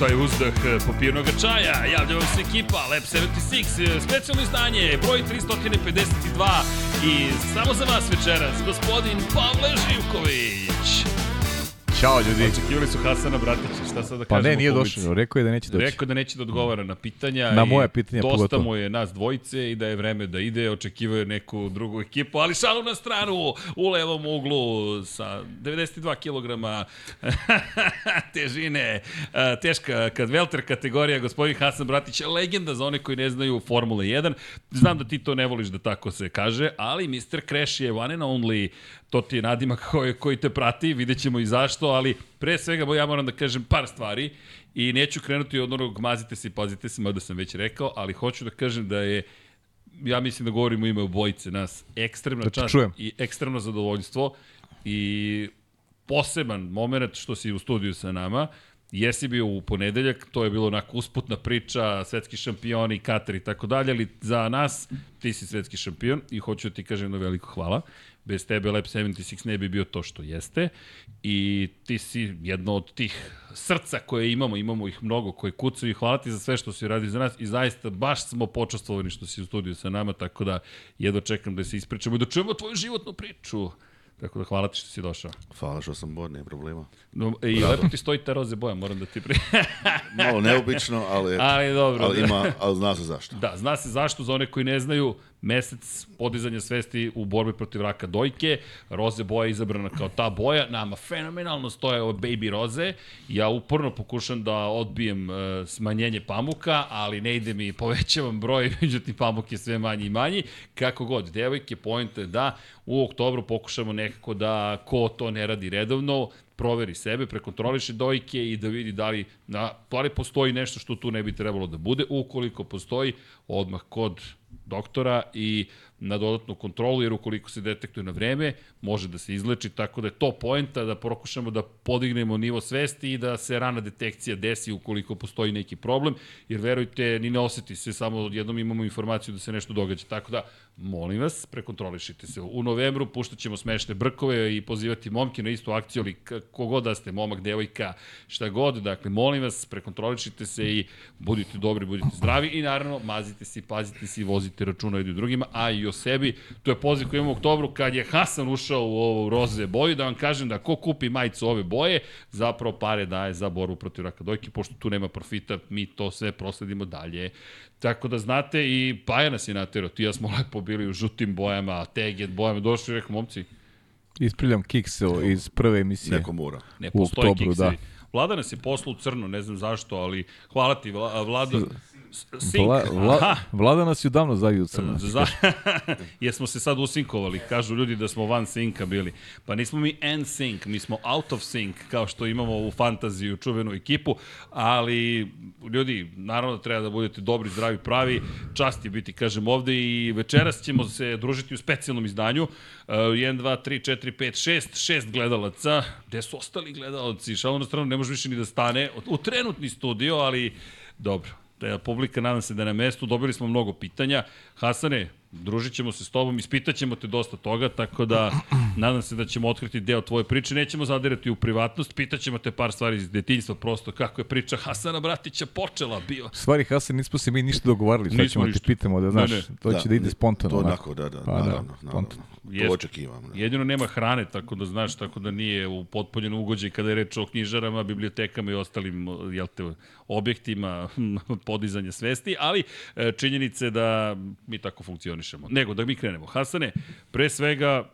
taj uzdah eh, papirnog čaja. Javlja vam se ekipa Lab 76, eh, specijalno izdanje, broj 352 i samo za vas večeras, gospodin Pavle Živković. Ćao ljudi. Očekivali su Hasana Bratića, šta sad da pa kažemo? Pa ne, nije došao, rekao je da neće doći. Rekao da neće da odgovara na pitanja. Na moje pitanja dosta pogotovo. Dosta mu je nas dvojice i da je vreme da ide, očekivao je neku drugu ekipu, ali šalu na stranu, u levom uglu sa 92 kg težine, teška kad velter kategorija, gospodin Hasan Bratić, legenda za one koji ne znaju Formule 1. Znam da ti to ne voliš da tako se kaže, ali Mr. Crash je one and only to ti je nadimak koji, koji te prati, vidjet ćemo i zašto, ali pre svega ja moram da kažem par stvari i neću krenuti od onog mazite se i pazite se, mada sam već rekao, ali hoću da kažem da je ja mislim da govorimo ime obojice nas, ekstremna da čast čujem. i ekstremno zadovoljstvo i poseban moment što si u studiju sa nama, jesi bio u ponedeljak, to je bilo onako usputna priča, svetski šampioni, Katar i tako dalje, ali za nas ti si svetski šampion i hoću da ti kažem da veliko hvala bez tebe Lab 76 ne bi bio to što jeste i ti si jedno od tih srca koje imamo, imamo ih mnogo koje kucaju i hvala ti za sve što si radi za nas i zaista baš smo počastvovani što si u studiju sa nama, tako da jedno čekam da se ispričamo i da čujemo tvoju životnu priču. Tako da hvala ti što si došao. Hvala što sam bod, nema problema. No, I Rado. lepo ti stoji ta roze boja, moram da ti pri... Malo neobično, ali, ali, dobro, ali, ima, ali zna se zašto. Da, zna se zašto, za one koji ne znaju, mesec podizanja svesti u borbi protiv raka dojke. Roze boja je izabrana kao ta boja. Nama fenomenalno stoje ove baby roze. Ja uporno pokušam da odbijem e, smanjenje pamuka, ali ne ide mi povećavam broj, međutim pamuk je sve manji i manji. Kako god, devojke, pojento je da u oktobru pokušamo nekako da ko to ne radi redovno, proveri sebe, prekontroliše dojke i da vidi da li na stvari da postoji nešto što tu ne bi trebalo da bude. Ukoliko postoji, odmah kod doktora i na dodatnu kontrolu, jer ukoliko se detektuje na vreme, može da se izleči, tako da je to poenta da prokušamo da podignemo nivo svesti i da se rana detekcija desi ukoliko postoji neki problem, jer verujte, ni ne oseti se, samo odjednom imamo informaciju da se nešto događa. Tako da, molim vas, prekontrolišite se. U novembru puštaćemo smešne brkove i pozivati momke na istu akciju, ali kogod da ste, momak, devojka, šta god. Dakle, molim vas, prekontrolišite se i budite dobri, budite zdravi i naravno, mazite se, pazite se i vozite računa jedni drugima, a i o sebi. To je poziv koji imamo u oktobru kad je Hasan ušao u ovu roze boju, da vam kažem da ko kupi majicu ove boje, zapravo pare daje za borbu protiv raka dojke, pošto tu nema profita, mi to sve prosledimo dalje Tako da znate i Paja nas je naterao, ti ja smo lepo bili u žutim bojama, teget bojama, došli i rekao, momci. Ispravljam Kiksel iz prve emisije. Neko mora. Ne postoji u oktobru, Kiksel. Da. Vlada nas je poslao u crno, ne znam zašto, ali hvala ti Vlado. Vla, vla, vlada nas je odavno zavio crna. Za, jesmo se sad usinkovali, kažu ljudi da smo van sinka bili. Pa nismo mi and sink, mi smo out of sink, kao što imamo u fantaziju čuvenu ekipu, ali ljudi, naravno treba da budete dobri, zdravi, pravi, čast je biti, kažem, ovde i večeras ćemo se družiti u specijalnom izdanju. Uh, 1, 2, 3, 4, 5, 6, 6 gledalaca. Gde su ostali gledalci? Šalno na stranu, ne može više ni da stane. U trenutni studio, ali dobro. E, publika nadam se da je na mestu, dobili smo mnogo pitanja. Hasane, družit ćemo se s tobom, ispitaćemo te dosta toga, tako da nadam se da ćemo otkriti deo tvoje priče, nećemo zadirati u privatnost, pitaćemo te par stvari iz detinjstva, prosto kako je priča Hasana Bratića počela bio. Stvari Hasan, nismo se mi ništa dogovarali, sad ćemo da ništa. te pitamo da znaš, ne, ne. to da, će da ide spontano. To onako, da, da, pa, da, naravno, da, naravno, naravno. to očekivam. Da. Jedino nema hrane, tako da znaš, tako da nije u potpunjeno ugođaj kada je reč o knjižarama, bibliotekama i ostalim, jel te, objektima podizanja svesti, ali e, činjenice da mi tako funkcioniš komentarišemo. Nego, da mi krenemo. Hasane, pre svega,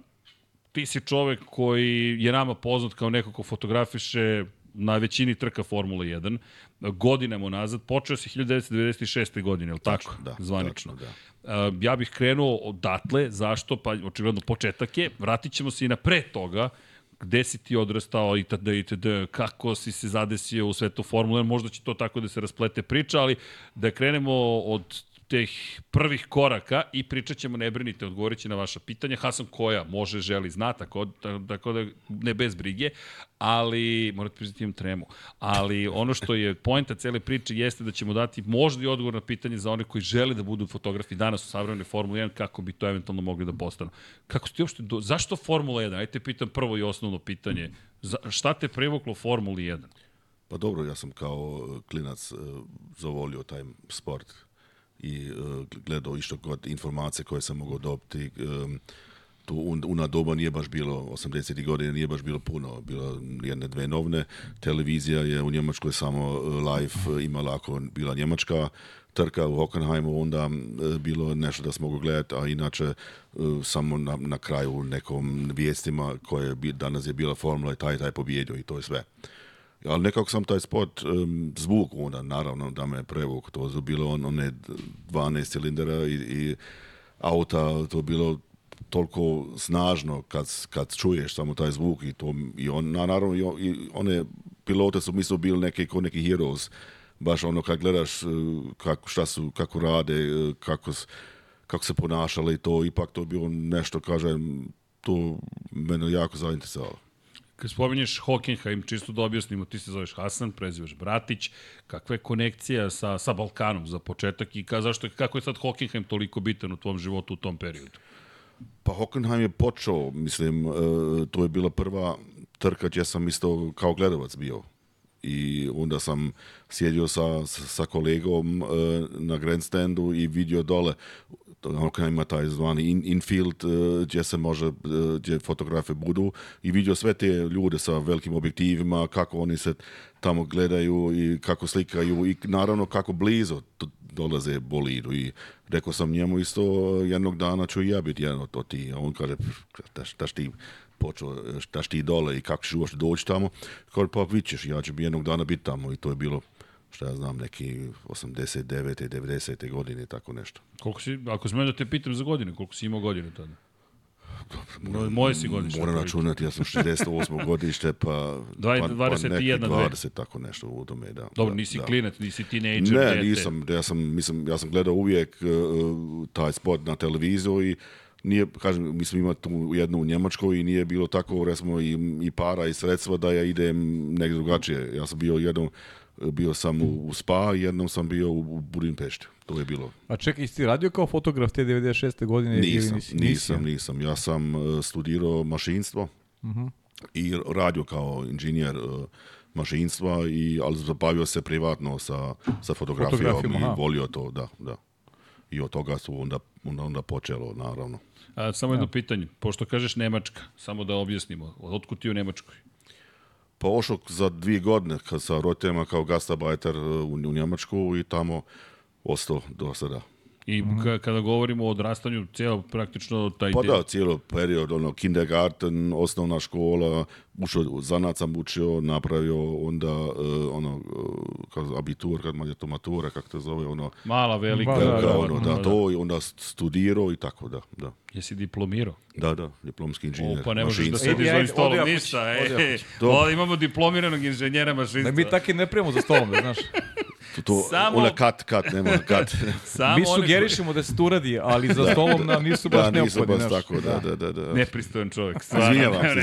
ti si čovek koji je nama poznat kao neko ko fotografiše na većini trka Formula 1, godinama nazad, počeo si 1996. godine, je li tako? Da, Zvanično. Tačno, da. Ja bih krenuo odatle, zašto? Pa očigledno početak je, vratit ćemo se i na pre toga, gde si ti odrastao itd. itd. kako si se zadesio u svetu Formule 1, možda će to tako da se rasplete priča, ali da krenemo od teh prvih koraka i pričat ćemo, ne brinite, odgovorit će na vaša pitanja. Hasan Koja može, želi, zna, tako, tako da ne bez brige, ali morate priznati imam tremu. Ali ono što je poenta cele priče jeste da ćemo dati možda i odgovor na pitanje za one koji žele da budu fotografi danas u savremenoj Formuli 1, kako bi to eventualno mogli da postanu. Kako ste uopšte, do... zašto Formula 1? Ajde te pitam prvo i osnovno pitanje. Za, šta te privuklo Formula 1? Pa dobro, ja sam kao klinac eh, zavolio taj sport i e, gledao i što god informacije koje sam mogao dobiti. E, tu u na doba nije baš bilo, 80. godine nije baš bilo puno, bilo jedne, dve novne. Televizija je u Njemačkoj samo e, live imala ako bila Njemačka trka u Hockenheimu, onda bilo nešto da smo mogli gledati, a inače samo na, na kraju nekom vijestima koje je, danas je bila formula i taj taj pobjedio i to je sve ali nekako sam taj spot um, zvuk onda, naravno da me prevuk, to je bilo on, one 12 cilindara i, i auta, to je bilo toliko snažno kad, kad čuješ samo taj zvuk i to, i on, na, naravno, i, on, i one pilote su mislili bili neki, ko neki heroes, baš ono kad gledaš e, kako, šta su, kako rade, e, kako, kako se ponašali i to, ipak to je bilo nešto, kažem, to mene jako zainteresovalo kad spominješ Hockenheim, čisto da objasnimo, ti se zoveš Hasan, prezivaš Bratić, kakva je konekcija sa, sa Balkanom za početak i ka, zašto, kako je sad Hockenheim toliko bitan u tvom životu u tom periodu? Pa Hockenheim je počeo, mislim, e, to je bila prva trka gdje sam isto kao gledalac bio. I onda sam sjedio sa, sa kolegom e, na grandstandu i vidio dole ona ima taj zvani in, infield uh, gdje se može, e, gdje fotografe budu i vidio sve te ljude sa velikim objektivima, kako oni se tamo gledaju i kako slikaju i naravno kako blizu dolaze bolidu i rekao sam njemu isto jednog dana ću i ja biti jedan od ti, a on kaže šta ti počeo, šta ti dole i kako ćeš uopšte doći tamo, kao pa vićeš, ja ću jednog dana biti tamo i to je bilo šta ja znam, neki 89. i 90. godine, tako nešto. Koliko si, ako smem da te pitam za godine, koliko si imao godine tada? Dobro, moram, moje si godište. Moram računati, ja sam 68. godište, pa, 20, pa, 21, 20, pa tako nešto u tome, da. Dobro, da, nisi da. klinac, nisi teenager. Ne, dete. nisam, ja sam, mislim, ja sam gledao uvijek uh, taj sport na televiziju i nije, kažem, mi smo imali tu jednu u Njemačkoj i nije bilo tako, recimo, i, i para i sredstva da ja idem negdje drugačije. Ja sam bio jednom bio sam u, mm. u Spa, jednom sam bio u, u Budimpešti. To je bilo. A čekaj, isti radio kao fotograf te 96. godine? Nisam, nisi, nisam, nisam. Ja sam e, studirao mašinstvo uh mhm. -huh. i radio kao inženjer e, mašinstva, i, ali zabavio se privatno sa, sa fotografijom, fotografijom i aha. volio to, da, da. I od toga su onda, onda, onda počelo, naravno. A, samo jedno ja. pitanje, pošto kažeš Nemačka, samo da objasnimo, otkud ti u Nemačkoj? Pa za dvije godine kad sa roditeljima kao gastabajter e, u, u Njemačku i tamo ostao do sada. I mhm. kada govorimo o odrastanju, cijelo praktično taj... Pa da, cijelo period, ono, kindergarten, osnovna škola, ušao, zanat sam učio, napravio onda uh, ono, e, kako abitur, kad je to matura, kako to zove, ono... Mala, velika. Da, da, da, ono, da, da, da, to, i onda studirao i tako, da, da. Jesi diplomirao? Da, da, diplomski inženjer. O, pa ne možeš da sediš za stolom ništa. E, Ovdje imamo diplomiranog inženjera mašinstva. Da mi tako i ne prijemo za stolom, da, znaš. To, to, Samo... Ona kat, kat, nema kat. Samo mi sugerišemo da se to uradi, ali za da. stolom nam nisu baš neophodni. Da, nisu baš tako, da, da, da. da. Nepristojan čovjek. Izvinjavam se,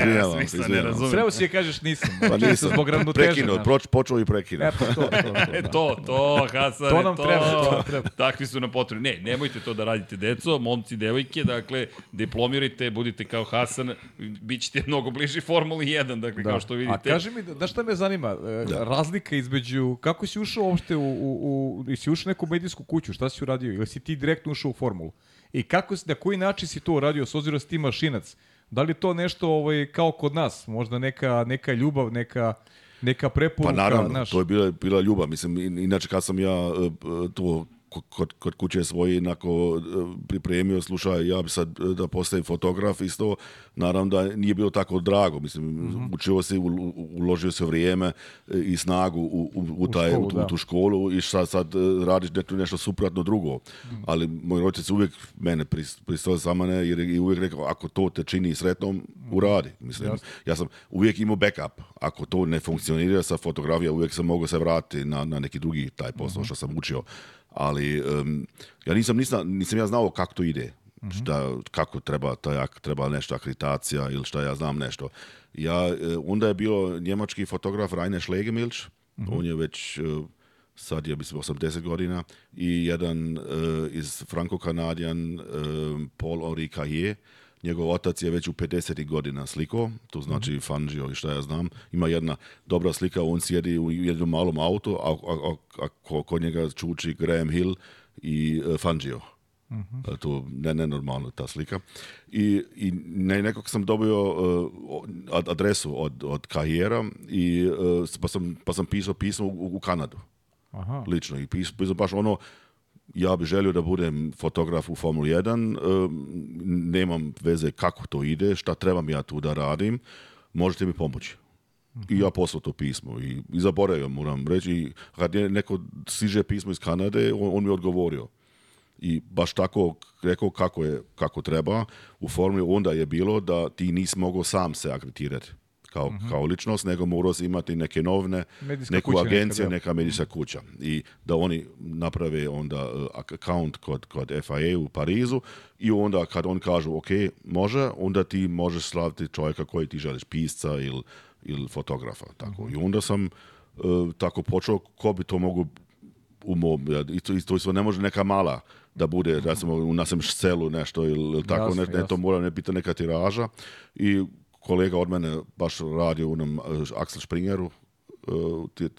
izvinjavam se. Ne razumijem. Sreo si je kažeš nisam. Pa znači, nisam. Zbog ravnoteže. Prekinuo, da. proč, počeo i prekinuo. E, pa to, to, to. E, da. to, to, Hasane, to. nam to. treba. To. treba. Takvi su nam potrebni. Ne, nemojte to da radite, deco, momci, devojke, dakle, diplomirajte, budite kao Hasan, bit ćete mnogo bliži Formuli 1, dakle, da. kao što vidite. A kaži mi, da šta me zanima, e, da. razlika između, kako si ušao uopšte u, u, u si ušao neku medijsku kuću, šta si uradio, ili si ti direktno ušao u Formulu? I kako, na koji način si to uradio, s obzirom da ti mašinac? Da li to nešto ovaj, kao kod nas? Možda neka, neka ljubav, neka neka preporuka, Pa naravno, naš... to je bila, bila ljubav, mislim, inače kad sam ja e, e, to kod, kod kuće svoje inako e, pripremio, slušaj, ja bi sad e, da postavim fotograf isto, naravno da nije bilo tako drago, mislim, mm -hmm. učio si, uložio se vrijeme e, i snagu u, u, u, taj, u, školu, u, u tu da. školu i sad, sad radiš nešto, nešto suprotno drugo. Mm -hmm. Ali moj rođac uvijek mene pristao za mene jer je uvijek rekao, ako to te čini sretnom, mm -hmm. uradi. Mislim, Jasne. ja sam uvijek imao backup. Ako to ne funkcionira sa fotografija, uvijek sam mogao se vratiti na, na neki drugi taj posao mhm. što sam učio ali um, ja nisam, nisam, nisam ja znao kako to ide, mhm. šta, kako treba, taj, treba nešto akreditacija ili šta ja znam nešto. Ja, e, onda je bio njemački fotograf Rainer Schlegemilch, mm -hmm. on je već e, sad je mislim 80 godina i jedan uh, iz Franko-Kanadjan um, Paul Henri Cahier, njegov otac je već u 50. godina sliko, to znači mm. Fangio i šta ja znam. Ima jedna dobra slika, on sjedi u jednom malom auto, a, a, a, a kod njega čuči Graham Hill i e, Fangio. Uh mhm. -huh. E, to ne nenormalno ta slika. I, i ne, nekog sam dobio uh, adresu od, od Kahijera i, uh, pa, sam, pa sam pisao pismo u, u Kanadu. Aha. Lično. I pisao, pisao baš ono ja bi želio da budem fotograf u Formuli 1, e, nemam veze kako to ide, šta trebam ja tu da radim, možete mi pomoći. I ja poslao to pismo i, i zaboravio moram reći. kad je neko siže pismo iz Kanade, on, on mi odgovorio. I baš tako rekao kako, je, kako treba u formuli, onda je bilo da ti nisi mogao sam se akreditirati kao, mm-hmm. kao ličnost, nego mora imati neke novne, medijska neku agenciju, neka, da. neka medijska mhm. kuća. I da oni naprave onda eh, account kod, kod FIA u Parizu i onda kad on kažu ok, može, onda ti možeš slaviti čovjeka koji ti želiš, pisca ili il fotografa. Tako. Mm-hmm. I onda sam uh, tako počeo, ko bi to mogu u mom, i to, isto, isto ne može neka mala da bude, da recimo, u našem selu nešto ili, tako, jasne, ne, ne, to mora ne biti neka tiraža i kolega od mene baš radio u nam e, Axel Springeru,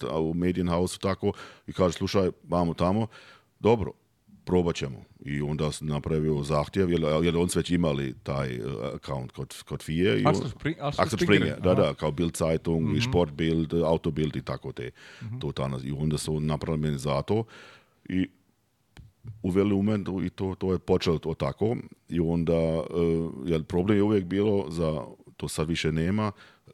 e, u Median tako i kaže slušaj, vamo tamo, dobro, probaćemo I onda sam napravio zahtjev, jer, jer on su već imali taj e, account kod, kod FIE. I, Axel, Axel Springer, da, da, kao Bild Zeitung, mm -hmm. i mhm. Sport Bild, Auto Bild i tako te. Mm -hmm. to danas. I onda su napravili meni za to i uveli u i to, to je počelo to tako. I onda, uh, jer problem je uvijek bilo za to sad više nema, e,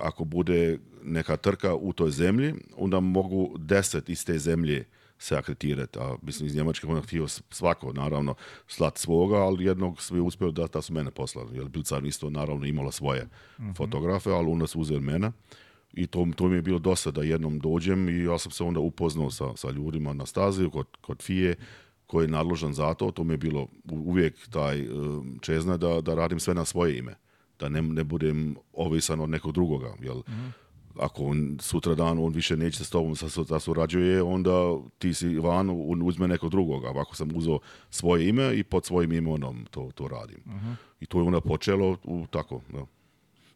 ako bude neka trka u toj zemlji, onda mogu 10 iz te zemlje se akreditirati. A mislim, iz Njemačke onda htio svako, naravno, slat svoga, ali jednog svi uspio da ta da su mene poslali. Jer Bilcar isto, naravno, imala svoje mm -hmm. fotografe, ali onda su uzeli mene. I to, to mi je bilo dosta da jednom dođem i ja sam se onda upoznao sa, sa ljudima na stazi, kod, kod Fije, koji je nadložan za to. To mi je bilo uvijek taj e, čezna da, da radim sve na svoje ime da ne, ne budem ovisan od nekog drugoga, jel? Mm-hmm. Ako on sutra dan on više neće s tobom sa, da surađuje, onda ti si van, on uzme nekog drugoga. Ovako sam uzeo svoje ime i pod svojim imenom to, to radim. Mm-hmm. I to je onda počelo u, tako, da.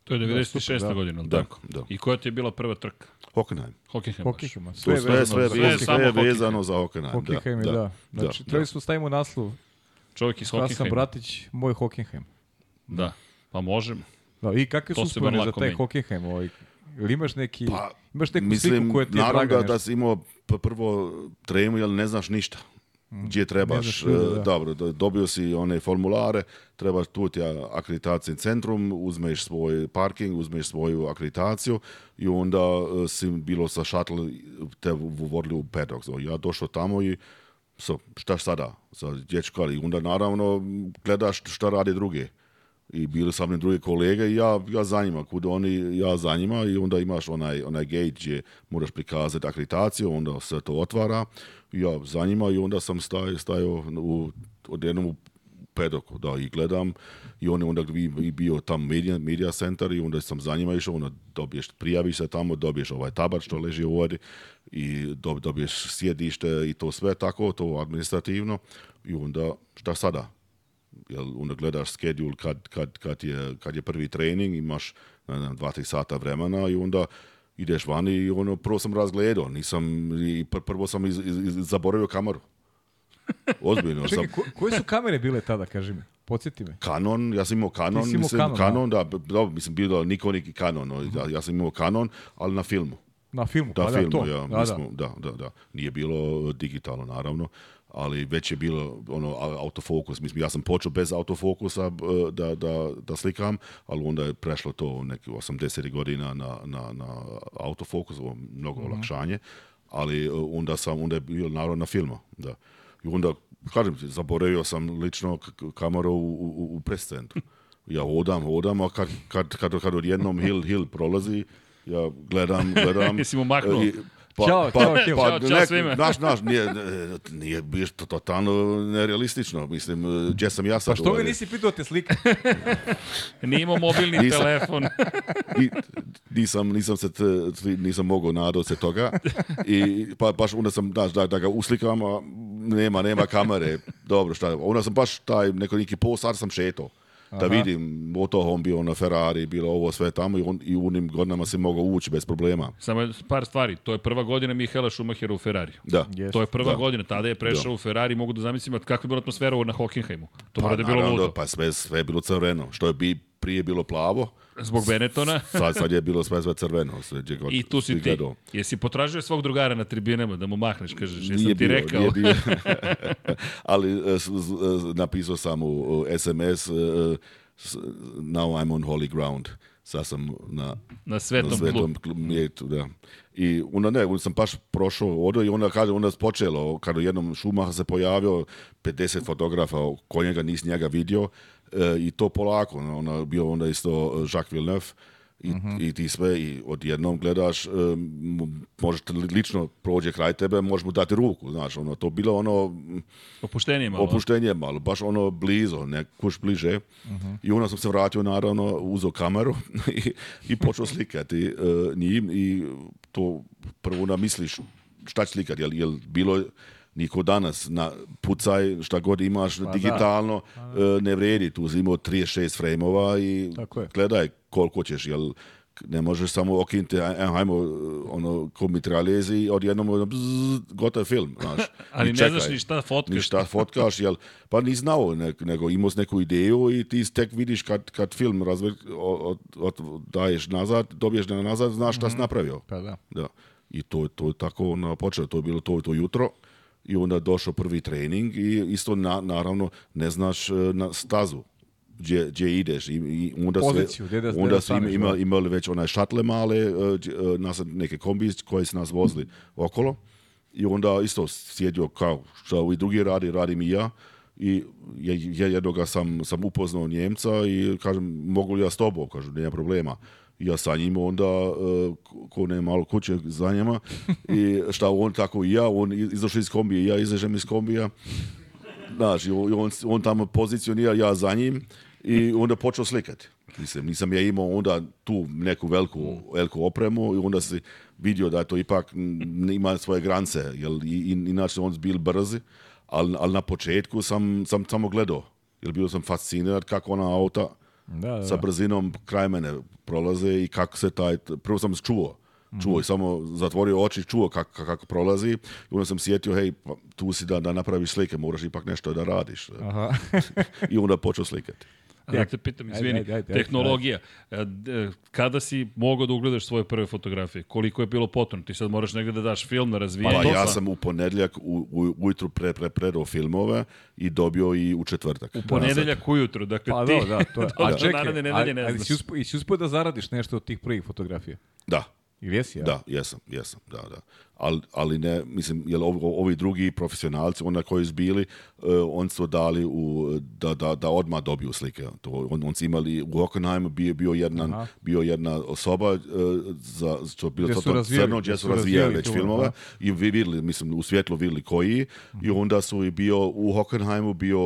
To je 96. Da, da, godina, da, tako? Da. I koja ti je bila prva trka? Hockenheim. Hockenheim. Hockenheim. Sve, je sve, sve, sve je vezano za Hockenheim. Da, Hockenheim, da, da. da. Znači, da, trebali smo stavimo naslov. Čovjek iz Hockenheima. Hasan Bratić, moj Hockenheim. Da. Pa možemo. Da, I kakve su uspomene za taj Hockenheim? Ovaj, ili imaš neki, pa, imaš neku mislim, sliku koja ti je draga? Naravno da, da si imao pa prvo tremu, jer ne znaš ništa. Mm. Gdje trebaš, ne znaš, e, da. dobro, dobio si one formulare, trebaš tu ti akreditacijni centrum, uzmeš svoj parking, uzmeš svoju akreditaciju i onda e, si bilo sa šatl te uvodili u pedok. Ja došao tamo i so, šta sada da, sa dječkari? Onda naravno gledaš šta radi druge i bili sa mnom druge kolege i ja, ja za njima, kuda oni, ja za njima i onda imaš onaj, onaj gate gdje moraš prikazati akreditaciju, onda se to otvara, ja za njima i onda sam stajao, staj, u, odjednom u pedoku, da, i gledam i on je onda i bio tam media, media center i onda sam za njima išao, onda dobiješ, prijaviš se tamo, dobiješ ovaj tabar što leži u vodi i dobiješ sjedište i to sve tako, to administrativno i onda šta sada? jel, onda gledaš schedule kad, kad, kad, je, kad je prvi trening, imaš ne znam, dva, tri sata vremena i onda ideš van i ono, prvo sam razgledao, nisam, i pr prvo sam iz, iz, iz, zaboravio kameru. Ozbiljno. Čekaj, sam... ko, koje su kamere bile tada, kaži mi? Podsjeti me. Canon, ja sam imao Canon, imao mislim, Canon, da. Canon da, da, mislim, bilo Nikon i Canon, no, mm ja, sam imao Canon, ali na filmu. Na filmu, da, pa da, filmu, da, to. Ja, da, da. da, da, da. Nije bilo e, digitalno, naravno, ali već je bilo ono autofokus. Mislim, ja sam počeo bez autofokusa e, da, da, da slikam, ali onda je prešlo to neki 80 godina na, na, na autofokus, mnogo mm-hmm. olakšanje, ali e, onda sam, onda je bilo naravno na filmu, da. I onda, kažem ti, zaboravio sam lično kameru u, u, u prescentu. Ja hodam, odam a kad, kad, kad, kad odjednom hill, hill prolazi, ja gledam, gledam. Jesi mu Pa, ćao, pa, ćao, pa, ćao, pa, ćao svima. Znaš, znaš, nije, nije, nije to totalno nerealistično, mislim, gdje sam ja sad. Pa što me ovaj- nisi pitao te slika? nije imao mobilni nisam, telefon. I, nisam, nisam, se, nisam mogao nadao se toga. I, pa baš onda sam, znaš, da, da ga uslikam, nema, nema kamere. Dobro, šta, onda sam baš taj, neko neki pol sat sam šetao da vidim on bio na Ferrari, bilo ovo sve tamo i, on, i u unim godinama se mogao ući bez problema. Samo par stvari, to je prva godina Mihela Schumachera u Ferrari. Da. Yes. To je prva da. godina, tada je da. prešao da. u Ferrari, mogu da zamislim kakva je bila atmosfera na Hockenheimu. To pa, mora da je bilo naravno, ludo. Pa sve, sve je bilo crveno, što je bi prije bilo plavo, Zbog Benetona. sad, sad je bilo sve sve crveno. Sve, džeg, I tu si ti. Gledao. Jesi potražio svog drugara na tribinama da mu mahneš, kažeš, jesam nije ti bilo, rekao. Nije bio. Ali e, e, napisao sam u SMS e, now I'm on holy ground. Sad sam na, na svetom, na svetom klub. mjetu, da. I onda ne, onda sam baš prošao odo i onda kada onda počelo, kada jednom Šumaha se pojavio, 50 fotografa, ko njega nisi njega vidio, e, i to polako, ono, bio onda isto e, Jacques Villeneuve, i, uh -huh. i ti sve i odjednom gledaš, um, možeš lično prođe kraj tebe, možeš mu dati ruku, znaš, ono, to bilo ono... Mm. Opuštenje malo. Opuštenje malo, baš ono blizu, ne, kuš bliže. Uh mhm. -huh. I onda sam se vratio, naravno, uzo kameru i, i počeo slikati uh, njim i to prvo na misliš šta ću slikati, jel, jel bilo niko danas, na, pucaj šta god imaš pa da. digitalno, pa da. E, ne vredi. Tu si 36 frejmova i gledaj koliko ćeš, jel ne možeš samo okinti, ajmo, ono, ko mitraljezi i odjednom ono, gotov film, znaš. Ali ne znaš ni šta fotkaš. Ni šta fotkaš, jel, pa ni znao, ne, nego imao si neku ideju i ti tek vidiš kad, kad film razvr, od, od, daješ nazad, dobiješ na nazad, znaš šta mm -hmm. si mhm. napravio. Pa da. da. I to, to je tako ono, počelo, to je bilo to, to jutro i onda je došao prvi trening i isto na, naravno ne znaš e, na stazu gdje, gdje ideš i, i onda da se onda su ima, ima, da. imali već onaj šatle male e, e, nas neke kombi koji su nas vozili okolo i onda isto sjedio kao što i drugi radi, radim i ja i ja jednoga sam, sam upoznao Njemca i kažem mogu li ja s tobom, kažu nema problema ja sa njim onda, e, ko ne malo kuće za njima, i šta on tako i ja, on izašao iz kombije, ja izažem iz kombija, znaš, i on, on tamo pozicionira, ja za njim, i onda počeo slikati. Mislim, nisam ja imao onda tu neku veliku, elku opremu i onda se vidio da to ipak ima svoje grance, jer inače on bil brzi, ali, ali na početku sam, sam samo gledao, jer bio sam fasciniran kako ona auta Da, da. Sa da. brzinom kraj mene prolaze i kako se taj... Prvo sam čuo čuo mm. i mhm. samo zatvorio oči, čuo kako, kako prolazi i onda sam sjetio, hej, pa, tu si da, da napraviš slike, moraš ipak nešto da radiš. Da. Aha. I onda počeo slikati. A ja te pitam, izvini, ajde, ajde, ajde, tehnologija. E, kada si mogao da ugledaš svoje prve fotografije? Koliko je bilo potrebno? Ti sad moraš negde da daš film na da razvijenje. Pa, ja sam u ponedeljak u, u, ujutru pre, pre, prerao filmove i dobio i u četvrtak. U ponedeljak da, ujutru, dakle pa, ti... Pa da, da, to je. a čekaj, naravne nedelje ne znaš. Ali si uspio da zaradiš nešto od tih prvih fotografija? Da jesi ja? Da, jesam, jesam, da, da. Ali, ali ne, mislim, jel ovi drugi profesionalci, onda koji su bili, eh, on su dali u, da, da, da odmah dobiju slike. To, on, on su imali, u Hockenheimu bio, bio, jedna, bio jedna osoba eh, za, što bilo to, to crno, gdje su razvijali već filmove aha. i vidjeli, mislim, u svjetlu vidjeli koji mhm. i onda su i bio u Hockenheimu bio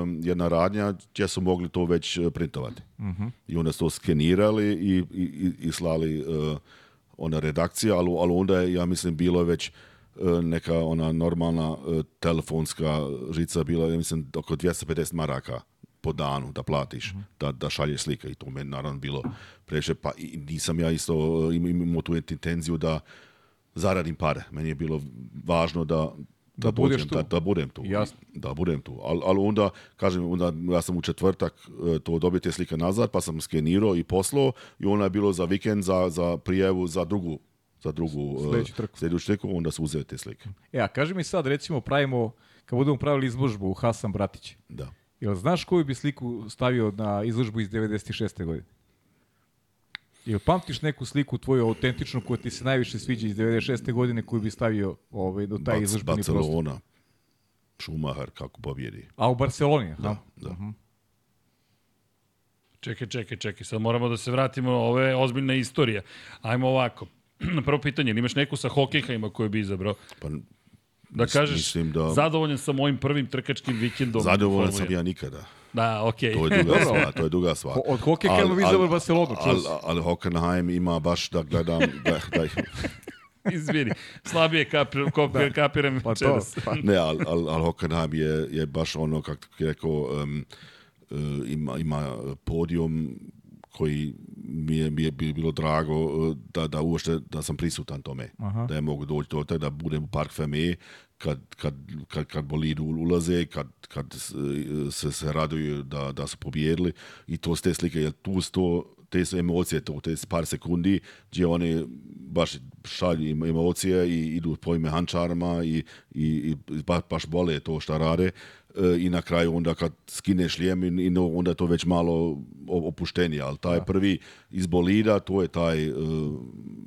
um, jedna radnja gdje su mogli to već printovati. Mhm. I onda su to skenirali i, i, i, i slali uh, ona redakcija, ali, ali onda je, ja mislim, bilo je već e, neka ona normalna e, telefonska žica bila, ja mislim, oko 250 maraka po danu da platiš, mhm. da, da šalješ slike i to me naravno bilo previše, pa i nisam ja isto e, imao tu intenciju da zaradim pare. Meni je bilo važno da Da, da, budeš tu. Da, da budem tu. Jasno. Da budem tu. Ali al onda, kažem, onda ja sam u četvrtak e, to dobio te slike nazad, pa sam skenirao i poslao i ona je bilo za vikend, za, za prijevu, za drugu za drugu e, sljedeću trku. Sljedeću trku, onda su uzeli te slike. E, a kaži mi sad, recimo, pravimo, kad budemo pravili izložbu u Hasan Bratić. Da. Jel znaš koju bi sliku stavio na izložbu iz 96. godine? Jel pamtiš neku sliku tvoju autentičnu koja ti se najviše sviđa iz 96. godine koju bi stavio ovaj, do taj Bac, izložbeni Barcelona. prostor? Barcelona. Šumahar kako pobjedi. A u Barceloni, aha? Da, da. Uh mhm. -huh. Čekaj, čekaj, čekaj, sad moramo da se vratimo, ovo je ozbiljna istorija. Ajmo ovako, Na prvo pitanje, imaš neku sa hokejhajima koju bi izabrao? Pa, da kažeš, da... zadovoljan sam mojim prvim trkačkim vikendom. Zadovoljan sam ja nikada. Da, okej. Okay. To je duga stvar, to je duga stvar. Ho, od Hokenheima vi zavrlo Barcelonu, čas. Ali, ali Hockenheim ima baš da gledam, da, da, Izvini, slabije kapir, kopir, da. kapiram pa čeras. pa. ne, ali al, al Hockenheim je, je baš ono, kako ti rekao, um, ima, ima podijum koji mi je, mi je bilo drago e, da, da uopšte da sam prisutan tome. Aha. Da je mogu doći to da budem u Park Feme, kad, kad, kad, kad bolid ulaze, kad, kad e, se, se raduju da, da su pobjedili i to ste te slike, jer tu sto te su emocije tu, te par sekundi gdje oni baš šalju emocije i idu po tvojim hančarima i, i, i baš, baš bole to što rade e, i na kraju onda kad skine šljem i, onda je to već malo opuštenije, ali taj da. prvi iz bolida, to je taj e,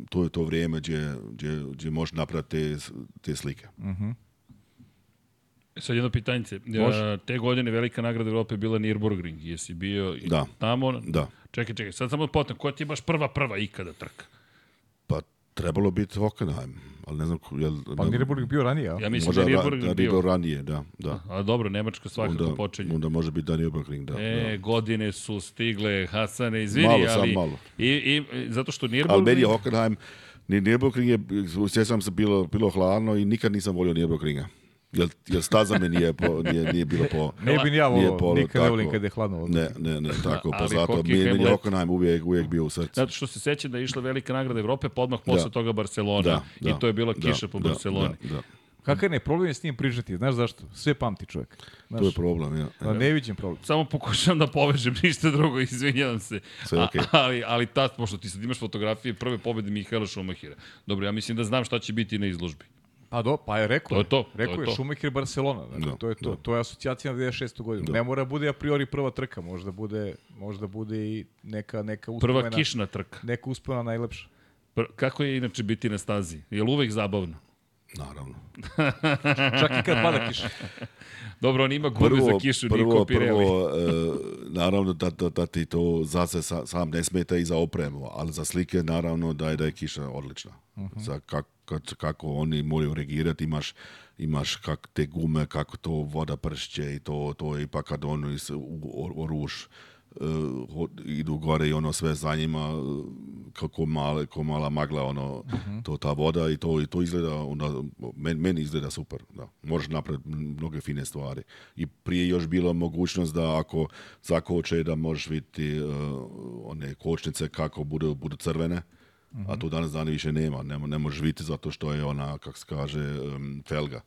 to je to vrijeme gdje, gdje, gdje možeš napraviti te, te slike. Mm E, sad jedno pitanje. E, može? Te godine velika nagrada Evrope bila Nürburgring. Jesi bio da. tamo? Da. Čekaj, čekaj, sad samo da potem. Koja ti je baš prva prva ikada trka? Pa trebalo biti Hockenheim, ali ne znam... Jel, pa Nürburgring bio ranije, a? Ja mislim možda da je Nürburgring ra, da, bio. Da, ranije, da. da. A, a dobro, Nemačka svakako onda, počinje. Onda može biti da Nürburgring, da. E, da. godine su stigle, Hasane, izvini, malo, ali... Malo, i, i, zato što Nürburgring... Ali meni je Hockenheim... Nürburgring je, sjećam se, bilo, bilo hladno i nikad nisam volio Nürburgringa. Jel, jel staza me nije, po, nije, nije bila po... Ne bi ja ovo po, nikad tako, ne kad je hladno. Ne, ne, ne, tako, pa zato mi je Hockenheim uvijek, uvijek bio u srcu. Zato što se seća da je išla velika nagrada Evrope, pa da. posle da. toga Barcelona. Da, da, I to je bila da, kiša po da, Barceloni. Kakav ne, problem je s njim prižati, znaš zašto? Sve pamti čovjek. Znaš, to je problem, ja. Da, ne vidim problem. Samo pokušavam da povežem ništa drugo, izvinjavam se. Sve okay. A, ali, ali tad, pošto ti sad imaš fotografije prve pobjede Mihaela Šumahira. Dobro, ja mislim da znam šta će biti na izložbi. Pa do, pa je rekao. To je to. Rekao to je, je Schumacher Barcelona. Dakle, da, to je to. Da. To je asocijacija na 96. godinu. Da. Ne mora bude a priori prva trka, možda bude, možda bude i neka, neka uspomena. Prva kišna trka. Neka uspomena najlepša. Pr kako je inače biti na stazi? Je li uvek zabavno? Naravno. Čak i kad pada kiša. Dobro, on ima gume prvo, za kišu, prvo, Niko Pirelli. Prvo, e, naravno da, da, da ti to za se sa, sam ne smeta i za opremu, ali za slike naravno da je, da je kiša odlična. Uh mhm. -huh. Za kako kad, kako oni moraju reagirati, imaš, imaš kak te gume, kako to voda pršće i to, to je ipak kad ono iz, u, oruž uh, e, idu gore i ono sve za njima kako e, male, ko mala magla ono uh mhm. -huh. to ta voda i to i to izgleda onda men, meni izgleda super da možeš napraviti mnoge fine stvari i prije još bila mogućnost da ako zakoče da možeš vidjeti uh, one kočnice kako budu budu crvene -hmm. A to danas dana više nema. Ne, ne možeš biti zato što je ona, kako se kaže, um, felga.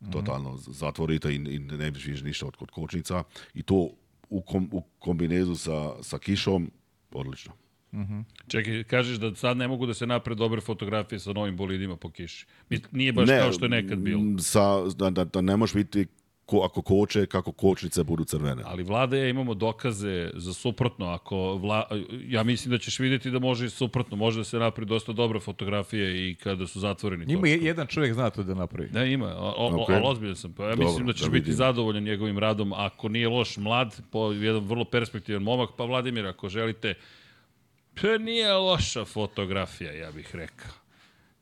Mm -hmm. Totalno zatvorita i, i ne biš više ništa od kod kočnica. I to u, kom, u kombinezu sa, sa kišom, odlično. Mm -hmm. Čekaj, kažeš da sad ne mogu da se napre dobre fotografije sa novim bolidima po kiši. Nije baš ne, kao što je nekad bilo. Sa, da, da, da ne možeš biti ko, ako koče, kako kočnice budu crvene. Ali vlada ja imamo dokaze za suprotno. Ako vla, ja mislim da ćeš videti da može suprotno. Može da se napravi dosta dobra fotografija i kada su zatvoreni. Ima je, jedan čovjek zna to da napravi. Da, ima. O, o, ali ozbiljan sam. Pa ja Dobro, mislim da, da ćeš da biti zadovoljan njegovim radom. Ako nije loš mlad, po, jedan vrlo perspektivan momak, pa Vladimir, ako želite, Pa nije loša fotografija, ja bih rekao.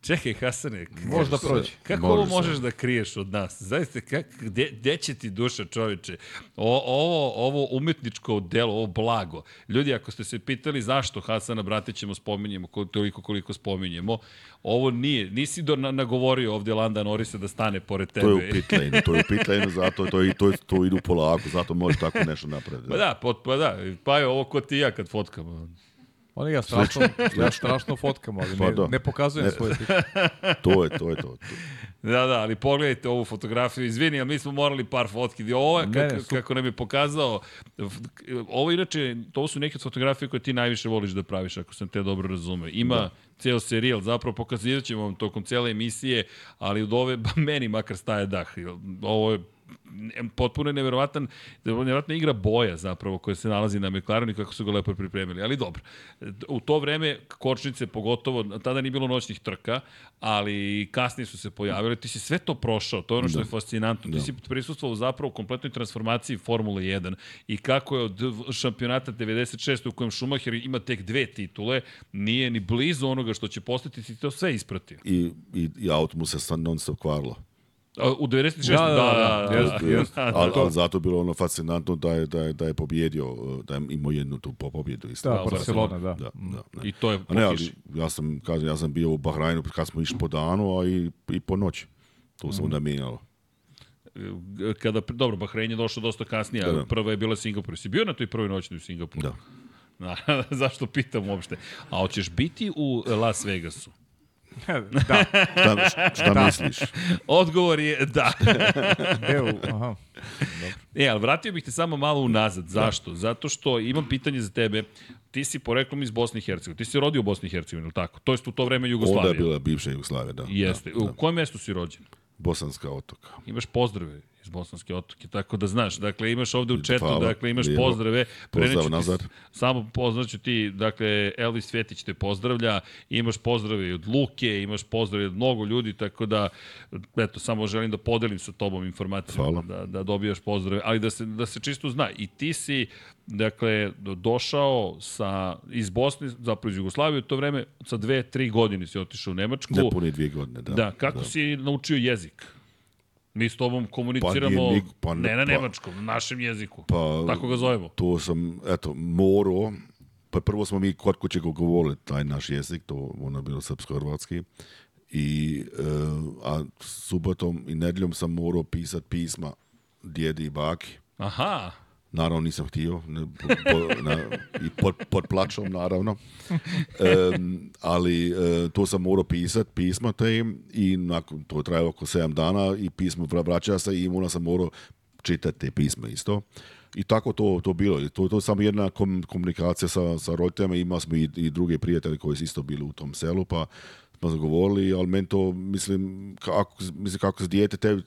Čekaj, Hasane. Možda prođe. Kako Može ovo možeš da kriješ od nas? Zaista, kak, gde, gde će ti duša čoveče? O, ovo, ovo umetničko delo, ovo blago. Ljudi, ako ste se pitali zašto Hasana Bratićemo spominjemo toliko koliko spominjemo, ovo nije, nisi do, na, nagovorio ovde Landa Norisa da stane pored tebe. To je u pitlane, to je u pitlane, zato to, je, to, je, to idu polako, zato možeš tako nešto napraviti. Pa da, pot, pa da, pa je ovo kod ti ja kad fotkam. Oni ja strašno, ja strašno fotkam, ali pa ne, da. ne pokazujem ne, svoje slike. To je, to je, to. to. Da, da, ali pogledajte ovu fotografiju. Izvini, ali mi smo morali par fotki. Ovo je, ne, kako, ne bi pokazao, ovo inače, to su neke fotografije koje ti najviše voliš da praviš, ako sam te dobro razumeo. Ima da. ceo serijal, zapravo pokazirat ćemo vam tokom cele emisije, ali od ove, meni makar staje dah. Ovo je potpuno je neverovatan, neverovatna igra boja zapravo koja se nalazi na McLaren i kako su ga lepo pripremili, ali dobro. U to vreme kočnice pogotovo, tada nije bilo noćnih trka, ali kasnije su se pojavile, ti si sve to prošao, to je ono što da. je fascinantno, da. ti si prisustvovao zapravo u kompletnoj transformaciji Formule 1 i kako je od šampionata 96. u kojem Schumacher ima tek dve titule, nije ni blizu onoga što će postati, ti to sve ispratio. I, i, i auto mu se non stop kvarilo U 96. Da, da, da. da, da, da. Jest, da, da. ali, al zato bilo ono fascinantno da je, da je, da je pobjedio, da je imao jednu tu pobjedu. Isto. Da, da Barcelona, da. Mm. da, da I to je a ne, ali, ja sam, kažem, ja sam bio u Bahrajnu kad smo išli po danu, a i, i po noći. To se mm. onda mijenjalo. Kada, dobro, Bahrein je došlo dosta kasnije, da, da. prva je bila Singapur. Si bio na toj prvoj noći u Singapuru? Da. Zašto pitam uopšte? A hoćeš biti u Las Vegasu? da. Šta, šta da. misliš? Odgovor je da. Evo, aha. Dobro. E, ali vratio bih te samo malo unazad. Da. Zašto? Zato što imam pitanje za tebe. Ti si poreklom iz Bosne i Hercegovine. Ti si rodio u Bosni i Hercegovini, ili tako? To je u to vreme Jugoslavije. Onda je bila bivša Jugoslavija, da. Jeste. Da, da. U kojem mestu si rođen? Bosanska otoka. Imaš pozdrave iz Bosanske otoke, tako da znaš, dakle imaš ovde u četu, Hvala, dakle imaš lijepo. pozdrave, pozdrav Nazar. Ti, samo pozdraću ti, dakle Elvis Svetić te pozdravlja, imaš pozdrave od Luke, imaš pozdrave od mnogo ljudi, tako da eto samo želim da podelim sa tobom informaciju Hvala. da da dobijaš pozdrave, ali da se da se čisto zna i ti si dakle došao sa iz Bosne, zapravo iz Jugoslavije u to vreme sa dve, tri godine si otišao u Nemačku. pune dvije godine, da. Da, kako da. si naučio jezik? Mi s tobom komuniciramo pa, nik, pa, ne na pa- nemačkom, pa, našem jeziku. Pa, Tako ga zovemo. To sam, eto, moro, pa prvo smo mi kod kuće govorili taj naš jezik, to ono je bilo srpsko-hrvatski, i, e, a subotom i nedeljom sam morao pisat pisma djedi i baki. Aha. Naravno nisam htio, ne, po, na, i pod, pod plačom naravno, e, ali e, to sam morao pisat, pisma te i nakon, to je trajalo oko 7 dana i pismo vraća se i onda sam morao čitati te pisma isto. I tako to, to bilo. I to, to samo jedna komunikacija sa, sa roditeljima. Imali smo i, i druge prijatelje koji su isto bili u tom selu, pa smo zagovorili, ali meni to, mislim, kako, mislim, kako se dijete, te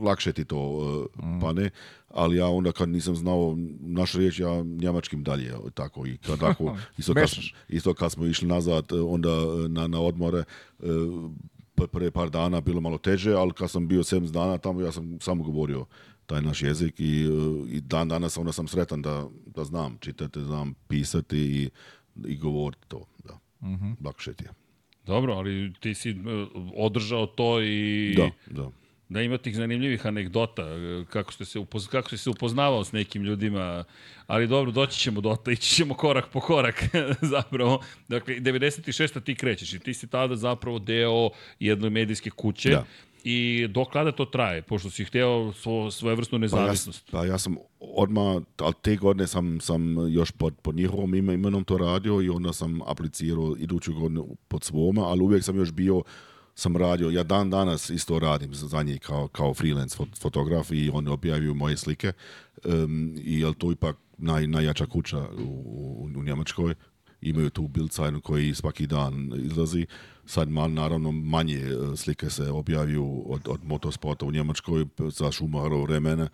lakše ti to e, mm. Pa ne, ali ja onda kad nisam znao našu riječ, ja njemačkim dalje, tako i kad tako, isto, kad, isto kad smo išli nazad, e, onda e, na, na odmore, pre par dana bilo malo teže, ali kad sam bio 7 dana tamo, ja sam samo govorio taj naš jezik i, i dan danas onda sam sretan da, da znam čitati, znam pisati i, i govoriti to. Da. Mm-hmm. Lakše ti je. Dobro, ali ti si e, održao to i... Da, da. Da ima tih zanimljivih anegdota, e, kako, ste se upoz, kako si se upoznavao s nekim ljudima, ali dobro, doći ćemo do to, ići ćemo korak po korak zapravo. Dakle, 96. ti krećeš i ti si tada zapravo deo jedne medijske kuće. Da I dok kada to traje, pošto si hteo svo, svojevrsnu nezavisnost? Pa ja, pa ja sam odma, ali te godine sam, sam još pod, pod njihovom ime, imenom to radio i onda sam aplicirao iduću godinu pod svoma, ali uvijek sam još bio sam radio, ja dan danas isto radim za njih kao, kao freelance fotograf i oni objavljuju moje slike um, i je to ipak naj, najjača kuća u, u, u Njemačkoj, imaju tu Bild koji svaki dan izlazi Sad naravno manje e, slike se objaviju od, od motospota u Njemačkoj za Šumarovo vremena.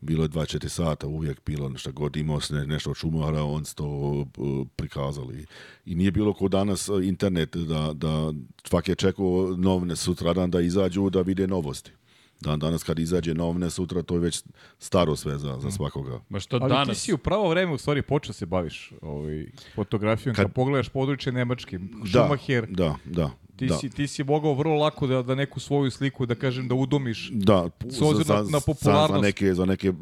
Bilo je 24 sata, uvijek bilo šta god imao se nešto od Šumara, on se to e, prikazali. I nije bilo ko danas e, internet da, da svak je čekao novne sutradan da izađu da vide novosti. Dan danas kad izađe novne, sutra to je već staro sve za, za mm. svakoga. Ma što Ali danas? ti si u pravo vreme u stvari počeo se baviš ovaj, fotografijom. Kad, kad pogledaš područje Nemačke, da, Schumacher, da, da, da. Ti, da. si, ti si mogao vrlo lako da, da neku svoju sliku, da kažem, da udomiš da, za, za, na popularnost. Za, neke, za neke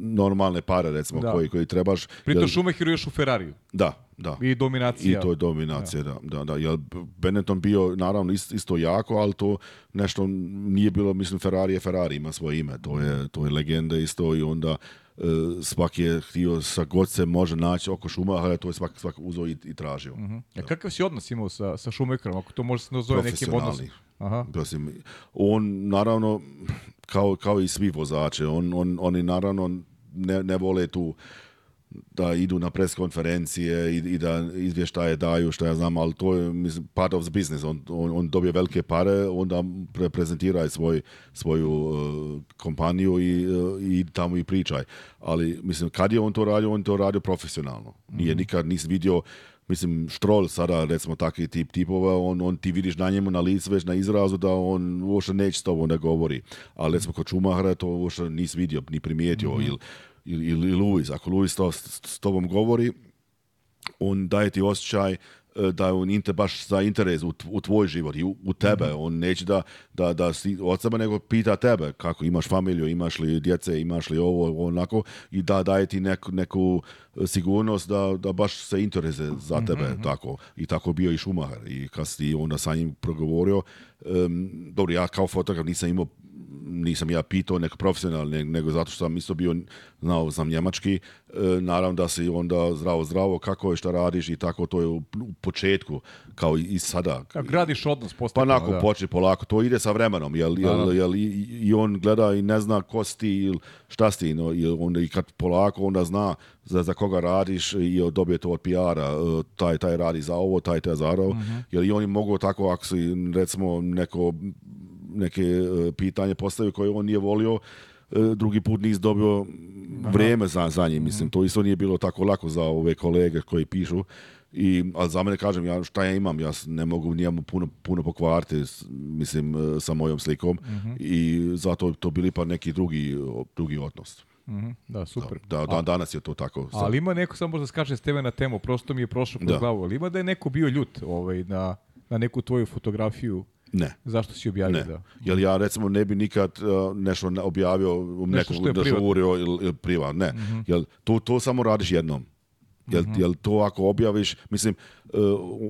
normalne pare, recimo, da. koji, koji trebaš. Pritom jer... Da Šumahiru još u Ferrariju. Da, Da. I dominacija. I to je dominacija, da. da, da. da. Jer Benetton bio, naravno, isto isto jako, ali to nešto nije bilo, mislim, Ferrari je Ferrari, ima svoje ime. To je, to je legenda isto i onda uh, svaki je htio sa god se može naći oko Šumahera, to je svak, svak uzo i, i tražio. Uh mhm. -huh. A da. kakav si odnos imao sa, sa Šumacherom, ako to može se nazove nekim odnosom? Aha. Da mislim, on naravno, kao, kao i svi vozače, on, on, oni naravno ne, ne vole tu uh, da idu na pres konferencije i, i da izvještaje daju što ja znam, ali to je mislim, part of the business. On, on, on dobije velike pare, onda prezentira svoj, svoju uh, kompaniju i, uh, i tamo i pričaj. Ali mislim, kad je on to radio, on to radio profesionalno. Nije mm-hmm. nikad nisi vidio Mislim, Štrol sada, recimo, takvi tip tipova, on, on ti vidiš na njemu na licu, već na izrazu, da on uopšte neće s tobom da govori. Ali, recimo, kod Čumahara to uopšte nisi vidio, ni primijetio. Mm-hmm. Ili ili, ili Luis, ako Luis to s, s tobom govori, on daje ti osjećaj e, da je on inter, baš za interes u, u tvoj život i u, u tebe. Mm -hmm. On neće da, da, da si od sebe, nego pita tebe kako imaš familiju, imaš li djece, imaš li ovo, onako, i da daje ti neku, neku sigurnost da, da baš se interese za mhm, tebe. Mm -hmm. tako. I tako bio i Šumahar. I kad si onda sa njim progovorio, um, dobro, ja kao fotograf nisam imao nisam ja pitao nek profesionalni, nego zato što sam isto bio, znao sam njemački, e, naravno da se onda zdravo, zdravo, kako je, šta radiš i tako, to je u, u početku, kao i, i sada. Kad gradiš odnos postupno. Pa nakon da. počne polako, to ide sa vremenom, jel, jel, jel, jel i, i, on gleda i ne zna ko si ti, šta si no, i, onda, i kad polako onda zna za, za koga radiš i dobije to od PR-a, e, taj, taj radi za ovo, taj, taj za ovo, uh mhm. -huh. jer i oni mogu tako, ako si recimo neko neke e, pitanje postavio koje on nije volio, e, drugi put nisi dobio vrijeme za, za njim. Mhm. Mislim, to isto nije bilo tako lako za ove kolege koji pišu. I, a za mene kažem, ja, šta ja imam, ja ne mogu njemu puno, puno pokvariti mislim, e, sa mojom slikom uh mhm. -huh. i zato to bili pa neki drugi, drugi odnos. Uh mhm. -huh. Da, super. Da, da, da, danas je to tako. Ali ima neko, samo možda da skače s tebe na temu, prosto mi je prošlo kroz da. glavu, ali ima da je neko bio ljut ovaj, na, na neku tvoju fotografiju Ne. Zašto si objavio ne. da? Jer ja recimo ne bi nikad uh, nešto objavio, nešto nekom da žurio ili, ili privat. Ne. Mm -hmm. Jer to, to samo radiš jednom. Jel, mm -hmm. jel to ako objaviš, mislim, uh,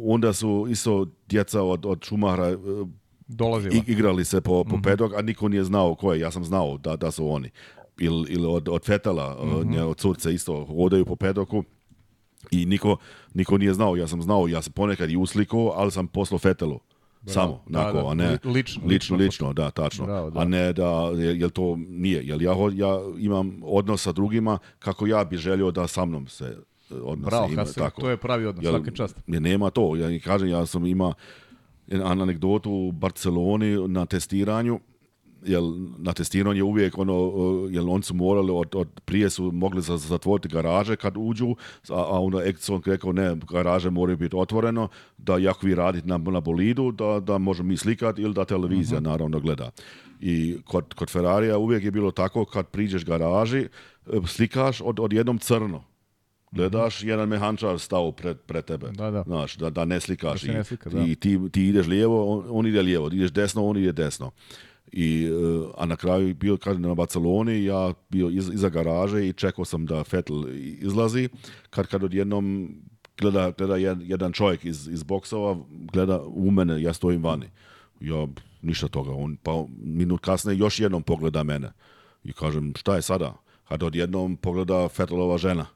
onda su isto djeca od, od Šumahra uh, Dolazila. igrali se po, po mm -hmm. pedok, a niko nije znao ko je. Ja sam znao da, da su oni. Ili il od, od Fetala, mm -hmm. nje, od curce isto, hodaju po pedoku. I niko, niko nije znao, ja sam znao, ja sam ponekad i uslikao, ali sam poslao Fetalu. Samo, da, onako, da, a ne... Lično. Lično, lično, da, tačno. Bravo, da. A ne da, jel to nije, jel ja, ja imam odnos sa drugima kako ja bih želio da sa mnom se eh, odnose. Bravo, ima, Hasan, tako. to je pravi odnos, jel, svaka čast. Nema to, ja kažem, ja sam ima anegdotu u Barceloni na testiranju, jel, na testiranje uvijek ono, jel on su morali, od, od prije su mogli zatvoriti garaže kad uđu, a, a onda Exxon rekao ne, garaže mora biti otvoreno, da jako vi radite na, na bolidu, da, da možemo mi slikati ili da televizija uh mhm. -huh. naravno gleda. I kod, kod Ferrarija uvijek je bilo tako kad priđeš garaži, e, slikaš od, od jednom crno. Gledaš, mhm. jedan mehančar stao pred, pred tebe. Da, da. Znaš, da, da ne slikaš. Da ne slika, I, i da. ti, ti ideš lijevo, on, on ide lijevo. Ideš desno, on ide desno. I, eh, a na kraju bio kad na Barceloni, ja bio iz, iza garaže i čekao sam da Vettel izlazi, kad kad odjednom gleda, gleda jedan čovjek iz, iz boksova, gleda u mene, ja stojim vani. Ja ništa toga, on pa minut kasnije još jednom pogleda mene. I kažem, šta je sada? Kad odjednom pogleda Fettelova žena.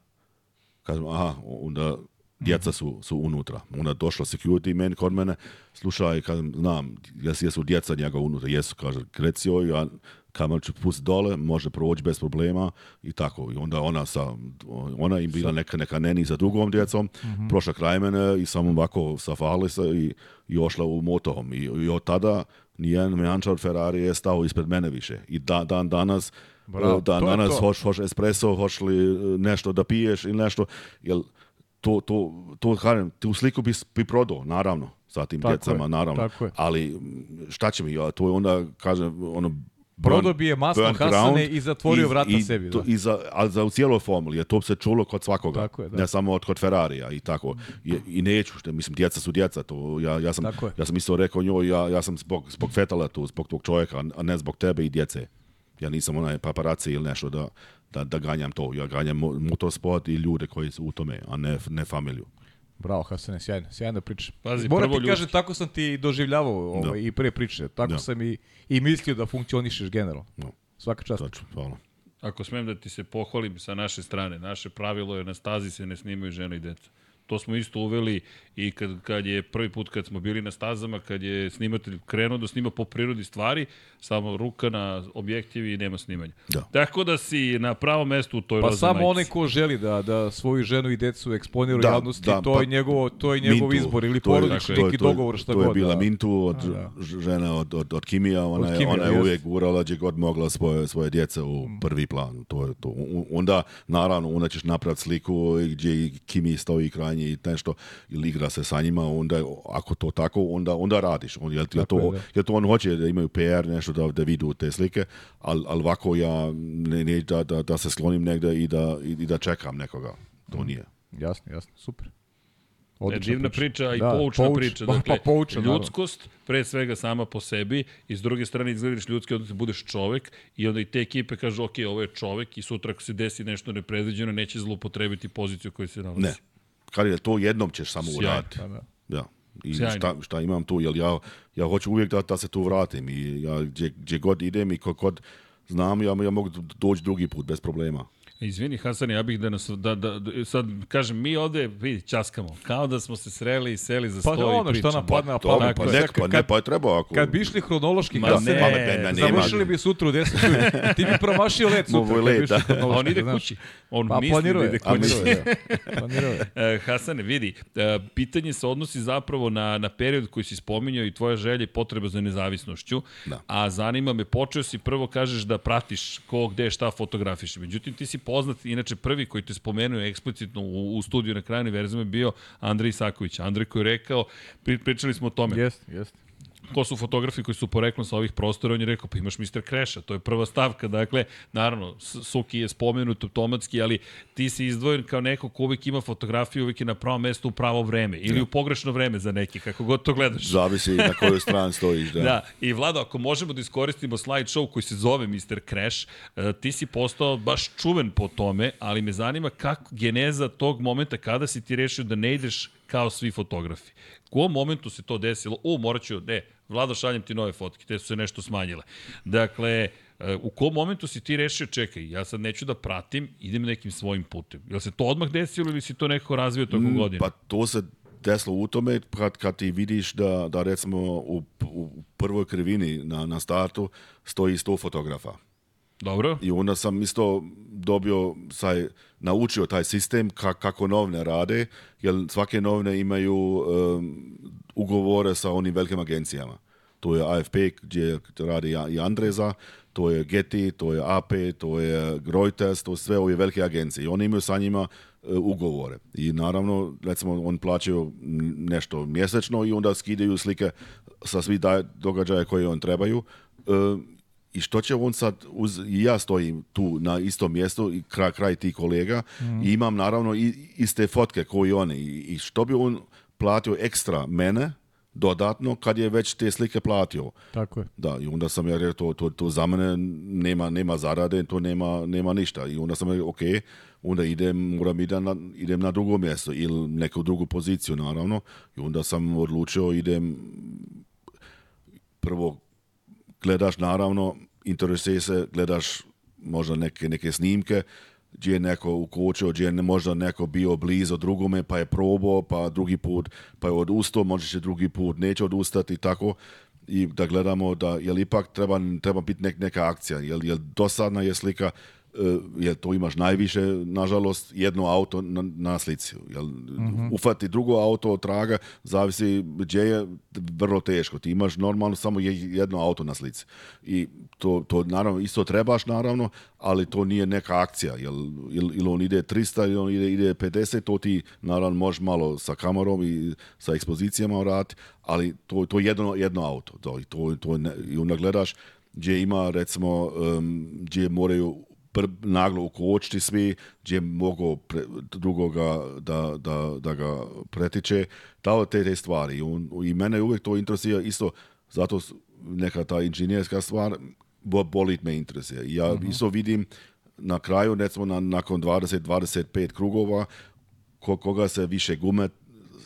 Kažem, aha, onda djeca su, su unutra. Ona je došla security man kod mene, slušaj, kažem, znam, jes, jesu djeca njega unutra, jesu, kaže, krecio joj, ja kamer ću pustiti dole, može proći bez problema i tako. I onda ona sa, ona im bila neka, neka neni za drugom djecom, mm-hmm. prošla kraj mene i samo ovako safali se i, i ošla u motorom. I, i od tada nijedan mehančar Ferrari je stao ispred mene više. I da, dan danas Bravo, eh, dan, danas hoš, hoš espresso, hoš li eh, nešto da piješ ili nešto. Jel, to, to, to, kažem, tu sliku bi, bi prodao, naravno, sa tim tako djecama, je, naravno. Tako je. Ali šta će mi, to je onda, kažem, ono, Brodo bi je masno Hasane i zatvorio vrata i, sebi. To, da. I za, ali za u cijeloj formuli, je to se čulo kod svakoga. Tako je, da. Ne samo od kod Ferrarija i tako. Je, i neću, što, mislim, djeca su djeca. To, ja, ja, sam, ja sam isto rekao njoj, ja, ja sam zbog, zbog fetala tu, zbog tog čovjeka, a ne zbog tebe i djece. Ja nisam onaj paparaci ili nešto da, da, da ganjam to. Ja ganjam motorsport i ljude koji su u tome, a ne, ne familiju. Bravo, Hasane, sjajno, sjajna da priča. Pazi, Moram ti kažem, tako sam ti doživljavao ovaj, da. i pre priče. Tako da. sam i, i mislio da funkcionišeš generalno. No. Da. Svaka čast. Tačno, hvala. Ako smem da ti se pohvalim sa naše strane, naše pravilo je na stazi se ne snimaju žene i deca. To smo isto uveli i kad, kad je prvi put kad smo bili na stazama, kad je snimatelj krenuo da snima po prirodi stvari, samo ruka na objektivi i nema snimanja. Da. Tako da si na pravom mestu u toj pa samo majici. ko želi da, da svoju ženu i decu eksponira da, javnosti, da, to, pa, je njegovo, to je njegov mintu, izbor ili porodični neki to, dogovor šta god. To je bila da. Mintu od A, da. da. žena od, od, od Kimija, ona, od Kimija, ona je uvijek urala gdje god mogla svoje, svoje djece u mm. prvi plan. To je to. Onda, naravno, onda ćeš napraviti sliku gdje Kimi stoji krajnji i nešto, ili igra ga se sa njima, onda ako to tako, onda, onda radiš. On, jel, jel, to, da. jel to on hoće da imaju PR, nešto da, da vidu te slike, ali al ovako ja ne, ne da, da, da, se sklonim negde i da, i, i da čekam nekoga. To mm. nije. Jasno, jasno, super. Odlična divna priča, priča i da, poučna pouč, priča. Pa, dakle, pa, poučna, ljudskost, naravno. pre svega sama po sebi, i s druge strane izgledaš ljudski, onda budeš čovek i onda i te ekipe kažu, ok, ovo je čovek i sutra ako se desi nešto nepredviđeno, neće zlopotrebiti poziciju koju se nalazi. Ne, Karire, da to jednom ćeš samo Sjajno, uraditi. Da, I Sjajno. šta, šta imam tu, jer ja, ja hoću uvijek da, da se tu vratim i ja, gdje, gdje god idem i kod, kod znam, ja, ja mogu doći drugi put bez problema. Izvini Hasane, ja bih da nas, da, da, da sad kažem, mi ovde, vidi, časkamo, kao da smo se sreli i seli za pa sto pa, ono, i pričamo. Pa ono, što napadne, pa, pa, pa, pa, ne, pa, ne, pa je trebao ako... Kad bi išli hronološki, Ma, kad ne, pa, ne, ne, završili bi sutra u 10 Ti bi promašio let sutra. Mogu let, da. On ide kući. On pa, misli planiruje, da ide kući. Planiruje, da. E, Hasane, vidi, e, pitanje se odnosi zapravo na, na period koji si spominjao i tvoja želja i potreba za nezavisnošću, da. a zanima me, počeo si prvo, kažeš da pratiš ko, gde, šta fotografiš. Međutim, ti si poznat, inače prvi koji te spomenuo eksplicitno u, u studiju na kraju univerzuma bio Andrej Isaković. Andrej koji je rekao, pri, pričali smo o tome. Jeste, jeste ko su fotografi koji su poreklom sa ovih prostora, on je rekao, pa imaš Mr. Crash-a, to je prva stavka, dakle, naravno, Suki je spomenut automatski, ali ti si izdvojen kao neko ko uvek ima fotografiju, uvek je na pravo mesto u pravo vreme, ili da. u pogrešno vreme za neke, kako god to gledaš. Zavisi na kojoj strani stojiš, da. da. I Vlado, ako možemo da iskoristimo slide show koji se zove Mr. Crash, eh, ti si postao baš čuven po tome, ali me zanima kako geneza tog momenta kada si ti rešio da ne ideš kao svi fotografi. U kom momentu se to desilo? U, morat ću, ne, Vlado, šaljem ti nove fotke, te su se nešto smanjile. Dakle, eh, u kom momentu si ti rešio, čekaj, ja sad neću da pratim, idem nekim svojim putem. Jel se to odmah desilo ili si to nekako razvio tokom mm, godine? Pa to se desilo u tome kad, kad ti vidiš da, da recimo u, u prvoj krivini na, na startu stoji 100 fotografa. Dobro. I onda sam isto dobio, saj, naučio taj sistem ka, kako novne rade, jer svake novne imaju um, ugovore sa onim velikim agencijama. To je AFP gdje radi i Andreza, to je Getty, to je AP, to je Reuters, to sve ove velike agencije. I oni imaju sa njima uh, ugovore. I naravno, recimo, on plaćaju nešto mjesečno i onda skidaju slike sa svih događaja koje on trebaju. Uh, i što će on sad, uz, i ja stojim tu na istom mjestu i kraj, kraj ti kolega mm. i imam naravno i, iste fotke koji oni I, i što bi on platio ekstra mene dodatno kad je već te slike platio. Tako je. Da, i onda sam ja rekao to, to, to za mene nema, nema zarade, to nema, nema ništa. I onda sam rekao, ok, onda idem, moram idem na, idem na drugo mjesto ili neku drugu poziciju naravno. I onda sam odlučio idem prvo gledaš naravno, interesuje se, gledaš možda neke, neke snimke, gdje je neko ukočio, gdje je možda neko bio blizu drugome, pa je probao, pa drugi put, pa je odustao, možda će drugi put, neće odustati tako. I da gledamo da, jel ipak treba, treba biti nek, neka akcija, jel, jel dosadna je slika, jer to imaš najviše, nažalost, jedno auto na, na slici. Jel, mm -hmm. Ufati drugo auto od traga, zavisi gdje je, vrlo teško. Ti imaš normalno samo jedno auto na slici. I to, to naravno, isto trebaš naravno, ali to nije neka akcija. Jel, ili, il on ide 300, ili on ide, ide 50, to ti naravno možeš malo sa kamerom i sa ekspozicijama vratiti, ali to, to jedno, jedno auto. To, to, to ne, I onda gledaš gdje ima recimo um, gdje moraju naglo ukočiti svi, gdje mogu pre, drugoga da, da, da ga pretiče, ta, te, te stvari. On, I mene uvijek to interesuje isto, zato neka ta inženjerska stvar bolit me interesuje. ja uh mhm. -huh. isto vidim na kraju, recimo na, nakon 20-25 krugova, ko, koga se više gume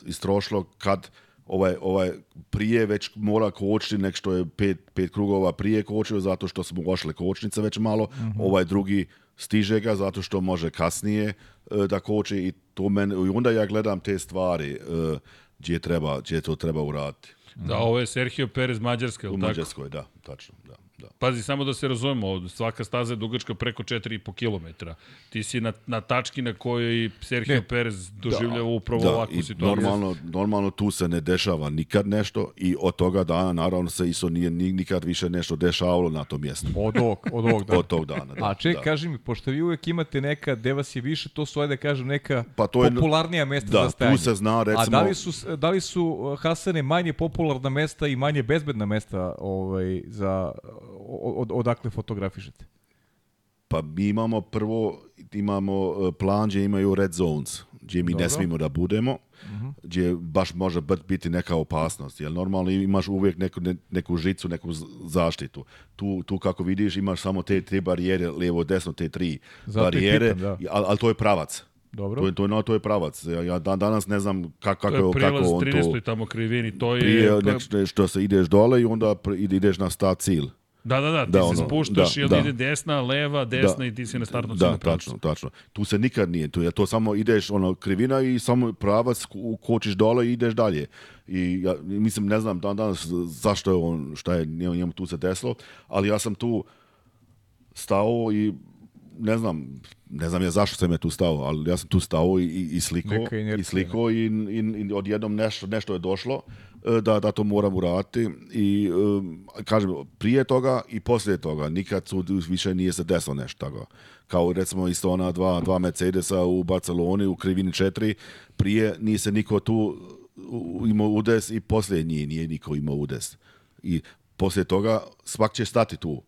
istrošlo, kad ovaj, ovaj prije već mora kočiti nek što je pet, pet krugova prije kočio zato što su mu ošle kočnice već malo, mm -hmm. ovaj drugi stiže ga zato što može kasnije e, da koči i to men, i onda ja gledam te stvari e, gdje treba, gdje to treba uraditi. Da, ovo je Sergio Perez Mađarska, ili U tako? Mađarskoj, da, tačno, da. Da. Pazi, samo da se razumemo, svaka staza je dugačka preko 4,5 km. Ti si na, na tački na kojoj Sergio ne, Perez da. doživljava da, upravo da, ovakvu situaciju. Normalno, normalno tu se ne dešava nikad nešto i od toga dana naravno se isto nije nikad više nešto dešavalo na tom mjestu. Od ovog, od ovog dana. od tog dana, da. A ček, da. kaži mi, pošto vi uvek imate neka, gde vas je više, to su, ajde da kažem, neka pa to je, popularnija mesta da, za stajanje. Da, tu se zna, recimo... A da li su, da li su eh, Hasane, manje popularna mesta i manje bezbedna mesta ovaj, za od, odakle fotografišete? Pa mi imamo prvo, imamo e, plan gdje imaju red zones, gdje mi Dobro. ne smijemo da budemo, mhm. gdje baš može biti neka opasnost. Jer normalno imaš uvijek neku, neku žicu, neku zaštitu. Tu, tu kako vidiš imaš samo te tri barijere, lijevo, desno, te tri Zato barijere, da. ali al to je pravac. Dobro. To je, to je, to je pravac. Ja, ja dan, danas ne znam kak, kako, je, kako on to... To je tamo krivini, to je... Prije nek, što se ideš dole i onda ide, ideš na sta cilj. Da, da, da, ti da, se ono, spuštaš da, i onda da. ide desna, leva, da. desna da, i ti si na startnu da, Da, tačno, tačno. Tu se nikad nije, tu ja, to samo ideš ono krivina i samo pravac kočiš dole i ideš dalje. I ja mislim ne znam dan danas zašto je on šta je njemu tu se desilo, ali ja sam tu stao i ne znam, ne znam ja zašto sam ja tu stao, ali ja sam tu stao i, i slikao i slikao da. i, i, i odjednom nešto, nešto je došlo e, da, da to moram uraditi i um, kažem prije toga i poslije toga nikad su, više nije se desilo nešto tako. Kao recimo isto ona dva, dva Mercedesa u Barceloni u krivini 4 prije nije se niko tu imao udes i poslije nije, nije niko imao udes. I poslije toga svak će stati tu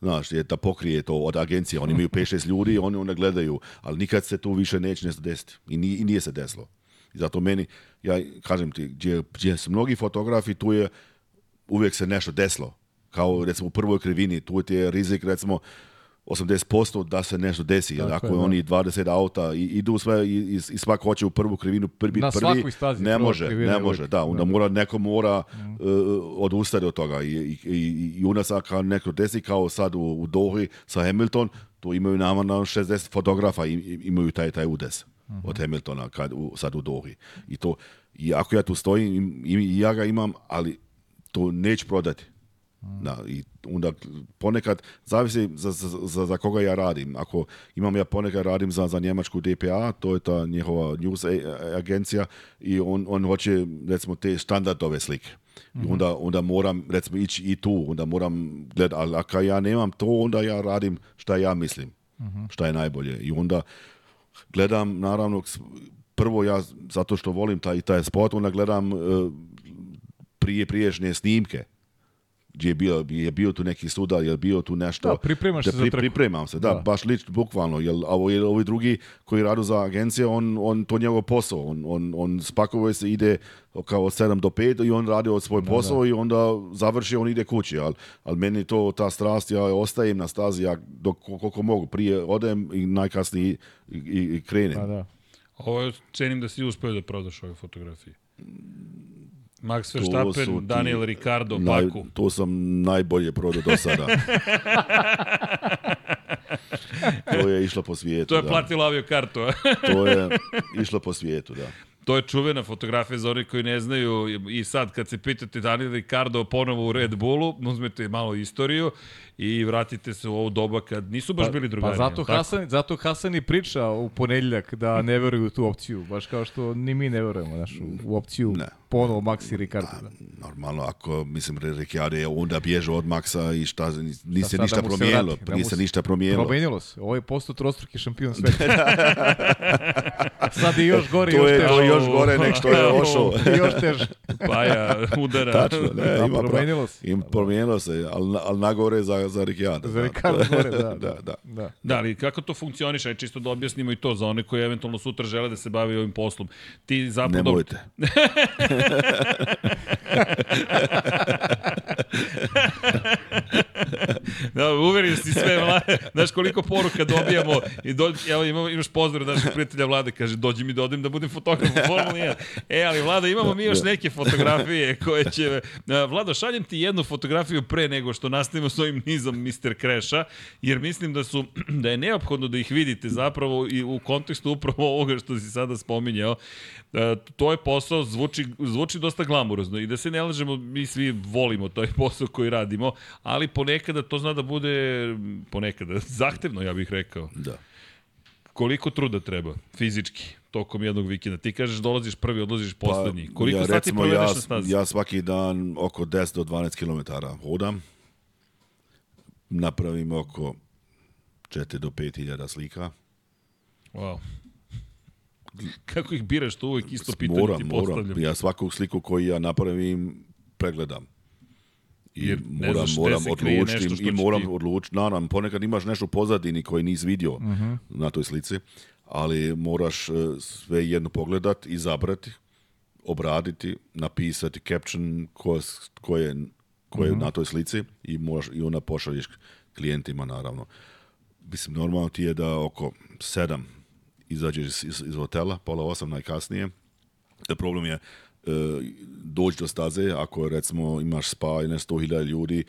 znaš, je da pokrije to od agencije, oni imaju 5-6 ljudi, oni onda gledaju, ali nikad se to više neće nešto desiti i nije, i nije se desilo. I zato meni, ja kažem ti, gdje, gdje su mnogi fotografi, tu je uvijek se nešto desilo. Kao recimo u prvoj krivini, tu je rizik recimo 80% da se nešto desi. Jer ako je, da. oni 20 auta i, idu sve i, i, i svako hoće u prvu krivinu prvi, Na prvi stazi ne može, ne može, da, onda da. mora neko mora mm. uh, odustati od toga i, i, i, i u nas ako neko desi kao sad u, u Dohi sa Hamilton, to imaju nama na 60 fotografa i, imaju taj taj udes mm -hmm. od Hamiltona kad, u, sad u Dohi. I to, i ako ja tu stojim, i, i ja ga imam, ali to neću prodati. Da, i onda ponekad, zavisi za, za, za, koga ja radim. Ako imam ja ponekad radim za, za njemačku DPA, to je ta njihova news agencija i on, on hoće recimo te standardove slike. I mhm. onda, onda moram recimo ići i tu, onda moram gledati, ali ako ja nemam to, onda ja radim šta ja mislim, mhm. šta je najbolje. I onda gledam naravno, prvo ja zato što volim taj, taj sport, onda gledam e, prije priješnje snimke je bio, je bio tu neki sudar, je bio tu nešto... Da, pripremaš da, se pri, za Pripremam se, da, da. baš lično, bukvalno, jel ovo je ovi drugi koji radu za agencije, on, on to njegov posao, on, on, on spakovuje se, ide kao od 7 do 5 i on radi od svoj da, posao da. i onda završi, on ide kući, al al meni to, ta strast, ja ostajem na stazi, ja dok, koliko mogu, prije odem i najkasnije i, i, i krenem. Pa da. Ovo, cenim da si uspeo da prodaš ove fotografije. Max Verstappen, Daniel Ricardo, naj, Baku. Tu sam najbolje prodao do sada. to je išlo po svijetu. To je da. platilo avio kartu. to je išlo po svijetu, da. To je čuvena fotografija za one koji ne znaju i sad kad se pitate Daniel Ricardo ponovo u Red Bullu, uzmete malo istoriju i vratite se u ovo doba kad nisu baš pa, bili pa drugari. Pa zato tako? Hasan, zato Hasan i priča u ponedeljak da ne veruju u tu opciju, baš kao što ni mi ne verujemo našu, u opciju ne. ponovo Maxi i pa, Ricardo. Da, pa, normalno, ako, mislim, Ricardo je onda bježao od Maxa i šta, nije se ništa promijenilo. Nije se ništa promijenilo. Promijenilo se. Ovo je postao trostruki šampion sveta. Da. Sad je još gore. To je još, to još gore nek što je ošao. još teže. Paja, udara. Tačno, ne, ima, promijenilo se. Im, promijenilo se, ali, ali nagore za Marija za Ricardo. Za Ricardo More, da, da, da, da. Da, ali kako to funkcioniše? Čisto da objasnimo i to za one koji eventualno sutra žele da se bave ovim poslom. Ti zapravo... Nemojte. Da, uveren si sve vlade. Znaš koliko poruka dobijamo i do, evo imamo, imaš pozdrav naših prijatelja vlade, kaže dođi mi da odem da budem fotograf u Formuli 1. E, ali vlada, imamo mi da, još da. neke fotografije koje će... E, Vlado, šaljem ti jednu fotografiju pre nego što nastavimo s ovim nizom Mr. Kreša, jer mislim da su, da je neophodno da ih vidite zapravo i u kontekstu upravo ovoga što si sada spominjao. E, to je posao, zvuči, zvuči dosta glamurozno i da se ne lažemo, mi svi volimo taj posao koji radimo, ali ponekada to zna da bude ponekad zahtevno, ja bih rekao. Da. Koliko truda treba fizički tokom jednog vikenda? Ti kažeš dolaziš prvi, odlaziš pa, poslednji. Pa, Koliko ja, sati provedeš ja, na stazi? Ja svaki dan oko 10 do 12 km hodam. Napravim oko 4 do 5 hiljada slika. Wow. Kako ih biraš, to uvek isto pitanje moram, ti postavljam. Moram. Ja svaku sliku koju ja napravim pregledam Jer ne moram, znaš, moram odlučiti i moram ti... odlučiti. Naravno, ponekad imaš nešto pozadini koje nisi vidio uh mhm. -huh. na toj slici, ali moraš e, sve jedno pogledat, izabrati, obraditi, napisati caption ko, ko je, ko je uh mhm. -huh. na toj slici i, moraš, i onda pošalješ klijentima, naravno. Mislim, normalno ti je da oko sedam izađeš iz, iz, iz hotela, pola osam najkasnije. Da problem je E, doći do staze ako recimo imaš spa i nešto 100.000 ljudi, e,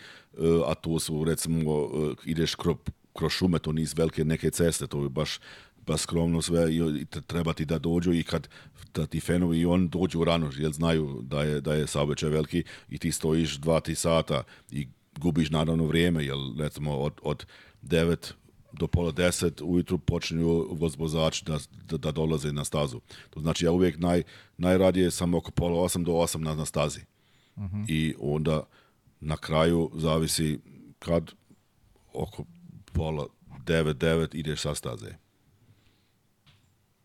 a to su recimo e, ideš kroz, kroz šume, to nisu velike neke ceste, to je baš pa skromno sve i treba ti da dođu i kad da ti fenovi i on dođu rano, jer znaju da je, da je saobraćaj veliki i ti stojiš dva, tri sata i gubiš naravno vrijeme, jer recimo od, od 9 do pola deset ujutru počinju vozbozači da, da, da dolaze na stazu. To znači ja uvijek naj, najradije sam oko pola osam do osam na, na stazi. Uh mhm. -huh. I onda na kraju zavisi kad oko pola devet, devet ideš sa staze.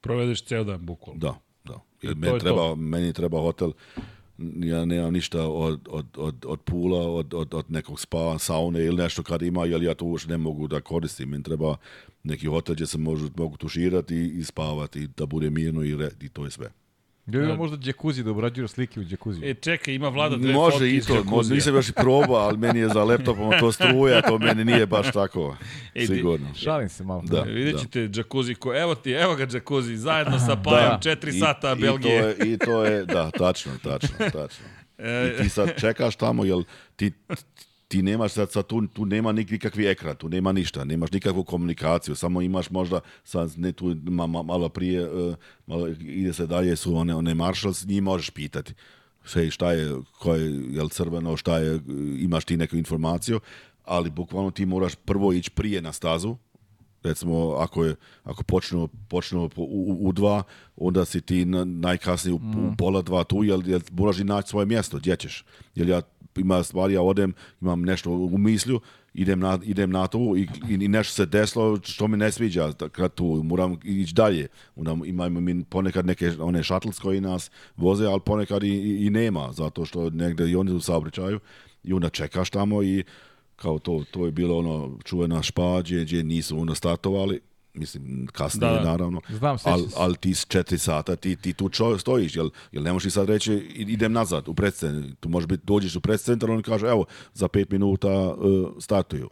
Provedeš ceo dan bukvalno. Da, da. Jer meni, treba, to. meni treba hotel ja nemam ništa od, od, od, od pula, od, od, od nekog spa, saune ili nešto kad ima, jer ja to ne mogu da koristim. Mi treba neki hotel gdje se možu, mogu tuširati i spavati, da bude mirno i, red, i to je sve. Ili da možda džekuzi, da obrađuju slike u džekuzi. E, čekaj, ima vlada dve Može i to, može, nisam baš i probao, ali meni je za laptopom to struja, to meni nije baš tako e, sigurno. Šalim se malo. Da, e, vidjet da. džekuzi, ko, evo ti, evo ga džekuzi, zajedno sa da, Pajom, četiri da, sata i, Belgije. to, je, I to je, da, tačno, tačno, tačno. E, I ti sad čekaš tamo, jel ti, ti nemaš sad, sad tu, tu nema nikakvi ekran, tu nema ništa, nemaš nikakvu komunikaciju, samo imaš možda, sad ne tu ma, ma, malo prije, e, malo, ide se dalje, su one, one marshals, njih možeš pitati. Sve šta je, ko je, jel crveno, šta je, imaš ti neku informaciju, ali bukvalno ti moraš prvo ići prije na stazu, recimo ako je ako počnu, počnu u, u, dva onda si ti najkasnije u, mm. u pola dva tu jer, jer moraš i naći svoje mjesto gdje ćeš jer ja ima stvari, ja odem, imam nešto u mislju, idem na, idem na to i, i, nešto se desilo što mi ne sviđa da kad tu, moram ići dalje. Moram, imamo mi ponekad neke one shuttles koji nas voze, ali ponekad i, i nema, zato što negde i oni u saobraćaju i onda čekaš tamo i kao to, to je bilo ono čuvena špa gdje, nisu ono statovali, mislim kasnije da, da. naravno znam, ali al ti s četiri sata ti, ti tu čo, stojiš jel, jel ne možeš sad reći idem nazad u predcen tu može biti dođeš u predcentar oni kažu, evo za pet minuta uh, startuju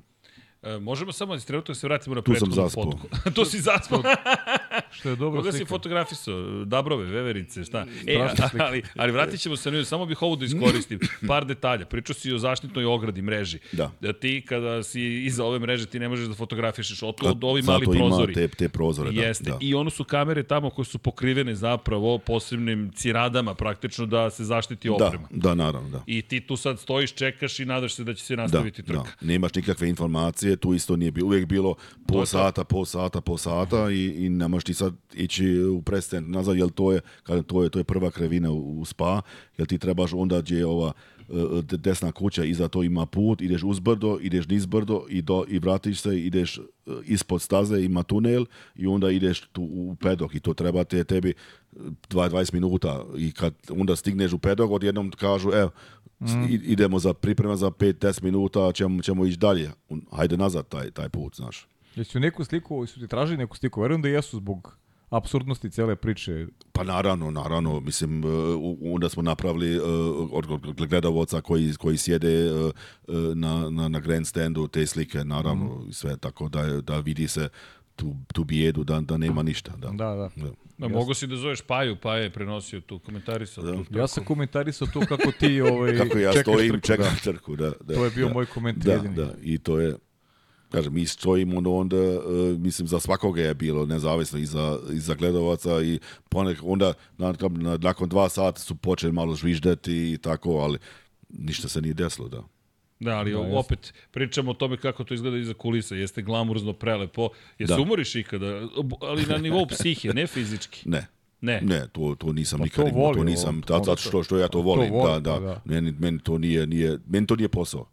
E, možemo samo iz trenutka da se vratimo na prethodnu fotku. to si zaspao. što je dobro Koga slika. si fotografisao? Dabrove, veverice, šta? E, ali, ali vratit ćemo se na nju, samo bih ovo da iskoristim. Par detalja. Pričao si o zaštitnoj ogradi mreži. Da. da ti kada si iza ove mreže ti ne možeš da fotografišeš. Od, od ovi mali prozori. Zato ima te, te prozore. Da, Jeste. Da. I ono su kamere tamo koje su pokrivene zapravo posebnim ciradama praktično da se zaštiti da, oprema. Da, da, naravno, da. I ti tu sad stojiš, čekaš i nadaš se da će se nastaviti da, trka. Da. Nemaš nikakve informacije televizije, tu isto nije bilo, uvijek bilo pol sata, pol sata, pol sata i, i ne možeš ti sad ići u presten nazad, jel to je, kažem, to je, to je prva krevina u, u spa, jer ti trebaš onda gdje je ova E, desna kuća, iza to ima put, ideš uzbrdo, ideš nizbrdo i, do, i vratiš se, ideš e, ispod staze, ima tunel i onda ideš tu u pedok i to treba te, tebi 20 e, minuta i kad onda stigneš u pedok, odjednom kažu, evo, Mm. idemo za priprema za 5-10 minuta, ćemo, ćemo ići dalje. Hajde nazad taj, taj put, znaš. Jesi u neku sliku, su ti tražili neku sliku? Verujem da jesu zbog apsurdnosti cele priče. Pa naravno, naravno, mislim, e, onda smo napravili e, od gledavoca koji, koji sjede e, na, na, na grandstandu te slike, naravno, mm sve, tako da, da vidi se tu, tu bijedu, da, da nema mhm. ništa. Da, da. da. da. Da, mogo si da zoveš Paju, pa je prenosio tu, komentarisao da. tu trku. Ja sam komentarisao tu kako ti ovaj, kako ja čekaš stojim, trku. Čekam da. trku da, da, to je bio da, moj komentar da, jedini. Da, i to je, kažem, mi stojimo ono onda, uh, mislim, za svakoga je bilo, nezavisno i za, i za gledovaca i ponek, onda na, na, nakon dva sata su počeli malo žviždati i tako, ali ništa se nije desilo, da. Da, ali da, opet jeste. pričamo o tome kako to izgleda iza kulisa. Jeste glamurozno prelepo. Jesi da. umoriš ikada? Ali na nivou psihe, ne fizički. Ne. Ne. Ne, to to nisam pa nikad, to, volim, to nisam, to, to, što što ja to volim, to da, volim da, da, da. Meni, meni to nije nije, meni to nije posao.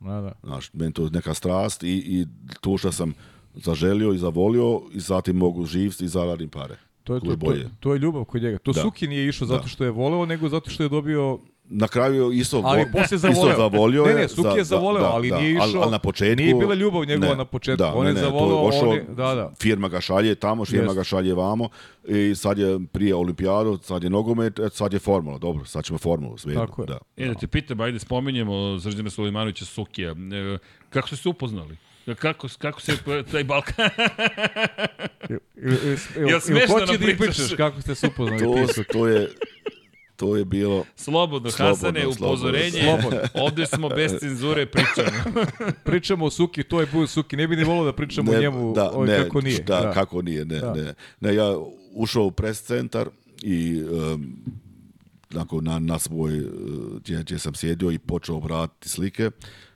Da, da. Znaš, meni to neka strast i, i to što sam zaželio i zavolio i zatim mogu živ i zaradim pare. To je, to, to, to, je ljubav kod njega. To da. Suki nije išao da. zato što je voleo, nego zato što je dobio na kraju isto ali posle zavoleo. Isto zavolio Ne, ne, Suk je zavoleo, da, ali da, nije išao. Ali, na početku nije bila ljubav njegova ne, na početku. Da, on ne, je zavoleo, on je, da, da. Firma ga šalje tamo, firma yes. ga šalje vamo i sad je prije olimpijadu, sad je nogomet, e, sad je formula. Dobro, sad ćemo formulu sve. Tako Da. E, da te pitam, ajde spomenjemo Zrđana Sulejmanovića Sukija. E, kako ste se upoznali? E, kako, kako se taj Balkan... Jel smešno da nam pričaš? Kako ste se upoznali? To, to je, To je bilo... Slobodno, slobodno Hasane, slobodno, upozorenje. Slobodno. Ovde smo bez cenzure pričamo. pričamo o Suki, to je bio Suki. Ne bi ni volao da pričamo ne, o njemu da, ovaj, ne, kako nije. Šta, da, da, kako nije, ne, da. ne. Ne, ja ušao u pres centar i um, onako, na, na svoj, e, gdje, gdje sam sjedio i počeo obratiti slike,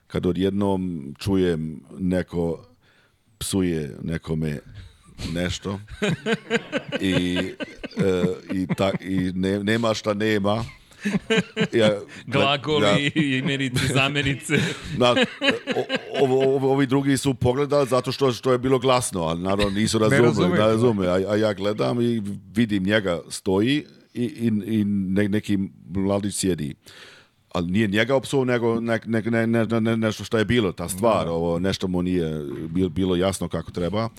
kad odjednom čujem neko psuje nekome nešto i, e, i, ta, i ne, nema šta nema. Ja, Glagoli, ja, imenice, zamenice. Na, o, o, ovi drugi su pogledali zato što, što je bilo glasno, ali naravno nisu razumeli. Ne, ne razume, a, a ja gledam i vidim njega stoji i, i, i ne, neki mladić sjedi. Uh, ali nije njega opsuo, nego ne, ne, ne, nešto što je bilo, ta stvar, da. ovo, nešto mu nije bilo jasno kako treba.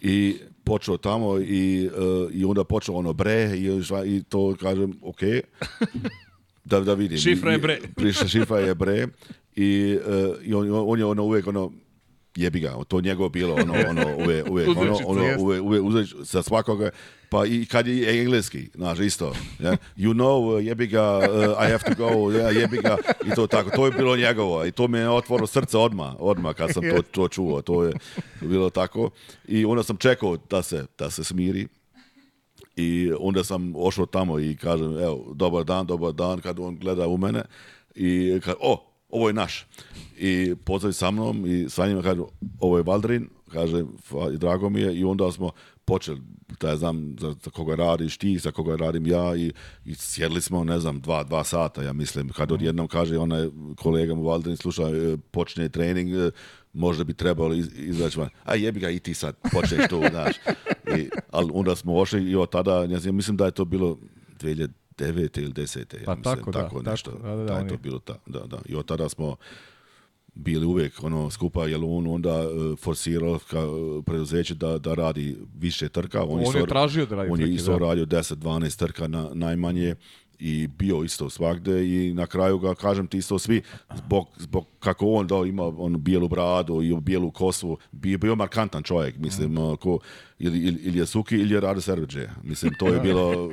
I počeo tamo i, uh, i onda počeo ono bre i, i to kažem, ok, da, da vidim. Šifra je bre. Prišla šifra je bre i, uh, i on, on je ono uvek ono, jebi ga, to njegovo bilo, ono, ono, uvek ono, ono, uvek uvijek, uvijek, uvijek, uvijek, Pa i kad je engleski, znaš, isto. Yeah? You know, uh, jebi ga, uh, I have to go, yeah, jebi ga, i to tako. To je bilo njegovo i to mi je otvorilo srce odma, odma kad sam to, to čuo. To je bilo tako. I onda sam čekao da se, da se smiri. I onda sam ošao tamo i kažem, evo, dobar dan, dobar dan, kad on gleda u mene. I kad, o, ovo je naš. I pozdravi sa mnom i sa njima kažem, ovo je Valdrin, kaže, drago mi je. I onda smo počeli, da znam za, za, koga radiš ti, za koga radim ja i, i sjedli smo, ne znam, dva, dva sata, ja mislim, kad odjednom mhm. kaže onaj kolega mu Valdrin, sluša, e, počne trening, e, možda bi trebalo iz, izaći van. A jebi ga i ti sad, počneš to, znaš. I, ali onda smo ošli i od tada, ja mislim da je to bilo 2009. ili 10. Ja pa mislim, tako, da, tako, nešto. Da, da, da, da je to bilo ta, da, da. I od tada smo bili uvek ono skupa, jer on onda uh, forsirao ka, e, preduzeće da, da radi više trka. On, on iso, je tražio da radi On je isto da. radio 10-12 trka na, najmanje i bio isto svakde i na kraju ga kažem ti isto svi zbog, zbog kako on da ima on bijelu bradu i bijelu kosu bio bio markantan čovjek mislim mm. ko ili, ili, ili je Suki ili je Rade Servedže mislim to je bilo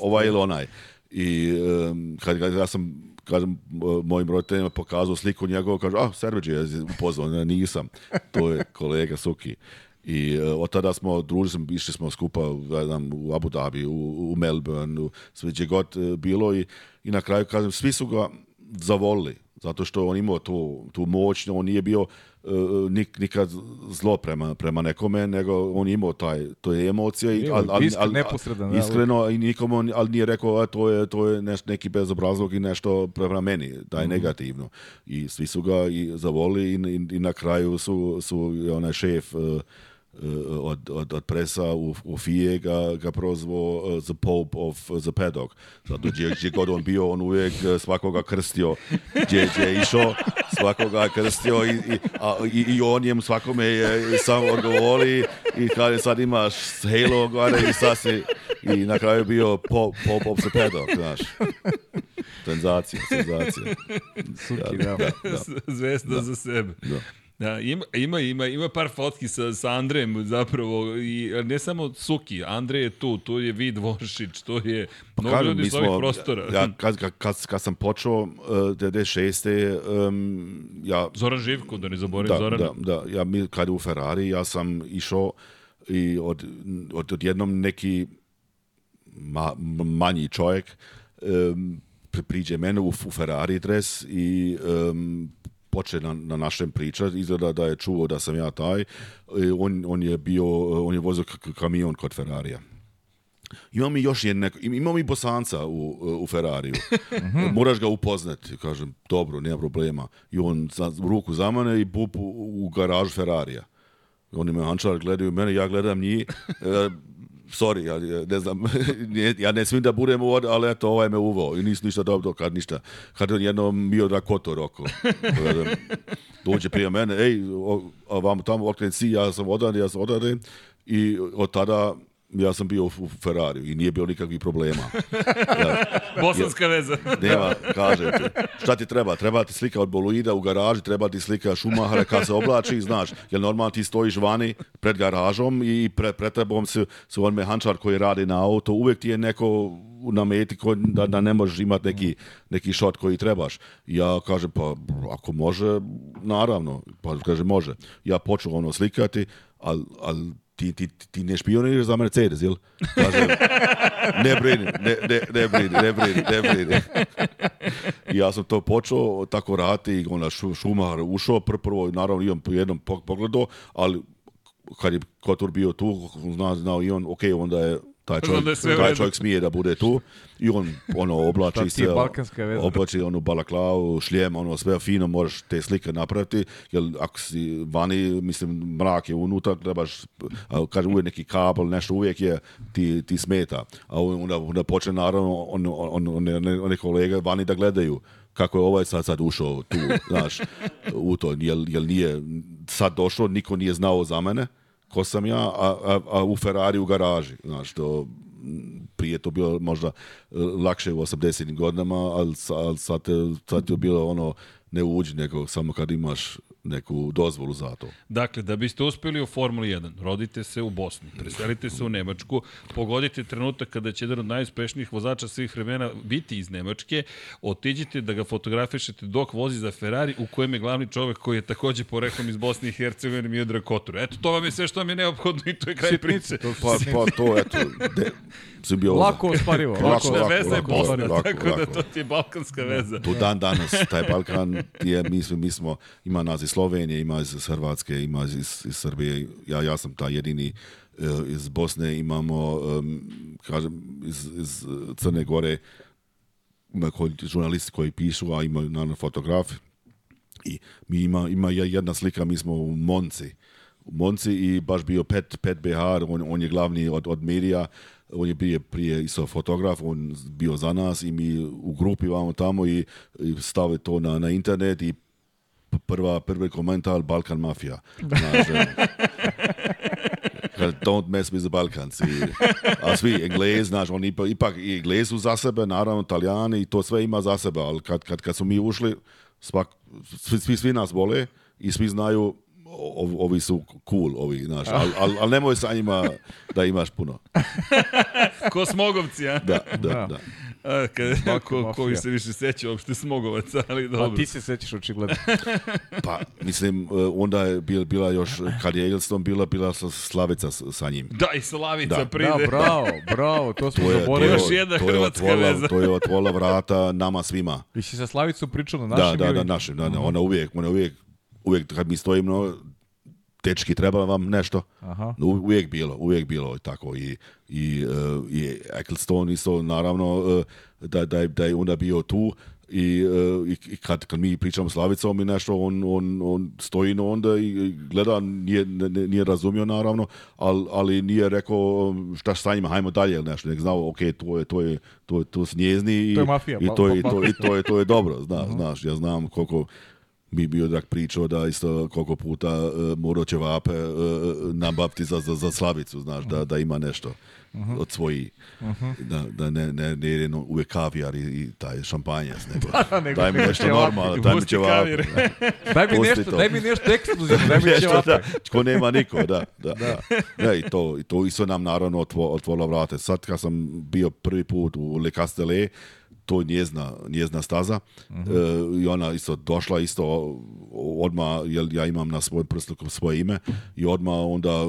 ovaj ili onaj i um, kad, kad ja sam kažem, mojim roditeljima pokazao sliku njegovu, kažu, ah, Serbeđi je upoznao, ne, nisam, to je kolega Suki. I eh, od tada smo, družili smo, išli smo skupa ja znam, u Abu Dhabi, u, u Melbourne, u, sve gdje god eh, bilo i, i na kraju, kažem, svi su ga zavolili, zato što on imao tu, tu moć, on nije bio Eh, nik, nikad zlo prema, prema nekome, nego on imao taj, to je emocija, i, ali, ali, ali, ali iskreno, i nikom on, ali nije rekao, a, to je, to je neš, neki bezobrazlog i nešto prema meni, da je mm negativno. I svi su ga i zavoli i, i, i na kraju su, su onaj šef uh, Eh, od, od, od presa u, v FIE ga, ga prozvo uh, eh, the pope of uh, the paddock. Zato, gdje, gdje god on bio, on uvijek svakoga krstio. Gdje, gdje je išao, svakoga krstio i, i, a, i, i on je svakome je sam odgovori i kada sad imaš Halo gore i sad sasi i na kraju bio pope, pope of the paddock, znaš. Senzacija, senzacija. Suki, da, da, da. da. Zvezda da. za sebe. Da. Da, ima, ima, ima, ima par fotki sa, sa Andrejem zapravo, i ne samo Suki, Andrej je tu, tu je Vid Vošić, to je pa, mnogo kažem, ljudi s ovih prostora. Ja, kad, kad, kad, kad sam počeo, uh, 96. Um, ja... Zoran Živko, da ne zaboravim da, Zorana. Da, da, ja, mi, kad je u Ferrari, ja sam išao i od, od, od odjednom neki ma, manji čovjek um, priđe mene u, u Ferrari dres i um, poče na, na našem priča, izgleda da je čuo da sam ja taj, e, on, on je bio, on je vozio kamion kod Ferrarija. Imam i još jedne, imam i Bosanca u, u Ferrariju. Mhm. Moraš ga upoznati. Kažem, dobro, nema problema. I on za, ruku za mene i bup u, u garažu Ferrarija. Oni me hančar gledaju mene, ja gledam njih. E, sorry, ja eh, ne znam, ja ne smijem da budem uvod, ali eto, ovaj me uveo i nisu ništa dobro kad ništa. Kad on jednom bio da kotor oko. Dođe prije mene, ej, o, vam tamo, otkren ja sam odan, ja sam odan, i od tada ja sam bio u Ferrariju i nije bilo nikakvih problema. Ja, Bosanska veza. nema, kažem ti. Šta ti treba? Treba ti slika od Boluida u garaži, treba ti slika Šumahara kad se oblači, znaš. Jer normalno ti stojiš vani pred garažom i pre, pred tebom su, su on mehančar koji radi na auto. Uvek ti je neko na meti ko, da, da ne možeš imati neki, neki shot koji trebaš. Ja kažem, pa ako može, naravno. Pa kaže, može. Ja počeo ono slikati, ali al ti, ti, ti ne špioniraš za Mercedes, jel? Kažem, ne brini, ne, ne, ne brini, ne brini, ne brini. I ja sam to počeo tako rati i ona Šumar ušao, pr prvo, naravno imam po jednom pogledu, ali kad je Kotor bio tu, zna, znao i on, ok, onda je taj čovjek, da taj čovjek smije da bude tu i on ono oblači se oblači onu balaklavu, šljem, ono sve fino možeš te slike napraviti jel ako si vani, mislim mrak je unutra, trebaš kaže uvijek neki kabel, nešto uvijek je ti, ti smeta, a onda, onda počne naravno on, on, on, one kolege vani da gledaju kako je ovaj sad, sad ušao tu, znaš, u to, jel, jer nije sad došlo, niko nije znao za mene, ko sam ja, a, a, a u Ferrari u garaži, znaš, to prije to bilo možda e, lakše u 80. godinama, ali, ali sad, e, sad je bilo ono ne uđi nego samo kad imaš neku dozvolu za to. Dakle, da biste uspeli u Formuli 1, rodite se u Bosni, preselite se u Nemačku, pogodite trenutak kada će jedan od najuspešnijih vozača svih vremena biti iz Nemačke, otiđite da ga fotografišete dok vozi za Ferrari, u kojem je glavni čovek koji je takođe poreklom iz Bosne i Hercegovine Miodrag Kotor. Eto, to vam je sve što vam je neophodno i to je kraj priče. Pa, pa to, eto, de, simbioza. Lako ostvarivo. lako, lako, veza je Bosna, lako, tako da lako. da to ti je balkanska da. veza. Do dan danas, taj Balkan je, mi smo, mi smo ima nas iz Slovenije, ima iz Hrvatske, ima iz, iz Srbije, ja, ja sam taj jedini eh, iz Bosne imamo, kažem, iz, iz Crne Gore, ima žurnalisti koji pišu, a imaju naravno fotograf. I mi ima, ima jedna slika, mi smo u Monci. U Monci i baš bio Pet, Pet Behar, on, on je glavni od, od medija on je prije, prije isto fotograf, on bio za nas i mi u grupi vamo tamo i, i stave to na, na internet i prva, prvi komentar Balkan mafija. Znaš, don't mess with the Balkans. I, a svi Englez, znaš, oni ipak i Englez su za sebe, naravno Italijani i to sve ima za sebe, ali kad, kad, kad su mi ušli, svak, svi, svi, svi nas vole i svi znaju ov, ovi su cool, ovi, znaš, ali al, al nemoj sa njima da imaš puno. ko smogovci, a? Da, da, da. da. A, kad, Bak, ko, koji se više seća uopšte smogovaca, ali pa dobro. A ti se sećaš očigledno. pa, mislim, e, onda je bil, bila još, kad je Eggleston bila, bila sa Slavica sa njim. Da, i Slavica da. pride. Da, bravo, bravo, to smo zaboravili. To je, još jedna to je otvola, veza. To je otvola vrata nama svima. Vi si sa Slavicom pričao na našim? Da, da, da, našim, da, da, da, da mhm. ona uvijek, ona uvijek uvijek kad mi stojimo, dečki, treba vam nešto. Aha. Uvijek bilo, uvijek bilo tako. I, i, e, i Ecclestone isto, naravno, e, da, da, da je onda bio tu. I, e, i kad, kad mi pričamo s Lavicom i nešto, on, on, on stoji na onda i gleda, nije, nije razumio naravno, ali, ali nije rekao um, šta sa njima, hajmo dalje ili nešto, nek znao, ok, to je, to je, to je, to su i, to je mafija, i, to pa- je, i, to, i to je, to je dobro, zna, uh -huh. znaš, ja znam koliko bi bio da pričao da isto koliko puta uh, e, morao će vape uh, nabaviti za, za, za, slavicu, znaš, da, da ima nešto mhm. od svojih. Uh mhm. -huh. Da, da ne, ne, ne, ne uvijek kavijar i, i taj šampanjac, nego, da, nego daj mi nešto normalno, daj mi će vape. Da. daj mi nešto, daj mi nešto ekskluzivno, daj mi će vape. da, ko nema niko, da, da. da, da. Ne, i to, i to isto nam naravno otvorilo vrate. Sad kad sam bio prvi put u Le Castellet, to njezna, njezna staza uh mhm. -huh. e, i ona isto došla isto odma jer ja imam na svoj prsluku svoje ime i odma onda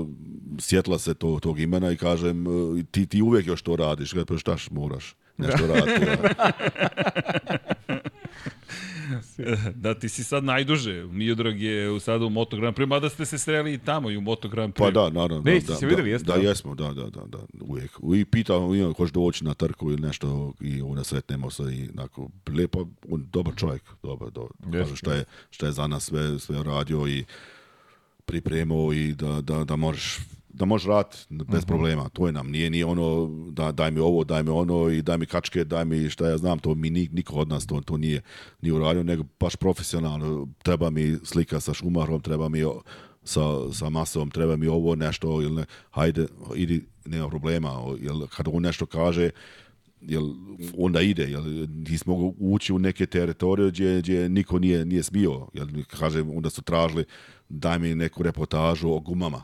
sjetla se to, tog imena i kažem e, ti, ti uvijek još to radiš, pa štaš moraš nešto da. raditi. da, ti si sad najduže. Miodrag je sada u Moto Grand Prix, mada ste se sreli i tamo i u Moto Grand pa Prix. Pa da, naravno. Ne, da, ste da, se videli, da, jeste? Da, da, jesmo, da, da, da, da uvijek. I pitao, imam, hoćeš doći na trku ili nešto i onda sretnemo se i onako, lepo, on, dobar čovjek, dobar, dobar. Kaže šta je, šta je za nas sve, sve radio i pripremao i da, da, da možeš da može rat bez mhm. problema, to je nam, nije, nije ono da, daj mi ovo, daj mi ono i daj mi kačke, daj mi šta ja znam, to mi niko od nas to, to nije, nije uradio, nego baš profesionalno, treba mi slika sa šumarom, treba mi sa, sa masom, treba mi ovo nešto, ili ne, hajde, idi, nema problema, jel, kad on nešto kaže, jel, onda ide, jel, nismo ući u neke teritorije gdje, gdje niko nije, nije smio, jel, kaže, onda su tražili, daj mi neku reportažu o gumama,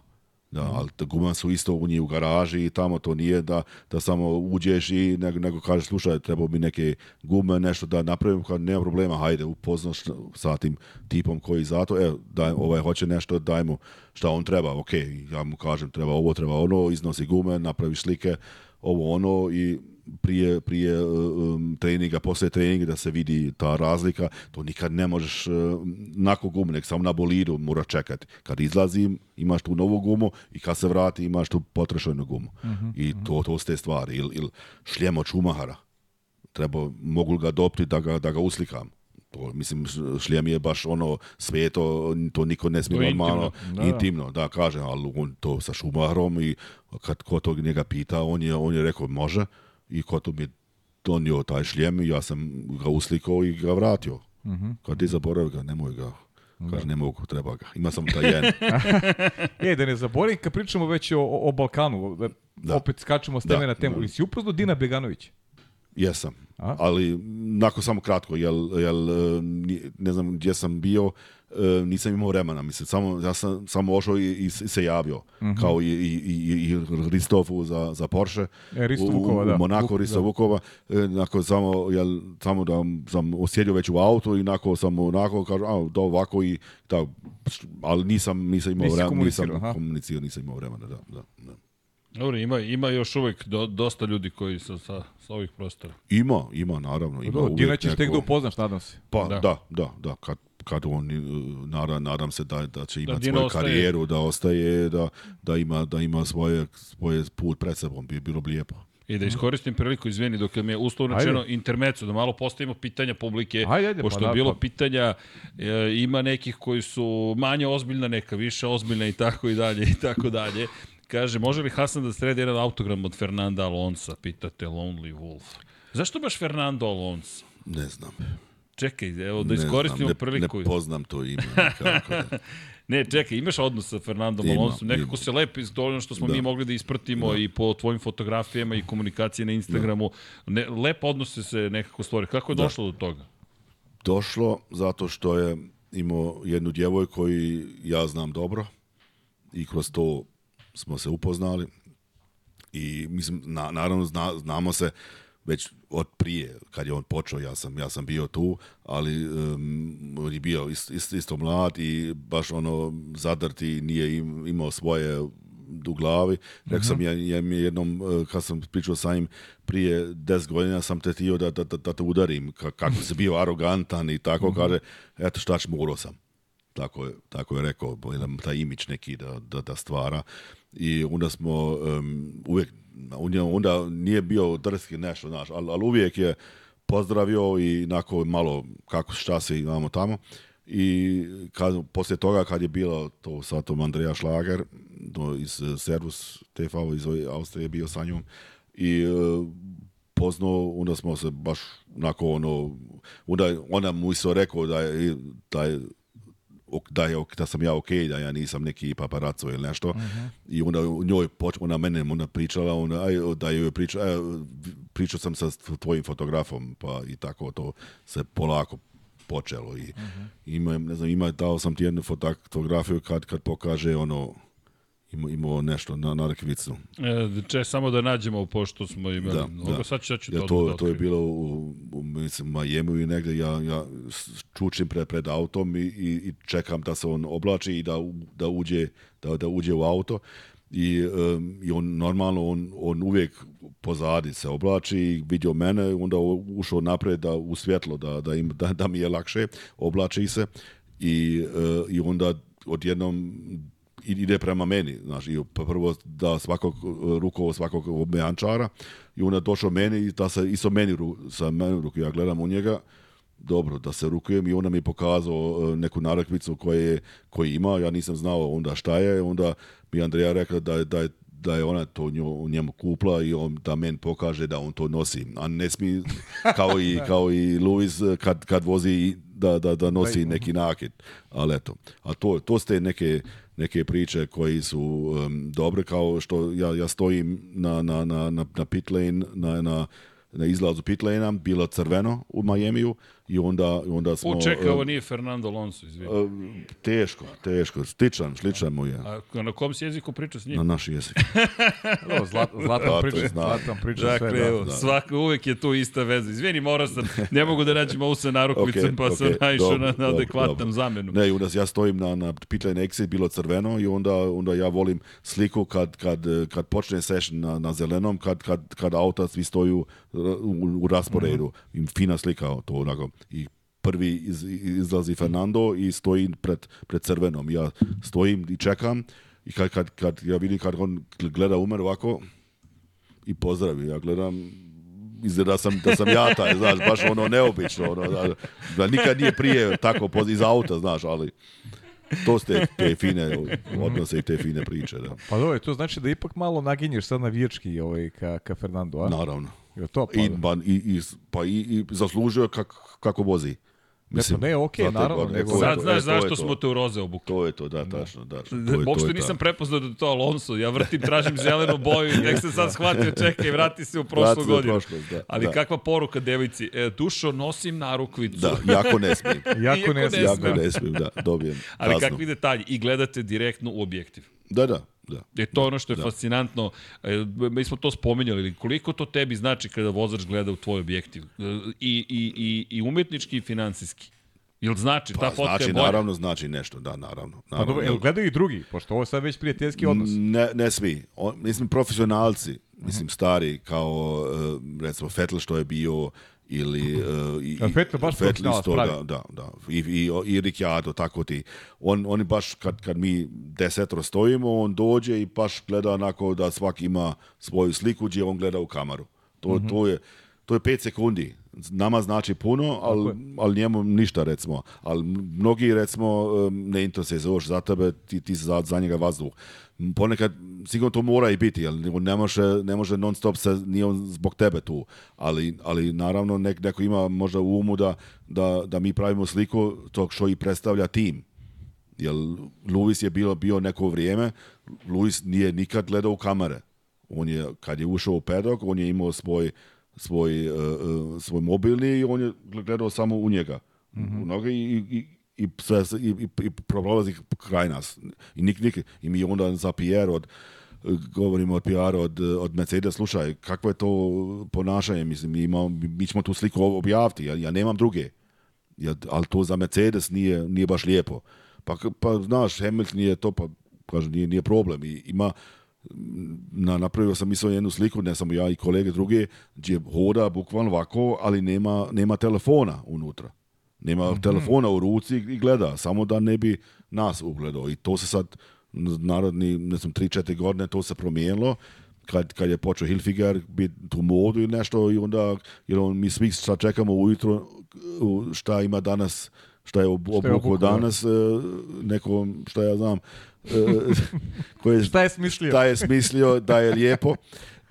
Da, mhm. ali guman su isto u njih u garaži i tamo to nije da, da samo uđeš i nego, nego kažeš slušaj, treba mi neke gume, nešto da napravim, kad nema problema, hajde, upoznaš sa tim tipom koji zato, e, daj, ovaj hoće nešto, daj mu šta on treba, ok, ja mu kažem treba ovo, treba ono, iznosi gume, napravi slike, ovo ono i prije, prije um, treninga, posle treninga da se vidi ta razlika, to nikad ne možeš uh, nako gumu, nek samo na bolidu mora čekati. Kad izlazim, imaš tu novu gumu i kad se vrati imaš tu potrošenu gumu. Uh mhm, -huh, I mhm. to, to su te stvari. Ili il, šljemo čumahara, treba, mogu ga dopiti da ga, da ga uslikam. To, mislim, šljem je baš ono sveto, to niko ne smije normalno, intimno, da, da, intimno, da kažem, ali on to sa šumahrom i kad ko tog njega pita, on je, on je rekao može, i ko to mi je donio taj šljem ja sam ga uslikao i ga vratio. Mm -hmm. Kad ti zaborav ga, nemoj ga. Da. Kaže, ne mogu, treba ga. Ima samo taj jedan. e, da ne zaborim, kad pričamo već o, o Balkanu, da, da. opet skačemo s teme da, na temu. Da. I si upoznao Dina Beganović? Jesam, A? ali nako samo kratko, jel, jel, eh, ne znam gdje sam bio, E, nisam imao vremena, mislim, samo, ja sam samo ošao i, i, se javio, mm -hmm. kao i, i, i, i Ristovu za, za Porsche, e, Risto Vukova, u, u, da. u Monako, Risto da. Vukova, e, nakon samo, ja, samo da sam osjedio već u auto i nakon sam onako, kažu, a, do da, ovako i tako, ali nisam, nisam imao vremena, nisam komunicirao, nisam imao vremena, da, da, da. Dobro, ima, ima još uvek do, dosta ljudi koji su sa, sa ovih prostora. Ima, ima, naravno. Ima Dobro, ti nećeš neko... tek da upoznaš, nadam se. Pa, da, da, da. da kad kad on, e, nadam, nadam se da, da će imati da svoju karijeru, da ostaje, da, da, ima, da ima svoje, svoje put pred sebom, bi bilo bi lijepo. I da mhm. iskoristim priliku, izvini, dok mi je uslovno rečeno intermecu, da malo postavimo pitanja publike, ajde, ajde, pa pošto pa, je da, bilo pa. pitanja, e, ima nekih koji su manje ozbiljna, neka više ozbiljna i tako i dalje i tako dalje. Kaže, može li Hasan da sredi jedan autogram od Fernanda Alonsa, pitate Lonely Wolf. Zašto baš Fernando Alonso? Ne znam. Čekaj, evo da iskoristim ovu priliku. Ne, ne poznam to ime. Kako da- ne, čekaj, imaš odnos sa Fernandom Alonso, nekako imam. se lepo dovoljno što smo da. mi mogli da ispratimo da. i po tvojim fotografijama i komunikaciji na Instagramu. Da. Ne, lep odnos se nekako stvori. Kako je da. došlo do toga? Došlo zato što je imao jednu djevoj koju ja znam dobro i kroz to smo se upoznali i mislim, na, naravno zna, znamo se već od prije kad je on počeo ja sam ja sam bio tu ali um, on je bio ist, ist, isto mlad i baš ono zadrti nije im, imao svoje u glavi. Rekao mhm. sam, ja, ja mi jednom, e, kad sam pričao sa njim prije 10 godina, sam te tio da, da, da, da te udarim, kako se bio arogantan i tako, mm -hmm. kaže, eto šta ću, morao sam. Tako je, tako je rekao, jedan taj imić neki da, da, da stvara. I onda smo um, uvijek on je onda nije bio drski nešto, znaš, ali, ali uvijek je pozdravio i onako malo kako šta se imamo tamo. I kad, poslije toga kad je bilo to sa tom Andreja Šlager do, iz eh, Servus TV iz Austrije bio sa njom i uh, poznao, onda smo se baš onako ono, onda, onda mu se rekao da je, da je da, je, da sam ja ok, da ja nisam neki paparaco ili nešto. Uh-huh. I onda njoj, ona mene ona pričala, ona, aj, da joj priča, pričao sam sa tvojim fotografom, pa i tako to se polako počelo. I, uh-huh. Mhm. ima, ne znam, ima, dao sam ti jednu fotografiju kad, kad pokaže ono, imao, imao nešto na, na rakvicu. E, če, samo da nađemo, pošto smo imali da, mnogo, da. sad ću, ja ću ja, da to, to, da to je bilo u, u mislim, Majemu i negde, ja, ja čučim pred, pred autom i, i, i čekam da se on oblači i da, da, uđe, da, da uđe u auto i, um, i on normalno on, on uvijek pozadi se oblači i vidio mene, onda ušao napred da, u svjetlo da, da, im, da, da mi je lakše, oblači se i, uh, i onda odjednom ide prema meni, znaš, i pa prvo da svakog e, rukovo svakog obmejančara i onda je došao meni i ta da se i isto meni sa meni ruku, ja gledam u njega, dobro, da se rukujem i onda mi je pokazao e, neku narakvicu koju koje ima, ja nisam znao onda šta je, onda mi je Andreja rekla da, da je da je ona to njo, njemu kupla i on, da men pokaže da on to nosi. A ne smi kao i, da. kao i Luis, e, kad, kad vozi da, da, da nosi neki nakit. Ali eto, a to, to ste neke neke priče koji su um, dobre, kao što ja, ja stojim na, na, na, na, na pit lane, na, na, na izlazu pit lane bilo crveno u Majemiju, i onda, i onda smo... U, ovo e, nije Fernando Alonso, izvijem. Teško, teško, sličan, sličan mu je. A na kom si jeziku pričao s njim? Na naš jezik. o, zlat, zlatan priča, zlatan priča dakle, sve. da, da. svaka, uvek je tu ista veza. Izvini, mora sam, ne mogu da nađem ovu sa narukvicom, okay, pa okay, sam naišao na, na adekvatnu zamenu. Ne, onda ja stojim na, na pitlane exit, bilo crveno i onda, onda ja volim sliku kad, kad, kad počne session na, na zelenom, kad, kad, kad auta svi stoju e, u, u rasporedu. Mm -hmm. Fina slika, to onako i prvi iz, izlazi Fernando i stoji pred, pred crvenom. Ja stojim i čekam i kad, kad, kad ja vidim kad on gleda Umer ovako i pozdravi. Ja gledam izgleda da sam, da sam ja taj, znaš, baš ono neobično, ono, znaš, da, da nikad nije prije tako poz, iz auta, znaš, ali to ste te fine odnose i te fine priče, da. Pa dobro, to znači da ipak malo naginješ sad na vječki ovaj, ka, ka Fernando, a? Naravno. Jo, to pa, I, da. ban, i, i, pa i, i zaslužio kak, kako vozi. Pa Mislim, ne, okej, okay, naravno. E, nego, to, e, sad znaš zašto smo te u roze obukli. To je to, da, da. tačno, da. to je, Uopšte to je nisam prepoznao da je to Alonso. Ja vrtim, tražim zelenu boju i nek se sad da. shvatio, čekaj, vrati se u prošlu godinu. Prošlost, da, Ali da. kakva poruka, devojci? E, dušo, nosim narukvicu. Da, jako ne smijem. jako ne smijem. Jako ne smijem, da, dobijem. Ali kaznu. kakvi detalji? I gledate direktno u objektiv. Da, da, Da. I e, to da, ono što je da. fascinantno. E, mi smo to spominjali, koliko to tebi znači kada vozač gleda u tvoj objektiv? E, I, i, i, i umetnički i finansijski. Jel znači, pa, ta fotka znači, je bolja? naravno, znači nešto, da, naravno. naravno. Pa dobro, jel gledaju i drugi, pošto ovo je sad već prijateljski odnos? Ne, ne smi. O, mi smo profesionalci, mislim, mhm. stari, kao, recimo, Fettel što je bio, ili uh, i, Fetle baš Fetle isto, da, da, da, i, i, i Ricciardo, tako ti. On, oni baš kad, kad mi desetro stojimo, on dođe i baš gleda onako da svak ima svoju sliku, gdje on gleda u kameru. To, mm -hmm. to je to je 5 sekundi nama znači puno, ali, ali njemu ništa recimo. Ali mnogi recimo ne interesuje se još za tebe, ti, ti za, za njega vazduh. Ponekad sigurno to mora i biti, jer ne može, ne može non stop se, nije on zbog tebe tu. Ali, ali naravno nek, neko ima možda u umu da, da, da mi pravimo sliku tog što i predstavlja tim. Jer Luis je bilo, bio neko vrijeme, Luis nije nikad gledao u kamere. On je, kad je ušao u pedok, on je imao svoj svoj, uh, svoj mobilni i on je gledao samo u njega. Mm -hmm. U noge i, i, i, sve, i, i, i prolazi kraj nas. I, nik, nik, I mi onda za PR od govorimo od PR od, od Mercedes, slušaj, kakvo je to ponašanje, mislim, mi, imamo, mi ćemo tu sliku objaviti, ja, ja nemam druge, ja, ali to za Mercedes nije, nije baš lijepo. Pa, pa znaš, Hamilton je to, pa kažem, nije, nije problem. I, ima, na, napravio sam isto jednu sliku, ne samo ja i kolege druge, gdje hoda bukvalno ovako, ali nema, nema telefona unutra. Nema mm -hmm. telefona u ruci i gleda, samo da ne bi nas ugledao. I to se sad, narodni, ne znam, tri, četiri godine, to se promijenilo. Kad, kad je počeo Hilfiger biti tu modu ili nešto i onda, jer on, mi svi šta čekamo ujutro, šta ima danas, šta je obuko da. danas, e, nekom, šta ja znam, koje, šta je smislio? Šta je smislio, da je lijepo.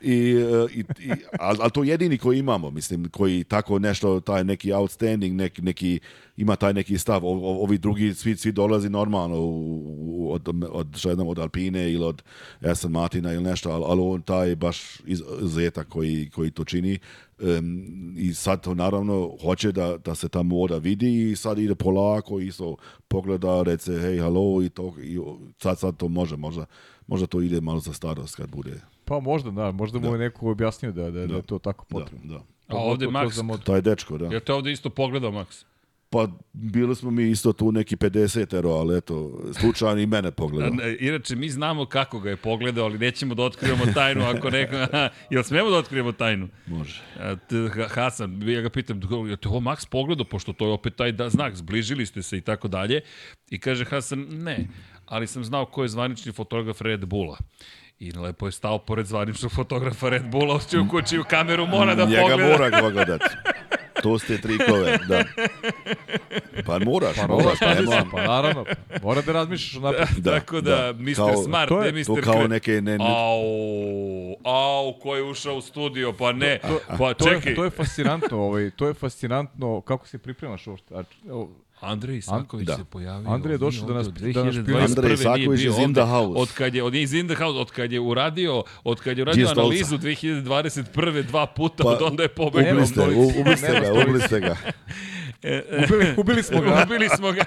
I, e, i, i ali, al to jedini koji imamo, mislim, koji tako nešto, taj neki outstanding, neki, neki ima taj neki stav, o, ovi drugi svi, svi dolazi normalno u, u, od, od, šta od Alpine ili od Aston Martina ili nešto, ali, al on taj baš izuzetak koji, koji to čini, Um, I sad to naravno hoće da, da se ta moda vidi i sad ide polako, isto pogleda, rece hej, halo i to, i sad, sad to može, možda, možda to ide malo za starost kad bude. Pa možda, da, možda mu da. je neko objasnio da, da, da, da je to tako da, potrebno. Da, da. A ovde Max, to je dečko, da. Jer te ovde isto pogledao Max. Pa bili smo mi isto tu neki 50-ero, ali eto, slučajno i mene pogledao. Inače, mi znamo kako ga je pogledao, ali nećemo da otkrivamo tajnu ako neko... Jel smemo da otkrivamo tajnu? Može. Hasan, ja ga pitam, je te ovo Max pogledao, pošto to je opet taj da, znak, zbližili ste se i tako dalje. I kaže Hasan, ne, ali sam znao ko je zvanični fotograf Red Bulla. I lepo je stao pored zvaničnog fotografa Red Bulla, u čiju, kameru mora da Njega pogleda. Njega mora gledati. To ste trikove, da. Pa moraš, pa, moraš, pa, nema. pa naravno, mora da razmišljaš napad. Da, da, Tako da, da. Mr. Kao, Smart, to je, ne Mr. To kao neke... Ne, ne... Au, au, ko je ušao u studio, pa ne, to, pa to čekaj. Je, to je fascinantno, ovaj, to je fascinantno kako se pripremaš uopšte. Andrej Isaković da. se pojavio. Andrej je došao da nas da nas pljuje. Andrej Isaković iz In the House. Od kad je od iz In the House, od kad je uradio, od kad je uradio analizu 2021. dva puta, pa, od onda je pobegao. Ubili ste ga, ubili ga. E, e. ubili, ubili smo ga. ubili smo ga.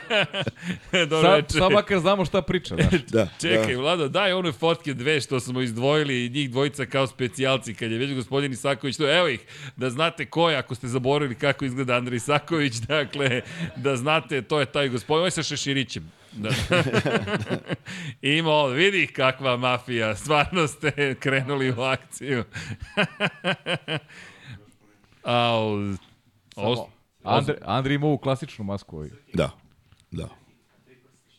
Dobro sad, sad makar znamo šta priča, znaš. Da, da, Čekaj, da. Vlada, daj one fotke dve što smo izdvojili i njih dvojica kao specijalci, kad je već gospodin Isaković, to evo ih, da znate ko je, ako ste zaboravili kako izgleda Andrej Isaković, dakle, da znate, to je taj gospodin, ovo je sa Šeširićem. Da. Ima ovde, vidi kakva mafija, stvarno ste krenuli u akciju. Au, Samo, Andre, Andri ima ovu klasičnu masku ovaj. Da, da.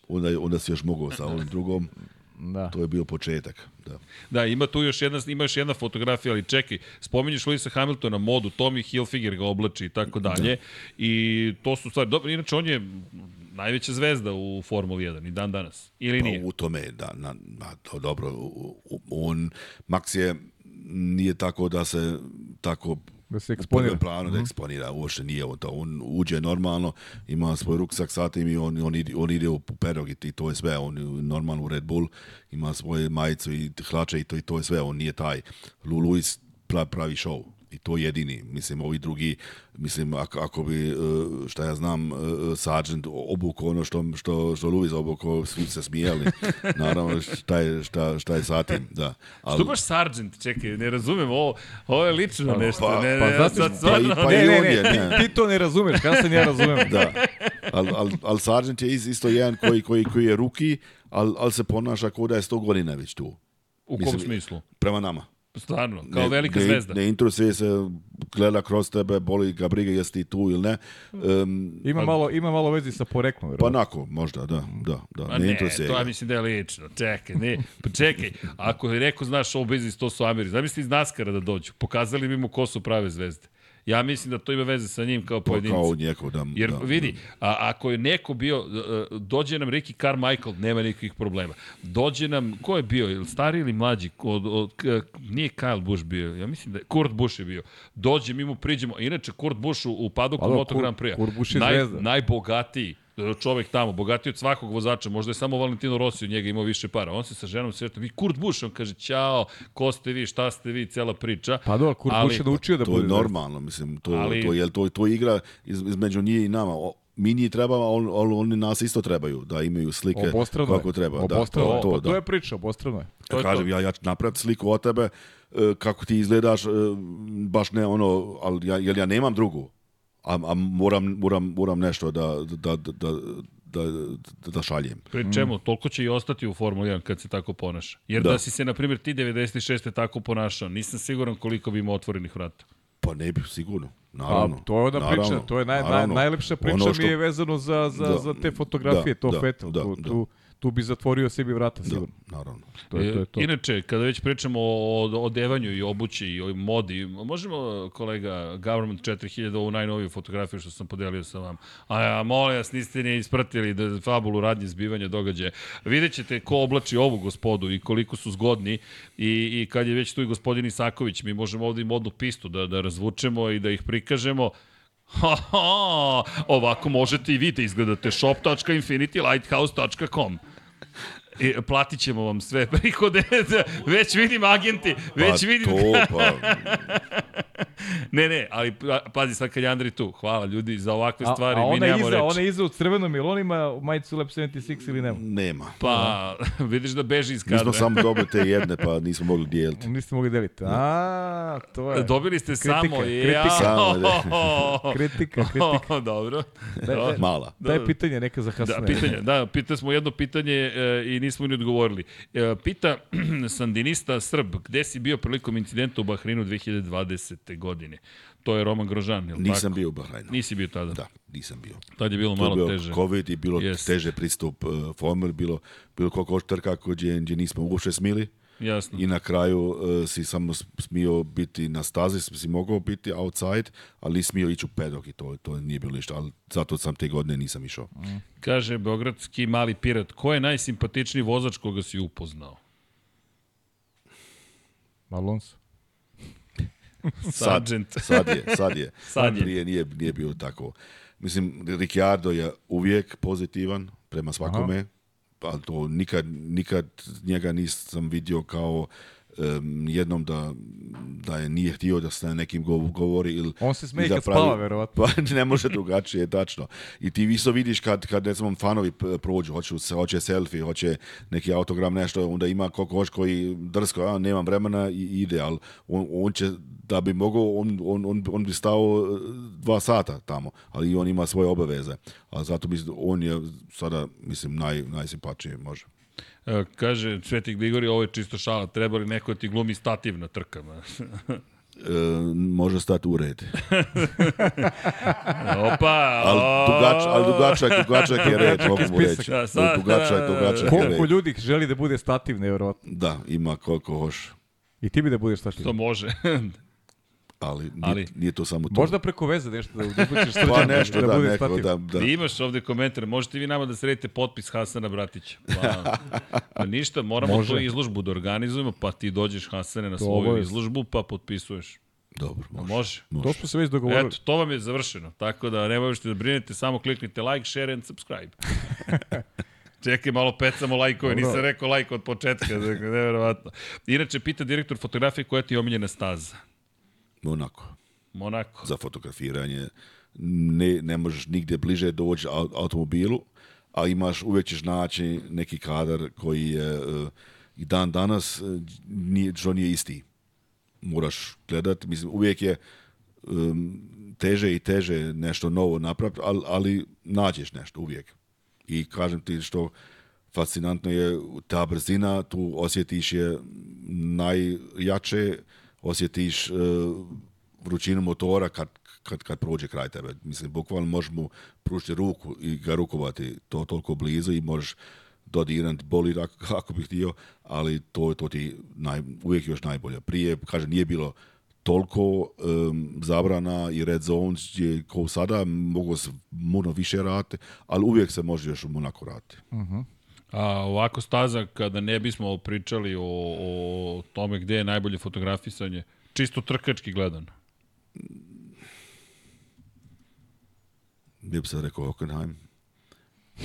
Onda, onda si još mogao sa ovim drugom. Da. To je bio početak. Da. da, ima tu još jedna, ima još jedna fotografija, ali čekaj, spominješ Luisa Hamiltona modu, Tommy Hilfiger ga oblači i tako da. dalje. I to su stvari, dobro, inače on je najveća zvezda u Formuli 1 i dan danas, ili pa, nije? U tome, da, na, na, to dobro, u, u, on, Max je nije tako da se tako da se eksponira. U planu da mhm. eksponira, uopšte nije on to. On uđe normalno, ima svoj ruksak sa tim i on, on, ide, on ide u perog i to je sve. On je normalno u Red Bull, ima svoju majicu i hlače i to, i to je sve. On nije taj. Luluis pravi show. I to jedini. Mislim, ovi drugi, mislim, ako, ako bi, e, šta ja znam, e, Sargent obuko ono što, što, što Luis obuko, svi se smijali. Naravno, šta je, šta, šta je sa tim, da. Ali... Što baš Sargent, čekaj, ne razumem, ovo, ovo je lično pa, nešto. Pa, ne, pa, ne, pa, sad, pa, sad, pa, ne, i ne, je. Ne. Ti, ti to ne razumeš, kada se ne razumem. da. Ali al, al Sargent je isto jedan koji, koji, koji je ruki, ali al se ponaša kao da je 100 godina već tu. U kom mislim, smislu? Prema nama. Stvarno, kao ne, velika ne, zvezda. Ne interesuje se, gleda kroz tebe, boli ga briga jeste ti tu ili ne. Um, ima, malo, ima malo vezi sa poreklom. Vjerovatno. Pa nako, možda, da. da, da pa ne, ne to ja mislim da je lično. Čekaj, ne, pa čekaj. Ako je rekao, znaš, show biznis, to su Ameri. Zamisli iz Naskara da dođu. Pokazali bi mu ko su prave zvezde. Ja mislim da to ima veze sa njim kao pojedincem. Pa, kao njeko, da, Jer da, vidi, da. A, ako je neko bio, e, e, dođe nam Ricky Carmichael, nema nikakvih problema. Dođe nam, ko je bio, ili stari ili mlađi, od, od, nije Kyle Bush bio, ja mislim da je, Kurt Bush je bio. Dođe, mi mu priđemo, inače Kurt Bush u, u padoku Moto Grand a Kurt Bush je Naj, zvezda. Najbogatiji čovek tamo, bogatiji od svakog vozača, možda je samo Valentino Rossi od njega imao više para. On se sa ženom sretao, i Kurt Busch, on kaže, ćao, ko ste vi, šta ste vi, cela priča. Pa da, Kurt ali, Busch je naučio da bude. To je normalno, mislim, to, ali, to, je, to, to igra iz, između nje i nama. O, mi njih treba, ali on, oni nas isto trebaju, da imaju slike obostrano kako je. treba. Da, obostrano da, to, to, pa da. to je priča, obostrano je. To ja kažem, to. ja, ja ću sliku od tebe, e, kako ti izgledaš, e, baš ne ono, ali ja, jer ja nemam drugu a, a moram, moram, moram nešto da, da, da, da, da da šaljem. Pri mm. čemu, toliko će i ostati u Formuli 1 kad se tako ponaša. Jer da, da si se, na primjer, ti 96. tako ponašao, nisam siguran koliko bi imao otvorenih vrata. Pa ne bih sigurno. Naravno. A, to je ona naravno, priča, to je naj, naj, najlepša priča što, mi je vezano za, za, da, za te fotografije, da, to da, Fetel. Da, da, tu, da. tu, tu bi zatvorio sebi vrata da, sigurno. Da, naravno. To je, to je to. Inače, kada već pričamo o odevanju i obući i o modi, možemo, kolega, Government 4000, ovu najnoviju fotografiju što sam podelio sa vam. A, a molim vas, niste ne ispratili da fabulu radnje zbivanja događaja. Vidjet ćete ko oblači ovu gospodu i koliko su zgodni i, i kad je već tu i gospodin Isaković, mi možemo ovde i modnu pistu da, da razvučemo i da ih prikažemo. Ha, ha, ovako možete i vi da izgledate shop.infinitylighthouse.com. E, platit ćemo vam sve prihode. već vidim agenti, već pa vidim... To, pa... ne, ne, ali pa, pazi sad kad je Andri tu. Hvala ljudi za ovakve stvari, a, a mi nemamo reći. A ona iza u crvenom ilonima majicu Lab 76 ili nema? Nema. Pa, da. vidiš da beži iz kadra. Mi samo dobili te jedne, pa nismo mogli dijeliti. Niste mogli deliti. Da. A, to je. Dobili ste kritika, samo. Kritika, ja. samo, da. kritika, da. kritika. dobro. Da, da, Mala. Da, je pitanje neka za kasnije. Da, pitanje, da, pitali smo jedno pitanje e, i nismo ni odgovorili. E, pita sandinista Srb, gde si bio prilikom incidenta u Bahreinu 2020. godine? To je Roman Grožan, je Nisam tako? bio u Bahreinu. Nisi bio tada? Da, nisam bio. Tad je bilo to malo bio teže. COVID i bilo yes. teže pristup uh, former, bilo, bilo koliko oštar kako gdje, nismo uopšte smili. Uh, Jasno. I na kraju uh, si samo smio biti na stazi, si mogao biti outside, ali smio ići u pedok i to, to nije bilo ništa. Ali zato sam te godine nisam išao. Mm. Kaže Beogradski mali pirat, ko je najsimpatičniji vozač koga si upoznao? Alonso. sad, sad je, sad je. sad je. Prije nije, nije bio tako. Mislim, Ricciardo je uvijek pozitivan prema svakome. Aha ali to nikad, nikad njega nisam vidio kao um, jednom da da je nije htio da se na nekim govori ili on se smeje da kad pravi... spava verovatno pa ne može drugačije tačno i ti isto vidiš kad kad recimo fanovi prođu hoće hoće selfie, hoće neki autogram nešto onda ima koliko hoš koji drsko a nemam vremena i ide al on, on će da bi mogao on, on, on, on bi stao e, dva sata tamo ali on ima svoje obaveze a zato bi on je sada mislim naj najsimpatičniji može E, kaže, Sveti Grigori, ovo je čisto šala, treba li neko da ti glumi stativ na trkama? E, može stati u red. Opa! Al dugač, al dugačak, dugačak je red, mogu mu reći. Dugačak, da, dugačak da, Koliko je red. ljudi želi da bude stativ na Da, ima koliko hoš. I ti bi da budeš stativ? To može. Ali, nije, ali nije to samo to. Možda preko veze nešto da uđebućeš da srđan. pa nešto, da, da, bude neko, da, da. Ti imaš ovde komentar, možete vi nama da sredite potpis Hasana Bratića. Pa, pa ništa, moramo Može. tu izložbu da organizujemo, pa ti dođeš Hasane na svoju izložbu, pa potpisuješ. Dobro, može. Može. može. To smo se već dogovorili. Eto, to vam je završeno. Tako da ne možete da brinete, samo kliknite like, share and subscribe. Čekaj, malo pecamo lajkove, like nisam rekao lajk like od početka, dakle, nevjerovatno. Inače, pita direktor fotografije koja ti je omiljena staza. Monako. Monako. Za fotografiranje. Ne, ne možeš nigdje bliže da doći automobilu, a imaš, uvijek ćeš naći neki kadar koji je eh, i dan danas eh, nije, što nije isti. Moraš gledati, mislim, uvijek je um, teže i teže nešto novo napraviti, ali, ali nađeš nešto uvijek. I kažem ti što fascinantno je ta brzina, tu osjetiš je najjače osjetiš uh, vrućinu motora kad, kad, kad prođe kraj tebe. Mislim, bukvalno možeš mu pružiti ruku i ga rukovati to toliko blizu i možeš dodirant bolid ako, ako bi htio, ali to, to ti naj, uvijek još najbolje. Prije, kaže, nije bilo toliko um, zabrana i red zones je kao sada, mogu se mnogo više rati, ali uvijek se može još onako rati. Uh-huh. Mhm. A ovako staza, kada ne bismo pričali o, o tome gde je najbolje fotografisanje, čisto trkački gledano. Ja bi sad rekao Hockenheim.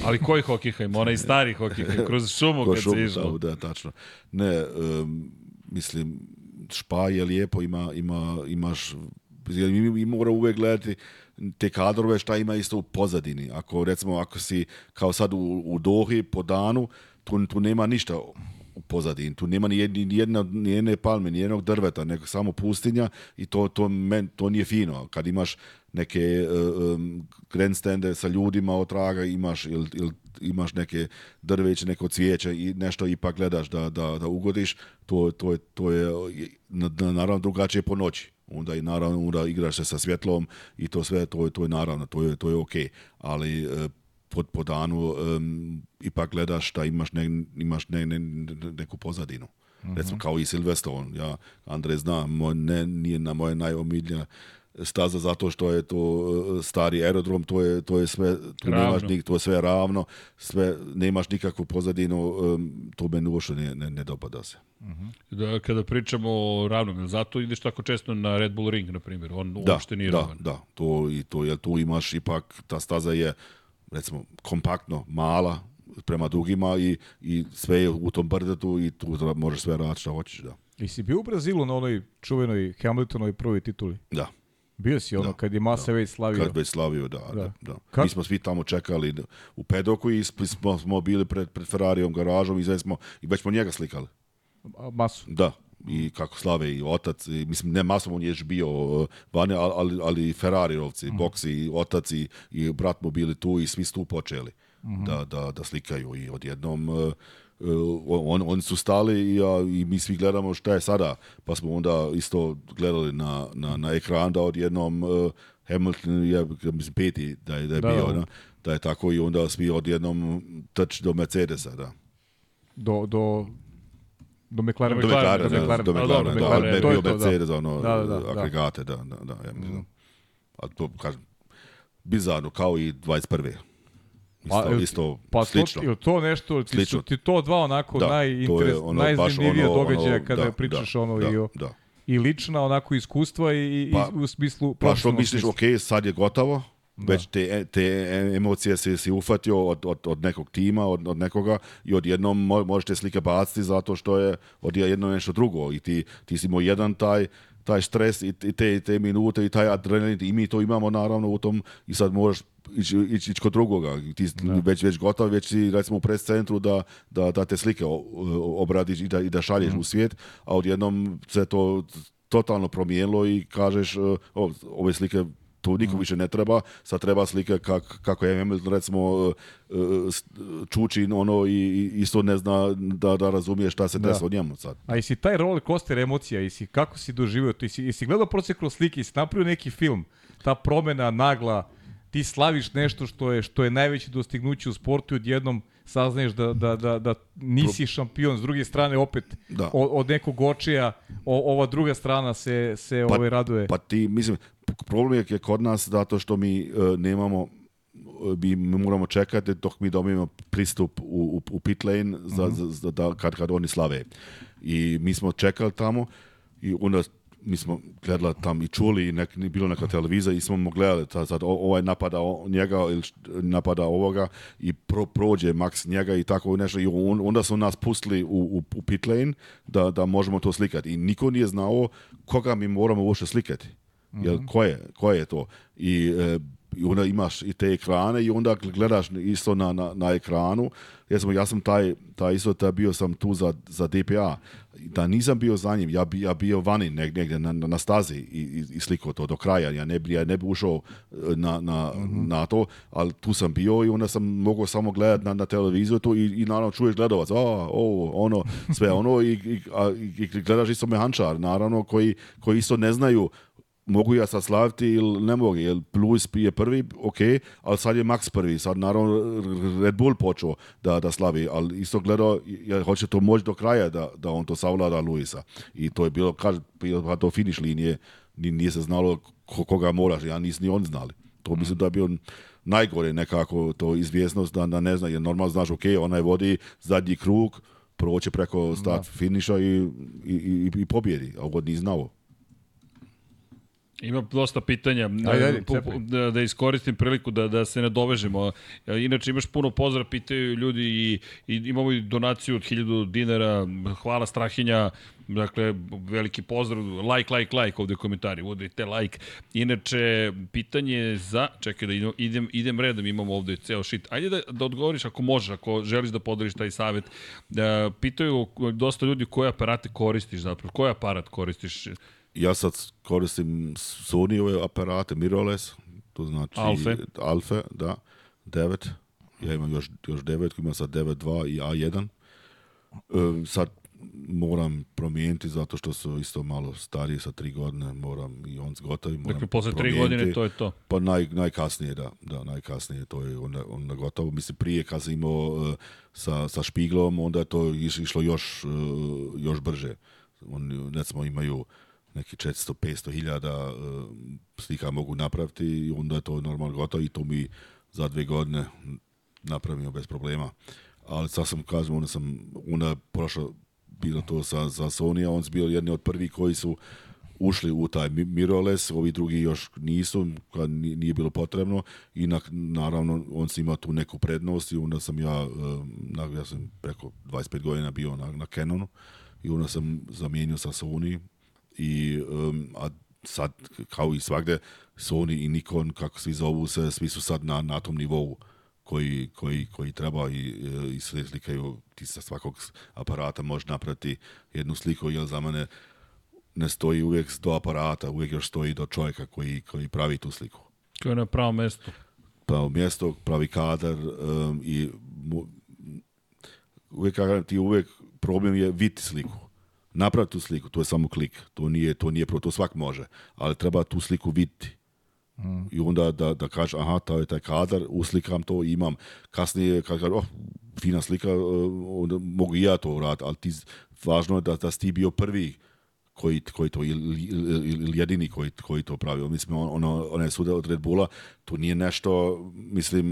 Ali koji Hockenheim? Onaj stari Hockenheim, kroz šumu kad šumu, se išlo. Da, da, tačno. Ne, um, mislim, Špa je lijepo, ima, ima, imaš, i mora uvek gledati te kadrove šta ima isto u pozadini. Ako recimo ako si kao sad u, u Dohi po danu, tu, tu nema ništa u pozadini, tu nema ni, jedni, ni, jedna, ni jedne palme, ni jednog drveta, nego samo pustinja i to, to, men, to nije fino. Kad imaš neke um, grandstande sa ljudima od traga, imaš ili, ili imaš neke drveće, neko cvijeće i nešto ipak gledaš da, da, da ugodiš, to, to je, to je na, naravno drugačije po noći onda i naravno onda igraš se sa svjetlom i to sve to je to je naravno to je to je okej okay. ali e, pod po danu um, ipak gledaš da imaš, ne, imaš ne, ne, neku pozadinu. Mm -hmm. Recimo mhm. kao i Silveston, ja Andrej zna, moj, ne, nije na moje najomiljenija staza zato što je to e, stari aerodrom, to je, to je sve, tu ravno. nemaš nik, to je sve ravno, sve, nemaš nikakvu pozadinu, to meni uošo ne, ne, ne dopada se. Mhm. Da, kada pričamo o ravnom, zato ideš tako često na Red Bull Ring, na primjer, on da, uopšte nije da, ravan. Da, to, i to, jer tu imaš ipak, ta staza je, recimo, kompaktno mala, prema drugima i, i sve je u tom brdetu i tu možeš sve raditi što hoćeš, da. I si bio u Brazilu na onoj čuvenoj Hamiltonovoj prvoj tituli? Da. Bio si ono, da, kad je Masa da. već slavio. Kad već slavio, da. da. da, da. Mi smo svi tamo čekali u pedoku i smo, smo bili pred, pred Ferrarijom garažom i, smo, i već smo njega slikali. A, masu? Da i kako slave i otac, i, mislim ne masom on je još bio vani, ali, ali Ferrariovci, mm. boksi, i otac i, i brat mu bili tu i svi su tu počeli mm -hmm. da, da, da slikaju i odjednom e, Eh, on, oni su stali i, ja, i mi svi gledamo šta je sada. Pa smo onda isto gledali na, na, na ekran da odjednom uh, Hamilton je, mislim, peti da je, da je da, da, bio, da. da je tako i onda svi odjednom trč do Mercedesa, da. Do, do do McLarena. Do McLarena, do da, McLarena, do pa McLarena, da, da, da, da. ono, da, da, da, agregate, da, da, da, ja mislim. Mm. A to, kažem, bizarno, kao i 21. Pa, isto, pa, isto pa slično. To, to nešto, ti, slično. ti to dva onako da, najinteres, ono, najzanimljivije ono, događaja ono, da, kada da, pričaš da, ono da, i o... Da. I lična onako iskustva i, pa, i u smislu... Pa što misliš, ok, sad je gotovo, da. već te, te emocije si, si ufatio od, od, od nekog tima, od, od nekoga i odjednom možete slike baciti zato što je odjedno nešto drugo i ti, ti si imao jedan taj taj stres i te, te minute i taj adrenalin i mi to imamo naravno u tom i sad moraš ići ići, ić kod drugoga. Ti da. već, već gotov, već si recimo u pres centru da, da, da te slike obradiš i da, i da šalješ mm. u svijet, a odjednom se to totalno promijenilo i kažeš e, o, ove slike to nikom više ne treba, sad treba slika kak, kako je Hamilton recimo e, e, Čučin, ono i isto ne zna da, da razumije šta se da. desilo da. njemu sad. A jesi taj roller coaster emocija, jesi, kako si doživio to, jesi, jesi gledao proces kroz slike, jesi napravio neki film, ta promena nagla, ti slaviš nešto što je što je najveće dostignuće u sportu i odjednom saznaješ da, da, da, da nisi šampion, s druge strane opet da. od, od nekog očija o, ova druga strana se, se pa, ovaj raduje. Pa ti, mislim, problem je kod nas zato što mi e, nemamo e, mi moramo čekati dok mi dobijemo pristup u, u, u pit lane za, mm -hmm. za, da, kad, kad oni slave. I mi smo čekali tamo i onda mi smo gledali tam i čuli i nek, bilo neka televizija i smo mu gledali ta, sad ovaj napada njega ili napada ovoga i pro, prođe Max njega i tako nešto i on, onda su nas pustili u, u, u pit lane da, da možemo to slikati i niko nije znao koga mi moramo uopšte slikati. Jel, mhm. ko, je, ko je to? I, e, I onda imaš i te ekrane i onda gledaš isto na, na, na ekranu. Ja sam, ja sam taj, taj isto taj bio sam tu za, za DPA. Da nisam bio za njim, ja bi ja bio vani neg, negdje na, na stazi i, i, sliko to do kraja. Ja ne bi, ja ne bi ušao e, na, na, mm -hmm. na to, ali tu sam bio i onda sam mogao samo gledati na, na televiziju tu i, i naravno čuješ gledovac, o, ovo, ono, sve ono i, i, a, i gledaš isto mehančar, naravno, koji, koji isto ne znaju mogu ja sad slaviti ili ne mogu, jer Plus je prvi, ok, ali sad je Max prvi, sad naravno Red Bull počeo da, da slavi, ali isto gledao, ja hoće to moći do kraja da, da on to savlada Luisa. I to je bilo, kaže, pa to finish linije, nije se znalo koga moraš, ja nisam ni on znali. To mislim da je bio najgore nekako to izvjesnost da, da ne zna, jer normalno znaš, ok, ona je vodi zadnji krug, proće preko start da. finiša i, i, i, i pobjedi, a god nije znao. Ima dosta pitanja, ajde, ajde, da, da iskoristim priliku da, da se nadovežemo. Inače imaš puno pozdrav, pitaju ljudi i, i imamo i donaciju od 1000 dinara, hvala Strahinja, dakle veliki pozdrav, like, like, like ovde u komentari, udrite like. Inače, pitanje za, čekaj da idem, idem redom, imamo ovde ceo šit. Ajde da, da odgovoriš ako možeš, ako želiš da podeliš taj savet. Da, pitaju dosta ljudi koje aparate koristiš zapravo, koji aparat koristiš? ja sad koristim Sonyove aparate, mirrorless, to znači Alfe, Alfe da, 9. Ja imam još, još 9, imam sad 9.2 i A1. E, sad moram promijeniti zato što su isto malo stariji sa 3 godine, moram i on gotovi. Moram dakle, posle 3 godine to je to? Pa naj, najkasnije, da, da, najkasnije to je onda, onda gotovo. Mislim, prije kad sam imao uh, sa, sa špiglom, onda je to išlo još, uh, još brže. Oni, recimo, imaju neki 400, 500 hiljada e, slika mogu napraviti i onda je to normalno gotovo i to mi za dve godine napravimo bez problema. Ali sad sam, kažem, onda sam, onda je prošlo, bilo to sa, sa Sony, on je bio jedni od prvi koji su ušli u taj mirrorless, ovi drugi još nisu, kad nije bilo potrebno i na, naravno on se ima tu neku prednost i onda sam ja, e, na, ja sam preko 25 godina bio na, na Canonu i onda sam zamijenio sa Sony I, um, a sad, kao i svagde, Sony i Nikon, kako svi zovu se, svi su sad na, na tom nivou koji, koji, koji treba i, e, i sve slikaju, ti sa svakog aparata može napraviti jednu sliku, jer za mene ne stoji uvijek do aparata, uvijek još stoji do čovjeka koji, koji pravi tu sliku. Koji je na pravo mjesto. Pravo mjesto, pravi kadar um, i mu, uvijek, ti uvijek problem je viti sliku napravi tu sliku, to je samo klik, to nije, to nije prvo, to svak može, ali treba tu sliku vidjeti. Mm. I onda da, da kažeš, aha, taj je taj kadar, uslikam to, imam. Kasnije, kad kažeš, oh, fina slika, eh, onda mogu i ja to uraditi, ali ti, važno je da, da si ti bio prvi koji, koji to, ili, ili jedini koji, koji to pravi. Mislim, ono, onaj sude od Red Bulla, to nije nešto, mislim,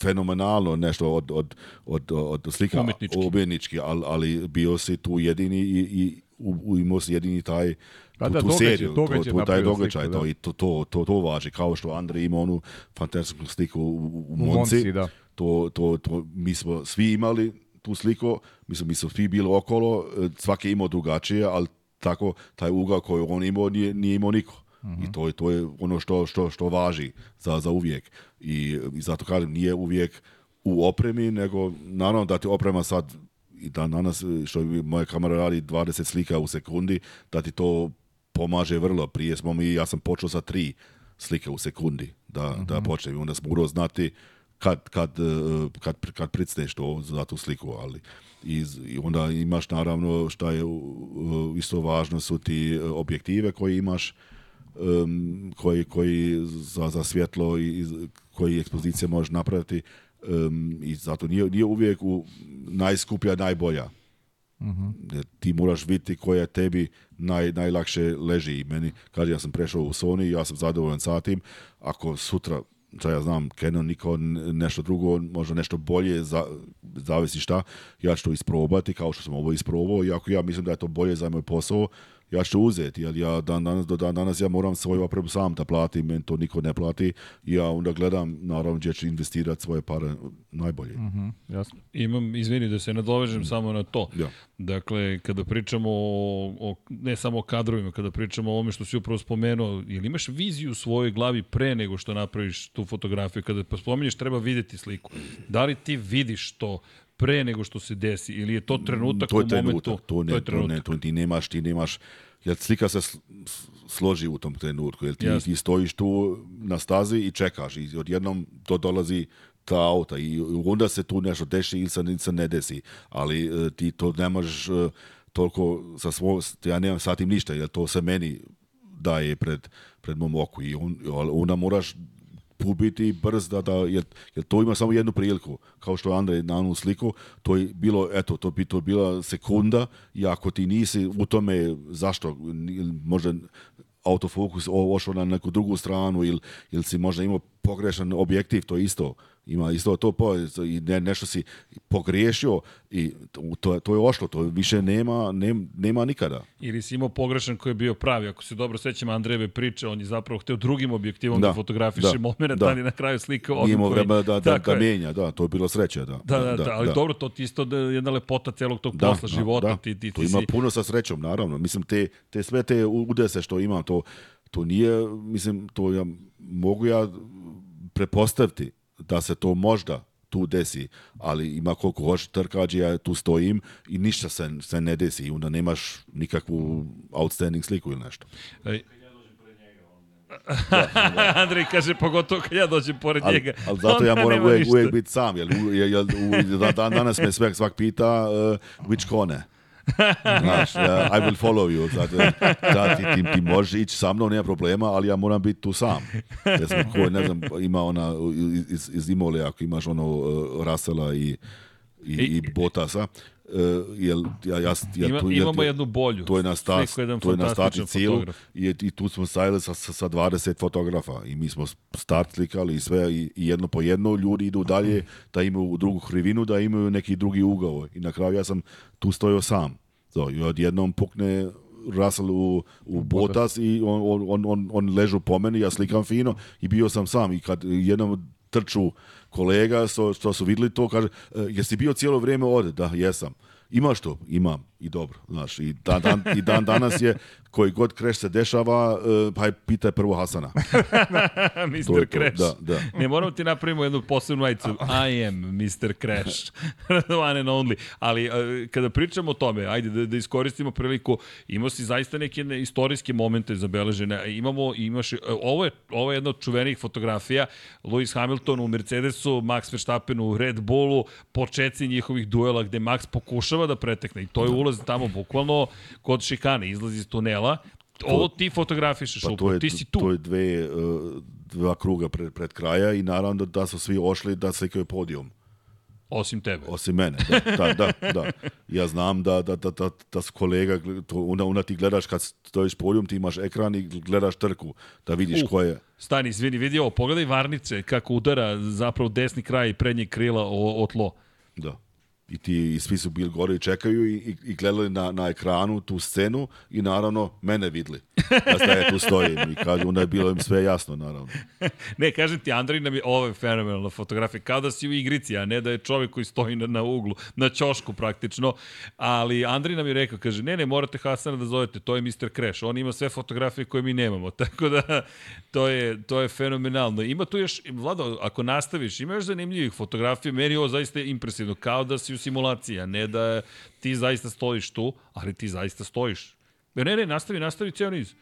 fenomenalno nešto od, od, od, od slika umetnički, umetnički ali, ali bio si tu jedini i, i u, imao si jedini taj pa tu, da, tu događaj, seriju, događaj, tu, taj događaj, sliku, to, da. i to, to, to, to važi, kao što Andre ima onu fantastičnu sliku u, u Monci, Monci da. to, to, to mi smo svi imali tu sliku, mislim, mi smo svi bili okolo, e, svaki imao drugačije, ali tako taj ugao koji on imao nije, nije imao niko. Mm-hmm. I mhm. to je, to je ono što, što, što važi za, za uvijek. I, I zato kažem, nije uvijek u opremi, nego naravno da ti oprema sad i dan danas, što bi moja kamera radi 20 slika u sekundi, da ti to pomaže vrlo. Prije smo mi, ja sam počeo sa tri slike u sekundi da, mm-hmm. da mhm. počnem. I onda smo morao znati kad, kad, eh, kad, kad, kad to za tu sliku, ali I, I onda imaš naravno šta je isto važno su ti e, objektive koje imaš um, koji, koji za, za svjetlo i koji ekspozicije možeš napraviti um, i zato nije, nije uvijek u najskuplja, najbolja. Uh-huh. Jer ti moraš vidjeti koja tebi naj, najlakše leži. I meni, kad ja sam prešao u Sony, ja sam zadovoljan sa tim. Ako sutra šta ja znam, Canon Nikon, nešto drugo, možda nešto bolje, za, zavisi šta, ja ću to isprobati kao što sam ovo isprobao, i ako ja mislim da je to bolje za moj posao, ja ću uzeti, jer ja dan danas, do dan danas ja moram svoju opremu sam da platim, meni to niko ne plati, ja onda gledam, naravno, gdje ću investirati svoje pare najbolje. Mm -hmm, jasno. Imam, izvini da se nadovežem mm. samo na to. Ja. Dakle, kada pričamo o, o, ne samo o kadrovima, kada pričamo o ovome što si upravo spomenuo, ili imaš viziju u svojoj glavi pre nego što napraviš tu fotografiju, kada spominješ treba videti sliku. Da li ti vidiš to? pre nego što se desi ili je to mm, trenutak to je u trenutak, momentu? To, ne, to je trenutak. To ne, to ti nemaš, ti nemaš, jer slika se složi u tom trenutku, jer ti, Jasne. ti stojiš tu na stazi i čekaš i odjednom to dolazi ta auta i onda se tu nešto deši ili se, ili se ne desi, ali e, ti to ne možeš e, toliko sa svoj, ja nemam sa tim ništa, jer to se meni daje pred, pred mom oku i on, onda moraš tu biti brz, da, da, jer, jer to ima samo jednu priliku. Kao što je Andrej na onu sliku, to je bilo, eto, to bi to bila sekunda i ako ti nisi u tome, zašto, možda autofokus ošao na neku drugu stranu ili, ili si možda imao pogrešan objektiv, to isto Ima isto to po, i ne, nešto si pogriješio i to, to je ošlo, to više nema, ne, nema nikada. Ili si imao pogrešan koji je bio pravi. Ako se dobro sećam Andrejeve priče, on je zapravo hteo drugim objektivom da, da fotografiše da, moment, da. na kraju slika ovim Imao vreme da, da, da, menja, da, to je bilo sreća. Da, da, da, da, da ali da. dobro, to ti isto da jedna lepota celog tog da, posla, da, života. Da, ti, ti, to ima si... puno sa srećom, naravno. Mislim, te, te sve te udese što imam, to, to nije, mislim, to ja, mogu ja prepostaviti da se to možda tu desi, ali ima koliko hoće trkađi, ja tu stojim i ništa se, se ne desi i onda nemaš nikakvu outstanding sliku ili nešto. Ej. Da, da. Andrej kaže, pogotovo kad ja dođem pored njega. Ali zato ja moram uvek, uvijek biti sam, jer u, jer, u, dan danas me svak, svak pita uh, which kone. Znaš, ja, I will follow you. Znate, da, ti, ti, ti možeš ići sa mnom, nema problema, ali ja moram biti tu sam. Recimo, ko, ne znam, ima ona iz, iz Imole, ako imaš ono uh, Rasela i i, i Botasa, E, jel, ja, ja, ja, Ima, tu, ja, imamo jednu bolju. To je na stas, to je na stati cilu i, i tu smo sajeli sa, sa 20 fotografa i mi smo start slikali i sve i, i jedno po jedno ljudi idu dalje da imaju drugu hrivinu, da imaju neki drugi ugao i na kraju ja sam tu stojao sam. So, I odjednom pukne Russell u, u Botas i on, on, on, on ležu po meni, ja slikam fino i bio sam sam i kad jednom trču kolega što, što su videli to, kaže, e, jesi bio cijelo vrijeme ovde? Da, jesam. Ima što, ima i dobro, znaš, i dan, dan, i dan danas je koji god kreš se dešava, eh, pa je prvo Hasana. Mr. Crash. Da, da. Ne, moramo ti napravimo jednu posebnu majicu. I am Mr. Crash. One and only. Ali eh, kada pričamo o tome, ajde da, da iskoristimo priliku, imao si zaista neke ne, istorijske momente zabeležene. Imamo, imaš, eh, ovo je, ovo je jedna od čuvenih fotografija. Lewis Hamilton u Mercedesu, Max Verstappen u Red Bullu, početci njihovih duela gde Max pokušava pokušava da pretekne i to je da. ulaz tamo bukvalno kod šikane, izlazi iz tunela, to, ovo ti fotografišeš, pa to je, ti si tu. To je dve, e, dva kruga pred, pred kraja i naravno da da su svi ošli da se je podijum. Osim tebe. Osim mene, da, da, da. da. Ja znam da, da, da, da, da s kolega, to, una, una ti gledaš kad stojiš podijum, ti imaš ekran i gledaš trku, da vidiš uh, ko je. Stani, izvini, vidi ovo, pogledaj Varnice kako udara zapravo desni kraj prednje krila o, o tlo. Da i ti i svi su bili gore i čekaju i, i, i gledali na, na ekranu tu scenu i naravno mene vidli. Da ste tu stojim i kažu, onda je bilo im sve jasno, naravno. ne, kažem ti, Andrej nam je, ovo je fenomenalna fotografija, kao da si u igrici, a ne da je čovjek koji stoji na, na uglu, na ćošku praktično, ali Andrej nam je rekao, kaže, ne, ne, morate Hasana da zovete, to je Mr. Crash, on ima sve fotografije koje mi nemamo, tako da to je, to je fenomenalno. Ima tu još, Vlado, ako nastaviš, ima još zanimljivih fotografija, meni je ovo zaista impresivno, kao da si u simulacija, ne da ti zaista stojiš tu, ali ti zaista stojiš. Ne, ne, nastavi, nastavi ceo niz.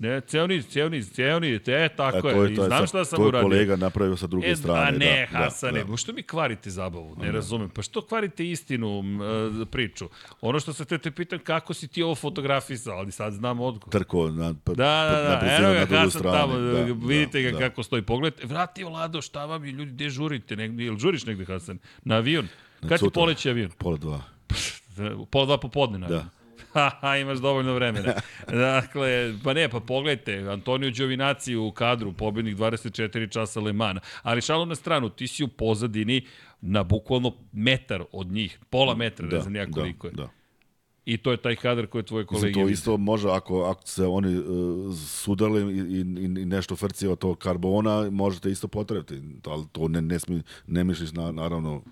Ne, ceo niz, ceo niz, ceo niz, e, tako e, to je, je. I znam šta sam uradio. To je kolega napravio sa druge e, strane. A ne, da, da Hasane, da, da. što mi kvarite zabavu, ne razumem. Pa što kvarite istinu, m, e, priču? Ono što se te, te pitam, kako si ti ovo fotografisao, ali sad znam odgovor. Trko na, pa, da, da, da, na, evo ga, Hasan strane. tamo, da, e, da vidite da, ga da. kako stoji pogled. Vrati, Lado, šta vam je, ljudi, gde žurite? Negde, jel žuriš negde, Hasan? Na avion? Kada ti poleći avion? Pola dva. Pola dva popodne, naravno. Da. Haha, imaš dovoljno vremena. Dakle, pa ne, pa pogledajte, Antonio Đovinaci u kadru, pobednik 24 časa Le Mana. Ali šalu na stranu, ti si u pozadini na bukvalno metar od njih, pola metra, da, ne znam ja da, koliko je. Da. I to je taj kadar koji je tvoj kolega. To isto može, ako, ako se oni uh, e, sudale i, i, i nešto frcije od tog karbona, možete isto potrebiti, ali to ne, ne, smi, ne misliš na, naravno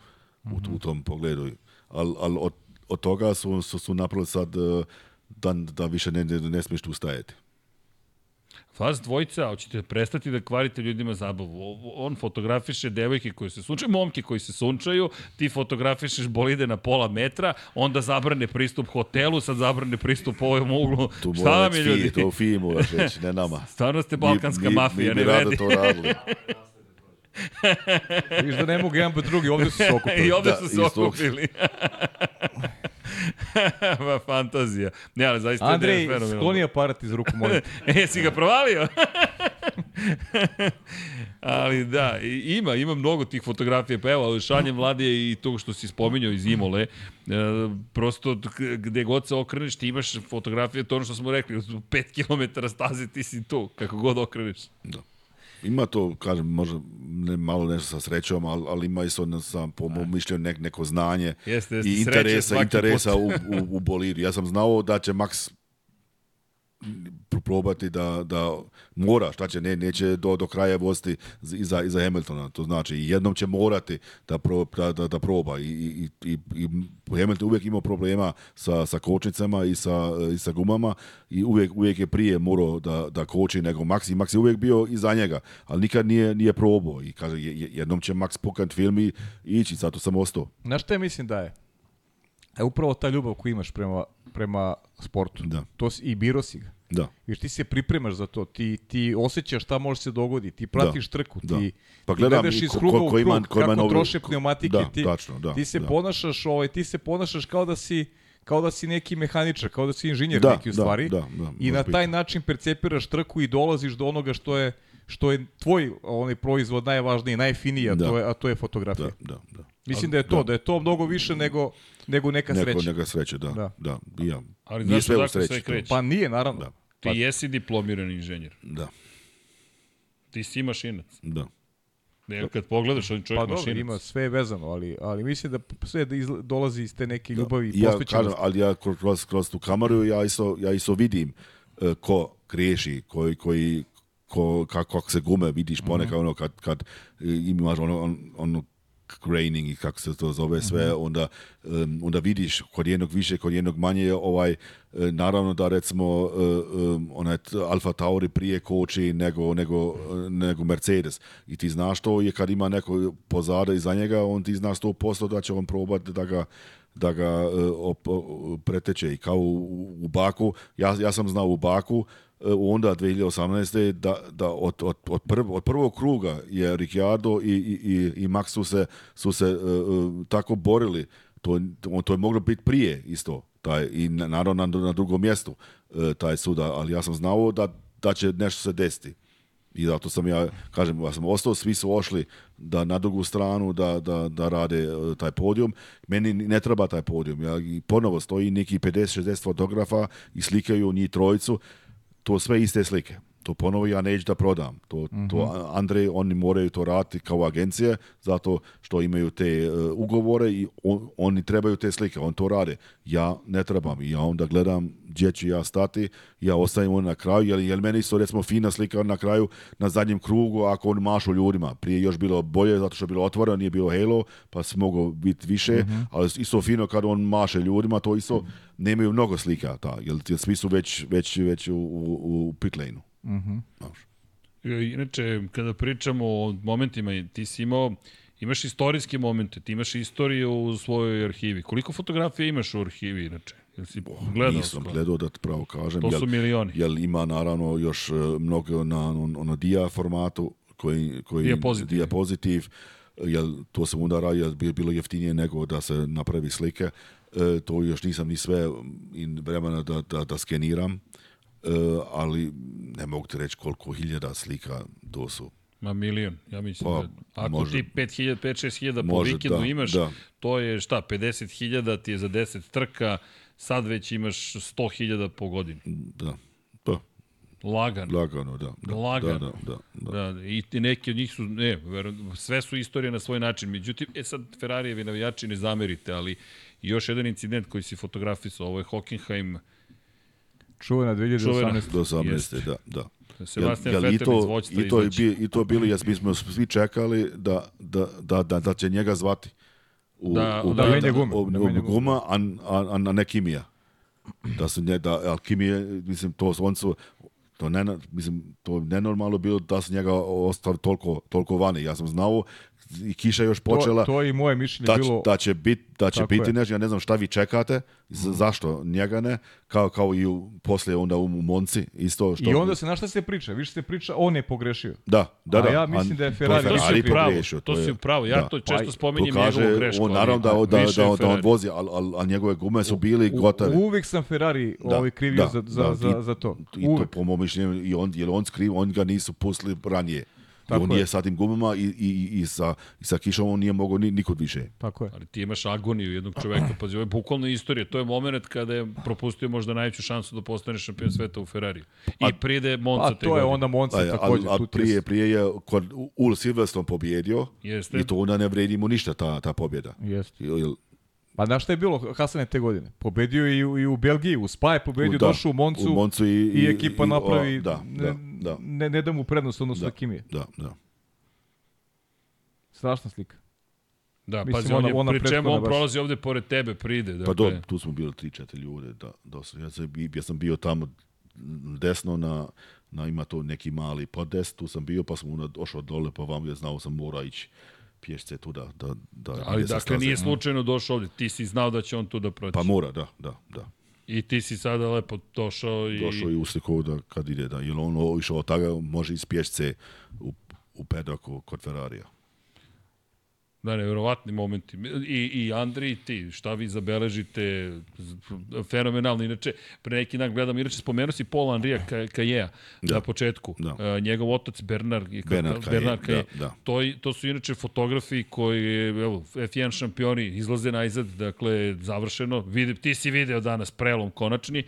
Mhm. u, u tom pogledu. Ali al od, od toga su, su, su napravili sad e, da, da više ne, ne, ne smiješ tu stajati. Vas dvojica, hoćete prestati da kvarite ljudima zabavu. On fotografiše devojke koje se sunčaju, momke koji se sunčaju, ti fotografišeš bolide na pola metra, onda zabrane pristup hotelu, sad zabrane pristup ovom uglu. Tu Šta vam je ljudi? Fi, to fi moraš reći, ne nama. Stvarno ste balkanska mi, mafija, mi, mi ne vredi. Mi rado to radili. Viš da ne mogu jedan po drugi, ovde su se okupili. I ovde da, su se okupili. Ma, fantazija. Ne, ali zaista Andrej, je fenomenalno. skloni aparat iz ruku moje. e, si ga provalio? ali da, ima, ima mnogo tih fotografija, pa evo, ali šaljem Vladije i to što si spominjao iz Imole, e, prosto gde god se okreneš, ti imaš fotografije, to ono što smo rekli, 5 km staze ti si tu, kako god okreneš. Da. Ima to, kažem, možda ne, malo nešto sa srećom, ali, ali ima i sa, sam po mom mišljenju nek, neko znanje jeste, jeste, i interesa, interesa u, u, u bolidu. Ja sam znao da će Max probati da, da mora, šta će, ne, neće do, do kraja voziti iza, iza Hamiltona, to znači jednom će morati da, pro, da, da, da proba i, i, i, i Hamilton uvek imao problema sa, sa kočnicama i sa, i sa gumama i uvek, uvek je prije morao da, da koči nego Max i Max je uvijek bio iza njega, ali nikad nije, nije probao i kaže jednom će Max pokant film i ići, zato sam ostao. Na što mislim da je? E, upravo ta ljubav koju imaš prema prema sportu. Da. To si, I biro si ga. Da. Jer ti se pripremaš za to, ti, ti osjećaš šta može se dogodi, ti da. pratiš da. trku, da. ti, pa gledam, gledaš iz kruga ko, ko, ima, u krug, ko ima, kako novi... troše pneumatike, da, ti, tačno, da, ti se da. ponašaš, ovaj, ti se ponašaš kao da si kao da si neki mehaničar, kao da si inženjer da, neki u da, stvari. Da, da, da, I na taj način percepiraš trku i dolaziš do onoga što je što je tvoj onaj proizvod najvažniji, najfiniji, da. to je, a to je fotografija. Da, da, da. Mislim da je to, da, da je to mnogo više nego nego neka sreća. Neko neka sreća, da. Da, da. ja. Ali nije sve u sreći. Sve Pa nije, naravno. Da. Ti pa... jesi diplomirani inženjer. Da. Ti si mašinac. Da. Ne, kad pogledaš, on čovjek pa, mašinac. Pa dobro, ima sve je vezano, ali, ali mislim da sve da dolazi iz te neke da. ljubavi da. i posvećenosti. Ja, kažem, ali ja kroz, kroz tu kameru, ja isto, ja isto vidim uh, ko kriješi, koji, koji, ko, kako, kako se gume, vidiš mhm. ponekad, mm -hmm. ono, kad, kad e, imaš ono, on, ono graining i kako se to zove sve, mhm. onda, um, onda vidiš kod jednog više, kod jednog manje, ovaj, e, naravno da recimo um, onaj Alfa Tauri prije koči nego, nego, nego Mercedes. I ti znaš to je kad ima neko pozada iza njega, on ti znaš 100% da će on probati da ga da ga uh, op, preteče i kao u, u Baku, ja, ja sam znao u Baku, E, onda 2018. da, da od, od, od, prv, od prvog kruga je Ricciardo i, i, i, Max su se, su se uh, tako borili. To, to je moglo biti prije isto. Taj, I naravno na, na drugom mjestu uh, taj sud, ali ja sam znao da, da će nešto se desiti. I zato sam ja, kažem, ja sam ostao, svi su ošli da na drugu stranu da, da, da rade taj podijum. Meni ne treba taj podijum. Ja, i ponovo stoji neki 50-60 fotografa i slikaju njih trojicu to sve iste slike. To ponovo ja neću da prodam. To, mm-hmm. to mhm. Andrej, oni moraju to raditi kao agencije, zato što imaju te uh, ugovore i on, oni trebaju te slike, on to rade. Ja ne trebam i ja onda gledam gdje ću ja stati, ja ostavim on na kraju, jer, jer meni su, recimo fina slika na kraju, na zadnjem krugu, ako on mašu ljudima. Prije još bilo bolje, zato što je bilo otvoreno, nije bilo halo, pa se mogao biti više, mm-hmm. ali isto fino kad on maše ljudima, to isto... Mm-hmm nemaju mnogo slika, ta, jer svi su već, već, već u, u, u pit lane-u. Mm -hmm. Inače, kada pričamo o momentima, ti si imao, imaš istorijske momente, ti imaš istoriju u svojoj arhivi. Koliko fotografija imaš u arhivi, inače? Jel si gledao? Nisam skoro? gledao, da pravo kažem. To jel, milioni. Jel ima, naravno, još e, mnogo na, na, na dia formatu, koji, koji diapozitiv. diapozitiv jel to sam onda radio, jer bi bilo jeftinije nego da se napravi slike e, to još nisam ni sve i vremena da, da, da skeniram, e, ali ne mogu ti reći koliko hiljada slika to su. Ma milion, ja mislim pa, da ako može, ti 5000, 5000, po vikendu da, imaš, da. to je šta, 50.000 ti je za 10 trka, sad već imaš 100.000 po godini. Da, da. Lagano. Lagano, da. da Lagano. Da, da, da, da, da. I ti neki od njih su, ne, sve su istorije na svoj način. Međutim, e sad Ferrarijevi navijači ne zamerite, ali još jedan incident koji si fotografisao, ovo je Hockenheim. Čuvena 2018. Čuvena. da, da. da Sebastian jel, jel Vettel i to, i to, je bio I to je bilo, jesmo smo svi čekali da, da, da, da, da će njega zvati. U, da, u, da, da, menja guma. U, da, menja guma, a, a, a, ne kimija. Da su nje, da, alkimije, mislim, to on su, to ne, mislim, to nenormalno bilo da su njega ostav toliko, toliko vani. Ja sam znao i kiša još počela. To, to je i moje mišljenje da, bilo. Da će, bit, da će biti nešto, ja ne znam šta vi čekate, z, mhm. zašto njega ne, kao, kao i u, poslije onda u Monci. Isto što... I onda se, na šta se priča? Više se priča, on je pogrešio. Da, da, da. A ja mislim da je Ferrari, to je Ferrari pogrešio. To, je, to si pravo, ja da. to često pa, spominjem to kaže, njegovu grešku. On, naravno da, da, da, da, on vozi, ali al, al, njegove gume su bili gotove. Uvek sam Ferrari da, ovaj krivio da, za, da, za, za, za to. I, to po mom mišljenju, i on, jer on skriv, on ga nisu pustili ranije. Tako on je. nije sa tim gumama i, i, i, sa, i sa kišom on nije mogao ni, nikud više. Tako je. Ali ti imaš agoniju jednog čoveka, pazi, ovo je bukvalna istorija. To je moment kada je propustio možda najveću šansu da postane šampion sveta u Ferrari. I a, prije da je Monza A to godine. je onda Monza takođe. A, a prije, prije je kod Ul Silverstone pobjedio Jeste. i to onda ne vredi mu ništa ta, ta pobjeda. Jeste. I, Pa znaš šta je bilo Hasane te godine? Pobedio je i i u Belgiji, u Spa je pobedio, u, da, došao u Moncu, u Moncu i, i ekipa i, napravi, o, da, da, da. Ne, ne da mu prednost odnosno da, Kimije. Da, da. Strašna slika. Da, pa pazi, ona, on je, ona pri čemu on baš. prolazi ovde pored tebe, pride. Dakle. Pa do, dakle. tu smo bili tri, četiri ljude, da, dosta. Ja sam, ja sam bio tamo desno na, na ima to neki mali podest, tu sam bio, pa sam onda došao dole, pa vam je znao sam mora ići pješce tu da... da, da Ali da dakle nije mm. slučajno došao ovde, ti si znao da će on tu da proći. Pa mora, da, da, da. I ti si sada lepo došao i... Došao i uslikao da kad ide, da, jer on išao od toga može iz pješce u, u pedoku kod Ferrarija. Da, nevjerovatni momenti. I, i Andri i ti, šta vi zabeležite, fenomenalno. Inače, pre neki dan gledam, inače spomenuo si Paul Andrija Kajeja da. na početku. Da. E, njegov otac Bernard, Bernard Kaje. Bernard Kaje. Da, da. To, to su inače fotografi koji, evo, F1 šampioni izlaze najzad, dakle, završeno. Vidi, ti si video danas prelom konačni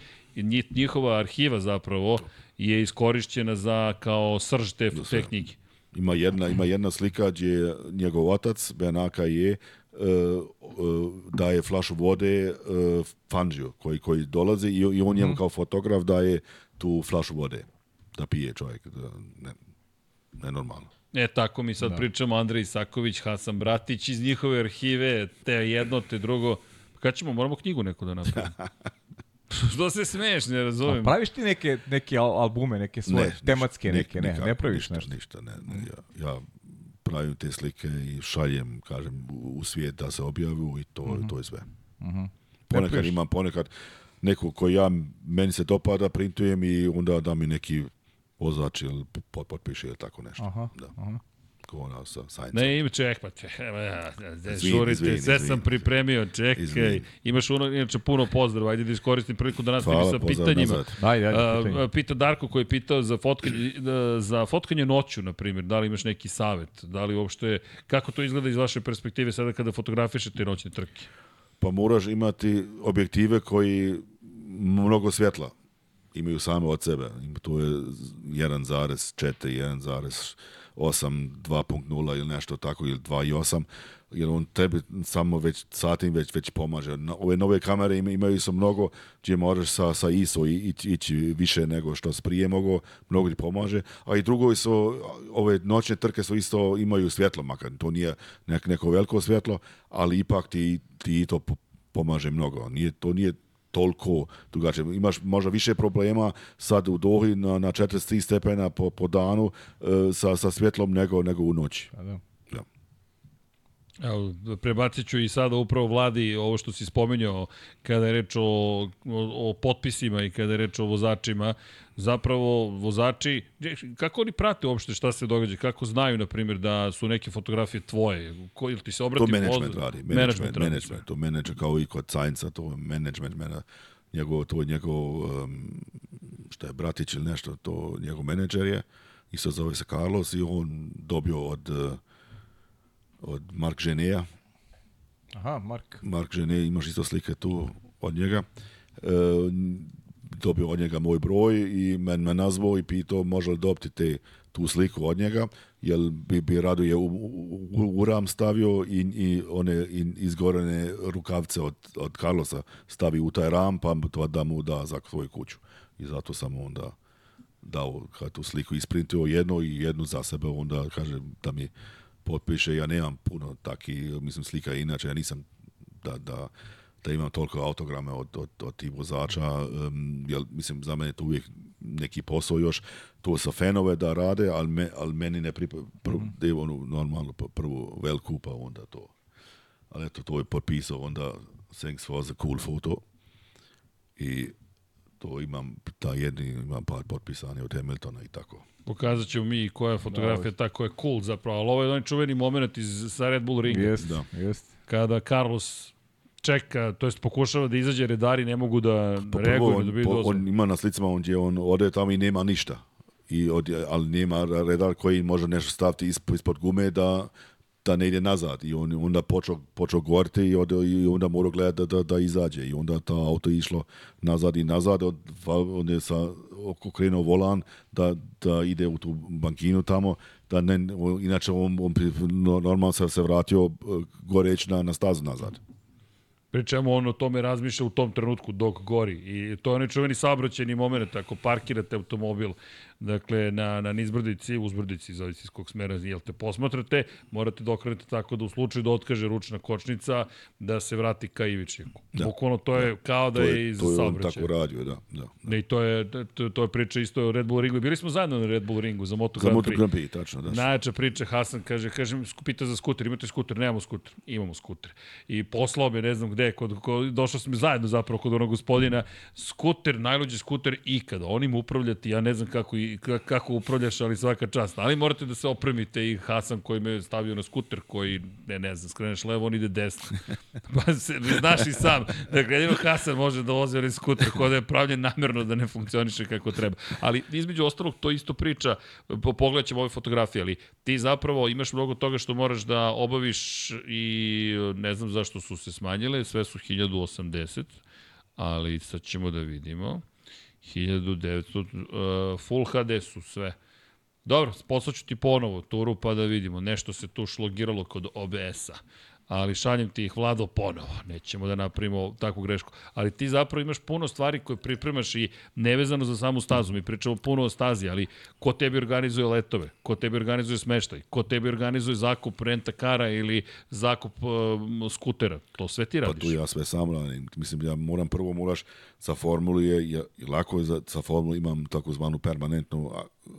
njihova arhiva zapravo je iskorišćena za kao srž te, te knjige. Ima jedna, ima jedna slika gdje njegov otac, Benaka je, e, e, daje flašu vode e, Fangio koji, koji dolazi i, i on njemu mhm. kao fotograf daje tu flašu vode da pije čovjek. Da, ne, normalno. E, tako mi sad da. pričamo Andrej Isaković, Hasan Bratić iz njihove arhive, te jedno, te drugo. Pa kad ćemo, moramo knjigu neku da napravimo. Što se smeješ, ne razumem. A pa praviš ti neke, neke albume, neke svoje, ne, tematske neke, ne, nikako, ne praviš ništa, nešto? Ništa, ne, ne ja, ja pravim te slike i šaljem, kažem, u svijet da se objavu i to, uh mhm. -huh. to je sve. Uh mhm. -huh. Ponekad imam, ponekad neko ko ja, meni se dopada, printujem i onda da mi neki označi ili potpiše ili tako nešto. Aha, da. Aha. Go on sa Sainzom. Ne, ima ček, pa ček. Žurite, izvini, sve sam pripremio, čekaj. Izvini. Imaš uno, inače puno pozdrava, ajde da iskoristim priliku da nastavim Hvala, sa pitanjima. Ajde, ajde, Pita Darko koji je pitao za fotkanje, da, za fotkanje noću, na primjer, da li imaš neki savet, da li uopšte, kako to izgleda iz vaše perspektive sada kada fotografišete noćne trke? Pa moraš imati objektive koji mnogo svjetla imaju same od sebe. to je 1,4, 1,6 8 2.0 ili nešto tako ili 2.8 jer on tebi samo već satim već već pomaže. Ove nove kamere ima, imaju su mnogo gdje možeš sa, sa ISO ići, ići više nego što s mogo, mnogo ti pomaže. A i drugo su, ove noćne trke su isto imaju svjetlo, makar to nije nek, neko veliko svjetlo, ali ipak ti, ti to pomaže mnogo. Nije, to nije toliko drugačije. Imaš možda više problema sad u Dohi na, na 43 stepena po, po danu e, sa, sa svjetlom nego, nego u noći. A pa da. Evo, prebacit ću i sada upravo vladi ovo što si spomenuo kada je reč o, o, o potpisima i kada je reč o vozačima. Zapravo, vozači, kako oni prate uopšte šta se događa? Kako znaju, na primjer, da su neke fotografije tvoje? Ko, ili ti se obrati? To management pozdrav? radi. Management, management, radi management, to kao i kod Sainca, to management, mena, njegov, to njegov, šta je bratić ili nešto, to njegov menadžer je. I sad zove se Carlos i on dobio od... Uh, od Mark Ženeja. Aha, Mark. Mark Žene, imaš isto slike tu od njega. E, dobio od njega moj broj i men me nazvao i pitao može li dobiti te, tu sliku od njega, jer bi, bi rado je u, u, u ram stavio i, i one i izgorene rukavce od, od Carlosa stavi u taj ram pa to da mu da za svoju kuću. I zato sam onda dao kad tu sliku isprintio jedno i jednu za sebe, onda kaže da mi potpiše, ja nemam puno taki, mislim slika inače, ja nisam da, da, da imam toliko autograme od, od, od tih vozača, um, jer mislim za mene je to uvijek neki posao još, to sa fenove da rade, ali, me, ali meni ne pripada, mhm. mm. ono, normalno prvo veliku pa onda to. Ali eto, to je potpisao onda thanks for the cool photo i to imam, ta jedni imam par potpisani od Hamiltona i tako. Pokazat ćemo mi koja fotografija da, ta koja je cool zapravo, ali ovo je onaj čuveni moment iz, sa Red Bull ringa. Jest, da. jest. Kada Carlos čeka, to jest pokušava da izađe redari, ne mogu da pa, reaguju, da dobiju po, On ima na slicama, on, on ode tamo i nema ništa. I od, ali nema redar koji može nešto staviti ispod, ispod gume da da ne ide nazad i on onda počeo počeo govoriti i, od, i onda morao gledati da, da, da izađe i onda ta auto išlo nazad i nazad od, on je sa okrenuo volan da, da ide u tu bankinu tamo, da ne, inače on, on normalno se, se vratio eh, goreć na, na stazu nazad. Pri on o tome razmišlja u tom trenutku dok gori. I to je onaj čuveni saobraćeni moment, ako parkirate automobil dakle, na, na nizbrdici, uzbrdici, zavisi iz kog smera, jel te posmatrate, morate da okrenete tako da u slučaju da otkaže ručna kočnica, da se vrati ka ivičniku. Da. Bukvalno to je da. kao da je, je iz saobraćaja. To je saobraćaj. on tako radio, da. da, da. I to je, to, to je priča isto o Red Bull ringu. Bili smo zajedno na Red Bull ringu za Moto Grand Prix. Za Moto Grand Prix, tačno, da. Najjača priča, Hasan kaže, kaže, pita za skuter, imate skuter, nemamo skuter, imamo skuter. I poslao me, ne znam gde, kod, kod, došao sam zajedno zapravo kod onog gospodina, skuter, najluđi skuter ikada, onim upravljati, ja ne znam kako i i kako upravljaš, ali svaka čast. Ali morate da se opremite i Hasan koji me stavio na skuter, koji, ne, ne znam, skreneš levo, on ide desno. Pa se, znaš i sam. Dakle, jedino Hasan može da vozi onaj skuter koji je pravljen namerno da ne funkcioniše kako treba. Ali, između ostalog, to isto priča, pogledat ćemo ove fotografije, ali ti zapravo imaš mnogo toga što moraš da obaviš i ne znam zašto su se smanjile, sve su 1080, ali sad ćemo da vidimo. 1900, uh, e, Full HD su sve. Dobro, poslaću ti ponovo turu pa da vidimo. Nešto se tu šlogiralo kod OBS-a ali šaljem ti ih vlado ponovo, nećemo da napravimo takvu grešku. Ali ti zapravo imaš puno stvari koje pripremaš i nevezano za samu stazu, mi pričamo puno o stazi, ali ko tebi organizuje letove, ko tebi organizuje smeštaj, ko tebi organizuje zakup renta kara ili zakup uh, skutera, to sve ti radiš. Pa tu ja sve sam radim, mislim ja moram prvo moraš sa formulu je, ja, lako je za, sa formulu imam takozvanu permanentnu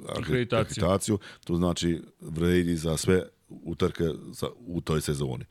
akreditaciju, akreditaciju to znači vredi za sve utrke sa, u toj sezoni.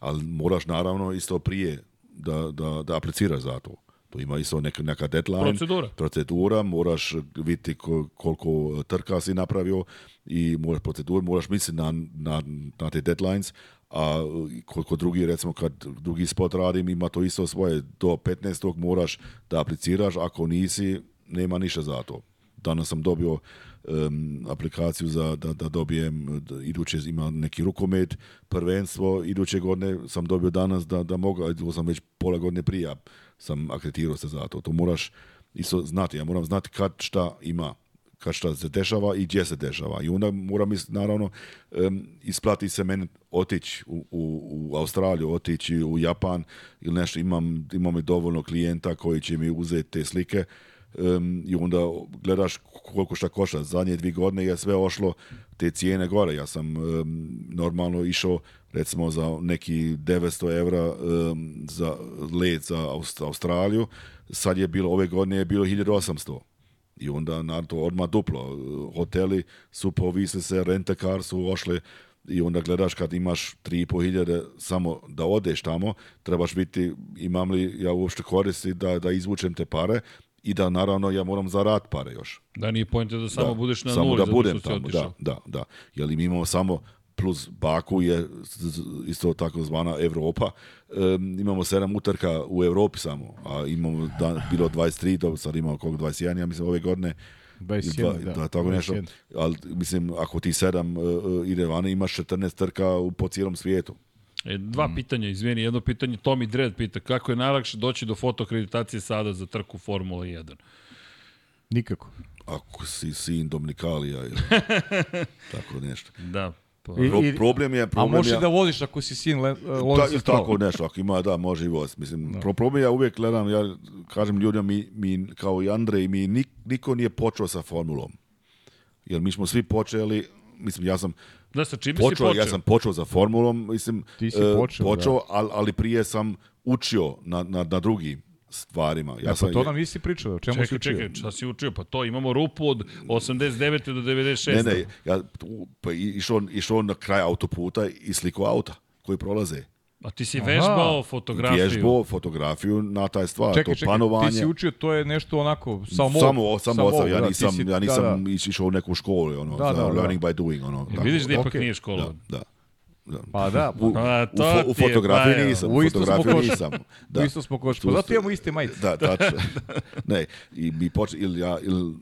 Ali moraš naravno isto prije da, da, da apliciraš za to. Tu ima isto neka, neka deadline. Procedura. Procedura, moraš vidjeti koliko e, trka si napravio i moraš procedur, moraš misliti na, na, na te deadlines, a e, koliko drugi, recimo kad drugi spot radim, ima to isto svoje, do 15. moraš da apliciraš, ako nisi, nema ništa za to. Danas sam dobio um, aplikaciju za, da, da dobijem, da, iduće ima neki rukomet, prvenstvo, iduće godine sam dobio danas da, da mogu, ali sam već pola godine prija sam akreditirao se za to. To moraš isto znati, ja moram znati kad šta ima kad šta se dešava i gdje se dešava. I onda moram, naravno, um, isplati se meni otići u, u, u, Australiju, otići u Japan ili nešto. Imam, imam dovoljno klijenta koji će mi uzeti te slike um, i onda gledaš koliko šta košta. Zadnje dvije godine je sve ošlo te cijene gore. Ja sam um, normalno išao recimo za neki 900 evra um, za let za Aust Australiju. Sad je bilo, ove godine je bilo 1800. I onda na to odmah duplo. Hoteli su povisli se, rente car su ošle i onda gledaš kad imaš 3.500 samo da odeš tamo, trebaš biti, imam li ja uopšte koristi da, da izvučem te pare, i da naravno ja moram za rad pare još. Da nije pojenta da samo da, budeš na samo nuli. da budem tamo, da, da, da. Jer mi imamo samo plus Baku je isto tako zvana Evropa. Um, imamo sedam utrka u Evropi samo, a imamo da, bilo 23, do, sad imamo koliko 21, ja mislim ove godine. 21, da, da, tako 21. nešto. Ali mislim, ako ti sedam uh, ide vani, imaš 14 trka u, po cijelom svijetu. E, dva mm. pitanja, izvini, jedno pitanje, Tommy Dredd pita, kako je najlakše doći do fotokreditacije sada za trku Formula 1? Nikako. Ako si sin Dominikalija ili tako nešto. Da, Pa. I, i, problem je problem. A možeš da voziš ako si sin Lennon da, Tako nešto, ako ima da može i voz. Mislim, da. problem ja uvijek gledam, ja kažem ljudima mi, mi kao i Andrej, mi niko nije počeo sa formulom. Jer mi smo svi počeli, mislim ja sam Znaš, sa čime počeo, si počeo? Ja sam počeo za formulom, mislim, Ti si e, počeo, počeo da. ali, ali prije sam učio na, na, na drugi stvarima. Ja, ja e, pa sam, pa to nam nisi pričao, o čemu čekaj, si učio? Čekaj, šta si učio? Pa to, imamo rupu od 89. do 96. Ne, ne, ja pa išao, išao na kraj autoputa i sliku auta koji prolaze A ti si Aha. vežbao fotografiju. Vežbao fotografiju na taj stvar, čekaj, to čekaj, panovanje. Čekaj, ti si učio, to je nešto onako, samo... Samo, samo, samo ja nisam, da, si, ja da, nisam da, da. išao u neku školu, ono, da, da, za da, da. learning da. by doing, ono. E, vidiš da ipak okay. nije škola. Da, da. Da. Pa da, u, da, to u, u fotografiji je, nisam, u fotografiji nisam. Da. U isto smo koš, pa da. zato imamo iste majice. Da, tačno. ne, i mi poč... ili ja, ili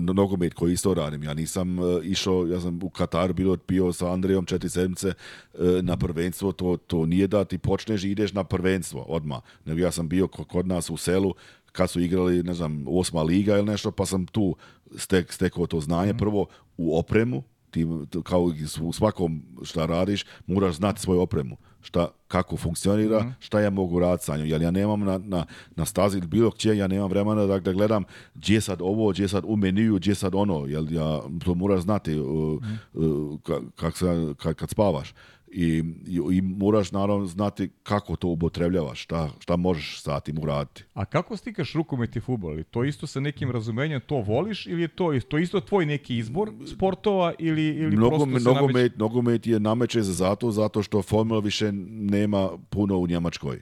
nogomet koji isto radim, ja nisam uh, išao, ja sam u Katar bilo pio sa Andrejom četiri sedmice uh, na prvenstvo, to, to nije da ti počneš i ideš na prvenstvo odma. Nego ja sam bio kod nas u selu, kad su igrali, ne znam, osma liga ili nešto, pa sam tu stek, stekao to znanje mhm. prvo u opremu, ti kao u svakom šta radiš, moraš znati svoju opremu, šta, kako funkcionira, mm -hmm. šta ja mogu raditi sa njom, jer ja nemam na, na, na stazi ili bilo gdje, ja nemam vremena da, da gledam gdje sad ovo, gdje sad u meniju, gdje sad ono, jer ja to moraš znati uh, mm -hmm. uh, ka, kak se, kad spavaš. I, i, i moraš naravno znati kako to upotrebljavaš, šta, šta možeš sa tim uraditi. A kako stikaš rukomet i futbol? To isto sa nekim razumenjem to voliš ili je to, to isto tvoj neki izbor sportova ili, ili mnogo, prosto mnogo nameće... Met, je nameće za zato, zato što formula više nema puno u Njemačkoj.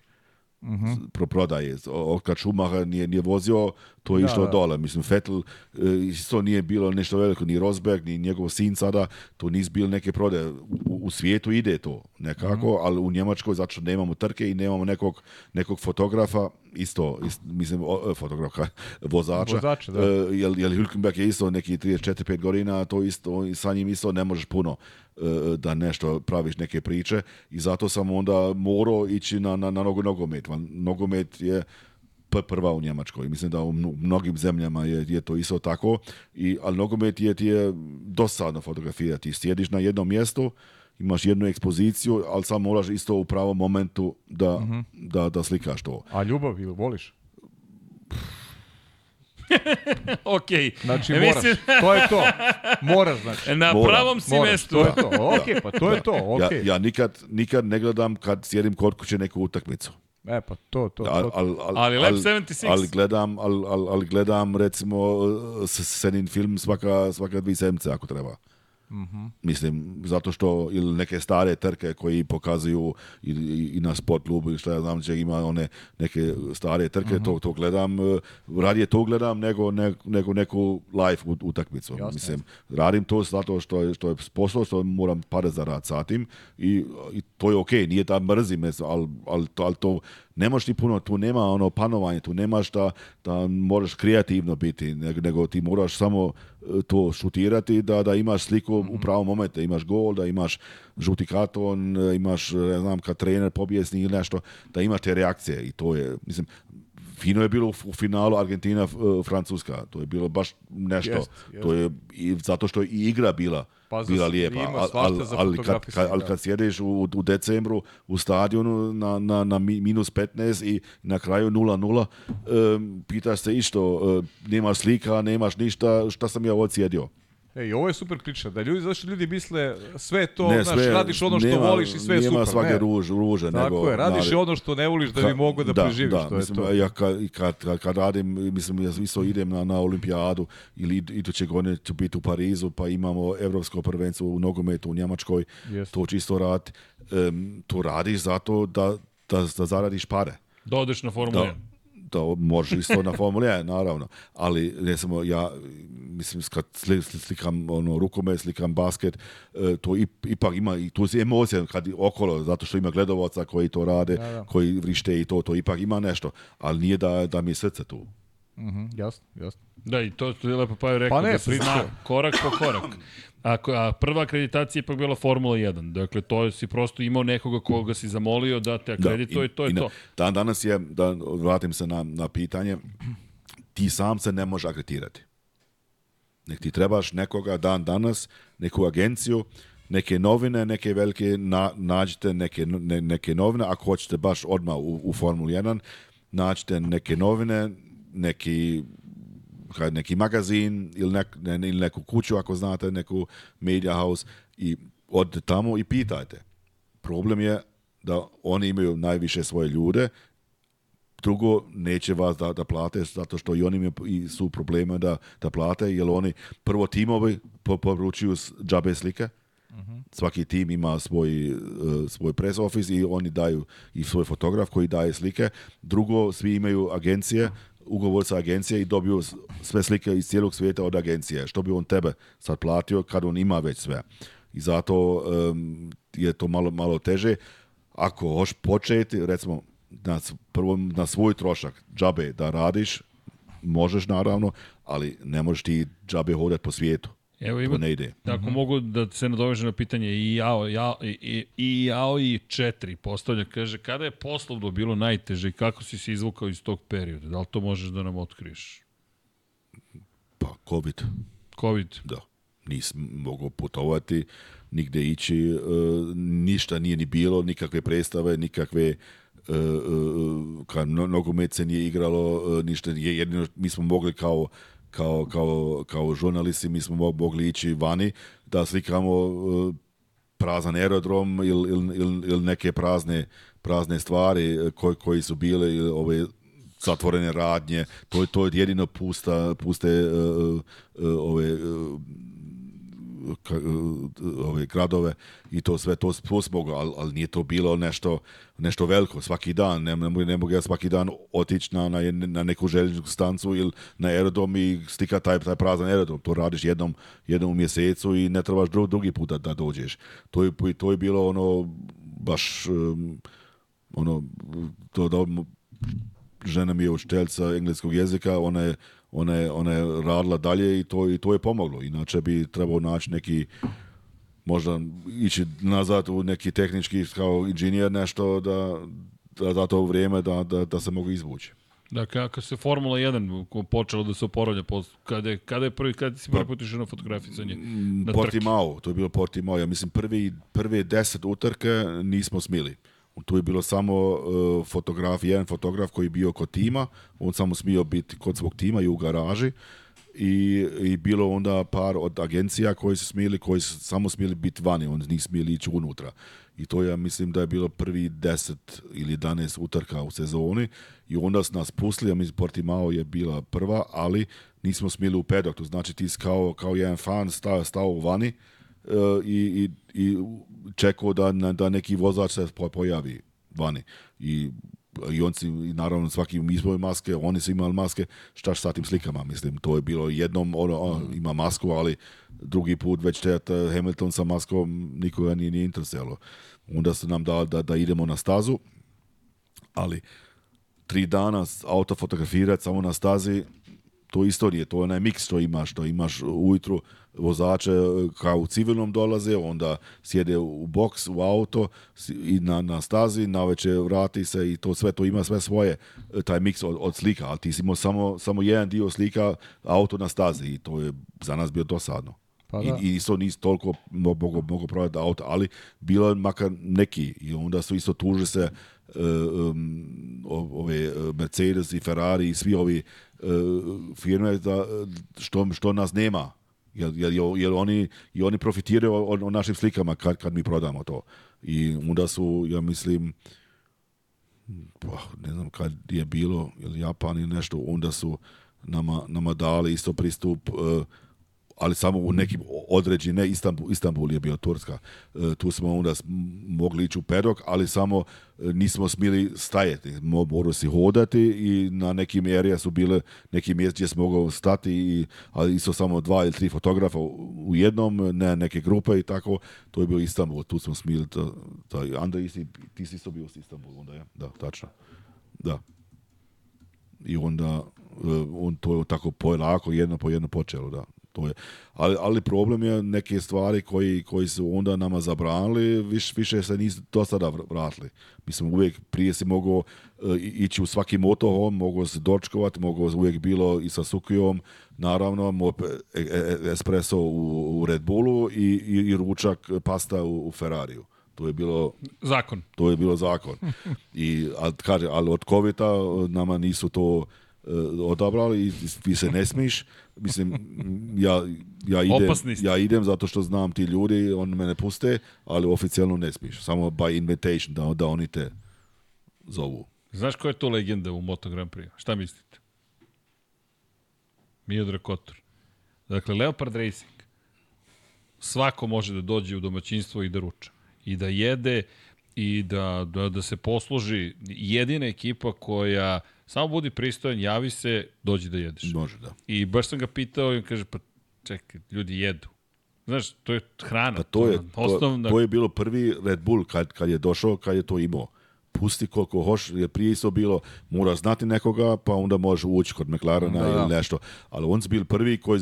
Mm -hmm. pro prodaje. Od kad Schumacher nije, nije vozio, to je da, išlo da. dole. Mislim, Vettel eh, isto nije bilo nešto veliko, ni Rosberg, ni njegov sin sada, to nis bilo neke prodaje. U, u, svijetu ide to nekako, mm -hmm. ali u Njemačkoj zato nemamo trke i nemamo nekog, nekog fotografa, isto, ist, mislim, o, eh, fotografa, vozača. Vozače, da. E, eh, jer, jer Hülkenberg je isto neki 34-5 godina, to isto, sa njim isto ne možeš puno. E, da nešto praviš neke priče i zato sam onda morao ići na, na, na nogomet. Nogomet je P prva u Njemačkoj. Mislim da u mnogim zemljama je, je to isto tako, I, ali nogomet je ti je dosadno fotografirati. Sjediš na jednom mjestu, imaš jednu ekspoziciju, ali samo moraš isto u pravom momentu da, uh mhm. -huh. da, da slikaš to. A ljubav ili voliš? Pff Okay. Znači moraš, Mislim... to je to. Moraš, znači. Na Moram. pravom si moraš, mestu. To je to, ok, pa to je to, ok. Ja, ja nikad, nikad ne gledam kad sjedim kod kuće neku utakmicu. E pa to, to, to. Al, al, al, ali Lab 76. Ali gledam, al, al, al gledam recimo Senin film svaka, svaka dvi sedmice ako treba. Mm-hmm. Mislim, zato što ili neke stare trke koji pokazuju i, i, i na sport klubu i šta ja znam će ima one neke stare trke, mm-hmm. to, to gledam, radije to gledam nego, ne, nego neku live utakmicu. Jasne. Mislim, radim to zato što je, što je posao, što moram pare za rad satim i, i to je okay, nije da mrzim, ali, ali, ali to nemaš ni puno, tu nema ono panovanje, tu nemaš da, da moraš kreativno biti, nego ti moraš samo e, to šutirati da, da imaš sliku u mhm. pravom momente, imaš gol, da imaš žuti karton, e, imaš, e, ne znam, kad trener pobjesni ili nešto, da imaš te reakcije i to je, mislim, fino je bilo u finalu Argentina Francuska, to je bilo baš nešto. Yes, yes. To je i zato što je i igra bila pa bila lijepa. Ima ali, ali, kad, kad, da. ali kad sjediš u, u decembru u stadionu na, na, na minus 15 i na kraju 0-0, um, pitaš se išto, um, nemaš slika, nemaš ništa, šta sam ja ovo sjedio. E, i ovo je super priča, da ljudi, zašto ljudi misle sve to, ne, znaš, radiš ono što nema, voliš i sve je super. Nema svake ne. ruže, ruže. Tako nego, je, radiš nari... ono što ne voliš da bi mogo da, da preživiš. Da, to mislim, je to. ja kad, kad, kad radim, mislim, ja isto idem na, na olimpijadu ili iduće godine ću biti u Parizu, pa imamo evropsko prvenstvo u nogometu u Njemačkoj, yes. to čisto radi. Um, to radiš zato da, da, da zaradiš pare. Da odeš na Formulu 1. Da da može isto na Formuli 1, naravno. Ali ne samo ja, mislim, kad slikam ono, rukome, slikam basket, e, to ipak ima i tu si emocija kad okolo, zato što ima gledovaca koji to rade, da, da. koji vrište i to, to ipak ima nešto. Ali nije da, da mi je srce tu. Mhm, mm jasno, jasno. Da, i to ste lepo Paju rekao, pa ne, da priča korak po korak. A, a prva akreditacija je pa bila Formula 1. Dakle, to si prosto imao nekoga koga si zamolio da te da, akredituje, da, i, to je i na, to. Dan danas je, da vratim se na, na pitanje, ti sam se ne možeš akreditirati. Nek ti trebaš nekoga dan danas, neku agenciju, neke novine, neke velike, na, nađite neke, ne, neke novine, ako hoćete baš odmah u, u Formula 1, nađite neke novine, neki neki magazin ili, nek, ne, ili neku kuću ako znate, neku media house i odite tamo i pitajte. Problem je da oni imaju najviše svoje ljude, drugo neće vas da, da plate zato što i oni imaju, i su problema da, da plate, jer oni prvo timovi poručuju džabe slike, Mm-hmm. Svaki tim ima svoj, uh, svoj press office i oni daju i svoj fotograf koji daje slike. Drugo, svi imaju agencije da ugovor sa agencije i dobio sve slike iz cijelog svijeta od agencije. Što bi on tebe sad platio kad on ima već sve? I zato um, je to malo, malo teže. Ako hoš početi, recimo, na, prvo na svoj trošak džabe da radiš, možeš naravno, ali ne možeš ti džabe hodati po svijetu. Evo ima, to ne ide. Da, ako mm -hmm. mogu da se nadoveže na pitanje i jao, jao, i, i jao i četiri postavlja, kaže, kada je poslovno bilo najteže i kako si se izvukao iz tog perioda? Da li to možeš da nam otkriješ? Pa, COVID. COVID? Da. Nisam mogao putovati, nigde ići, e, ništa nije ni bilo, nikakve predstave, nikakve e, e, e kad nogomet se nije igralo, e, ništa, jedino mi smo mogli kao kao, kao, kao žurnalisti mi smo mogli ići vani da slikamo e, prazan aerodrom ili il, il, il neke prazne, prazne stvari e, koje, koji su bile ili ove zatvorene radnje to je to je jedino pusta puste uh, uh, ove uh, E, ove gradove i to sve to, to smo, ali, ali nije to bilo nešto, nešto veliko svaki dan, ne, ne, ne mogu ja svaki dan otići na, na, na neku željezničku stancu ili na aerodrom i stika taj, taj prazan aerodrom, to radiš jednom, jednom u mjesecu i ne trebaš dru, drugi puta da dođeš. To je, to je bilo ono baš um, ono to da žena mi je učiteljica engleskog jezika, ona je ona je, ona je radila dalje i to, i to je pomoglo. Inače bi trebao naći neki možda ići nazad u neki tehnički kao inženjer nešto da, da za to vrijeme da, da, da se mogu izvući. Da, dakle, kako se Formula 1 počela da se oporavlja, kada je, kada je prvi, kada si prvi pa, put išao na fotografisanje? Na Portimao, to je bilo Portimao. Ja mislim, prvi, prve deset utrke nismo smili tu je bilo samo uh, fotograf, jedan fotograf koji je bio kod tima, on samo smio biti kod svog tima i u garaži i, i bilo onda par od agencija koji su smijeli, koji su samo smijeli biti vani, oni nisu smijeli ići unutra. I to ja mislim da je bilo prvi 10 ili 11 utrka u sezoni i onda su nas pustili, a mislim Portimao je bila prva, ali nismo smjeli u pedok, to znači ti kao, kao jedan fan stao, stao vani e, i, i i čekao da, da neki vozač se pojavi vani. I i on si, i naravno svaki mi smo maske, oni su imali maske, šta sa tim slikama, mislim, to je bilo jednom, ono, o, mm. ima masku, ali drugi put već te eh, Hamilton sa maskom nikoga nije, nije intereselo. Onda su nam dali da, da idemo na stazu, ali tri dana auto fotografirati samo na stazi, to istorije, to je onaj miks što imaš, što imaš ujutru, vozače e, kao u civilnom dolaze, onda sjede u boks, u auto i na, na stazi, naveče vrati se i to sve to ima sve svoje, e, taj miks od, od slika, ali ti si imao samo, samo jedan dio slika auto na stazi i to je za nas bio dosadno. Pa da. I, isto nisi toliko mogu, mogu prodati auto, ali bilo je makar neki i onda su isto tuže se um, ove Mercedes i Ferrari i svi ovi uh, firme da, što, što nas nema Jer, jer, jer oni, i oni profitiraju o, o, našim slikama kad, kad mi prodamo to. I onda su, ja mislim, pa, ne znam kad je bilo, ili Japan ili nešto, onda su nama, nama dali isto pristup uh, ali samo u nekim određene, Istanbul, Istanbul je bio Turska, e, tu smo onda mogli ići u pedok, ali samo e, nismo smjeli stajati, morao si hodati i na nekim erija su bile neki mjesta gdje smo mogao stati, i, ali isto samo dva ili tri fotografa u jednom, ne neke grupe i tako, to je bio Istanbul, tu smo smjeli, to, to, Andrej, ti si isto bio s Istanbul, onda je, da, tačno, da. I onda e, on to je tako polako, jedno po jedno počelo, da, to je. Ali, ali problem je neke stvari koji, koji su onda nama zabranili, više, više se nisu to sada vratili. Mislim, uvijek prije si mogao uh, ići u svaki motohom, mogao se dočkovati, mogao uvijek bilo i sa Sukijom, naravno, mop, e, e, espresso u, u Red Bullu i, i, i ručak pasta u, u Ferrariju. To je bilo zakon. To je bilo zakon. I al kaže, al od Kovita nama nisu to E, odabrali i ti se ne smiš. Mislim, ja, ja, idem, ja idem zato što znam ti ljudi, on mene puste, ali oficijalno ne smiš. Samo by invitation, da, da oni te zovu. Znaš koja je to legenda u Moto Grand Prix? Šta mislite? Miodrag Kotor. Dakle, Leopard Racing. Svako može da dođe u domaćinstvo i da ruča. I da jede i da, da, da se posluži jedina ekipa koja samo budi pristojan, javi se, dođi da jedeš. Može, da. I baš sam ga pitao i on kaže, pa čekaj, ljudi jedu. Znaš, to je hrana. Pa to, je, to, osnovna... to je bilo prvi Red Bull kad, kad je došao, kad je to imao pusti koliko hoš, je prije isto bilo mora znati nekoga, pa onda može ući kod McLarena da, ili nešto. Ali on su bili prvi koji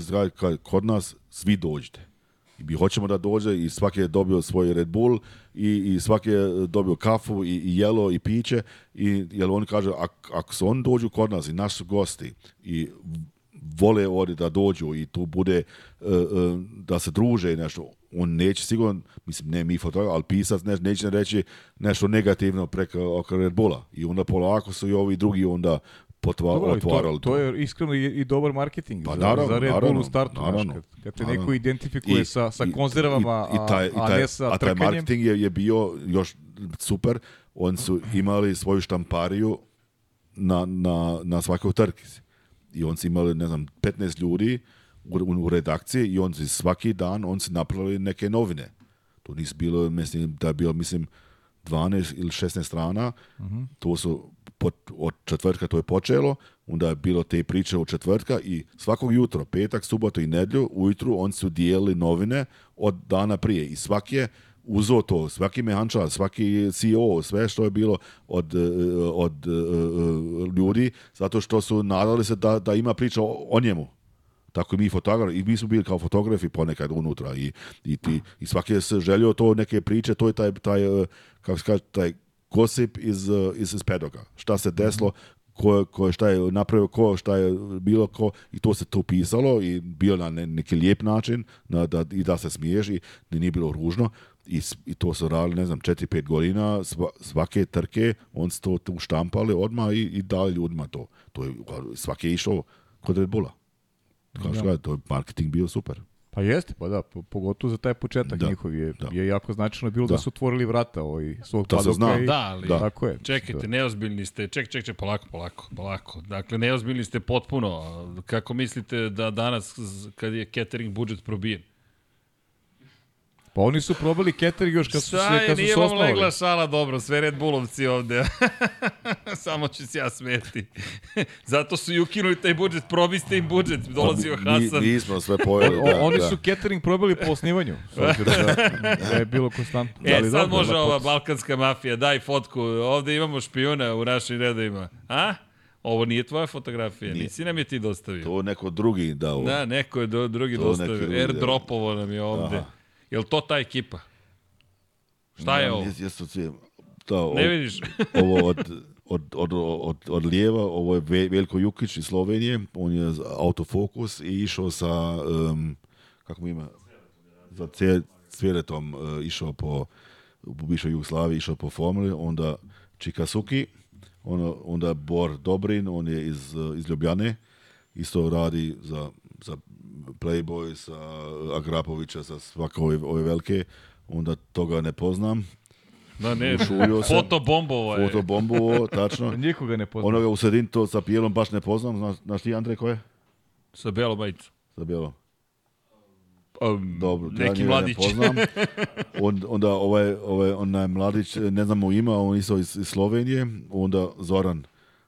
kod nas svi dođete mi hoćemo da dođe i svaki je dobio svoj Red Bull i, i svaki je dobio kafu i, i jelo i piće i jer on kaže ako ak se on dođu kod nas i naši gosti i vole ovdje da dođu i tu bude uh, uh, da se druže i nešto, on neće sigurno, mislim ne mi fotograf, ali pisac ne, neće ne reći nešto negativno preko oko Red Bulla i onda polako su i ovi drugi onda potva, Dobro, otvarali. To, da. to je iskreno i, i dobar marketing pa, za, naravno, za Red naravno, Bull u startu. Naravno, kad, kad te neko identifikuje I, sa, sa konzervama, i, i, taj, a, a ne sa A taj marketing je, je bio još super. Oni su imali svoju štampariju na, na, na svakoj trkici. I oni su imali, ne znam, 15 ljudi u, u redakciji i on su svaki dan oni su napravili neke novine. To nisu bilo, mislim, da je bilo, mislim, 12 ili 16 strana, uh mhm. -huh. to su pot, od četvrtka to je počelo, onda je bilo te priče od četvrtka i svakog jutro, petak, subotu i nedlju, ujutru oni su dijelili novine od dana prije i svaki je uzo to, svaki mehančar, svaki CEO, sve što je bilo od, e, od, od e, e, ljudi, zato što su nadali se da, da ima priča o, o njemu. Tako i mi fotograf, i mi smo bili kao fotografi ponekad unutra i, i, ti, i svaki se želio to neke priče, to je taj, taj eh, kako se kaže, taj gosip iz, eh, iz, iz pedoga. Šta se deslo ko, ko šta je napravio ko, šta je bilo ko i to se to pisalo i bilo na neki lijep način na, da, i da se smiješ i nije bilo ružno i, i to se radili, ne znam, 4-5 godina svake trke, on to tu štampali odma i, i dali ljudima to. To je, svake je išao kod Red Bulla. Kao da. što da. to je marketing bio super. Pa jeste, pa da, pogotovo za taj početak da, njihov je, da. je jako značajno bilo da. da su otvorili vrata ovaj, svog da padoka. Zna. I, da, ali da. tako je. Čekajte, da. neozbiljni ste, ček, ček, ček, polako, polako, polako. Dakle, neozbiljni ste potpuno. Kako mislite da danas, kad je catering budžet probijen, Pa oni su probali catering još kad su Šta se, kad je, nije se vam legla šala dobro, sve Red Bullovci ovde. Samo ću se ja smeti. Zato su i ukinuli taj budžet, probiste im budžet, dolazio Hasan. Ni, nismo sve pojeli, da, da. Oni su catering probali po osnivanju, s da, da je bilo konstantno. E, da, Ali sad dobro, može da, ova da, balkanska mafija, daj fotku, ovde imamo špijuna u našim redovima. A? Ovo nije tvoja fotografija, nije. nisi nam je ti dostavio. To neko drugi dao. Da, neko je do, drugi to dostavio. Airdropovo nam je ovde. Aha. Je li to ta ekipa? Šta ne, je ovo? Jes, jes, da, ovo, ne vidiš. ovo od, od, od, od, od lijeva, ovo je Veljko Jukić iz Slovenije, on je autofokus i išao sa, um, kako mu ima, za Cvjeletom uh, e, išao po, u bivšoj Jugoslaviji išao po formuli, onda Čikasuki, on, onda Bor Dobrin, on je iz, e, iz Ljubljane, isto radi za, za Playboy, sa Akrapovića, sa svake ove, ove velike, onda toga ne poznam. Da, ne, Ušulio sam. bombovo je. Foto bombovo, tačno. Nikoga ne poznam. Onoga u sredin to sa pijelom baš ne poznam. Znaš, znaš ti, Andrej, ko je? Sa belom majicom. Sa belom. Um, Dobro, neki ja mladić. ne poznam. On, onda ovaj, ovaj, onaj mladić, ne znam mu ima, on isto iz, iz Slovenije. Onda Zoran.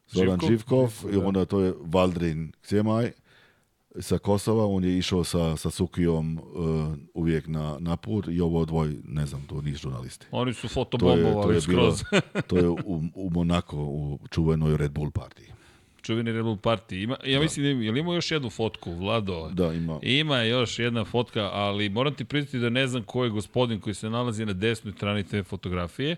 Zoran Živkov, Živkov i da. onda to je Valdrin Ksemaj sa Kosova, on je išao sa, sa Sukijom uh, uvijek na, na put i ovo dvoj, ne znam, to nisu žurnalisti. Oni su fotobombovali skroz. to je u, u Monako, u čuvenoj Red Bull partiji. Čuveni Red Bull partiji. Ima, ja da. mislim, da li ima još jednu fotku, Vlado? Da, ima. Ima još jedna fotka, ali moram ti priznati da ne znam ko je gospodin koji se nalazi na desnoj strani te fotografije.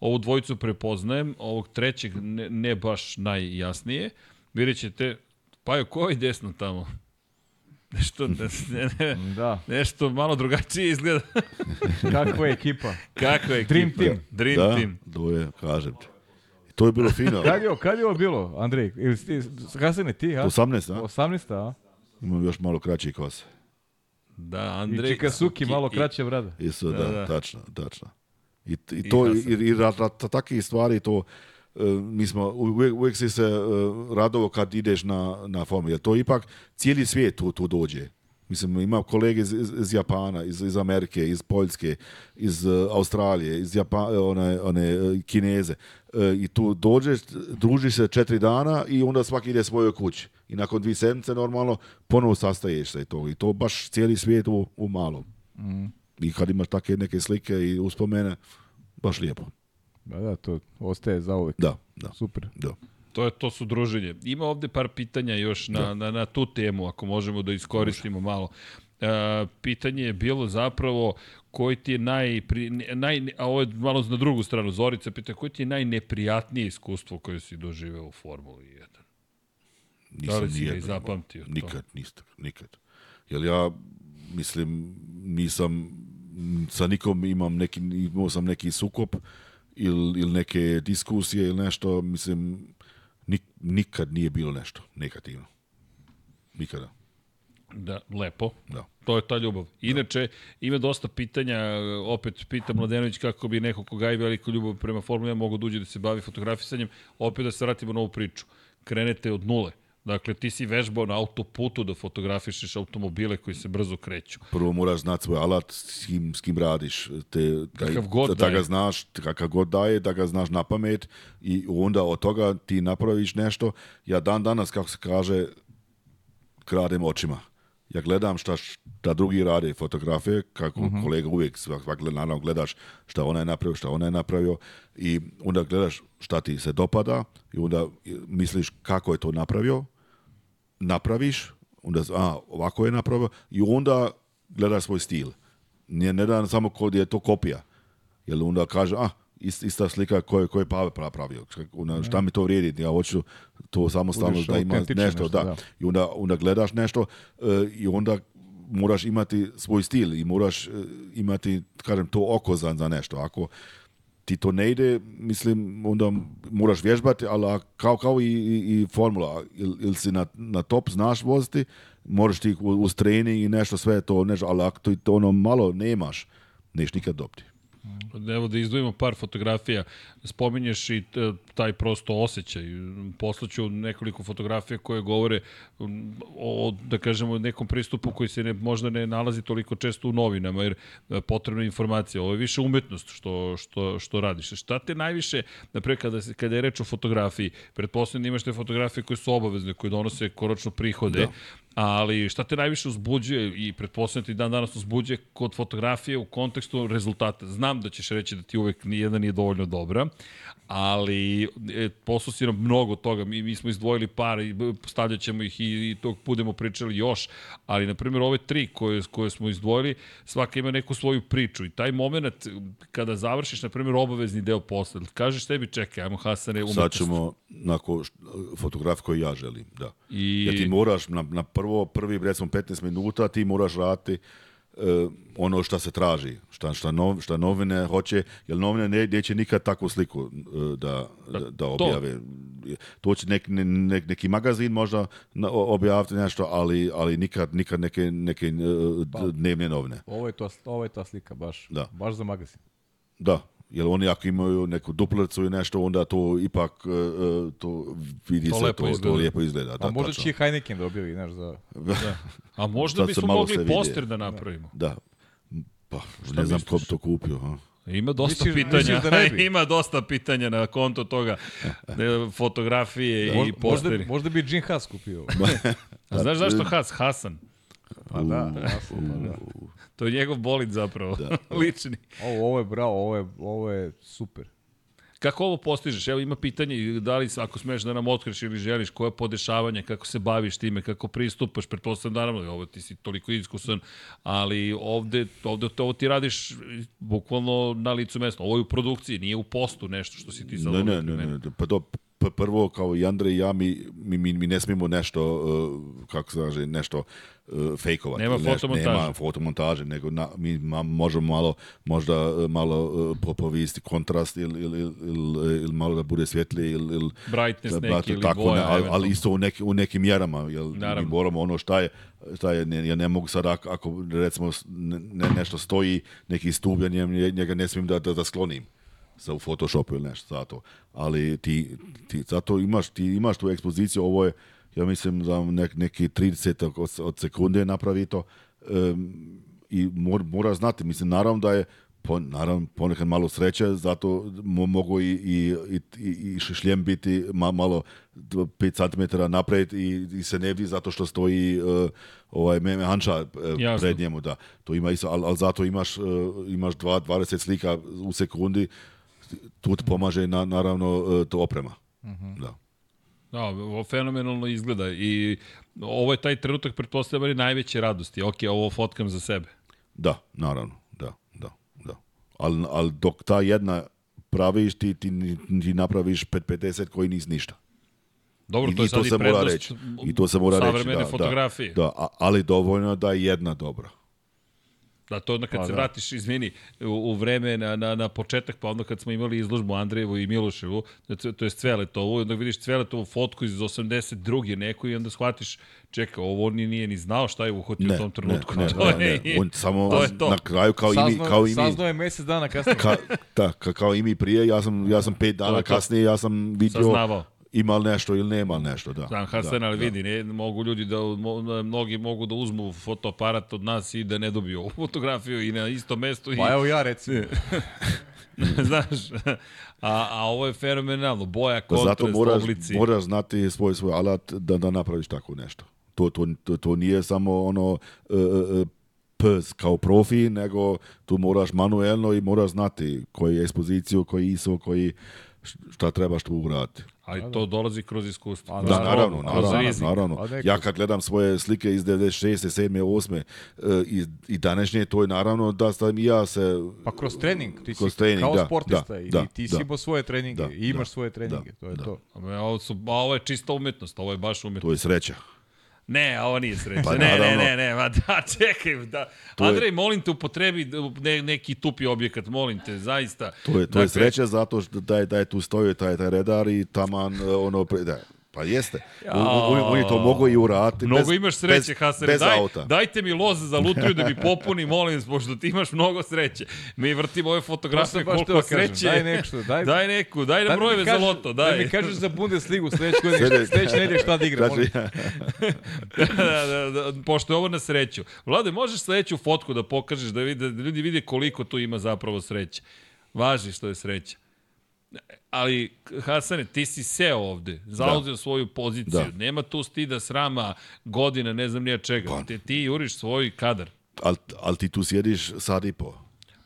Ovu dvojicu prepoznajem, ovog trećeg ne, ne baš najjasnije. Vidjet ćete, Pajo, ko je desno tamo? Nešto, da ne, ne, da. nešto malo drugačije izgleda. Kakva je ekipa? Kakva je ekipa? Dream team. Dream da, team. Da, je, kažem ti. To je bilo fino. kad, je, kad je ovo bilo, Andrej? Ili ti, kasne ti, a? 18, a? 18, a? Imam još malo kraći kose. Da, Andrej. I Čikasuki, malo i, kraće brada. Isto, da, da, da, tačno, tačno. I, i to, i, i, i, i takve stvari, to, E, mi smo, uvijek, uvijek si se e, radovo kad ideš na, na Formulu, to ipak cijeli svijet tu, tu dođe. Mislim, ima kolege iz, iz Japana, iz, iz, Amerike, iz Poljske, iz uh, Australije, iz Japan, one, one Kineze. E, I tu dođeš, družiš se četiri dana i onda svaki ide svojoj kući. I nakon dvije sedmice normalno ponovo sastaješ se i to. I to baš cijeli svijet u, u malom. Mm. I kad imaš take neke slike i uspomene, baš lijepo. Da, da, to ostaje za uvek. Da, da. Super. Da. To, je, to su druženje. Ima ovde par pitanja još na, da. na, na tu temu, ako možemo da iskoristimo Može. malo. E, pitanje je bilo zapravo koji ti je naj, naj a ovo je malo na drugu stranu, Zorica pita, koji ti je najneprijatnije iskustvo koje si doživeo u Formuli 1? Da nisam da li si ga zapamtio? Nikad, to? nisam, nikad. Jer ja, mislim, nisam, sa nikom imam neki, imao sam neki sukop, uh, ili il neke diskusije ili nešto, mislim, nik, nikad nije bilo nešto negativno. Nikada. Da, lepo. Da. To je ta ljubav. Inače, da. ima dosta pitanja, opet pita Mladenović kako bi neko ko gaji veliku ljubav prema Formuli 1 mogo da uđe da se bavi fotografisanjem, opet da se vratimo na ovu priču. Krenete od nule. Dakle, ti si vežbao na autoputu da fotografišeš automobile koji se brzo kreću. Prvo moraš znati svoj alat, s kim, s kim radiš. Te, taj, da kakav god da, da ga znaš, kakav god daje, da ga znaš na pamet i onda od toga ti napraviš nešto. Ja dan danas, kako se kaže, kradem očima ja gledam šta, da drugi rade fotografe, kako uh mhm. -huh. kolega uvijek svak, svak, naravno gledaš šta ona je napravio, šta ona je napravio i onda gledaš šta ti se dopada i onda misliš kako je to napravio, napraviš, onda a, ovako je napravio i onda gledaš svoj stil. Ne, ne da samo kod je to kopija. Jer onda kaže, a, ista slika koju koje Pave pravio. Na, šta mi to vrijedi? Ja hoću to samostalno da ima nešto. nešto da. da. I onda, onda gledaš nešto uh, i onda moraš imati svoj stil i moraš uh, imati, kažem, to oko za, za nešto. Ako ti to ne ide, mislim, onda moraš vježbati, ali kao, kao i, i, i formula. Ili il si na, na top znaš voziti, moraš ti uz trening i nešto sve to, nešto, ali ako ti to ono malo nemaš, neš nikad dobiti. Evo da izdvojimo par fotografija. Spominješ i e, taj prosto osjećaj. Poslaću nekoliko fotografija koje govore o, da kažemo, nekom pristupu koji se ne, možda ne nalazi toliko često u novinama, jer e, potrebna je informacija. Ovo je više umetnost što, što, što radiš. Šta te najviše, naprej kada, se, kada je reč o fotografiji, pretpostavljam da imaš te fotografije koje su obavezne, koje donose koročno prihode. Da Ali šta te najviše uzbuđuje i pretpostavljam da ti dan danas uzbuđuje kod fotografije u kontekstu rezultata? Znam da ćeš reći da ti uvek nijedna nije dovoljno dobra, ali e, poslao si nam mnogo toga. Mi, mi smo izdvojili par i postavljat ćemo ih i, i tog budemo pričali još, ali na primjer ove tri koje, koje smo izdvojili, svaka ima neku svoju priču i taj moment kada završiš, na primjer, obavezni deo posla, kažeš tebi čekaj, ajmo Hasane umetnost. Sad ćemo, onako, fotograf koji ja želim, da. I... Ja ti moraš na, na prvo, prvi, recimo 15 minuta, ti moraš raditi uh, ono što se traži, šta, šta, nov, šta novine hoće, jer novine ne, neće nikad takvu sliku uh, da, da, da objave. To, to će nek, nek, neki magazin možda objaviti nešto, ali, ali nikad, nikad neke, neke uh, dnevne novine. Ovo je, to, ovo je ta slika baš, da. baš za magazin. Da, Jer oni ako imaju neku duplercu i nešto, onda to ipak uh, to vidi to se, lepo to, izgleda. to lijepo izgleda. Da, A možda će Heineken da objavi, znaš, za... Da. da. A možda bi smo mogli poster da napravimo. Da. Pa, Šta ne znam ko bi to kupio. Ha? Ima dosta misliš, pitanja. Da Ima dosta pitanja na konto toga. Fotografije da. i posteri. Možda, možda bi Jim Haas kupio. A znaš zašto Haas? Hasan. Pa da, Hasan, pa da. To je njegov bolid zapravo, da. lični. Ovo, ovo je bravo, ovo je, ovo je super. Kako ovo postižeš? Evo ima pitanje, da li ako smeš da nam otkriš ili želiš, koje podešavanje, kako se baviš time, kako pristupaš, pretpostavljam naravno, ovo ti si toliko iskusan, ali ovde, ovde to, ovo ti radiš bukvalno na licu mesta. Ovo je u produkciji, nije u postu nešto što si ti sad. Ne, ne, ne, ne, ne, pa to prvo kao i Andrej i ja mi, mi, mi ne smijemo nešto e, kako se kaže nešto uh, fejkovati. Nema fotomontaže. Nema fotomontaže, nego na, mi ma, možemo malo možda e, malo popovisti kontrast ili ili, ili, il, malo da bude svjetlije ili il, brightness da, neki ili tako, boja, ne, ali, ali, isto u, neki, u nekim mjerama Jel, Naravno. mi moramo ono šta je šta je ne, ja ne mogu sad ako, recimo ne, nešto stoji neki stubljanjem njega ne smijem da da, da sklonim sa u Photoshopu ili nešto zato. Ali ti, ti zato imaš, ti imaš tu ekspoziciju, ovo je, ja mislim za nek, neki 30 od, od sekunde napravi to um, i mor, mora znati, mislim naravno da je po, naravno ponekad malo sreće, zato mo, mogu i, i, i, i šljem biti ma, malo 5 cm napred i, i se ne vidi zato što stoji uh, ovaj meme hanča uh, e, pred njemu da to ima isto, ali al zato imaš uh, imaš dva, 20 slika u sekundi tu pomaže na, naravno e, to oprema. Uh mhm. -huh. Da. Da, fenomenalno izgleda i ovo je taj trenutak pretpostavljeni najveće radosti. Ok, ovo fotkam za sebe. Da, naravno, da, da, da. Ali al dok ta jedna praviš, ti, ti, ti napraviš 50 koji nis ništa. Dobro, I, to je i sad i se reći. I to se mora reći, da, da. fotografije. Da, da, ali dovoljno da je jedna dobra. Da, to onda kad pa, se da. vratiš, izmini, u, u vreme na, na, na početak, pa onda kad smo imali izložbu Andrejevu i Miloševu, znači, to je Cveletovu, onda vidiš Cveletovu fotku iz 82. neku i onda shvatiš, čeka, ovo on nije ni znao šta je uhvatio ne, u tom trenutku. Ne, ne, to ne, je, ne. On samo to to. na kraju kao saznao, i mi... Kao i mi saznao je mesec dana kasnije. ka, da, ka, kao i mi prije, ja sam, ja sam pet dana kasnije, ja sam vidio... Saznavao ima li nešto ili nema li nešto, da. Sam Hasan, da, ali da. vidi, da. ne, mogu ljudi da, da, mnogi mogu da uzmu fotoaparat od nas i da ne dobiju ovu fotografiju i na isto mesto. Pa i... evo ja recimo. Znaš, a, a ovo je fenomenalno, boja, kontrast, pa Zato moraš, oblici. moraš znati svoj, svoj alat da, da napraviš tako nešto. To, to, to, to nije samo ono uh, uh, kao profi, nego tu moraš manuelno i moraš znati koji je ekspoziciju, koji ISO, koji šta trebaš tu uraditi. Ali to dolazi kroz iskustvo. A, da, da naravno, naravno, naravno. naravno. Ja kad gledam svoje slike iz 96. 7. 8. i, i današnje, to je naravno da sam i ja se... Pa kroz trening, ti kroz si trening, kao da, sportista da, i da, ti da, si imao svoje treninge da, i imaš da, svoje treninge, da, to je da. to. A ovo, su, a ovo je čista umetnost, ovo je baš umetnost. To je sreća. Ne, ovo nije sreća. Pa, ne, ne, ne, ne, ma da, čekaj. Da. To Andrej, je... molim te upotrebi ne, neki tupi objekat, molim te, zaista. To je, to dakle... je sreća zato što taj, da taj da tu stoji taj, taj redar i taman e, ono... Da, Pa jeste. On je to mogo i u rati. Mnogo bez, imaš sreće, bez, Bez daj, auta. Dajte mi loz za lutriju da mi popuni, molim pošto ti imaš mnogo sreće. Mi vrtimo ove fotografije koliko sreće. Daj nešto, daj. Daj neku, daj nam brojeve za loto, daj. Da mi kažeš za Bundesligu sledeće godine, sledeće nedelje šta da igra, molim. Da, da, da, da, pošto je ovo na sreću. Vlade, možeš sledeću fotku da pokažeš da, vide, da ljudi vide koliko tu ima zapravo sreće. Važi što je sreća ali Hasane, ti si seo ovde, zauzeo da. svoju poziciju, da. nema tu stida srama godina, ne znam nija čega, pa. te ti juriš svoj kadar. Al, al ti tu sjediš sad i po.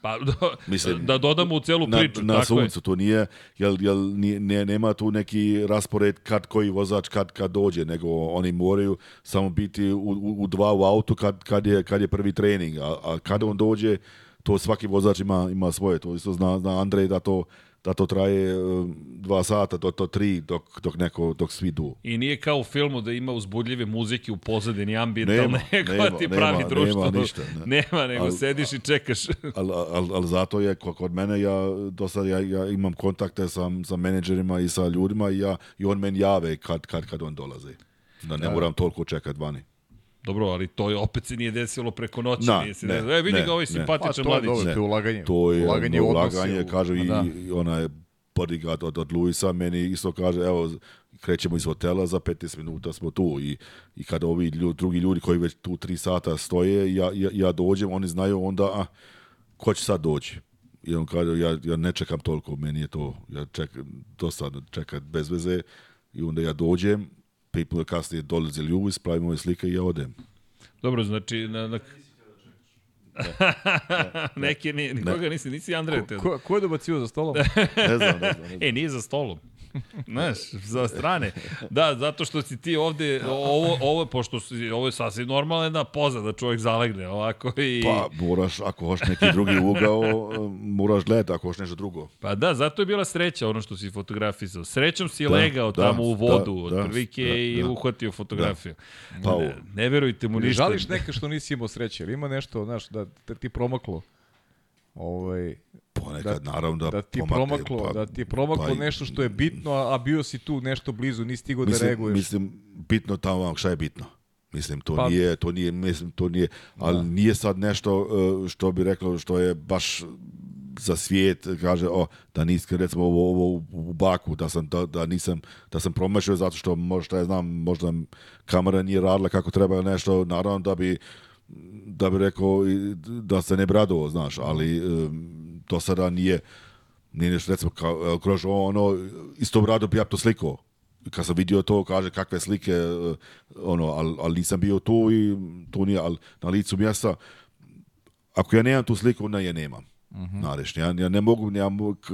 Pa, do, da, Mislim, da dodamo u celu priču. Na, na suncu, je. to nije, jel, jel nije, ne, nema tu neki raspored kad koji vozač kad, kad dođe, nego oni moraju samo biti u, u, u dva u autu kad, kad, je, kad je prvi trening, a, a kada on dođe, to svaki vozač ima, ima svoje, to isto zna, zna Andrej da to da to traje e, dva sata, do to tri, dok, dok, neko, dok svi du. I nije kao u filmu da ima uzbudljive muzike u pozadini, ambientalne, nema, nema, ti pravi društvo. Nema, ništa, ne. nema nego al, sediš i čekaš. Ali al, al, zato je, kod mene, ja, do sad ja, ja imam kontakte sa, sa menedžerima i sa ljudima i, ja, i on meni jave kad, kad, kad on dolazi. Da ne da. moram toliko čekati vani. Dobro, ali to je opet se nije desilo preko noći. Da, nije se ne, desilo. E, vidi ga ovaj simpatičan mladić. Pa, to je dobro, ulaganje. To je ulaganje, ulaganje u... kažem, i, pa da. i ona je bodyguard od, od Luisa, meni isto kaže, evo, krećemo iz hotela, za 15 minuta smo tu i, i kada ovi ljudi, drugi ljudi koji već tu 3 sata stoje, ja, ja, ja dođem, oni znaju onda, a, ah, ko će sad doći? I on kaže, ja, ja ne čekam toliko, meni je to, ja čekam, dosta čekat bez veze i onda ja dođem, priplove kasnije dolazi Lewis, pravimo ove slike i ja odem. Dobro, znači... Na, na... Da. da. Neki, nikoga ne. nisi, nisi Andrej. Ko, ko, ko je dobacio za stolom? ne znam, ne znam. Ne znam. E, nije za stolom. Znaš, sa strane. Da, zato što si ti ovde, ovo, ovo pošto si, ovo je sasvim normalna jedna poza da čovjek zalegne ovako i... Pa, moraš, ako hoš neki drugi ugao, moraš gledati ako hoš nešto drugo. Pa da, zato je bila sreća ono što si fotografisao. Srećom si da, legao da, tamo u da, vodu, da, otprilike da, da, i da, uhvatio da. fotografiju. Da. Pa, ne, ne verujte mu ništa. Žališ neka što nisi imao sreće, ali ima nešto, znaš, da ti promaklo? Ovaj, Ponekad, da, naravno, da, da ti pomate, promaklo, pa, da ti je promaklo pa, nešto što je bitno, a, a bio si tu nešto blizu, nisi stigao da reaguješ. Mislim, bitno tamo, šta je bitno? Mislim, to pa, nije, to nije, mislim, to nije, da. ali da. nije sad nešto e, što bi reklo, što je baš za svijet, kaže, o, da nisam, recimo, ovo, ovo u Baku, da sam, da, da nisam, da sam promašio zato što, možda, ja znam, možda kamera nije radila kako treba nešto, naravno da bi, da bi rekao da se ne bradovo, znaš, ali um, do sada nije, nije nešto, recimo, kao, kroz ono, isto brado bi ja to slikao. Kad sam vidio to, kaže kakve slike, e, ono, ali al nisam bio tu i to nije, ali na licu mjesta, ako ja nemam tu sliku, onda je nemam. Mm -hmm. ja, ja, ne mogu, ja,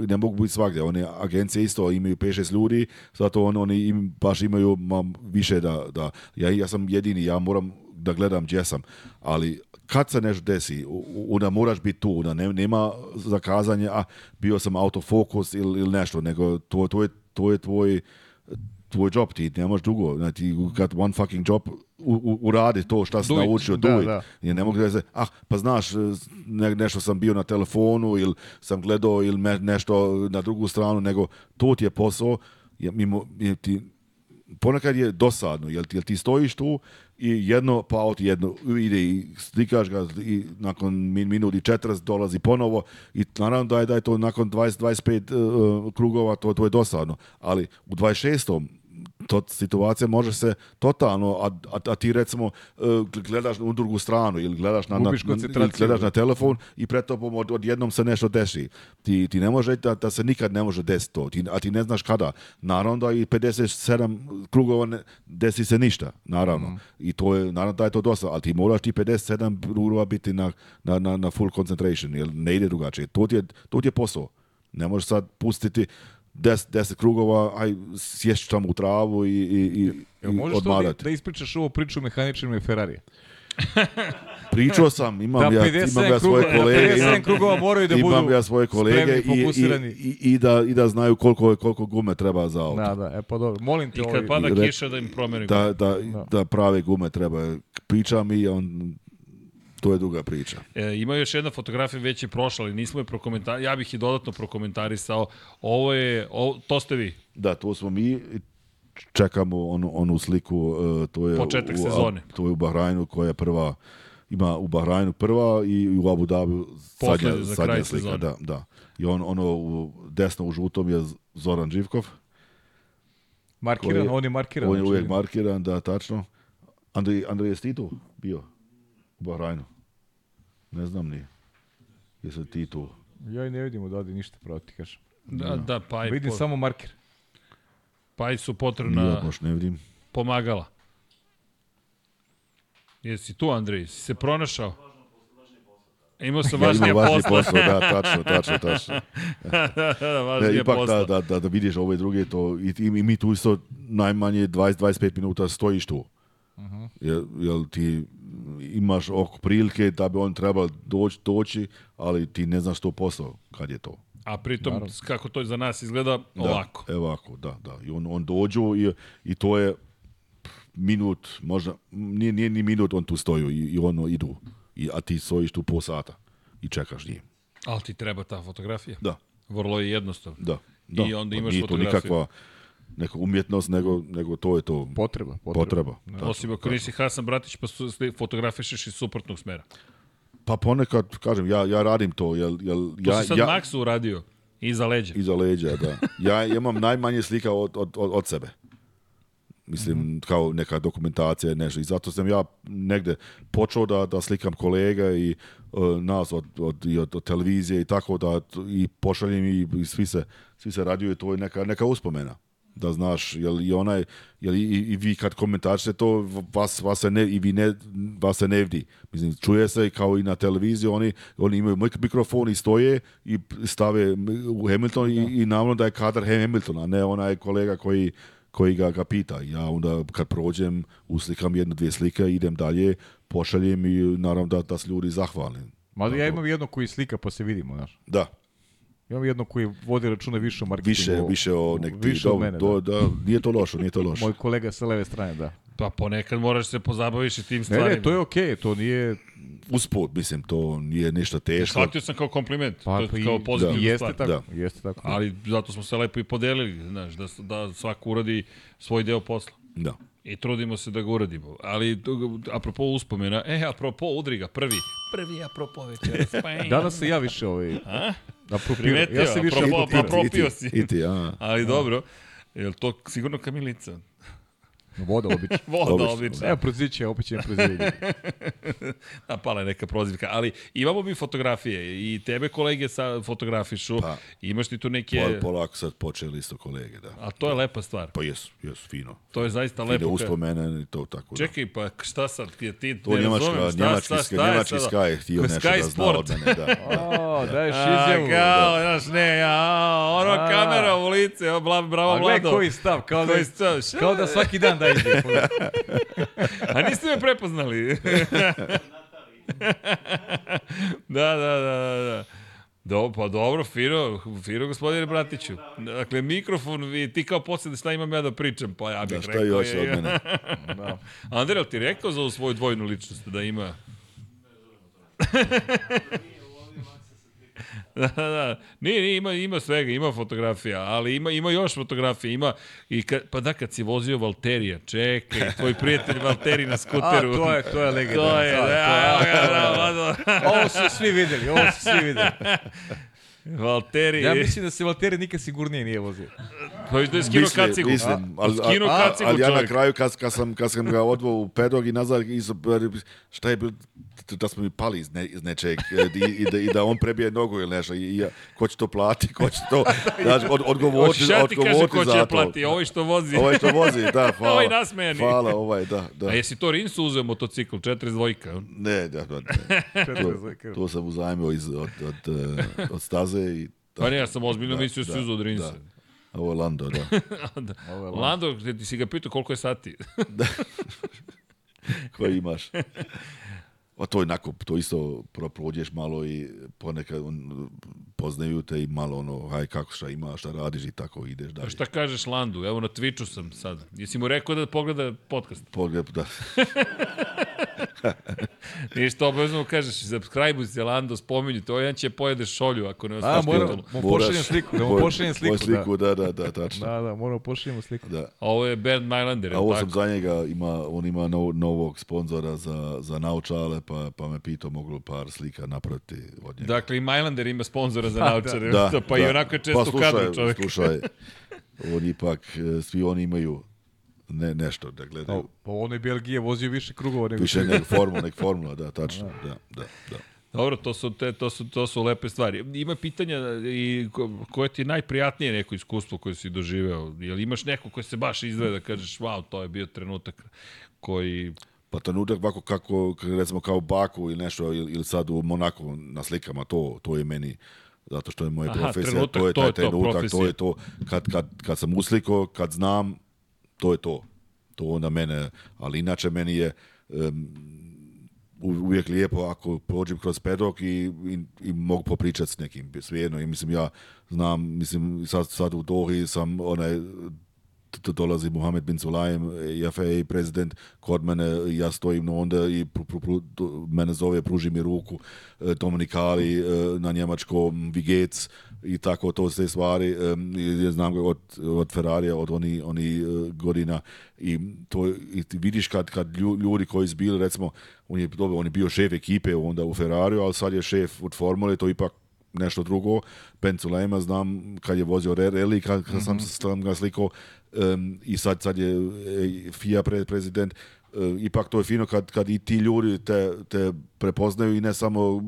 ne mogu biti svakdje. One agencije isto imaju 5-6 ljudi, zato on, oni im, baš imaju mam, više da, da ja, ja sam jedini, ja moram da gledam gdje sam. Ali kad se nešto desi, onda moraš biti tu, onda ne, nema zakazanje, a bio sam autofokus ili, ili nešto, nego to, to, je, to je tvoj tvoj job, ti nemaš dugo, znači, got one fucking job, uradi to šta si naučio, do da, it. Da. ne mogu da se, ah, pa znaš, ne, nešto sam bio na telefonu ili sam gledao ili me, nešto na drugu stranu, nego to ti je posao, je, mimo, je, ti, ponekad je dosadno, jel jel ti stojiš tu, i jedno, pa od jedno, ide i stikaš ga i nakon min, minut i 40 dolazi ponovo i naravno da je, da je to nakon 20-25 uh, e, e, krugova, to, to je dosadno, ali u 26 to situacija može se totalno a, a, a ti recimo e, gledaš u drugu stranu ili gledaš na, na ili gledaš na telefon i pre pretopom od, odjednom se nešto deši. Ti, ti ne može da, da se nikad ne može desiti to, ti, a ti ne znaš kada. Naravno da i 57 krugova ne, desi se ništa, naravno. Mm. I to je, naravno da je to dosta, ali ti moraš ti 57 krugova biti na, na, na, na full concentration, jer ne ide drugačije. To ti je, to ti je posao. Ne možeš sad pustiti des, deset krugova, aj sješću tamo u travu i, i, i, Evo, možeš odmarati. Da, da ispričaš ovo priču o mehaničarima i Ferrari? Pričao sam, imam, da, ja, imam ja svoje krugo, da, kolege, imam, krugova moraju da imam budu ja svoje kolege spremni, i, i, i, da, i da znaju koliko, koliko gume treba za auto. Da, da, e pa dobro, molim te. I kad ovaj, pada kiša da im promeni da, da, da, da prave gume treba. Pričam i on To je duga priča. E, ima još jedna fotografija, već je prošla, ali nismo je prokomentarisali, ja bih i dodatno prokomentarisao. Ovo je, ovo, to ste vi. Da, to smo mi, čekamo onu, onu sliku, e, to je... Početak u, sezone. To je u Bahrajnu koja je prva, ima u Bahrajnu prva i u Abu Dhabi sadnja, za sadnja kraj slika. Sezone. Da, da. I on, ono u, desno u žutom je Zoran Živkov. Markiran, koji, on je markiran. On je znači. uvijek markiran, da, tačno. Andrej, Andrej je bio u Bahrajnu. Ne znam ni. jesu ti tu? Ja i ne vidim da odavde ništa, pravo kažem. Da, da, da pa je... Vidim po... samo marker. Pa su potrebna... Ja baš ne vidim. Pomagala. Jesi tu, Andrej? Si se pronašao? Imao sam važnije posla. važnije posla, da, tačno, tačno, tačno. da, da, da, važnije da, ipak, posla. Da, da, da vidiš ove druge, to, i, i, i mi tu isto najmanje 20-25 minuta stojiš tu. Uh mhm. -huh. jel, jel ti imaš oko prilike da bi on trebao doći, doći, ali ti ne znaš to posao kad je to. A pritom, Naravno. kako to za nas izgleda, da, ovako. E ovako, da, da. I on, on dođu i, i to je minut, možda, nije, nije ni minut on tu stoju i, i ono idu. I, a ti stojiš tu po sata i čekaš njih. Ali ti treba ta fotografija. Da. Vrlo je jednostavno. Da. da. I onda pa imaš pa, fotografiju. to nikakva neka umjetnost, nego, nego to je to. Potreba. Potreba. potreba da. Osim ako nisi Hasan Bratić, pa fotografišeš iz suprotnog smera. Pa ponekad, kažem, ja, ja radim to. Jel, jel, to ja, si sad ja, Maxu uradio. Iza leđa. Iza leđa, da. Ja imam najmanje slika od, od, od, od sebe. Mislim, mm -hmm. kao neka dokumentacija, nešto. I zato sam ja negde počeo da, da slikam kolega i uh, nas od, od, i od, od, televizije i tako da i pošaljem i, i svi se, svi se raduju, to je neka, neka uspomena da znaš, jel i onaj, jel i, i vi kad komentarišete to, vas, vas, se ne, i vi ne, vas se ne vidi. Mislim, čuje se kao i na televiziji, oni, oni imaju mikrofon i stoje i stave u Hamilton i, da. i naravno da je kadar Hamiltona, ne onaj kolega koji koji ga, ga pita. Ja onda kad prođem, uslikam jednu, dvije slike, idem dalje, pošaljem i naravno da, da se ljudi zahvalim. Mada ja imam jedno koji slika, pa se vidimo, znaš. Da. Imam jednog koji vodi računa više o marketingu. Više, više o nekti. Više do, od mene, do, da. da. Nije to lošo, nije to lošo. Moj kolega sa leve strane, da. Pa ponekad moraš se pozabaviš i tim stvarima. Ne, ne, to je okej, okay, to nije... Usput, mislim, to nije ništa teško. Shvatio sam kao kompliment, pa, to je pa kao da, pozitivna da. stvar. tako, da. jeste tako. Ali zato smo se lepo i podelili, znaš, da, da svako uradi svoj deo posla. Da. I trudimo se da ga uradimo. Ali, apropo uspomena, e, apropo Udriga, prvi. Prvi apropo večeras. Danas se ja više ovaj... A? A da, primetio, ja se više a apropio, si. I ti, a. Ali dobro. Jel to sigurno kamilica? Voda obična. Voda obična. Evo proziće, opet će proziviti. Napala da, je neka prozivka, ali imamo mi fotografije i tebe kolege sa fotografišu. Pa, Imaš ti tu neke... Pol, polako sad počeli isto kolege, da. A to je da. lepa stvar. Pa jes, jes, fino. To je zaista lepo. Ide uspomene i to tako. Da. Čekaj, pa šta sad, je ti to ne njemačka, razumem, šta, njemački, šta, šta, njemački Sky je htio nešto Sky da zna od mene, da. da. o, daješ izjavu. Kao, znaš, ne, ja, ono kamera u lice, bravo, bravo, bravo. A gledaj koji stav, kao da, kao da svaki dan da ide. A niste me prepoznali. da, da, da, da. Do, pa dobro, fino, fino gospodine Bratiću. Dakle, mikrofon i ti kao posljedno šta imam ja da pričam, pa ja bih rekao. da, šta rekao. još je, od mene? da. Andrej, ti rekao za ovu svoju dvojnu ličnost da ima da, da. Nije, nije, ima, ima svega, ima fotografija, ali ima, ima još fotografija, ima, i ka, pa da, kad si vozio Valterija, čekaj, tvoj prijatelj Valteri na skuteru. A, to je, to je legendarno. To je, to je, da, da, da, da. Ovo su svi videli, ovo su svi videli. Valteri... Ja mislim da se Valteri nikad sigurnije nije vozio. To pa viš da je skino mislim, kacigu. Mislim, ali, skino a, kacigu ali ja na kraju kad, kad, sam, kad sam ga odvao u pedog i nazad, iz, šta je bilo, da smo mi pali iz, ne, iz nečeg i, i, da, i da on prebije nogu ili nešto. I, i, ko će to plati, ko će to... Znači, od, odgovoriti, Oša ti kaže ko će plati, ovaj što vozi. Ovaj što vozi, da, ovaj hvala. ovaj nasmejani. Hvala, ovaj, da, da. A jesi to Rinsu uzeo motocikl, 42 Ne, da, da. da. To, tu sam uzajmio iz, od, od, od, eh, od staze rinse i... Da, pa ne, ja sam ozbiljno da, mislio da, suzu od da rinse. Da. ovo je Lando, da. da. Ovo je Lando. Lando, gde ti si ga pitao koliko je sati. da. Koji imaš. A to je onako, to isto prođeš malo i ponekad on, poznaju te i malo ono, aj kako šta ima, šta radiš i tako ideš dalje. A šta kažeš Landu? Evo na Twitchu sam sad. Jesi mu rekao da pogleda podcast? Pogled, da. Ništa obavezno kažeš, subscribe-uj se Lando, spominju to, ovaj jedan će pojede šolju ako ne ostaš titulu. A, pošaljem sliku, da mu pošaljem sliku. Moju sliku, da. da, da, da, tačno. Da, da, moramo pošaljemo sliku. Da. A ovo je Bernd Mailander, A ovo sam za njega, ima, on ima nov, novog sponzora za, za naučale, pa, pa me pitao mogu par slika napraviti od njega. Dakle, i Mailander ima sponzora za naučare, da, da, da pa da. i onako je pa često pa, slušaj, kadru čovjek. slušaj, on ipak, e, svi oni imaju ne, nešto da gledaju. Po pa, pa onoj Belgije vozio više krugova nego Više nego formula, nek formula, da, tačno. Da. da, da, da. Dobro, to su, te, to, su, to su lepe stvari. Ima pitanja i koje ti je najprijatnije neko iskustvo koje si doživeo? Jel imaš neko koje se baš izdvaja da kažeš, wow, to je bio trenutak koji Pa trenutak ovako kako, kako, recimo kao Baku ili nešto, ili sad u Monaku na slikama, to, to je meni zato što je moja profesija, trenutak, to je taj to trenutak, to, to je to, kad, kad, kad sam uslikao, kad znam, to je to. To onda mene, ali inače meni je um, uvijek lijepo ako prođem kroz pedok i, i, i mogu popričati s nekim, svejedno. I mislim, ja znam, mislim, sad, sad u Dohi sam onaj dolazi Mohamed bin Sulaim, FAA prezident, kod mene, ja stojim onda i pru, pru, pru, mene zove, pruži mi ruku, e, Dominikali e, na njemačkom, Vigec, i tako to sve stvari ja znam od, od Ferrarija od oni, oni e, godina i to i ti vidiš kad, kad ljudi koji su bili recimo on je, dobro, on je bio šef ekipe onda u Ferrariju al sad je šef od Formule to ipak nešto drugo. Ben znam kad je vozio rally, kad, kad sam, mm -hmm. ga slikao um, i sad, sad je e, FIA pre, prezident. Uh, ipak to je fino kad, kad i ti ljudi te, te prepoznaju i ne samo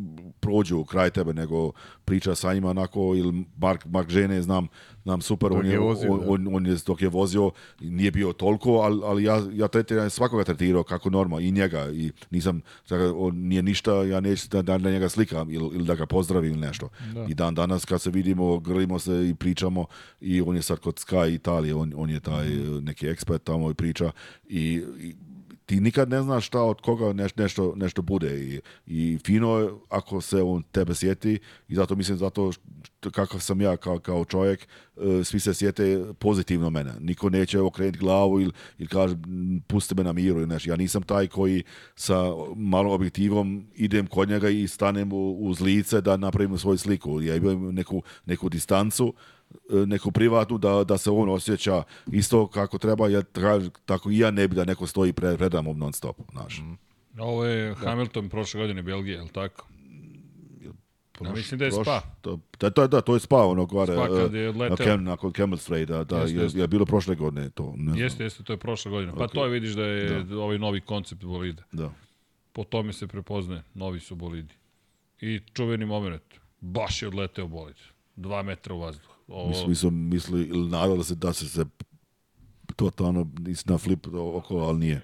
prođu kraj tebe, nego priča sa njima onako, ili Mark, Mark Žene, znam, znam super, dok on je, vozio, on, da. on, on, je dok je vozio, nije bio toliko, ali, ali ja, ja tretiram, svakoga tretirao kako norma, i njega, i nisam, da on nije ništa, ja neću da, da njega slikam ili, ili da ga pozdravim ili nešto. Da. I dan danas kad se vidimo, grlimo se i pričamo, i on je sad kod Sky Italije, on, on je taj mhm. neki ekspert tamo i priča, i, i ti nikad ne znaš šta od koga neš, nešto, nešto bude i, i fino je ako se on tebe sjeti i zato mislim zato što, kakav sam ja kao, kao čovjek e, svi se sjete pozitivno mene. Niko neće okrenuti glavu ili, ili kaže pusti me na miru ili nešto. Ja nisam taj koji sa malom objektivom idem kod njega i stanem uz lice da napravim svoju sliku. Ja imam neku, neku distancu E, neku privatnu da, da se on osjeća isto kako treba jer tako i ja ne bi da neko stoji pred redamom non stop znaš. Mhm. Ovo je da. Hamilton da. prošle godine Belgije, je li tako? Proš, ja mislim da je proš, Spa. To, da, da, da, to je Spa, ono, gore, spa e, kad je leteo. na Kem, nakon Camel Stray, da, da jeste, je, je bilo prošle godine to. Ne znam. Jeste, jeste, to je prošle godine. Pa okay. to je vidiš da je da. ovaj novi koncept bolida. Da. Po tome se prepoznaje, novi su bolidi. I čuveni moment, baš je odleteo bolid. Dva metra u vazduh. Ovo... Mislim, sam mislio ili nadao da se, da se, se totalno na flip okolo, ali nije.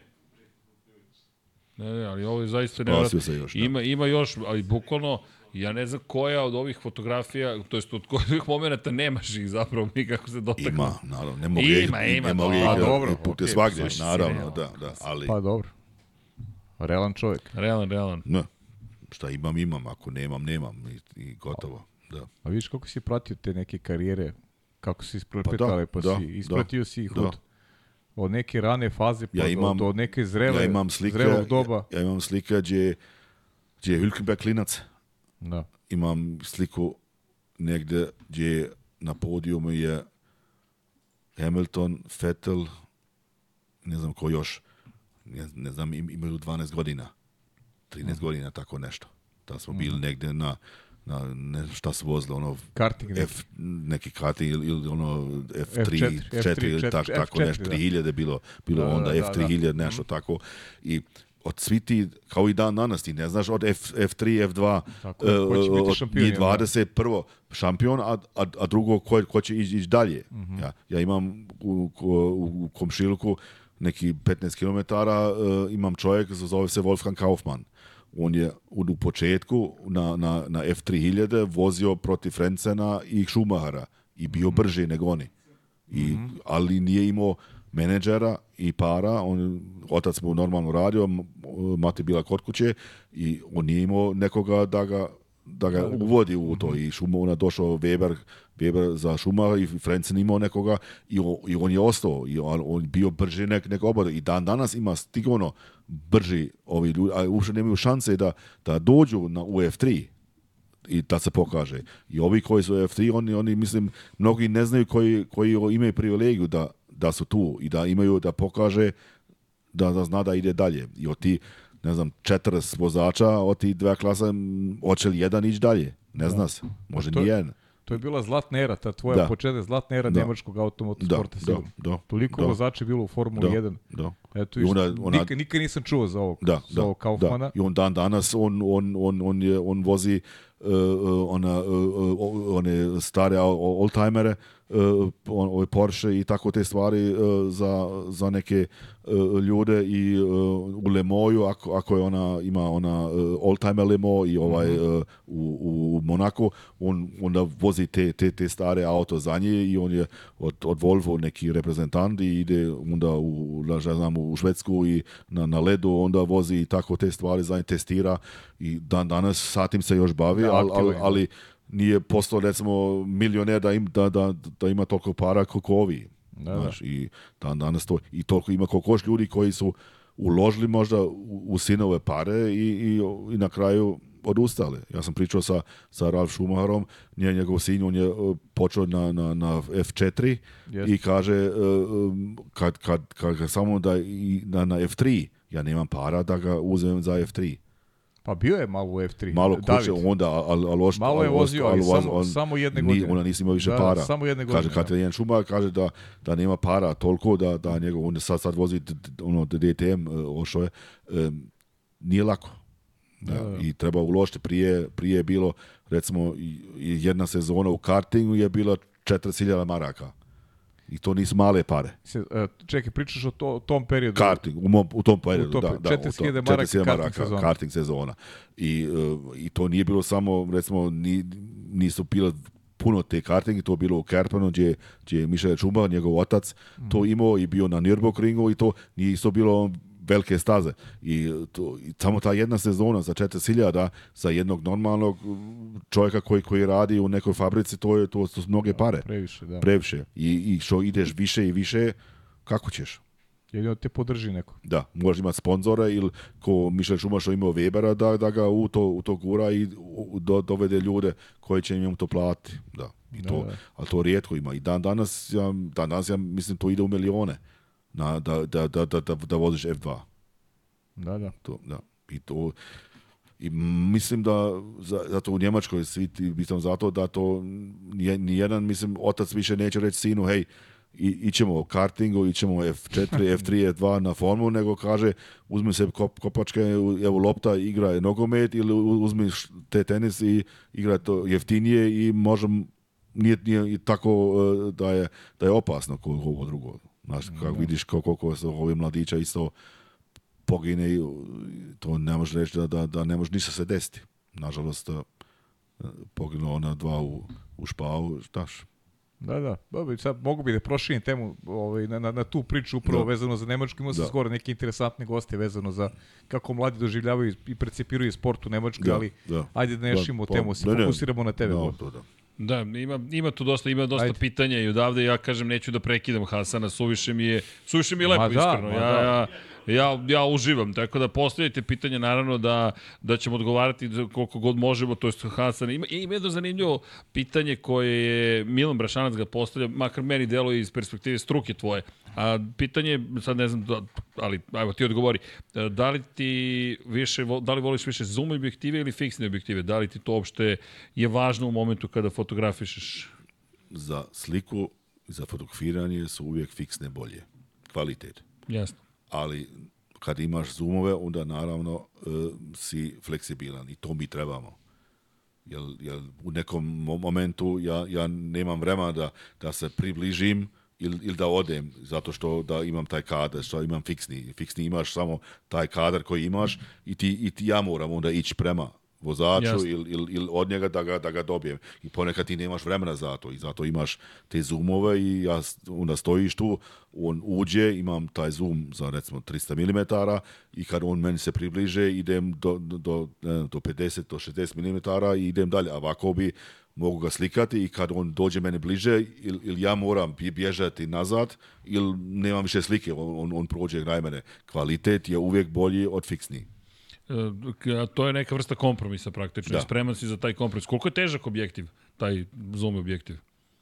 Ne, ne, ali ovo je zaista nevratno. da. ima, ima još, ali bukvalno, ja ne znam koja od ovih fotografija, to jest od kojih momenata nemaš ih zapravo mi kako se dotakne. Ima, naravno, ne mogu ima, pa je, ima, ne mogu pa, dobro, pute okay, svagde, naravno, da, da, ali... Pa dobro. Realan čovjek. Realan, realan. Ne. Šta imam, imam, ako nemam, nemam i, i gotovo. Da. A vidiš kako si pratio te neke karijere, kako si pa isprepetale, da, pa, da, pa si da, ispratio da, si ih da. od, od neke rane faze, pa ja imam, od, od neke zrele, ja imam slika, zrelog doba. Ja, ja imam slika gdje, gdje je Hülkenberg klinac. Da. Imam sliku negde gdje na podijumu je Hamilton, Vettel, ne znam ko još, ne, ne znam, im, imaju 12 godina, 13 mm. godina, tako nešto. Da smo bili mhm. negde na na ne šta se vozilo, ono karting, F, neki karting ili, ili ono F3, F4, F4 ili tak, F4, tako nešto, 3000 da. bilo, bilo da, da onda da, F3000, da. nešto mhm. tako. I od svi ti, kao i dan danas, ti ne znaš od F, F3, F2, Tako, uh, od 20 da? prvo šampion, a, a, a drugo ko, ko će ići ić dalje. Uh mhm. -huh. ja, ja imam u, u, u komšiluku neki 15 km, uh, imam čovjek, zove se Wolfgang Kaufmann on je u početku na, na, na F3000 vozio protiv Frencena i Šumahara i bio mm brži nego oni. I, Ali nije imao menedžera i para, on, otac mu normalno radio, mati bila kod kuće i on nije imao nekoga da ga da ga uvodi u to i Šumona došao Weber Weber za Šumara i Frenzen imao nekoga i, o, i on je ostao i on, on bio brži nek, nek obada i dan danas ima stigono brži ovi ljudi, a uopšte nemaju šanse da, da dođu na UF3 i da se pokaže. I ovi koji su UF3, oni, oni mislim, mnogi ne znaju koji, koji imaju privilegiju da, da su tu i da imaju da pokaže da, da zna da ide dalje. I od ti, ne znam, 40 vozača, od ti dva klasa, hoće li jedan ići dalje? Ne zna da. se. Može ni jedan. To je bila zlatna era, ta tvoja da. početak zlatna era da. nemačkog automotosporta da, da, sigurno. Da, da, Toliko da. vozača bilo u Formuli da, 1. Da. Eto, I ona, nikad, nikad nisam čuo za ovog, da, za da, ovog da, Kaufmana. Da. I on dan danas, on, on, on, on, je, on vozi uh, E, e, ona, e, one stare oldtimere, ove Porsche i tako te stvari za, za neke ljude i u Le Lemoju, ako, ako je ona, ima ona oldtimer Le Lemo i ovaj mhm. u, u Monaku, on onda vozi te, te, te stare auto za nje i on je od, od Volvo neki reprezentant i ide onda u, da ja znam, u Švedsku i na, na ledu onda vozi i tako te stvari za nje testira i dan danas sa tim se još bavi ali, ali, ali nije postao recimo milioner da, im, da, da, da ima toliko para koliko ovi. Da, znaš, da. i dan danas to i toliko ima koliko ljudi koji su uložili možda u, u sinove pare i, i, i na kraju odustali. Ja sam pričao sa, sa Ralf Schumacherom, nje, njegov sin, on je e, počeo na, na, na F4 yes. i kaže e, e, kad, kad, kad, kad samo da i na, na F3, ja nemam para da ga uzmem za F3. Pa bio je malo u F3. Malo kuće onda, ali, ali ošto, Malo je vozio, ali, samo, on, samo jedne godine. ona nisi imao više da, da para. Samo jedne godine. Kaže, da. Katalin Šuma kaže da, da nema para toliko, da, da njegov, on sad, sad vozi ono, DTM, e, ošao je, um, nije lako. Da, da, da, I treba uložiti. Prije, prije je bilo, recimo, jedna sezona u kartingu je bila 4000 maraka. I to nisu male pare. Se, e, čekaj, pričaš o to, tom periodu? Karting, u, mom, u tom periodu, u tom, da. da 40.000 maraka, karting, karting sezona. Karting sezona. I, uh, I to nije bilo samo, recimo, ni, nisu bila puno te kartinge, to je bilo u Kerpenu gdje, gdje je Mišel Čumba, njegov otac, mm. to mhm. imao i bio na Nürburgringu i to nije isto bilo velike staze i, e, to, i samo ta jedna sezona za 40.000 za jednog normalnog e, čovjeka koji koji radi u nekoj fabrici to je to su mnoge da, pare. Previše, da. Previše. I, i što ideš više i više kako ćeš? Jedino da te podrži neko. Da, možeš imati sponzora ili ko Mišel Šumaš imao Webera da, da ga u to, u to gura i do, dovede ljude koji će im to platiti. Da. I da, to, da, da. Ali to rijetko ima. I dan danas, ja, dan danas ja mislim to ide u milione na, da, da, da, da, da, da voziš F2. Da, da. To, da. I to, i mislim da zato u Njemačkoj svi ti, mislim zato da to ni jedan mislim otac više neće reći sinu hej i, ićemo kartingu, ićemo F4, F3, F2 na formu, nego kaže uzmi se kop, kopačke, evo lopta, igra je nogomet ili uzmi te tenis i igra to jeftinije i možem nije, nije tako e, da je, da je opasno kao ovo drugo. Znaš, mm, kako da. vidiš kako, kako su ovi mladića isto pogine i to ne može reći da, da, da ne može ništa se desiti. Nažalost, e, poginuo ona dva u, u špavu, znaš. Da, da. Dobro, sad mogu bi da proširim temu ovaj, na, na, na tu priču upravo da. vezano za Nemačku. Imao sam da. skoro neke interesantne goste vezano za kako mladi doživljavaju i percipiraju sport u Nemačkoj, da. ali da. ajde da nešimo da, pa, pa, temu, se fokusiramo na tebe. Da, to, pa, da. Da, ima, ima tu dosta, ima dosta Ajde. pitanja i odavde ja kažem neću da prekidam Hasana, suviše mi je, suviše mi je lepo, da, ma da, ja, da. ja, ja, ja uživam, tako da postavljajte pitanje, naravno da, da ćemo odgovarati koliko god možemo, to je Hasan. Ima, ima jedno zanimljivo pitanje koje je Milan Brašanac ga postavlja, makar meni delo iz perspektive struke tvoje. A, pitanje, sad ne znam, da, ali ajmo ti odgovori, e, da li ti više, da li voliš više zoom objektive ili fiksne objektive? Da li ti to uopšte je važno u momentu kada fotografišeš? Za sliku, za fotografiranje su uvijek fiksne bolje. Kvalitet. Jasno. Ali kad imaš zoomove, onda naravno e, si fleksibilan i to mi trebamo. Jer, jer u nekom momentu ja, ja nemam vremena da, da se približim ili, ili da odem zato što da imam taj kadar, što imam fiksni. Fiksni imaš samo taj kadar koji imaš i ti, i ti ja moram onda ići prema vozaču ili il, il od njega da ga, da ga dobijem. I ponekad ti nemaš vremena za to i zato imaš te zoomove i ja, onda stojiš tu, on uđe, imam taj zoom za recimo 300 mm i kad on meni se približe idem do, do, do, do 50, do 60 mm i idem dalje. A ovako bi mogu ga slikati i kad on dođe mene bliže ili il ja moram bježati nazad ili nemam više slike, on, on, on prođe kraj mene. Kvalitet je uvijek bolji od fiksni. E, to je neka vrsta kompromisa praktično. Da. Spreman si za taj kompromis. Koliko je težak objektiv, taj zoom objektiv?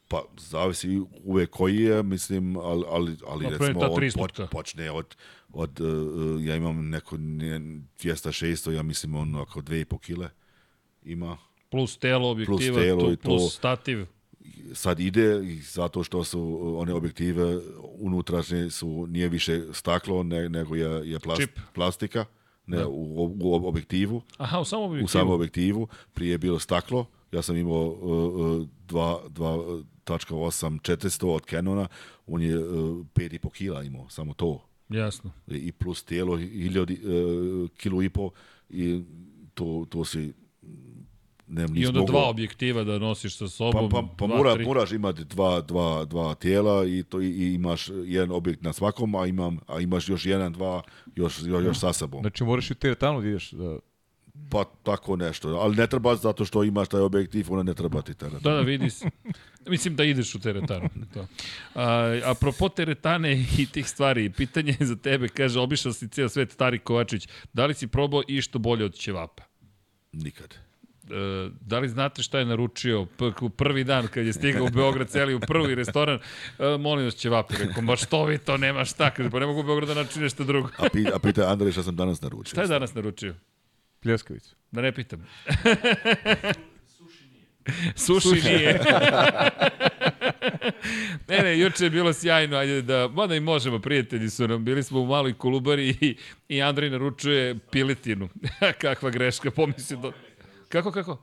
Pa, zavisi uvek koji je, mislim, ali, ali, ali no, recimo, od, poč, počne od, od uh, ja imam neko ne, 200-600, ja mislim, ono, oko 2,5 kile ima Plus telo objektiva, plus, telo tu, to, plus stativ. Sad ide zato što su one objektive unutrašnje su nije više staklo ne, nego je, je plast, Čip. plastika ne, da. u, u objektivu. Aha, u samom objektivu. U samom objektivu. Prije je bilo staklo. Ja sam imao uh, 2.8 400 od Canona. On je uh, e, 5,5 kila imao, samo to. Jasno. I plus tijelo, hiljadi, uh, e, kilo i po. I to, to si nemam I onda mogao. dva objektiva da nosiš sa pa, sobom. Pa, pa, pa dva, mora, tri. moraš imati dva, dva, dva tijela i, to, i, imaš jedan objekt na svakom, a, imam, a imaš još jedan, dva još, još, još sa sobom. Znači moraš i u teretanu da ideš da Pa tako nešto, ali ne treba zato što imaš taj objektiv, ona ne treba ti teretan. Da, da, vidi se. Mislim da ideš u teretanu. To. A, apropo teretane i tih stvari, pitanje je za tebe, kaže, obišao si cijel svet, stari Kovačić, da li si probao išto bolje od ćevapa? Nikad da li znate šta je naručio u prvi dan kad je stigao u Beograd celi u prvi restoran, e, molim vas će vapi, rekao, ma što vi to nema šta, kaže, pa ne mogu u Beogradu da naći nešto drugo. a, pita, a pita Andrej šta sam danas naručio. Šta je danas naručio? Pljeskavicu. Da ne pitam. Suši nije. ne, ne, juče je bilo sjajno, ajde da, mada i možemo, prijatelji su nam, bili smo u maloj kolubari i, i Andrej naručuje piletinu. Kakva greška, pomislim da... Do... Kako, kako?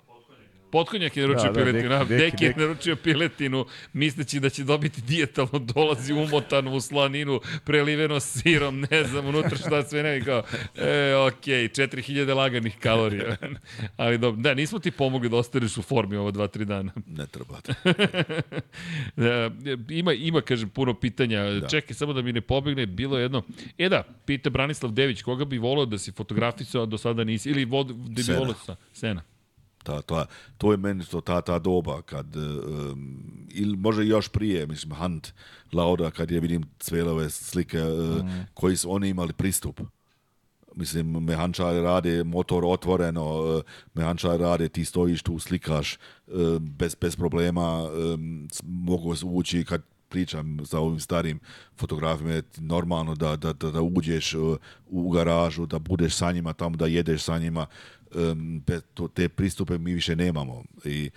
Potkonjak je naručio da, da piletinu, da, deki, deki, deki, je naručio piletinu, misleći da će dobiti dijetalno, dolazi umotan u slaninu, preliveno sirom, ne znam, unutra šta sve ne, kao, e, okej, 4000 laganih kalorija. Ali dobro, da, nismo ti pomogli da ostaneš u formi ovo 2-3 dana. Ne treba. da, ima, ima, kažem, puno pitanja. Da. Čekaj, samo da mi ne pobegne, bilo jedno, e da, pita Branislav Dević, koga bi volao da si fotografisao, do sada nisi, ili vod, da bi volao Sena. Sena. Ta, ta, to je meni to, ta, ta doba kad, um, e, ili može još prije, mislim, Hunt, Lauda, kad je vidim cvelove slike uh, mm. koji su oni imali pristup. Mislim, mehančari rade motor otvoreno, uh, mehančari rade, ti stojiš tu, slikaš, uh, bez, bez problema, um, mogu se ući kad pričam sa ovim starim fotografima, je normalno da, da, da, da uđeš u garažu, da budeš sa njima tamo, da jedeš sa njima, e, to, te pristupe mi više nemamo i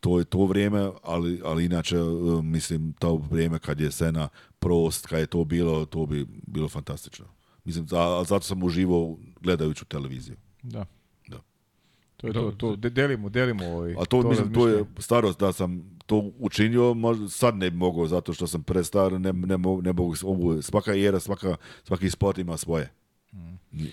to je to vrijeme, ali, ali inače mislim to vrijeme kad je Sena prost, kad je to bilo, to bi bilo fantastično. Mislim, a, zato sam uživao gledajuću televiziju. Da. da. To je to, to delimo, delimo ovaj, A to, to mislim, to je starost da sam to učinio, možda sad ne mogu zato što sam prestar, ne, ne, mogu, ne mogu, svaka era, svaka, svaki sport ima svoje. Mm.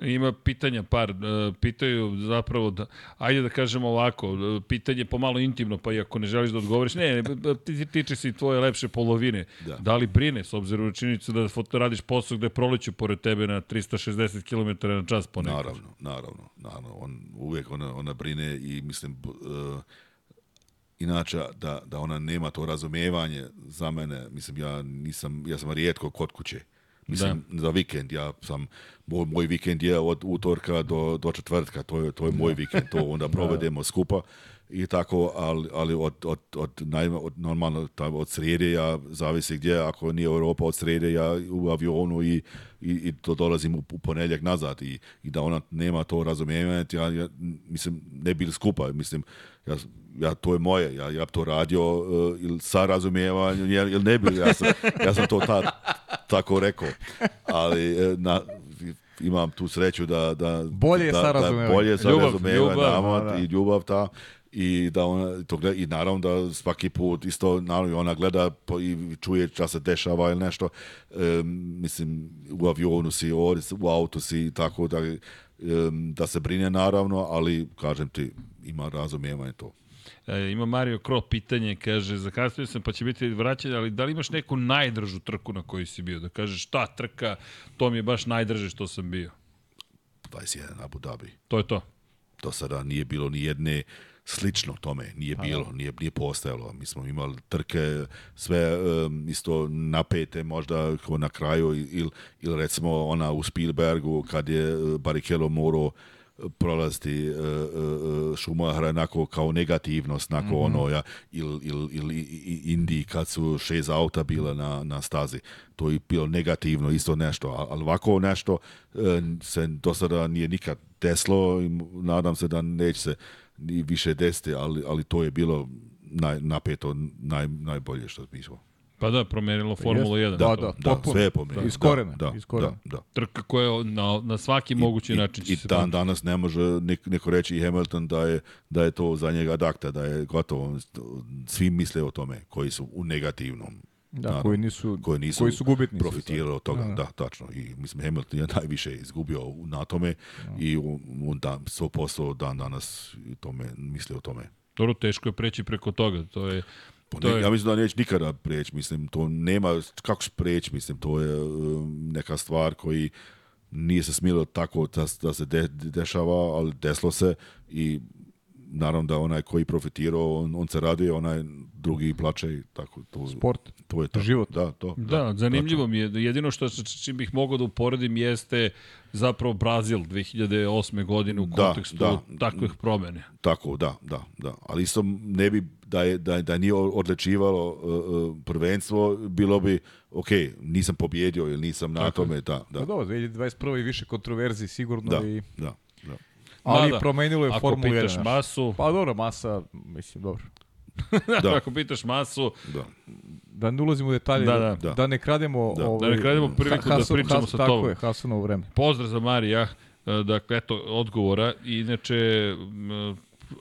Ima pitanja par, e, pitaju zapravo, da, ajde da kažemo ovako, e, pitanje pomalo intimno, pa i ako ne želiš da odgovoriš, ne, ne tiče se i tvoje lepše polovine. Da. da li brine, s obzirom na činjenicu da foto radiš posao gde proleću pored tebe na 360 km na čas ponekad? Naravno, naravno, naravno. On, uvek ona, ona brine i mislim, uh, e, inača da, da ona nema to razumevanje za mene. Mislim, ja nisam, ja sam rijetko kod kuće Mislim, da. za vikend, ja sam, moj, moj vikend je od utorka do, do četvrtka, to je, to je moj da. vikend, to onda da. provedemo skupa i tako, ali, ali od, od, od, najma, od normalno tam, od srede ja zavisi gdje, ako nije Europa od srede ja u avionu i, i, i to dolazim u, u ponedjeljak nazad i, i, da ona nema to razumijevanje, ja, ja, mislim ne bil skupa, mislim ja, ja to je moje, ja, ja to radio uh, il, sa razumijevanjem ili ne bil, ja sam, ja sam to ta, tako rekao, ali eh, na, imam tu sreću da, da bolje da, sa da razumijevanjem, ljubav, ljubav, ljubav da, da, i ljubav ta i da ona to gleda, i naravno da svaki put isto naravno ona gleda po, i čuje šta se dešava ili nešto e, mislim u avionu si ovdje, u autu si tako da e, da se brine naravno ali kažem ti ima razumijevanje to E, ima Mario Kro pitanje, kaže, zakasnio sam pa će biti vraćanje, ali da li imaš neku najdražu trku na kojoj si bio? Da kažeš, ta trka, to mi je baš najdraže što sam bio. 21 Abu Dhabi. To je to? Do sada nije bilo ni jedne uh, slično tome nije da. bilo, nije, nije postajalo. Mi smo imali trke sve um, isto napete možda na kraju ili il recimo ona u Spielbergu kad je e, Barrichello morao e, prolaziti uh, e, uh, Šumahara onako kao negativnost onako mm -hmm. ono ja ili il, il, il Indiji kad su šest auta bila na, na stazi to je bilo negativno isto nešto ali ovako nešto uh, se do sada nije nikad deslo i nadam se da neće se ni više deste, ali, ali to je bilo naj, napeto naj, najbolje što smo. Pa da, promenilo pa Formulu 1. Da, da, da, da sve je promenilo. Da, iz korena. Da, iz da, korena. Da, da. Trka koja na, na svaki mogući i, način će i se... I dan pamati. danas ne može nek, neko reći Hamilton da je, da je to za njega adakta, da je gotovo. Svi misle o tome koji su u negativnom Da, da, koji, nisu, koji, nisu koji su gubitnici. Profitirali da. od toga, da, da. tačno. I mislim, Hamilton je najviše izgubio na tome da. i on da, svoj posao dan danas tome, misli o tome. Dobro, teško je preći preko toga. To je, pa ne, Ja mislim da neće nikada preći, mislim, to nema, kako preći, mislim, to je um, neka stvar koji nije se smilo tako da, da se de, dešava, ali desilo se i naravno da onaj koji profitirao, on, on se raduje, onaj drugi plače i tako. To, Sport, to je tako. život. Da, to, da, da zanimljivo mi je. Jedino što se čim bih mogao da uporedim jeste zapravo Brazil 2008. godine u da, kontekstu da, da, takvih promene. Tako, da, da, da. Ali isto ne bi da je da, da nije odlečivalo uh, prvenstvo, bilo bi ok, nisam pobjedio ili nisam na tome. Da, da. Pa dobro, 2021. i više kontroverzi sigurno da, i... Da ali Mada, promenilo je Formulu Ako pitaš masu... Pa dobro, masa, mislim, dobro. da. Ako pitaš masu... Da. Da ne ulazimo u detalje, da, da. da, da ne krademo... Da, ovaj, da ne ovaj, krademo priliku ha, Hasan, da pričamo Hasan, sa tobom. Tako je, Hasanovo vreme. Pozdrav za Marija, e, dakle, eto, odgovora. Inače,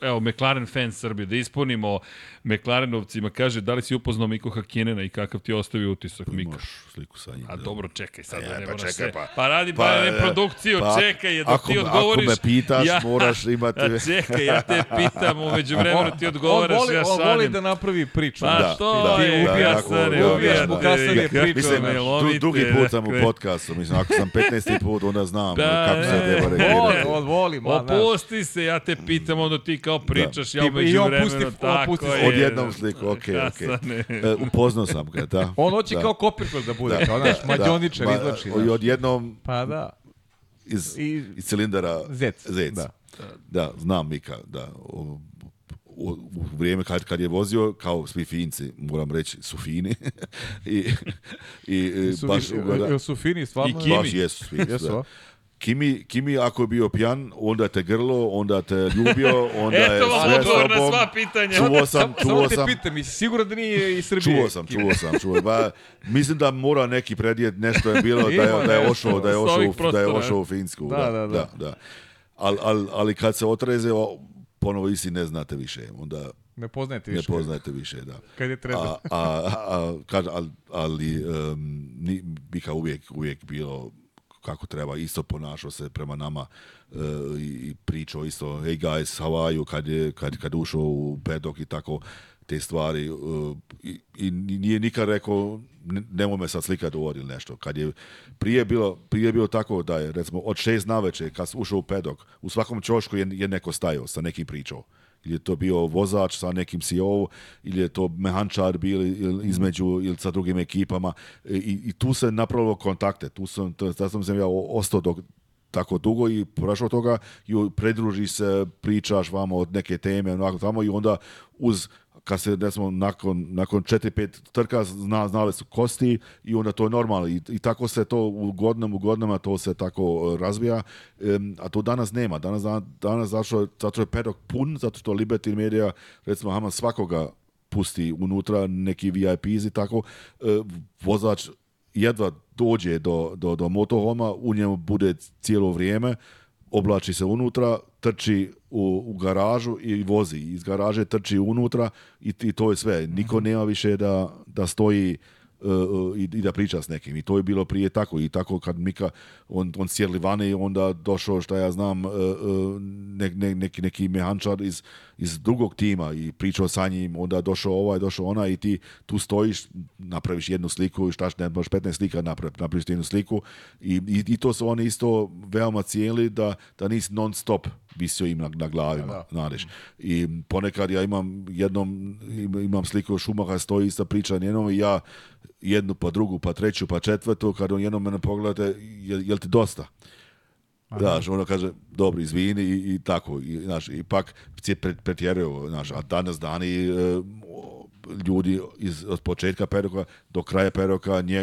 evo, McLaren fan Srbije, da ispunimo McLarenovcima, kaže, da li si upoznao Miko Hakinena i kakav ti ostavi utisak, pa Mika? Imaš sliku sa njim. A da. dobro, čekaj sad, e, da ne pa moraš čekaj, Pa, pa radi pa, pa reprodukciju, e, pa, čekaj, da ako, ti odgovoriš. Ako me pitaš, ja, moraš imati... A čekaj, ja te pitam, umeđu vremenu ti odgovaraš, on voli, ja sanjem. On voli da napravi priču. Pa da, što da, je, da, ubija da, sane, da, ubijaš mu kasane priče. Mislim, drugi put sam u podcastu, mislim, ako sam 15. put, onda znam da, kako se deva reći. On, on voli, ma, Opusti se, ja te pitam, onda ti kao da. pričaš, da. ja umeđu vremenu, tako pusti je. Odjednom sliku, okej, okay, okej. Okay. Uh, upoznao sam ga, da. On hoće da. kao Copperfield da bude, da, kao naš mađoničar da, izlači. I odjednom... Pa da. Iz, I, iz cilindara... Zec. Zec. Da. da, da znam Mika, da. U, u, u vrijeme kad, kad je vozio, kao svi finci, moram reći, su fini. I, i, su, baš, i, da, su fini stvarno? I Kimi. Baš jesu fini, jesu, da. Kimi, Kimi ako je bio pijan, onda te grlo, onda te ljubio, onda je sve s tobom. Eto vam na sva pitanja. Čuo sam, čuo sam. Samo te pitam, jesi siguran da nije iz Srbije? Čuo sam, čuo sam, čuo ba, pa, Mislim da mora neki predijet, nešto je bilo da je, da je ošao, da je ošao, da je ošao u Finsku. Da, da, da. da, da. da. Al, ali kad se otreze, ponovo isti ne znate više. Onda ne poznajete više. Ne poznajete više, da. Kad je treba. A, a, a, kad, ali um, ni, bi kao uvijek, uvijek bilo kako treba, isto ponašao se prema nama e, i pričao isto, hey guys, how are you, kad je kad, kad ušao u pedok i tako te stvari e, i, i, nije nikad rekao nemoj me sad slikati u ili nešto. Kad je prije bilo, prije bilo tako da je recimo od šest naveče kad ušao u pedok, u svakom čošku je, je neko stajao sa nekim pričao ili je to bio vozač sa nekim CEO, ili je to mehančar bio između ili sa drugim ekipama e, i, i tu se napravilo kontakte, tu sam, tu sam, sam ja ostao dok, tako dugo i prošlo toga i predruži se, pričaš vamo od neke teme, onako tamo i onda uz kad se recimo nakon, nakon 4-5 trka zna, znale su kosti i onda to je normalno I, i tako se to u godinama u godinama to se tako e, razvija um, a to danas nema danas, danas zato, zato je pedok pun zato što Liberty Media recimo ama svakoga pusti unutra neki VIP i tako uh, vozač jedva dođe do, do, do motohoma u njemu bude cijelo vrijeme oblači se unutra trči u, u garažu i vozi. Iz garaže trči unutra i, i to je sve. Niko mhm. nema više da, da stoji e, e, i, i, da priča s nekim. I to je bilo prije tako. I tako kad Mika, on, on sjerli vane i onda došao, šta ja znam, e, ne, ne, neki, neki mehančar iz, iz drugog tima i pričao sa njim, onda došao ovaj, došao ona i ti tu stojiš, napraviš jednu sliku i štaš, ne možeš 15 slika napravi, napraviš jednu sliku i, i, i, to su oni isto veoma cijeli da, da nisi non stop visio im na, na glavima, da. da. Nariš. I ponekad ja imam jednom, imam sliku Šumaha, stoji ista priča njenom i ja jednu pa drugu pa treću pa četvrtu, kad on jednom mene pogledate, jel, jel ti dosta? Znaš, ono kaže, dobro, izvini i, i tako. I, znaš, ipak se pretjeruju, znaš, a danas dani e, ljudi iz, od početka peroka do kraja peroka nje,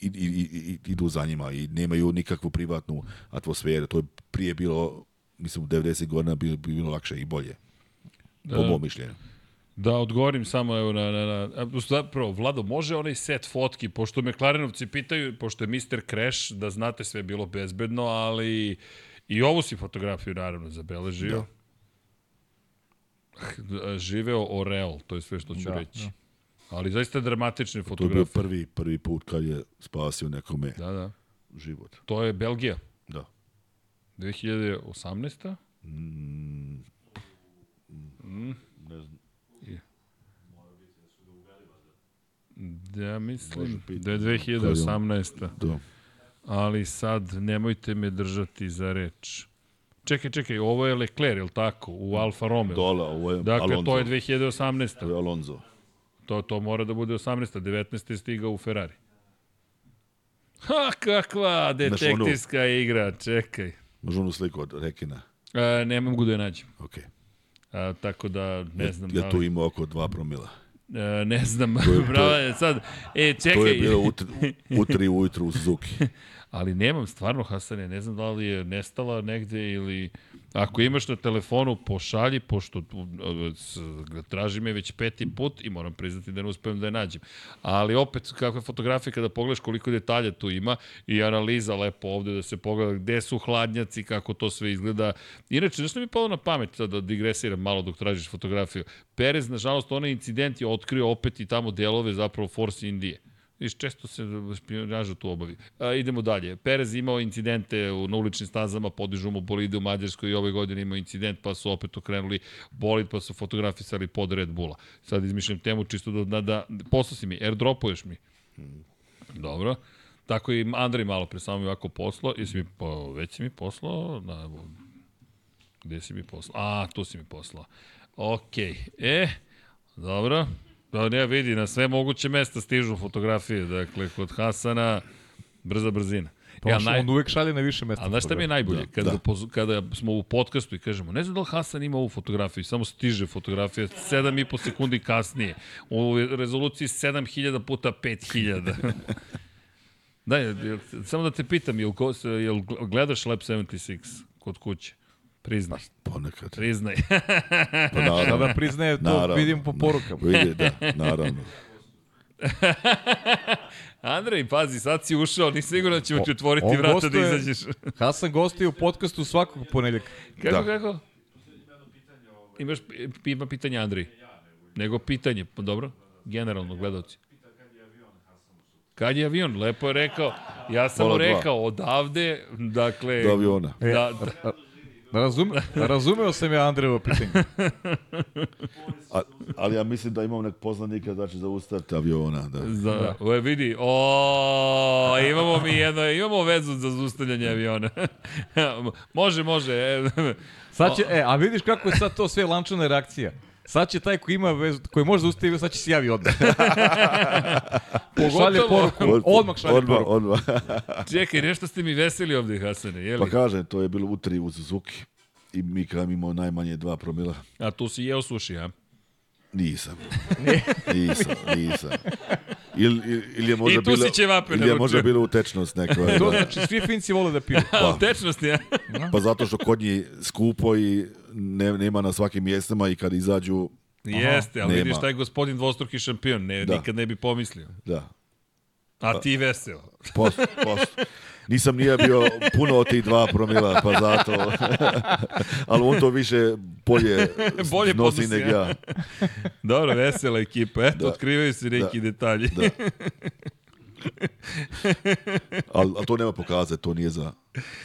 i, i, i, idu za njima i nemaju nikakvu privatnu atmosferu. To je prije bilo mislim, u 90 godina bi, bi bilo lakše i bolje. Po da. mom mišljenju. Da odgovorim samo evo na, na, na zapravo, Vlado, može onaj set fotki, pošto me Klarinovci pitaju, pošto je Mr. Crash, da znate sve je bilo bezbedno, ali i ovu si fotografiju naravno zabeležio. Da. Ah, Živeo Oreol, to je sve što ću da, reći. Da. Ali zaista dramatične fotografije. To je bio prvi, prvi put kad je spasio nekome da, da. život. To je Belgija. 2018. Mm. mm, Ne znam. Yeah. Da, ja mislim da je 2018. Da. Ali sad nemojte me držati za reč. Čekaj, čekaj, ovo je Leclerc, je li tako? U Alfa Romeo. Dole, ovo je dakle, Alonso. to je 2018. To je Alonso. To, to mora da bude 18. 19. je stigao u Ferrari. Ha, kakva detektivska igra, čekaj. Možu sliku od Rekina? E, nemam mogu da je nađem. Okej. E, tako da ne znam. Ja, ja da tu imao oko 2 promila. E, ne znam, to je, bravo, je, sad, e, čekaj. To je bilo u, u tri ujutru u Suzuki. Ali nemam stvarno, Hasane, ne znam da li je nestala negde ili... Ako imaš na telefonu, pošalji, pošto uh, traži me već peti put i moram priznati da ne uspevam da je nađem. Ali opet, kakva je fotografija kada pogledaš koliko detalja tu ima i analiza lepo ovde da se pogleda gde su hladnjaci, kako to sve izgleda. Inače, nešto mi je palo na pamet da digresiram malo dok tražiš fotografiju. Perez, nažalost, onaj incident je otkrio opet i tamo delove zapravo Force Indije I često se špionaža tu obavi. A, idemo dalje. Perez imao incidente u, na uličnim stazama, podižu mu bolide u Mađarskoj i ove godine imao incident, pa su opet okrenuli bolid, pa su fotografisali pod Red Bulla. Sad izmišljam temu čisto da, da, da posla mi, airdropuješ mi. Dobro. Tako i Andrej malo pre samo mi ovako poslao, jesi mi, po, već si mi poslao, na, gde si mi poslao? A, tu si mi poslao. Okej, okay. e, dobro. Da, ne, vidi, na sve moguće mesta stižu fotografije, dakle, kod Hasana, brza brzina. Pa ja, naj... on uvek šalje na više mesta. A znaš šta mi je najbolje? Da, kada, da. Poz... kada smo u podcastu i kažemo, ne znam da li Hasan ima ovu fotografiju, samo stiže fotografija 7,5 sekundi kasnije. U rezoluciji 7000 puta 5000. da, jel, samo da te pitam, jel, jel gledaš Lab 76 kod kuće? Priznaj. Pa, ponekad. Priznaj. pa naravno. Sada priznaje to, naravno. vidim po porukama. Vidi, da, naravno. Andrej, pazi, sad si ušao, nisam sigurno da ćemo ti otvoriti vrata da gostuje, da izađeš. Hasan gostuje u podcastu svakog ponedjaka. Kako, da. kako? Imaš ima pitanje Andrej. Nego pitanje, pa dobro, generalno gledalci. Kad je avion? Lepo je rekao. Ja sam mu rekao, odavde, dakle... Do aviona. Da, e, da, Razume, razumeo sam ja Andrevo pitanje. A, ali ja mislim da imam nek poznanika znači za ustav aviona. Da. Za, da. Ove, vidi, o, imamo mi jedno, imamo vezu za zustavljanje aviona. može, može. E. Sad će, e, a vidiš kako je sad to sve lančana reakcija. Sad će taj koji ima vezu, koji može da ustavi, sad će se javi odmah. Pogotovo. Šalje poruku, odmah šalje odmah, poruku. Odmah, Čekaj, nešto ste mi veseli ovde, Hasane, je li? Pa kaže, to je bilo u tri u Suzuki. I mi kada imamo najmanje dva promila. A tu si jeo suši, a? Nisam. nisam, nisam. Ili, ili je možda I tu bila, si će vapio. Ili je možda bilo utečnost nekoj. to da. znači, svi finci vole da piju. Pa, utečnost je. pa zato što kod njih skupo i ne, nema na svakim mjestima i kad izađu... Jeste, ali nema. vidiš taj gospodin dvostruki šampion, ne, da. nikad ne bi pomislio. Da. A ti veselo. Post, post. Nisam nije bio puno od tih dva promila, pa zato. Ali on to više bolje, bolje nosi nek ja. Dobro, vesela ekipa. Eto, da. otkrivaju se neki da. detalji. Da. ali al to nema pokaze, to nije za...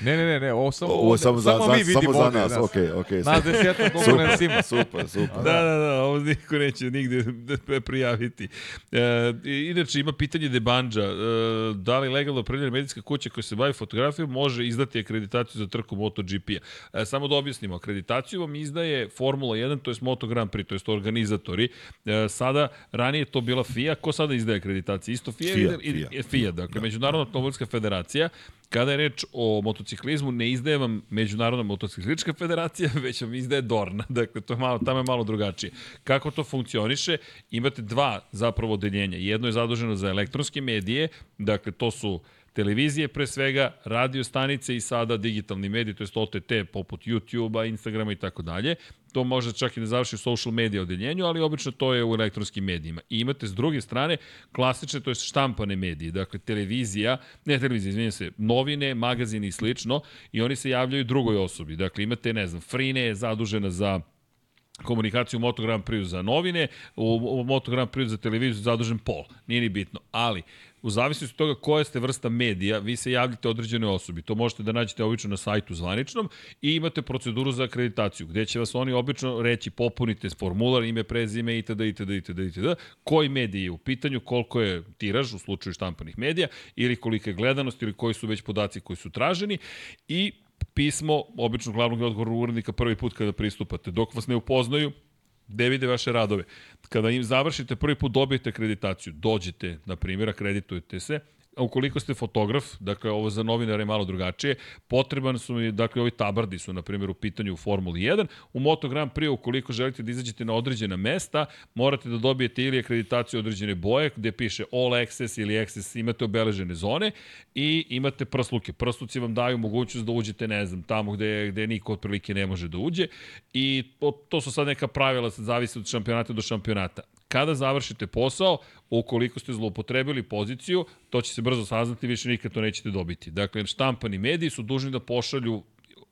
Ne, ne, ne, ne, ovo samo, ovo je samo, za, samo, za, mi vidimo samo za nas, da nas. ok, ok. Nas desetak konkurenc ima. Super, super. Da, da, da, ovo niko neće nigde da prijaviti. E, inače, ima pitanje Debanđa, e, da li legalno predljena medicinska kuća koja se bavi fotografijom može izdati akreditaciju za trku MotoGP-a? E, samo da objasnimo, akreditaciju vam izdaje Formula 1, to je Moto Grand Prix, to je organizatori. E, sada, ranije to bila FIA, ko sada izdaje akreditaciju? Isto FIA, FIA, FIA FIA. FIA, dakle, da. Međunarodna automobilska federacija. Kada je reč o motociklizmu, ne izdaje vam Međunarodna motociklistička federacija, već vam izdaje Dorna. Dakle, to je malo, tamo je malo drugačije. Kako to funkcioniše? Imate dva zapravo odeljenja. Jedno je zaduženo za elektronske medije, dakle, to su televizije pre svega, radio stanice i sada digitalni mediji, to je OTT poput YouTube-a, Instagrama i tako dalje. To može čak i da završi u social media odeljenju, ali obično to je u elektronskim medijima. I imate s druge strane klasične, to je štampane medije, dakle televizija, ne televizija, izvinjam se, novine, magazini i slično, i oni se javljaju drugoj osobi. Dakle, imate, ne znam, Frine je zadužena za komunikaciju u Moto Grand Prix za novine, u, u Moto Grand Prix za televiziju zadužen pol, nije ni bitno, ali U zavisnosti od toga koja ste vrsta medija, vi se javljate određenoj osobi. To možete da nađete obično na sajtu zvaničnom i imate proceduru za akreditaciju, gde će vas oni obično reći popunite formular, ime, prezime, itd., itd., itd., itd. Koji mediji je u pitanju, koliko je tiraž u slučaju štampanih medija ili kolika je gledanost ili koji su već podaci koji su traženi i pismo, obično glavnog odgovoru urednika prvi put kada pristupate. Dok vas ne upoznaju, gde vide vaše radove. Kada im završite prvi put, dobijete akreditaciju, dođete, na primjer, akreditujete se, a ukoliko ste fotograf, dakle ovo za novinare je malo drugačije, potreban su mi, dakle ovi tabardi su na primjer u pitanju u Formuli 1, u Moto Grand Prix ukoliko želite da izađete na određena mesta, morate da dobijete ili akreditaciju određene boje gde piše all access ili access, imate obeležene zone i imate prsluke. Prsluci vam daju mogućnost da uđete, ne znam, tamo gde, gde niko otprilike ne može da uđe i to, to su sad neka pravila, sad zavisi od šampionata do šampionata kada završite posao, ukoliko ste zloupotrebili poziciju, to će se brzo saznati, više nikad to nećete dobiti. Dakle, štampani mediji su dužni da pošalju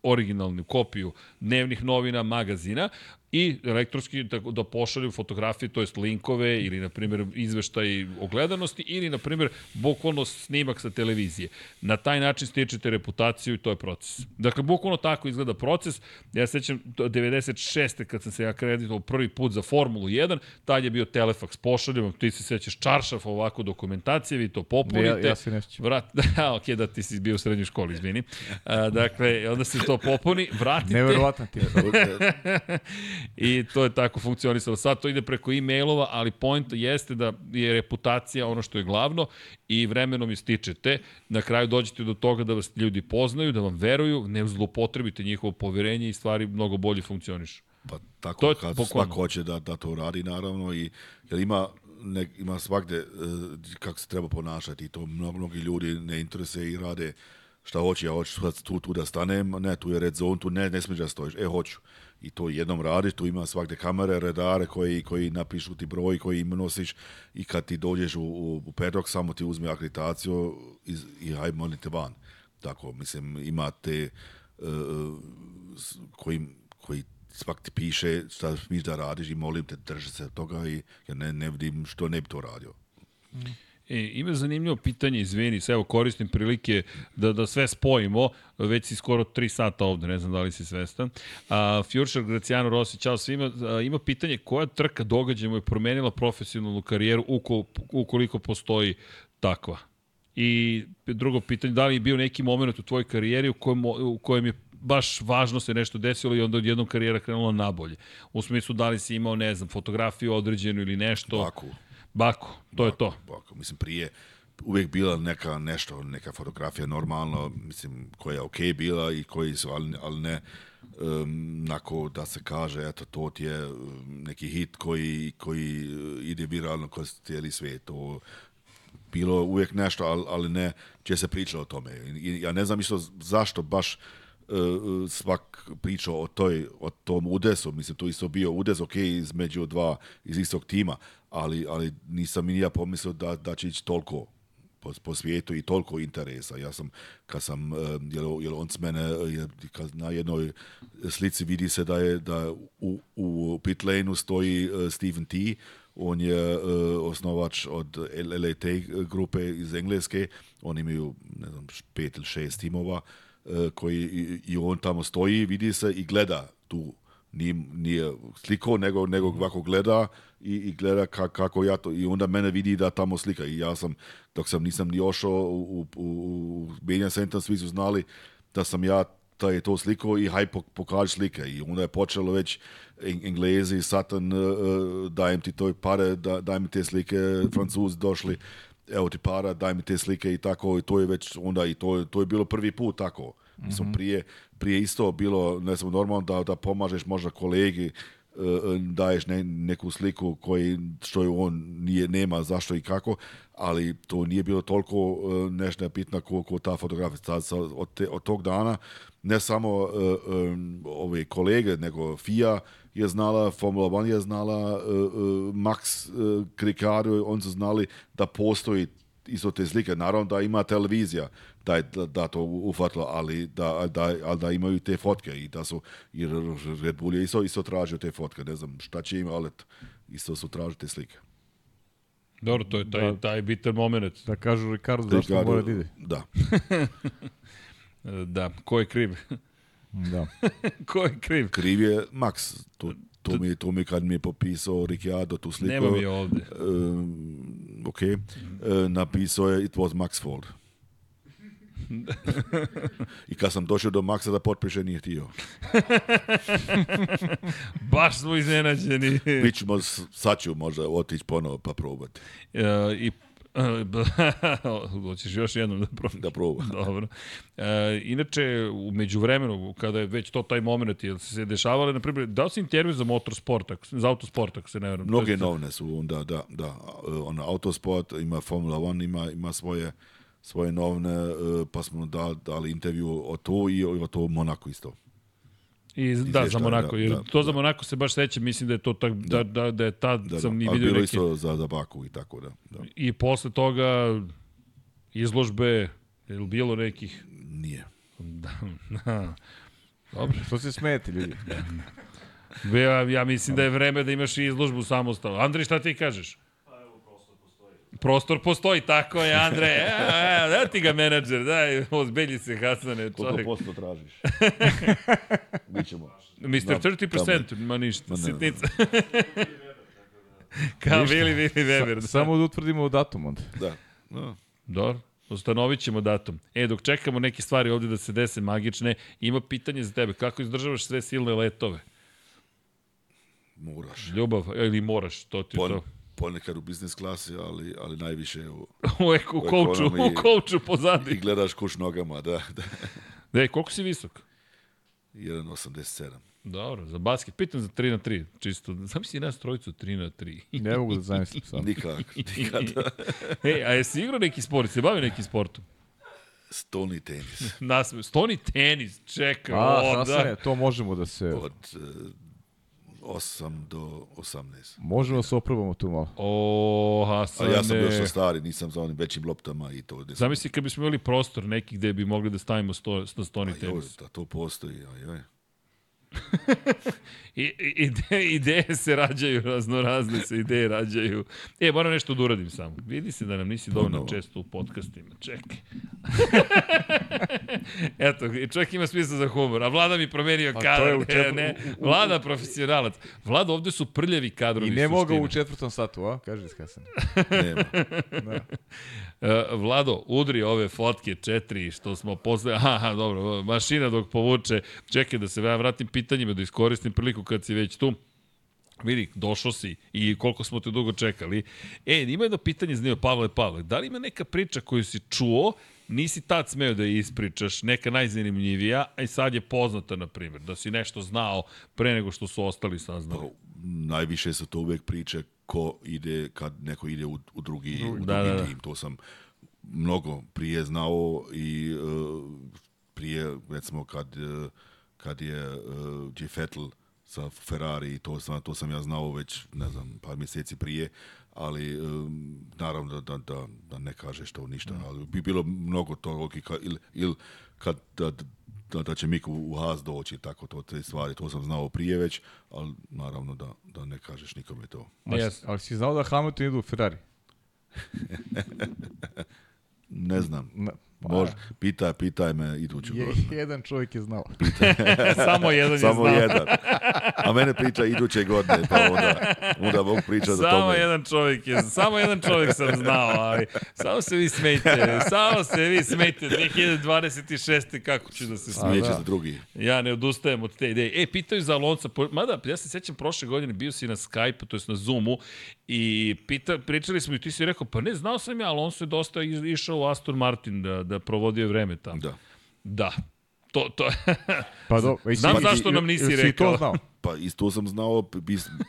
originalnu kopiju dnevnih novina, magazina, i elektronski da, da pošalju fotografije, to jest linkove ili, na primjer, izveštaj o gledanosti ili, na primjer, bukvalno snimak sa televizije. Na taj način stičete reputaciju i to je proces. Dakle, bukvalno tako izgleda proces. Ja sećam 96. kad sam se ja kreditovao prvi put za Formulu 1, tad je bio telefaks pošaljem, ti se sećaš čaršaf ovako dokumentacije, vi to popunite. Ja, ja se neću. Vrat, da, ok, da ti si bio u srednjoj školi, izvini. A, dakle, onda se to popuni, vratite. Neverovatno ti je. I to je tako funkcionisalo. Sad to ide preko e-mailova, ali point jeste da je reputacija ono što je glavno i vremenom ističete. Na kraju dođete do toga da vas ljudi poznaju, da vam veruju, ne zlopotrebite njihovo poverenje i stvari mnogo bolje funkcionišu. Pa tako to je, kad pokvarno. hoće da, da to radi naravno i jer ima ne, ima svakde e, kako se treba ponašati i to mnogo, mnogi ljudi ne interesuje i rade šta hoće, ja hoću tu, tu da stanem, ne, tu je red zone, tu ne, ne smiješ da stojiš, e, hoću i to jednom radi, tu ima svakde kamere, redare koji, koji napišu ti broj koji im nosiš i kad ti dođeš u, u, u pedok samo ti uzme akreditaciju i, i hajmo oni van. Tako, mislim, imate uh, e, koji, koji svak ti piše šta smiš da radiš i molim te drži se toga i ja ne, ne vidim što ne bi to radio. Mm. E, ima zanimljivo pitanje, izvini, se evo koristim prilike da, da sve spojimo, već si skoro 3 sata ovde, ne znam da li si svestan. A, Fjuršar Graciano Rossi, čao svima, a, ima pitanje koja trka događaja mu je promenila profesionalnu karijeru ukol, ukoliko postoji takva? I drugo pitanje, da li je bio neki moment u tvojoj karijeri u kojem, u kojem je baš važno se nešto desilo i onda odjednom karijera krenula nabolje. U smislu da li si imao, ne znam, fotografiju određenu ili nešto. Vaku. Bako, to je to. Bako, mislim, prije uvek bila neka nešto, neka fotografija normalno, mislim, koja je okej okay bila i koji su, ali, ali ne um, nako da se kaže, eto, to ti je neki hit koji, koji eh, ide viralno kroz cijeli svet. To bilo uvijek nešto, ali, ali ne, će se pričalo o tome. I, ja ne znam isto zašto baš uh, svak pričao o toj o tom udesu, mislim to isto bio udes ok između dva iz istog tima, ali, ali nisam ja pomislio da, da će ići toliko po, po svijetu i toliko interesa. Ja sam, kad sam, jel, jel on s mene, jel, kad na jednoj slici vidi se da je da u, u pit lane-u stoji e, Stephen T., on je uh, osnovač od LLT grupe iz Engleske, oni imaju ne znam, pet ili šest timova, uh, koji i, i, on tamo stoji, vidi se i gleda tu nije, nije sliko, nego, nego mhm. ovako gleda i, i gleda ka, kako ja to, i onda mene vidi da tamo slika i ja sam, dok sam nisam ni ošao u, u, u Benja Centar, svi su znali da sam ja ta da je to sliko i haj pokaži slike i onda je počelo već Englezi, Satan, uh, e, e, dajem ti to pare, da, mi te slike, Francuzi došli, evo ti para, daj mi te slike i tako i to je već onda i to, to je bilo prvi put tako. Mm -hmm. Mislim, mhm. prije prije isto bilo, ne znam, normalno da, da pomažeš možda kolegi, e, e, daješ ne, neku sliku koji što je on nije nema zašto i kako ali to nije bilo toliko e, nešto bitna koliko ta fotografija od, te, od tog dana ne samo uh, um, ove kolege nego FIA je znala Formula 1 je znala uh, uh, Max Krikari oni su znali da postoji isto te slike. Naravno da ima televizija da, je, da, da to ufatila, ali da, da, ali da imaju te fotke i da su, jer Red Bull je isto, isto tražio te fotke, ne znam šta će im, ali isto su tražili te slike. Dobro, to je taj, da, taj bitan moment. Da kažu Ricardo zašto da mora da ide. Da. da, ko je kriv? da. ko je kriv? Kriv je Max. Tu, To mi, to mi kad mi je popisao Ricciardo tu sliku. Nema mi ovdje. Uh, ok. Uh, napisao je It was Max fault. I kad sam došao do Maxa da potpiše, nije htio. Baš smo iznenađeni. Mi ćemo, sad ću možda otići ponovo pa probati. Uh, I Hoćeš još jednom da probam? Da probam. Dobro. E, inače, u međuvremenu, kada je već to taj moment, jel se se dešavale, na primjer, dao si intervju za motorsport, za autosport, ako se ne vjerujem? Mnoge novne su, onda, da, da. On, autosport ima Formula 1, ima, ima svoje svoje novne, e, pa smo da, dali intervju o to i o, o to Monaku isto. I da, za da, Monako, jer da, da, to za da. Monako se baš seća, mislim da je to tak, da, da, da, da je tad da, sam ni vidio neke... Da, bilo isto za, za Baku i tako, da. da. I posle toga izložbe, je li bilo nekih? Nije. Da, Dobro. Što se smete, ljudi? Ja, ja mislim da je vreme da imaš i izložbu samostalno. Andri, šta ti kažeš? Prostor postoji, tako je, Andre. E, da ti ga menadžer, daj, ozbelji se, Hasane, čovjek. Koliko posto tražiš? Mi Bićemo. Mr. 30%, ma ništa, sitnica. Kao Vili Vili Weber. Da. Samo da utvrdimo datum onda. Da. da. Dobro. Ustanovit ćemo datum. E, dok čekamo neke stvari ovde da se dese magične, ima pitanje za tebe. Kako izdržavaš sve silne letove? Moraš. Ljubav, e, ili moraš, to ti Pon... Pa, to ponekad u biznis klasi, ali, ali najviše u, u, eku, u, kouču, u kouču pozadi. I gledaš kuš nogama, da. da. Dej, koliko si visok? 1,87. Dobro, za basket. Pitam za 3 na 3, čisto. Zamisli nas trojicu 3 na 3. ne mogu da zamislim sam. Nikak, nikada. Ej, a jesi igrao neki sport? Se bavi nekim sportom? Stoni tenis. Nasme, stoni tenis, čekaj. A, ah, o, da. to možemo da se... Od uh, 8 do 18. Možemo da se oprobamo tu malo. O, Hasane. A ja sam još stari, nisam za onim većim loptama i to. Gde Zamisli kad bismo imali prostor neki gde bi mogli da stavimo sto, na stoni tenis. Aj, da to postoji, aj, aj. I, ide, ideje se rađaju, raznorazne se ideje rađaju. E, moram nešto da uradim samo. Vidi se da nam nisi dovoljno često u podcastima. Čekaj. Eto, čovjek ima smisla za humor. A Vlada mi promenio pa, kadar. U e, četvr... ne, Vlada profesionalac. Vlada, ovde su prljavi kadrovi. I ne mogu u četvrtom satu, a? Kaže iskasan. Nema. Da. E, Vlado, udri ove fotke četiri što smo posle... Aha, dobro, mašina dok povuče. Čekaj da se ja vratim pitanjima, da iskoristim priliku kad si već tu. Vidi, došao si i koliko smo te dugo čekali. E, ima jedno pitanje za njega, Pavle Pavle. Da li ima neka priča koju si čuo, nisi tad smeo da je ispričaš, neka najzanimljivija, a i sad je poznata, na primjer, da si nešto znao pre nego što su ostali saznali? Pa, najviše su to uvek priče ko ide kad neko ide u, u drugi, u drugi da, da, da, tim. To sam mnogo prije znao i uh, prije recimo kad, e, kad je uh, e, J. Fettel sa Ferrari, to sam, to sam ja znao već, ne znam, par mjeseci prije, ali um, naravno da, da, da ne kažeš to ništa, da. ali bi bilo mnogo to ili, ili kad da, da da će Mik u Haas doći, tako to te stvari, to sam znao prije već, ali naravno da, da ne kažeš nikome to. Ma, yes, ali si znao da Hamilton ide u Ferrari? ne znam. Ne. Pa Može, pita, pita me, iduću tu je, godine. Jedan čovjek je znao. Samo jedan Samo je znao. Samo jedan. A mene pita iduće godine, pa onda, onda mogu pričati samo o tome. Jedan čovjek je, samo jedan čovjek sam znao, ali samo se vi smejte, samo se vi smejte, 2026. kako ću da se smijeće da. drugi. Ja ne odustajem od te ideje. E, pitaju za Alonso, mada, ja se sjećam prošle godine, bio si na skype to jest na Zoomu, i pita, pričali smo i ti si rekao, pa ne, znao sam ja, Alonso je dosta išao u Aston Martin da, da da provodio vreme tamo. Da. Da. To, to. je. pa do, isi, Znam pa, zašto nam nisi i, rekao. to znao? Pa isto sam znao,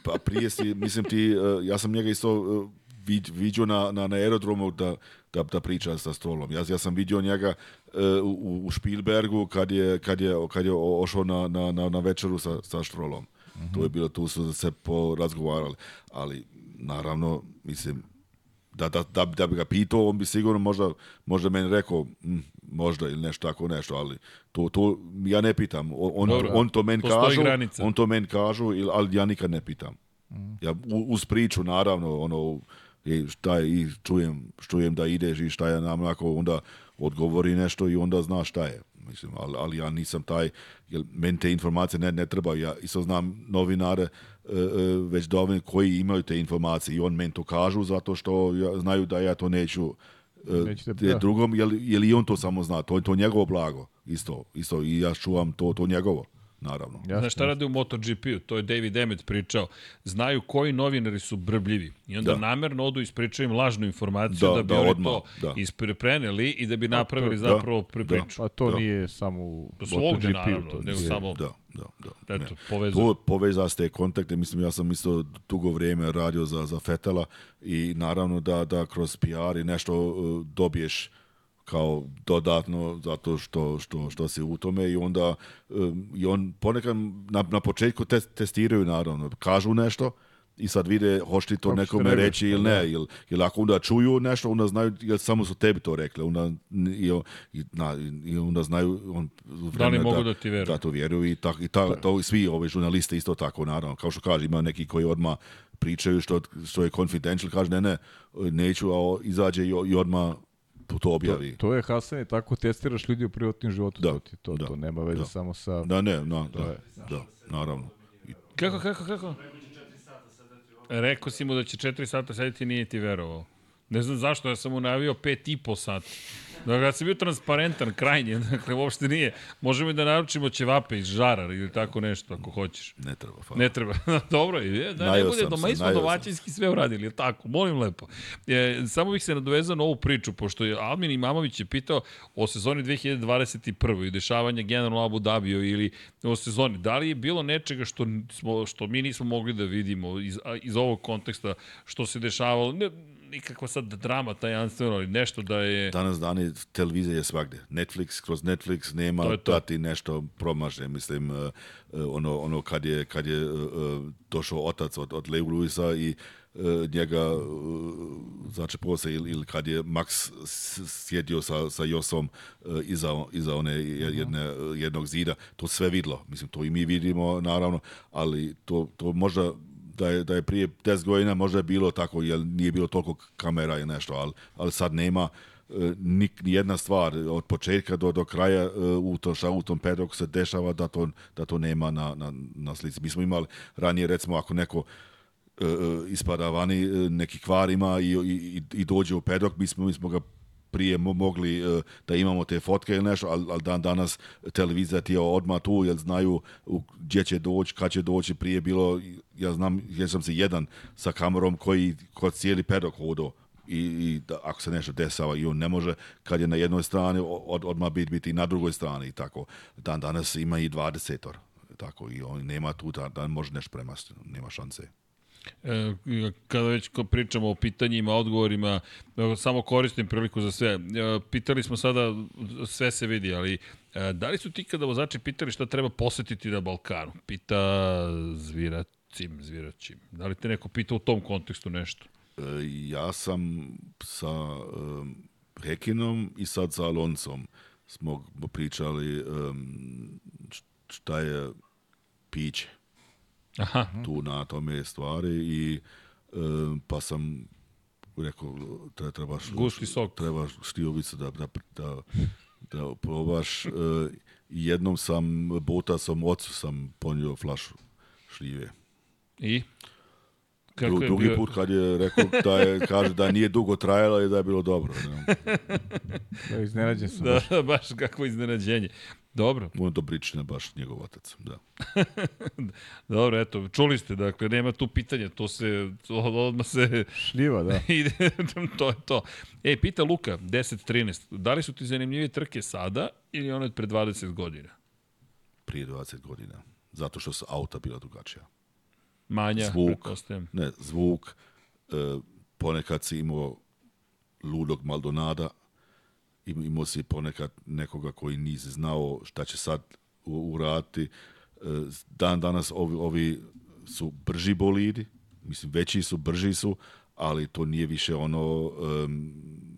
pa prije si, mislim ti, e, ja sam njega isto e, vid, vidio na, na, na aerodromu da, da, da priča sa Strolom. Ja, ja sam vidio njega uh, u, u Špilbergu kad je, kad je, kad je ošao na, na, na, na večeru sa, sa Strolom. Mm -hmm. To je bilo, tu su se porazgovarali. Ali, naravno, mislim, da, da, da, da bi ga pitao, on bi sigurno možda, možda meni rekao, mm, možda ili nešto tako nešto, ali to, to ja ne pitam. On, Dobro, on to meni kažu, granica. on to meni kažu, ali ja nikad ne pitam. Ja, uz priču, naravno, ono, i šta je, i čujem, čujem da ideš i šta je nam onako, onda odgovori nešto i onda zna šta je. Mislim, ali, ali ja nisam taj, jer meni te informacije ne, ne trebaju. Ja isto znam novinare, E, e, već dovoljno koji imaju te informacije i on meni to kažu zato što ja, znaju da ja to neću e, Nećete, da- te da. drugom, jer, jer i on to samo zna, to je to njegovo blago, isto, isto i ja čuvam to, to njegovo naravno. Jasne. Znaš šta radi u MotoGP-u? To je David Emmet pričao. Znaju koji novinari su brbljivi. I onda da. namerno odu i im lažnu informaciju da, da bi da, oni odmah, to da. ispreneli i da bi pa napravili da, zapravo prepriču. Da, a pa to da. nije samo u MotoGP-u. To, svogde, naravno, nego samo... Da da, da. Eto, povezu. To, povezao ste kontakte, mislim, ja sam isto dugo vrijeme radio za, za Fetela i naravno da, da kroz PR i nešto e, dobiješ kao dodatno zato što, što, što se u tome i onda e, i on ponekad na, na početku te, testiraju naravno, kažu nešto, i sad vide hoće li to Kako nekome reći ili ne, ili, da. ili ako onda čuju nešto, onda znaju, jer samo su tebi to rekli, onda, i, i, na, i onda znaju on, da li da mogu da, da ti vjeruju. Da, to vjeruju i, tak, i ta, da. to, svi ove žurnaliste isto tako, naravno, kao što kaže, ima neki koji odma pričaju što, što je confidential, kaže ne, ne, neću, a izađe i, i odma to objavi. To, to je i tako testiraš ljudi u privatnom životu. Da, to, to, da, to nema veze da. samo sa... Da, ne, na, da, da, da, naravno. I, kako, kako, kako? Rekao si mu da će 4 sata sediti, nije ti verovao. Ne znam zašto, ja sam mu najavio pet i po sati. Dakle, ja sam bio transparentan, krajnje, dakle, uopšte nije. Možemo i da naručimo ćevape iz žara ili tako nešto, ako hoćeš. Ne treba, hvala. Ne treba, da, dobro, je, da najio ne bude, doma, smo domaćinski sve uradili, tako, molim lepo. E, samo bih se nadovezao na ovu priču, pošto je Almin Imamović je pitao o sezoni 2021. i dešavanja generalno Abu Dhabiju ili o sezoni. Da li je bilo nečega što, smo, što mi nismo mogli da vidimo iz, iz ovog konteksta, što se dešavalo? Ne, nikakva sad drama taj ali nešto da je... Danas dani televizija je svakde. Netflix, kroz Netflix nema to to. da ti nešto promaže. Mislim, uh, ono, ono kad je, kad je uh, došao otac od, od Leo Luisa i njega začepilo se ili, ili kad je Max sjedio sa, sa Josom iza, iza one mhm. jedne, jednog zida, to sve vidlo. Mislim, to i mi vidimo, naravno, ali to, to možda da je, da je prije 10 godina možda je bilo tako, jer nije bilo toliko kamera i nešto, ali, ali sad nema e, ni jedna stvar od početka do, do kraja u, to, šta, u tom pedoku se dešava da to, da to nema na, na, na slici. Mi smo imali ranije, recimo, ako neko e, e, ispada vani neki kvar ima i, i, i dođe u pedok, mi smo, mi smo ga prije mogli e, da imamo te fotke ili nešto, ali al dan danas televizija ti je odmah tu, jer znaju gdje će doći, kad će doći, prije bilo, ja znam, jer sam se jedan sa kamerom koji kod cijeli pedok hodo i, i da, ako se nešto desava i on ne može kad je na jednoj strani od, odmah biti biti na drugoj strani i tako dan danas ima i 20 tako i on nema tu da, da može nešto premast nema šanse E, kada već pričamo o pitanjima, odgovorima, samo koristim priliku za sve. E, pitali smo sada, sve se vidi, ali e, da li su ti kada vozači pitali šta treba posetiti na Balkanu? Pita Zviracim, Zviraćim. Da li te neko pita u tom kontekstu nešto? Ja sam sa Rekinom i sad sa Aloncom smo pričali šta je piće. Aha. tu na tome stvari i e, pa sam rekao, tre, trebaš, Gusti sok. trebaš štijovicu da, da, da, da probaš. E, jednom sam, bota sam, ocu sam ponio flašu šljive. I? Kako du, drugi bio... put kad je rekao da je, kaže da nije dugo trajala i da je bilo dobro. Ne? da, iznenađen sam. Da, da, baš kakvo iznenađenje. Dobro. On to pričina baš njegov otac, da. Dobro, eto, čuli ste, dakle, nema tu pitanja, to se, to odmah se... Šljiva, da. Ide, to je to. E, pita Luka, 10-13, da li su ti zanimljivije trke sada ili one od pre 20 godina? Prije 20 godina, zato što su auta bila drugačija. Manja, zvuk, ne, zvuk, e, ponekad si imao ludog Maldonada, imao si ponekad nekoga koji nisi znao šta će sad uraditi. E, dan danas ovi, ovi su brži bolidi, mislim veći su, brži su, ali to nije više ono um,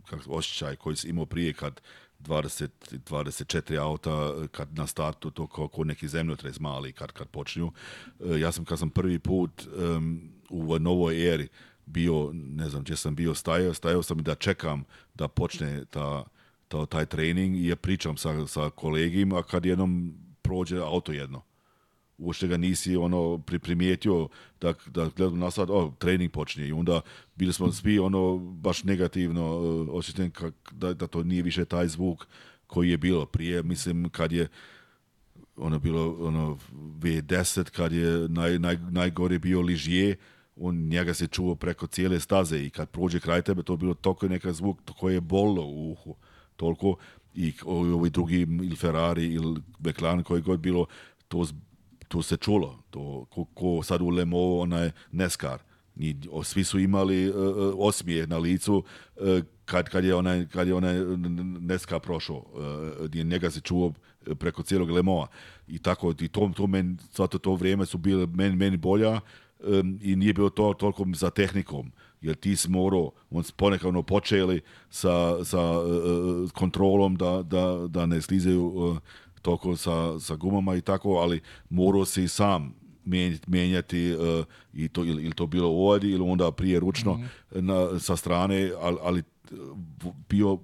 kak, osjećaj koji si imao prije kad 20, 24 auta eh, kad na startu, to kao, kao neki zemljotres mali kad, kad počinju. Eh, ja sam kad sam prvi put um, u novoj eri bio, ne znam gdje sam bio, stajao, stajao sam da čekam da počne ta, ta, taj trening i ja pričam sa, sa kolegima, a kad jednom prođe auto jedno uopšte ga nisi ono primijetio da, da gledam na sad, o, trening počinje i onda bili smo svi ono baš negativno uh, kak, da, da to nije više taj zvuk koji je bilo prije, mislim kad je ono bilo ono V10 kad je naj, naj, najgore bio Ližije, on njega se čuo preko cijele staze i kad prođe kraj tebe to je bilo toliko neka zvuk koji je bolno u uhu toliko i ovi drugi ili Ferrari ili McLaren koji god bilo to tu se čulo, to, ko, ko sad u Lemo ona je neskar. Ni, svi su imali uh, osmije na licu uh, kad, kad, je ona kad je ona Neska prošao, uh, njega se čuo preko celog Lemoa. I tako, i to, to men, svato to vrijeme su bile meni, meni bolja um, i nije bilo to toliko za tehnikom jer ti si morao, on ponekavno počeli sa, sa uh, kontrolom da, da, da ne slizaju uh, toliko sa, sa gumama i tako, ali morao se i sam menjati uh, e, i to ili, ili to bilo u odi ili onda prije ručno mm -hmm. na, sa strane, ali, ali bio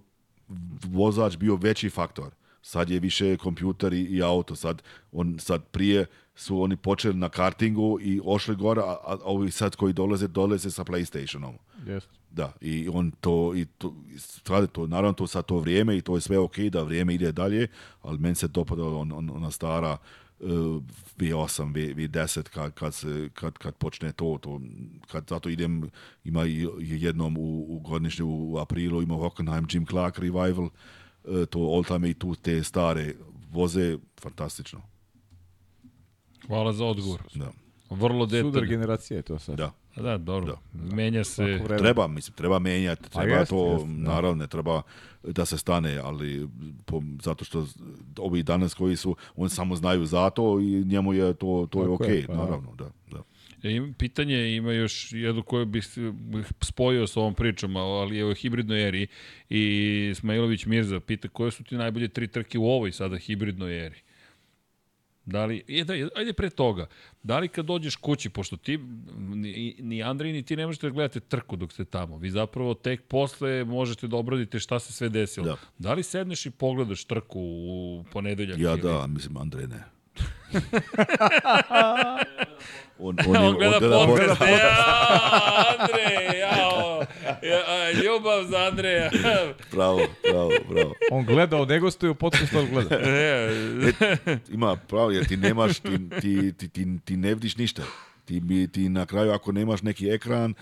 vozač bio veći faktor. Sad je više kompjuter i, i auto. Sad, on, sad prije su oni počeli na kartingu i ošli gore, a, a ovi sad koji dolaze, dolaze sa Playstationom. Yes. Da, i on to, i to, strade to, naravno to sa to vrijeme i to je sve ok, da vrijeme ide dalje, ali meni se dopadalo on, on, ona stara uh, eh, V8, v, V10 kad, kad, se, kad, kad počne to, to kad zato idem, ima jednom u, u godinišnju u aprilu ima Hockenheim Jim Clark Revival, uh, to all time i tu te stare voze, fantastično. Hvala za odgovor. Da. Vrlo detaljno. Sudar generacije je to sad. Da. Da, dobro. Da. Menja se... Treba, mislim, treba menjati, pa treba jest, to, jest, da. naravno, ne treba da se stane, ali po, zato što ovi danas koji su, on samo znaju za to i njemu je to, to je okej, okay, pa, da. naravno, da. da. E, Im, pitanje ima još jedno koje bih spojio sa ovom pričom, ali je o hibridnoj eri i Smailović Mirza pita koje su ti najbolje tri trke u ovoj sada hibridnoj eri. Da li, e, da, je, da, ajde pre toga, da li kad dođeš kući, pošto ti, ni, ni Andrej, ni ti ne možete da gledate trku dok ste tamo, vi zapravo tek posle možete da obradite šta se sve desilo. Da, da li sedneš i pogledaš trku u ponedeljak? Ja ili? da, mislim, Andrej ne. on, on, on, gleda, gleda podcast. Ja, Andrej, jao. Ja, ljubav za Andreja. bravo, bravo, bravo. On gleda, on ne gostuje u podcastu, on gleda. e, ima pravo, jer ti nemaš, ti, ti, ti, ti, ti ne vidiš ništa. Ti, bi, ti na kraju ako nemaš neki ekran e,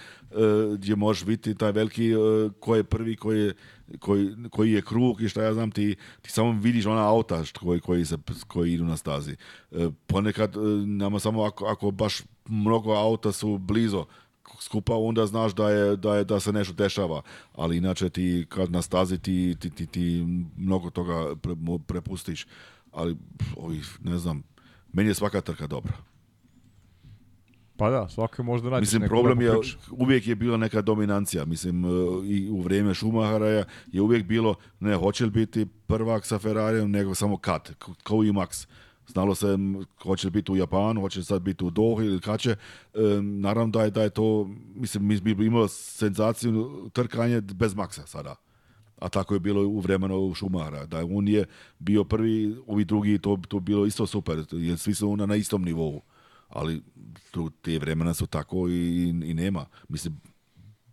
gdje možeš biti taj veliki e, ko je prvi, koji je koji, koji je krug i šta ja znam, ti, ti samo vidiš ona auta koji, koji, se, koji idu na stazi. E, ponekad e, nama samo ako, ako baš mnogo auta su blizu skupa, onda znaš da, je, da, je, da se nešto dešava. Ali inače ti kad na stazi ti, ti, ti, ti mnogo toga pre, prepustiš. Ali ovi, ne znam, meni je svaka trka dobra. Pa da, svako je možda naći Mislim, problem je, uvijek je bila neka dominancija. Mislim, e, i u vrijeme Šumahara je, uvijek bilo, ne, hoće li biti prvak sa Ferrarijem, nego samo kad, kao i Max. Znalo se hoće li biti u Japanu, hoće li sad biti u Dohi ili kad će. E, naravno da je, da je to, mislim, mi bi imali senzaciju trkanje bez Maxa sada. A tako je bilo u vremenu Šumara. Da on je bio prvi, ovi drugi, to, to bilo isto super, jer svi su na istom nivou ali tu ti vremena su tako i, i nema. Mislim,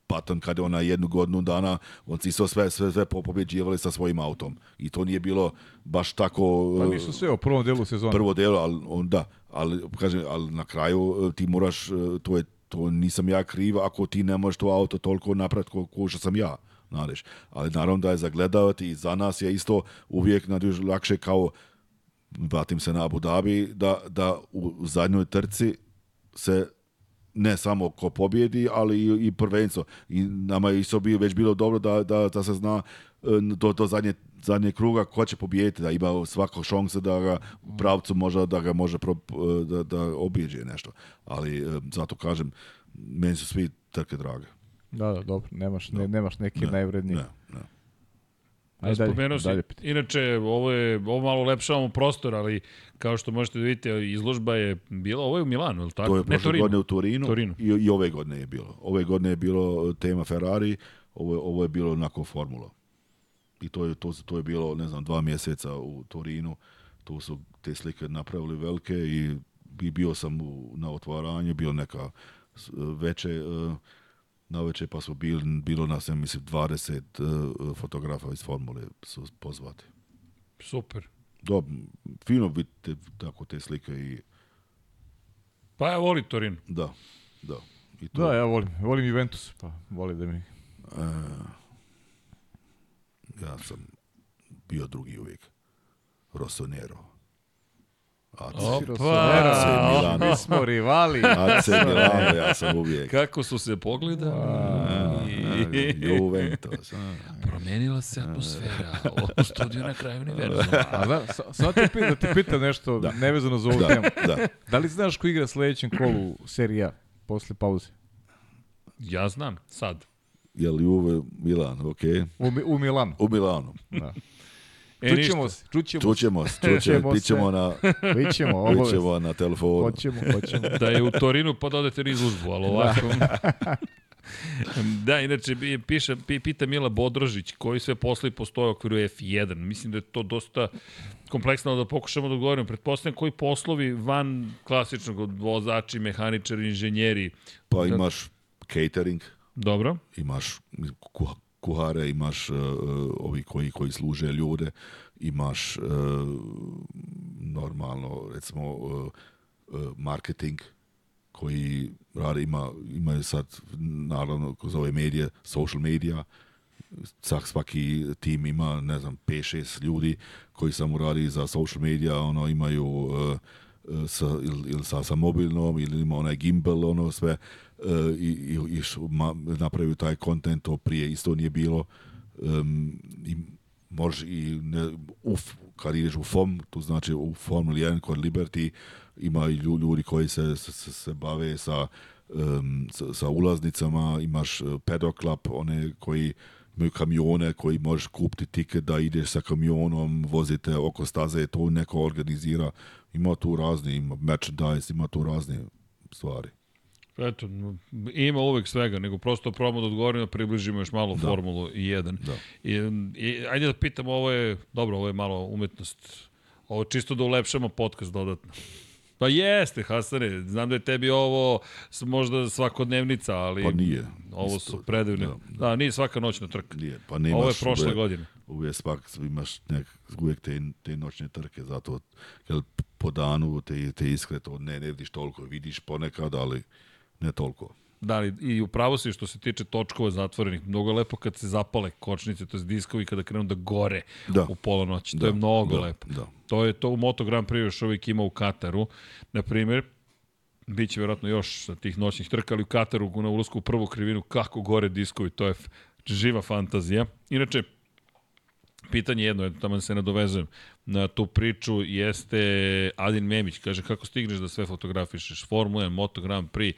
Patton kada on na jednu godinu dana, on cisao sve, sve, sve pobjeđivali sa svojim autom. I to nije bilo baš tako... Pa nisu sve u e, prvom delu sezona. Prvo delu, ali onda, da. Ali, kažem, ali na kraju e, ti moraš, e, to je to nisam ja kriv ako ti ne možeš to auto toliko napraviti ko, što sam ja. Nareš. Ali naravno da je zagledavati i za nas je isto uvijek najduž lakše kao vratim se na Abu Dhabi, da, da u zadnjoj trci se ne samo ko pobjedi, ali i, i prvenstvo. I nama je isto bi već bilo dobro da, da, da se zna e, do, do zadnje, zadnje kruga ko će pobijediti, da ima svako šansa da ga u pravcu možda da ga može pro, e, da, da obiđe nešto. Ali e, zato kažem, meni su svi trke drage. Da, da, dobro, nemaš, ne, da. nemaš neki ne, najvredniji. Ne, ne. Ajde, e, Spomenuo dalje, si, inače, ovo je, ovo malo lepšavamo prostor, ali kao što možete da vidite, izložba je bila, ovo je u Milanu, ili tako? To je prošle ne, godine u Torinu, Torinu. I, i ove godine je bilo. Ove godine je bilo tema Ferrari, ovo, ovo je bilo onako formula. I to je, to, to je bilo, ne znam, dva mjeseca u Torinu, tu su te slike napravili velike i, i bio sam u, na otvaranju, bio neka veče, uh, e, na večer ovaj pa su bil, bilo nas, ja mislim, 20 eh, fotografa iz formule su pozvati. Super. Da, fino vidite tako te slike i... Pa ja volim Torin. Da, da. I to... Da, ja volim. Volim Juventus, pa volim da mi... Uh, ja sam bio drugi uvijek. Rossonero. AC Opa, mi smo rivali. AC Milano, ja sam uvijek. Kako su se pogledali? I... Juventus. Promenila se atmosfera. U studiju na kraju univerzuma. A da, sad te pita, da ti pita nešto da. nevezano za ovu da, temu. Da. da li znaš ko igra sledećem kolu serija posle pauze? Ja znam, sad. Jel Juve Milan, okej? Okay. U, u Milanu. U Milanu. Da. E, čućemo se, čućemo se. Čućemo se, čućemo se. Bićemo na, bićemo, bićemo na telefonu. Hoćemo, hoćemo. Da je u Torinu pa da odete na izlužbu, ali da. ovako... Da. da, inače, piše, pita Mila Bodrožić koji sve poslovi postoje u okviru F1. Mislim da je to dosta kompleksno da pokušamo da odgovorimo. Pretpostavljam koji poslovi van klasičnog vozači, mehaničari, inženjeri. Pa imaš catering. Dobro. Imaš kuhare, imaš uh, ovi koji koji služe ljude, imaš uh, normalno recimo uh, marketing koji radi ima, ima sad naravno kroz ove medije, social media, Sak, svaki tim ima, ne znam, 5-6 ljudi koji samo radi za social media, ono, imaju uh, sa, ili, ili sa, sa mobilnom, ili ima onaj gimbal, ono sve, E, i, i i ma, napravio taj kontent, to prije isto nije bilo. Um, i može i ne, uf, kad ideš u FOM, to znači u Formula 1 kod Liberty, ima i ljudi koji se, se, se bave sa, um, sa, sa, ulaznicama, imaš e, pedoklap, one koji imaju kamione koji možeš kupiti tiket da ideš sa kamionom, vozite oko staze, to neko organizira. Ima tu razni, ima merchandise, ima tu razne stvari. Eto, ima uvek svega, nego prosto probamo da odgovorimo, da približimo još malo da. Formulu 1. Da. I, i, ajde da pitam, ovo je, dobro, ovo je malo umetnost, ovo čisto da ulepšamo podcast dodatno. Pa jeste, Hasane, znam da je tebi ovo možda svakodnevnica, ali... Pa nije. Ovo su predivne. Da, da. da, nije svaka noćna trka. Nije, pa nemaš... Ovo je prošle uvijek, godine. Uvijek svak, imaš nek, uvijek te, te noćne trke, zato kad po danu te, te iskre, to ne, ne vidiš toliko, vidiš ponekad, ali Ne toliko. Da, li, i upravo si što se tiče točkova zatvorenih. Mnogo je lepo kad se zapale kočnice, to je diskovi kada krenu da gore da. u pola noći. Da. To je mnogo da. lepo. Da. To je to u Moto Grand Prix još uvijek ima u Kataru. Na primjer, bit će vjerojatno još tih noćnih trka, ali u Kataru na ulazku u prvu krivinu kako gore diskovi, to je živa fantazija. Inače, pitanje jedno, jedno tamo se nadovezujem na tu priču, jeste Adin Memić, kaže kako stigneš da sve fotografišeš, Formula 1, Moto Grand Prix,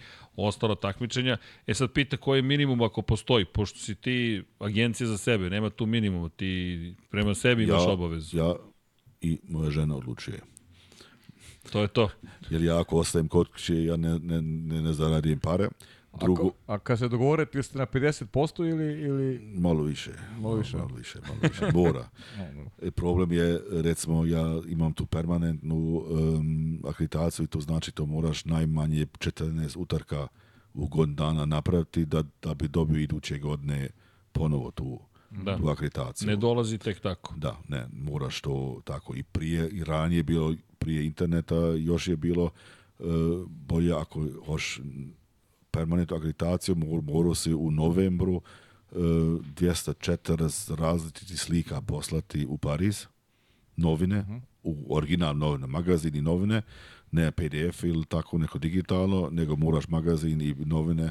ostala takmičenja. E sad pita koji je minimum ako postoji, pošto si ti agencija za sebe, nema tu minimum, ti prema sebi imaš ja, obavezu. Ja i moja žena odlučuje. To je to. Jer ja ako ostajem kod kuće, ja ne, ne, ne, ne zaradim pare. Drugo, a, a kad se dogovore, ti ste na 50% ili, ili... Malo više. Malo više. Malo više, malo više. Bora. E, problem je, recimo, ja imam tu permanentnu um, akreditaciju i to znači to moraš najmanje 14 utarka u godin dana napraviti da, da bi dobio iduće godine ponovo tu, da. tu akreditaciju. Ne dolazi tek tako. Da, ne, moraš to tako. I prije, i ranije bilo, prije interneta još je bilo uh, bolje ako hoš permanentnu akreditaciju, morao si u novembru e, 240 različitih slika poslati u Pariz, novine, mhm. u original novine, magazin i novine, ne PDF ili tako neko digitalno, nego moraš magazin i novine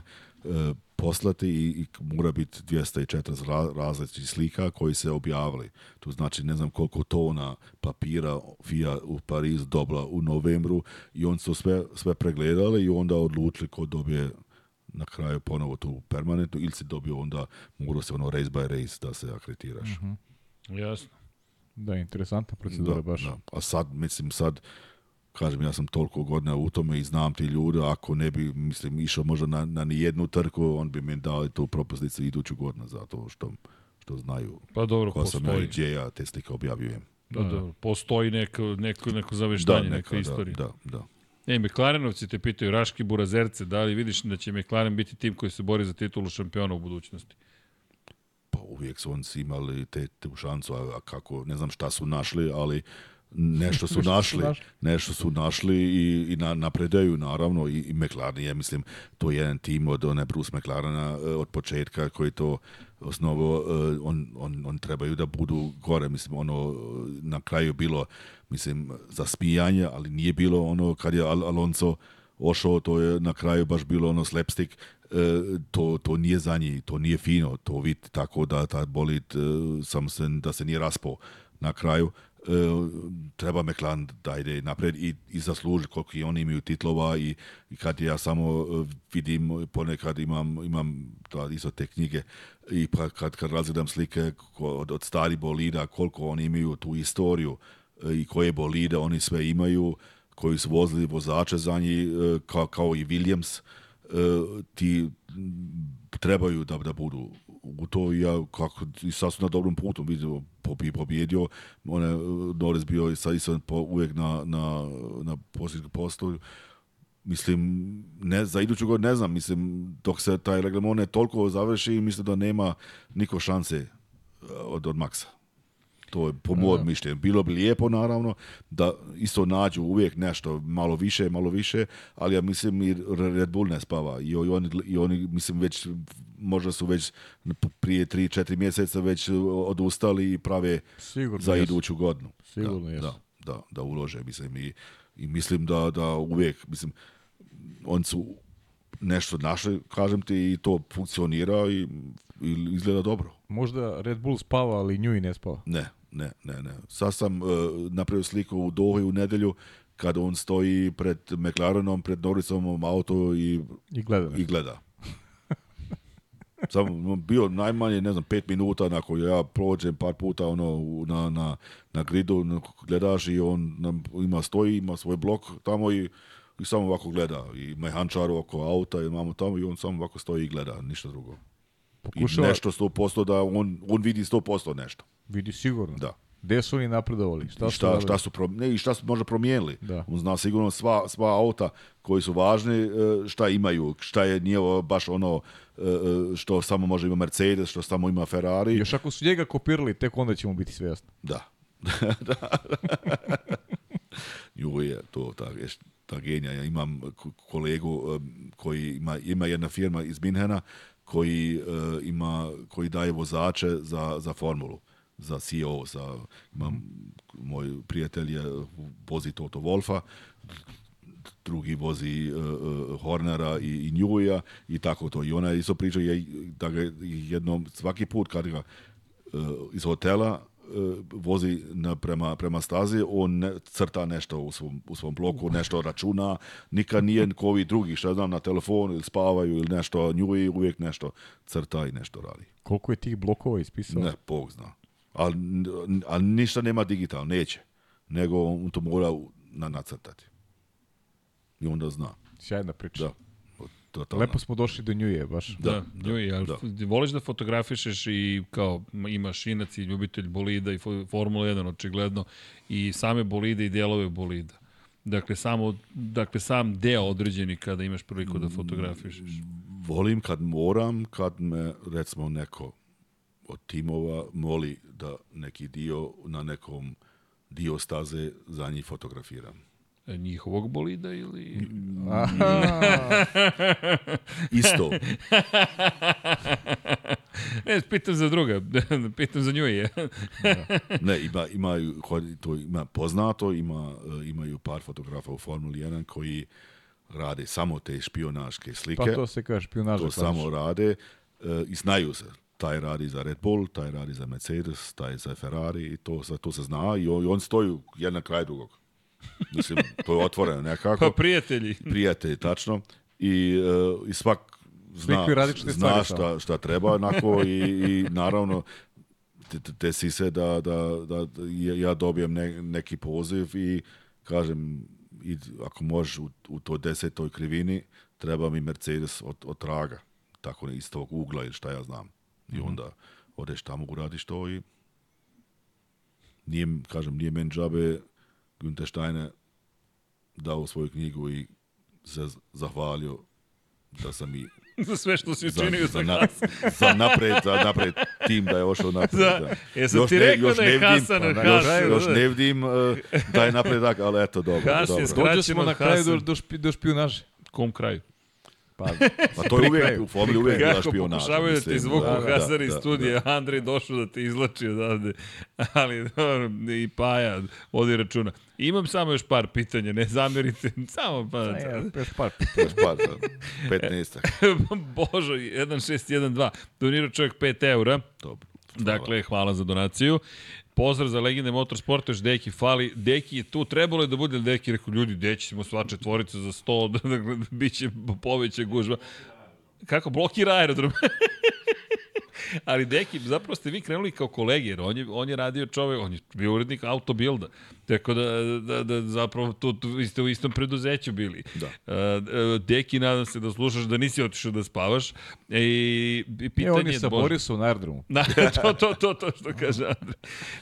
e, poslati i, i mora biti 240 različitih slika koji se objavili. To znači ne znam koliko tona papira FIA u Pariz dobila u novembru i on su sve, sve pregledali i onda odlučili ko dobije na kraju ponovo tu permanentu ili si dobio onda moglo se ono race by race da se akreditiraš. Mm -hmm. Jasno. Da, interesantna procedura da, baš. Da. A sad, mislim, sad, kažem, ja sam toliko godina u tome i znam ti ljude, ako ne bi, mislim, išao možda na, na nijednu trku, on bi mi dao tu propusnicu iduću godinu, zato što, što znaju. Pa dobro, koja sam ja i ja te slike objavljujem. Da, da, da. postoji neko, neko, neko da, zaveštanje, da, neka, neka da, istorija. Da, da. E, Meklarenovci te pitaju, Raški Burazerce, da li vidiš da će Meklaren biti tim koji se bori za titulu šampiona u budućnosti? Pa uvijek su oni imali te, te šancu, a, a kako, ne znam šta su našli, ali nešto su našli, nešto su našli i, i na, napredaju naravno i, i McLaren je mislim to je jedan tim od one Bruce McLarena eh, od početka koji to osnovo eh, on, on, on trebaju da budu gore mislim ono eh, na kraju bilo mislim za spijanje ali nije bilo ono kad je Al Alonso ošao to je na kraju baš bilo ono slapstick to, to nije za njih, to nije fino, to vid tako da ta bolit sam se, da se nije raspao na kraju. E, treba McLaren da ide napred i, i zasluži koliko i oni imaju titlova i, i kad ja samo e, vidim, ponekad imam, imam da, isto te knjige i pa kad, kad razgledam slike od, od stari bolida, koliko oni imaju tu istoriju e, i koje bolide oni sve imaju, koji su vozili vozače za njih, kao, kao i Williams, ti trebaju da, da budu u to ja kako i sad na dobrom putu vidio pobi pobjedio on je Norris e, bio i sad i sad po, uvek na na na poslu mislim ne za iduću godinu ne znam mislim dok se taj reglement ne toliko završi mislim da nema niko šanse e, od od Maxa To je po mojem da. mišljenju. Bilo bi lijepo naravno da isto nađu uvijek nešto malo više, malo više, ali ja mislim i Red Bull ne spava i oni, i oni mislim već možda su već prije 3-4 mjeseca već odustali i prave Sigurno za jesu. iduću godinu. Sigurno da, jesu. da, da, da ulože mislim i, i mislim da, da uvijek mislim oni su nešto našli, kažem ti, i to funkcionira i, i izgleda dobro. Možda Red Bull spava, ali nju i ne spava. Ne, ne, ne, ne. Sad sam uh, napravio sliku u Dohi u nedelju kad on stoji pred McLarenom, pred Norrisovom auto i, I gleda. I gleda. Sam bio najmanje, ne znam, pet minuta nakon ja prođem par puta ono, na, na, na gridu, gledaš i on nam, ima stoji, ima svoj blok tamo i, i samo ovako gleda. I mehančar oko auta, i imamo tamo i on samo ovako stoji i gleda, ništa drugo. Pokušava... nešto 100% da on, on vidi 100% nešto. Vidi sigurno. Da. Gde su oni napredovali? Šta, I šta, šta su ne, i šta su možda promijenili? Da. On zna sigurno sva, sva auta koji su važni, e, šta imaju, šta je nije baš ono e, e, što samo može ima Mercedes, što samo ima Ferrari. Još ako su njega kopirali, tek onda ćemo biti svjesni. Da. da. da. Ju je to ta, ta genija. Ja imam kolegu koji ima, ima jedna firma iz Minhena koji, uh, ima, koji daje vozače za, za formulu za CEO, za, imam, moj prijatelj je, vozi Toto Wolfa, drugi vozi uh, Hornera i, i Njuja i tako to. I ona je isto priča je, da ga jednom, svaki put kad ga uh, iz hotela E, vozi na, prema, prema stazi, on ne, crta nešto u svom, u svom bloku, nešto računa, nikad nije ko ovi drugi, što znam, na telefonu ili spavaju ili nešto, njuji, uvijek nešto crta i nešto radi. Koliko je tih blokova ispisao? Ne, Bog zna. Ali al ništa nema digitalno, neće. Nego on to mora na, nacrtati. I onda zna. Sjajna priča. Da. Totalno. Lepo smo došli do njuje, baš. Da, da, da da. voliš da fotografišeš i kao i mašinac i ljubitelj bolida i Formula 1 očigledno i same bolide i delove bolida. Dakle, samo, dakle, sam deo određeni kada imaš priliku da mm, fotografišeš. Volim kad moram, kad me, recimo, neko od timova moli da neki dio na nekom dio staze za njih fotografiram njihovog bolida ili... Isto. ne, pitam za druga, pitam za nju je. Da. ne, ima, ima, to ima poznato, ima, e, imaju par fotografa u Formuli 1 koji rade samo te špionaške slike. Pa to se kaže, špionaže. To samo rade e, i znaju se taj radi za Red Bull, taj radi za Mercedes, taj za Ferrari, i to, to se zna i on, on stoji jedan kraj drugog. Mislim, to je otvoreno nekako. Pa prijatelji. Prijatelji, tačno. I, uh, i svak zna, zna šta, šta treba, onako, i, i naravno, te, te sise da, da, da, ja dobijem ne, neki poziv i kažem, i ako možeš u, u toj desetoj krivini, treba mi Mercedes od, od traga, tako iz tog ugla ili šta ja znam. I mhm. onda odeš tamo, uradiš to i nije, kažem, nije men džabe Günter Steine dao svoju knjigu i se zahvalio da sam i za sve što si učinio za, za, na, za napred, za napred tim da je ošao napred. Da. da. E, Jesam još ti ne, rekao da je Hasan vidim, Hasan. Pa još, još da. ne vidim uh, da je napredak, ali eto, dobro. Hasan dobro. je smo na kraju do, do, špi, do špionaže. Kom kraju? Pa, pa to je uvijek, u formuli uvijek da špionaž. Pokušavaju da ti izvuku da, Hazar da, iz da, da. studija, da, Andrej došao da te izlači odavde, ali dobro, i Paja, odi računa. Imam samo još par pitanja, ne zamerite. Samo pa... Ja, još par pitanja. Još par, da. 15. Božo, 1612. Donirao čovjek 5 eura. Dobro. Hvala. Dakle, hvala za donaciju. Pozdrav za legende motorsporta, još Deki fali. Deki je tu, trebalo je da bude Deki, rekao, ljudi, Deki ćemo sva četvorica za 100, dakle, bit će poveća gužva. Kako, blokira aerodrom. Ali deki, zapravo ste vi krenuli kao kolege, jer on je, on je radio čovek, on je bio urednik autobilda. Tako da, da, da zapravo tu, tu vi ste u istom preduzeću bili. Da. E, e, deki, nadam se da slušaš da nisi otišao da spavaš. E, i pitanje e, on je sa Bože... Da Borisom na aerodromu. Na, to, to, to, to što kaže Andrej.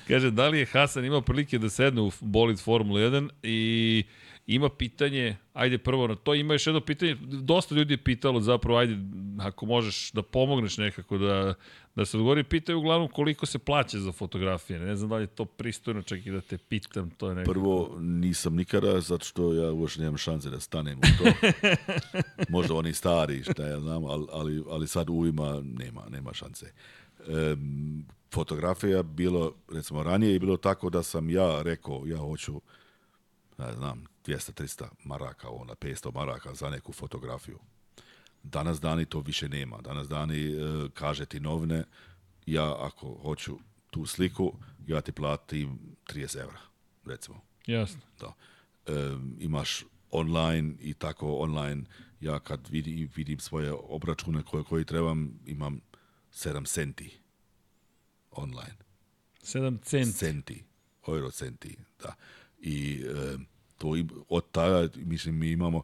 Kaže, da li je Hasan imao prilike da sedne u bolid Formula 1 i ima pitanje, ajde prvo na to, ima još jedno pitanje, dosta ljudi je pitalo zapravo, ajde, ako možeš da pomogneš nekako da, da se odgovori, pitaju uglavnom koliko se plaća za fotografije, ne znam da li je to pristojno, čak i da te pitam, to je nekako... Prvo, nisam nikada, zato što ja uopšte nemam šanse da stanem u to, možda oni stari, šta ja znam, ali, ali, ali sad uvima nema, nema šanse. Um, fotografija bilo, recimo ranije je bilo tako da sam ja rekao, ja hoću, ne znam, 200-300 maraka, ona 500 maraka za neku fotografiju. Danas dani to više nema. Danas dani e, kaže ti novine, ja ako hoću tu sliku, ja ti platim 30 evra, recimo. Jasno. Da. E, imaš online i tako online, ja kad vidim, vidim svoje obračune koje, koje trebam, imam 7 centi online. 7 centi. Centi, euro centi, da. I e, To od tada, mislim, mi imamo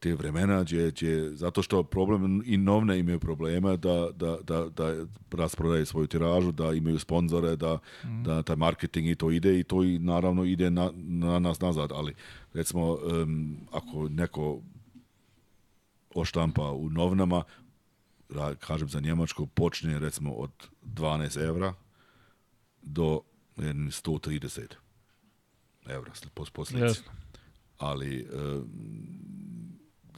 te vremena gdje, gdje zato što problem i novne imaju problema da, da, da, da rasprodaje svoju tiražu, da imaju sponzore, da, mm. da taj marketing i to ide i to i naravno ide na, na nas nazad, ali recimo um, ako neko oštampa u novnama, kažem za Njemačku, počne recimo od 12 evra do 130 evra po, po slici. Ali e,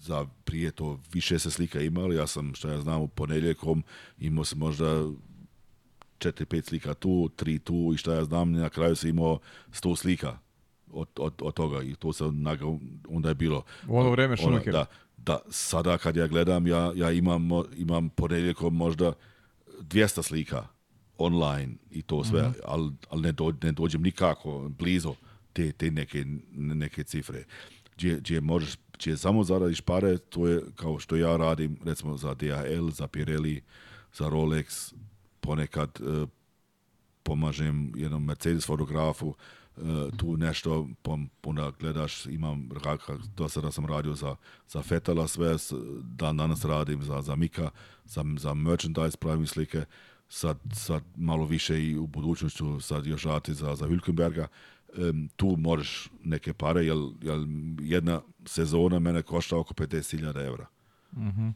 za prije to više se slika imalo, ja sam, što ja znam, u ponedjeljkom imao sam možda četiri, pet slika tu, tri tu i što ja znam, na kraju sam imao 100 slika od, od, od toga i to se onda je bilo. U ono vrijeme ono, Da, da, sada kad ja gledam, ja, ja imam, imam ponedjeljkom možda 200 slika online i to sve, mm -hmm. ali al ne, do, ne dođem nikako blizu te, te neke, neke cifre. Gdje, gdje možeš, gdje samo zaradiš pare, to je kao što ja radim, recimo za DHL, za Pirelli, za Rolex, ponekad uh, pomažem jednom Mercedes fotografu, uh, tu nešto, pom, onda gledaš, imam, kak, do sada sam radio za, za Fetala sve, dan danas radim za, za Mika, za, za merchandise pravim slike, sad, sad malo više i u budućnosti sad još rati za, za Wilkenberga, tu možeš neke pare, jer, jer jedna sezona mene košta oko 50.000 evra. Mm -hmm.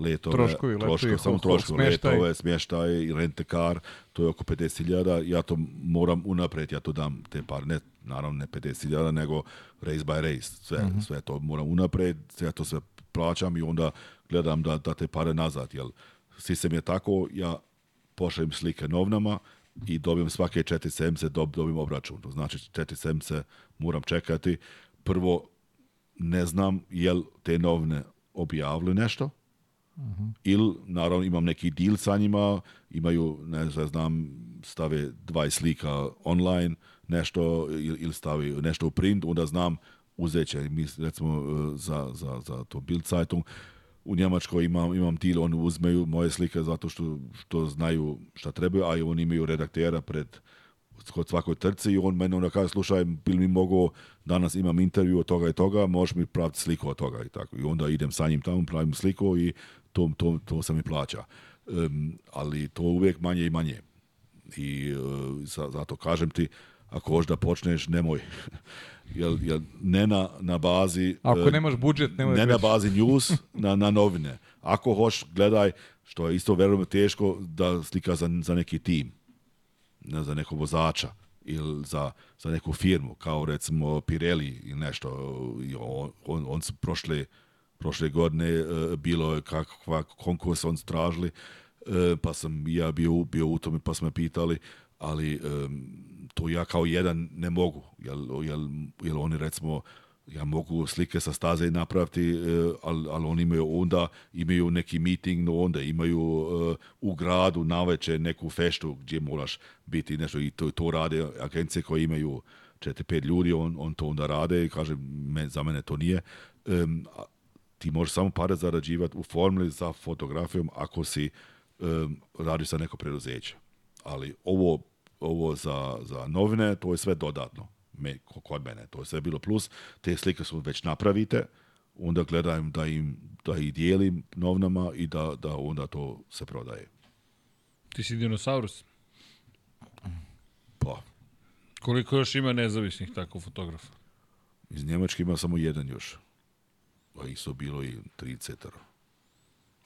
Letove, troškovi, troškovi, samo troškovi, letove, smještaj i rente kar, to je oko 50.000, ja to moram unapred, ja to dam te par, ne, naravno ne 50.000, nego race by race, sve, mm -hmm. sve to moram unapred, sve ja to sve plaćam i onda gledam da, da te pare nazad, jel sistem je tako, ja pošaljem slike novnama, i dobijem svake 4 sedmice dob, dobijem obračun. To znači 4 sedmice moram čekati. Prvo, ne znam jel te novne objavili nešto, Uh -huh. Ili, naravno, imam neki deal sa njima, imaju, ne znam, stave 20 slika online, nešto, ili stavi nešto u print, onda znam, uzet će, mi, recimo, za, za, za to Bild Zeitung, uh, u Njemačkoj imam, imam til, oni uzmeju moje slike zato što, što znaju šta trebaju, a i oni imaju redaktera pred kod svakoj trci i on meni onda kaže, slušaj, bil mi mogo, danas imam intervju od toga i toga, možeš mi praviti sliku od toga i tako. I onda idem sa njim tamo, pravim sliku i to, to, to se mi plaća. Um, ali to uvijek manje i manje. I uh, zato kažem ti, ako hoš da počneš, nemoj. jel, jel, ne na, na bazi... Ako e, nemaš budžet, nemoj Ne na bazi news, na, na novine. Ako hoš, gledaj, što je isto verujem teško da slika za, za neki tim, ne, za nekog vozača ili za, za neku firmu, kao recimo Pirelli ili nešto. On, on, on su prošle, prošle godine uh, bilo je kakva konkurs, on su tražili, uh, pa sam ja bio, bio u tome, pa smo me pitali, ali um, to ja kao jedan ne mogu, jel, jel, jel oni recimo ja mogu slike sa staze napraviti, e, ali, al oni imaju onda, imaju neki meeting, no onda imaju uh, u gradu naveče neku feštu gdje moraš biti nešto i to, to rade agencije koje imaju 4-5 ljudi, on, on to onda rade i kaže, me, za mene to nije. Um, ti možeš samo pare zarađivati u formuli za fotografijom ako si um, radiš sa neko preduzeće. Ali ovo ovo za, za novine, to je sve dodatno. Me, kod mene, to je sve bilo plus. Te slike su već napravite, onda gledam da im da i dijelim novnama i da, da onda to se prodaje. Ti si dinosaurus? Pa. Koliko još ima nezavisnih tako fotografa? Iz Njemačke ima samo jedan još. A ih su bilo i tri cetara.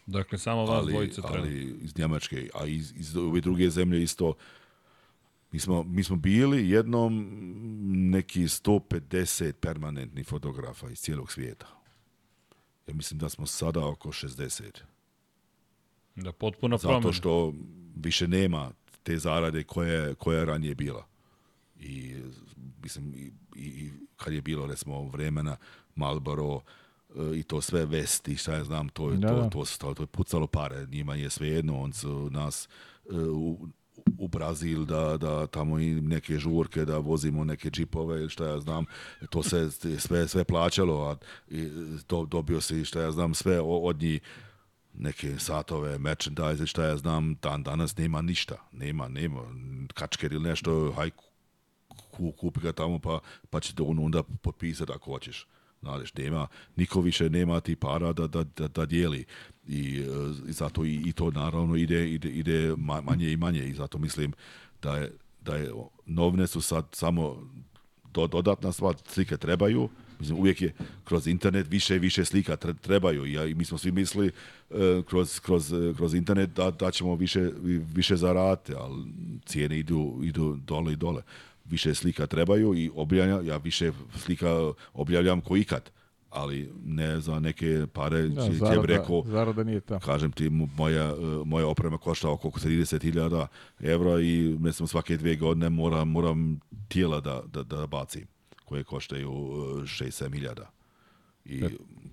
Dakle, samo vas ali, dvojice treba. Ali iz Njemačke, a iz, iz ove druge zemlje isto Mi smo, mi smo bili jednom neki 150 permanentnih fotografa iz cijelog svijeta. Ja mislim da smo sada oko 60. Da, potpuno promjena. Zato što više nema te zarade koja, koja je ranije bila. I, mislim, i, i kad je bilo, recimo, vremena Malboro, eh, i to sve vesti, šta ja znam, to da, to, da. to, to, to je pucalo pare, njima je svejedno, on su nas eh, u Brazil, da, da tamo i neke žurke, da vozimo neke džipove ili šta ja znam, to se sve, sve plaćalo, a i, to dobio se i šta ja znam sve od njih neke satove, merchandise, šta ja znam, dan danas nema ništa, nema, nema, kačker ili nešto, haj kupi ga tamo pa, pa će te on onda potpisati ako hoćeš. Znaš, nema, niko više nema ti para da, da, da, da dijeli. I, e, i zato i, i, to naravno ide, ide, ide manje i manje i zato mislim da je, da je novne su sad samo do, dodatna sva slike trebaju, Mislim, uvijek je kroz internet više i više slika trebaju. Ja, I mi smo svi misli uh, kroz, kroz, e, kroz internet da, da ćemo više, više zarate, ali cijene idu, idu dole i dole više slika trebaju i objavljam, ja više slika objavljam koji ikad ali ne za neke pare da, će, zarada, rekao, zarada nije ta. kažem ti, moja, e, moja oprema košta oko 30.000 evra i mislim svake dve godine moram, moram tijela da, da, da bacim koje koštaju 6-7 e, I... Da,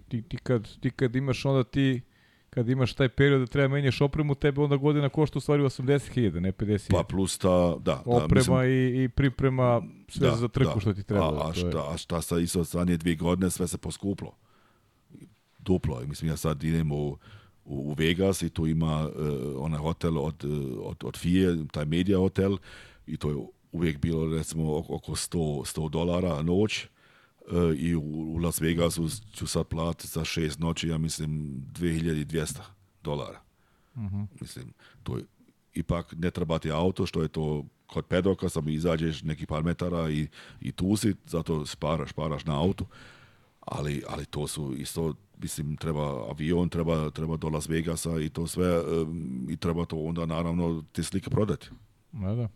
ti, ti, kad, ti kad imaš onda ti kad imaš taj period da treba da menjaš opremu, tebe onda godina košta u stvari 80.000, ne 50.000. Pa plus ta, da. da Oprema da, mislim, i, i priprema sve da, za trku da, što ti treba. A, a, šta, a šta sa isto strane dvije godine, sve se poskuplo. Duplo. Mislim, ja sad idem u, u, Vegas i tu ima uh, onaj hotel od, eh, od, od FIE, taj media hotel i to je uvijek bilo recimo oko 100, 100 dolara noć E, i u, Las Vegasu ću sad platiti za šest noći, ja mislim, 2200 dolara. Uh mhm. -huh. Mislim, to je, ipak ne treba ti auto, što je to kod pedoka, samo izađeš neki par metara i, i tu si, zato sparaš, paraš na auto. Ali, ali to su isto, mislim, treba avion, treba, treba do Las Vegasa i to sve, um, i treba to onda naravno te slike prodati. Da, da.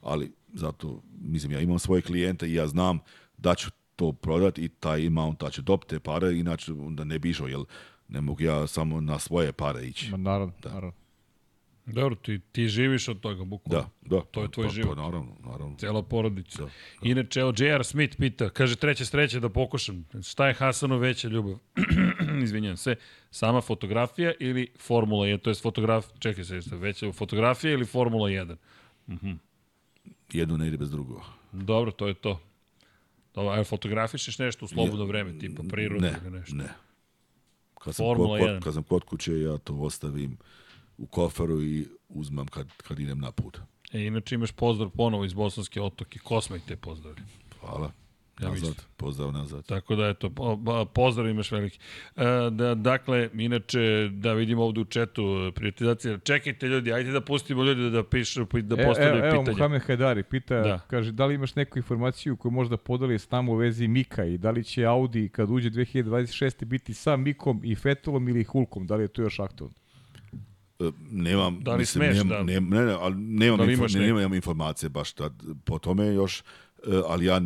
Ali zato, mislim, ja imam svoje klijente i ja znam da ću to prodati i taj Mount da će dobiti te pare, inače onda ne bi išao, jel ne mogu ja samo na svoje pare ići. Ma naravno, da. naravno. Dobro, ti, ti živiš od toga, bukvalno. Da, da. To je tvoj to, pa, pa, život. To, naravno, naravno. Cela porodica. Da, da. Inače, evo, J.R. Smith pita, kaže, treće sreće da pokušam. Šta je Hasanu veća ljubav? Izvinjam se. Sama fotografija ili Formula 1? To je fotograf... Čekaj se, jeste veća fotografija ili Formula 1? Mhm. Uh -huh. Jedno ne ide bez drugog. Dobro, to je to. Dobro, fotografišeš nešto u slobodno vreme, tipa prirodu ne, ili nešto? Ne, Kad sam, Formula kod, 1. kad sam kod kuće, ja to ostavim u koferu i uzmam kad, kad idem na put. E, inače imaš pozdrav ponovo iz Bosanske otoke. Kosmaj te pozdravlja. Hvala. Ja nazad, mislim. pozdrav nazad. Tako da, eto, pozdrav imaš veliki. E, da, dakle, inače, da vidimo ovde u četu privatizacija. Čekajte ljudi, ajde da pustimo ljudi da pišu, da e, postavljaju e, e, evo, pitanje. Evo, Mohamed Hajdari pita, da. kaže, da li imaš neku informaciju koju možda podeli s nama u vezi Mika i da li će Audi kad uđe 2026. biti sa Mikom i Fetolom ili Hulkom, da li je to još aktualno? E, nemam da li mislim, smeš, nemam, da... nemam, ne, ne, ali nemam, da li info, ne, nemam informacije baš da, po tome još, e, ali ja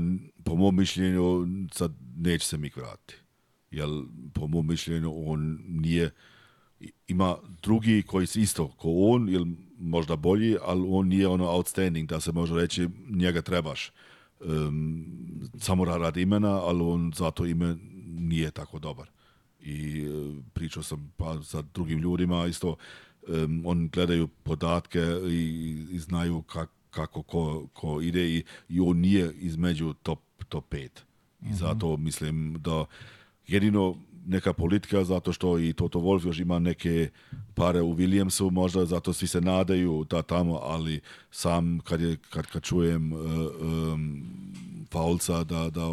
po mom mišljenju, sad neće se Mik vratiti. Jer, po mom mišljenju, on nije, ima drugi koji se isto ko on, ili možda bolji, ali on nije ono outstanding, da se može reći njega trebaš. Um, samo rad imena, ali on zato ime nije tako dobar. I e, pričao sam pa sa drugim ljudima isto, um, oni gledaju podatke i, i znaju kak, kako ko, ko ide i, i on nije između top top 5. I mhm. zato mislim da jedino neka politika zato što i Toto Wolf još ima neke pare u Williamsu, možda zato svi se nadaju da tamo, ali sam kad, je, kad, kad čujem uh, e, um, e, Faulca da, da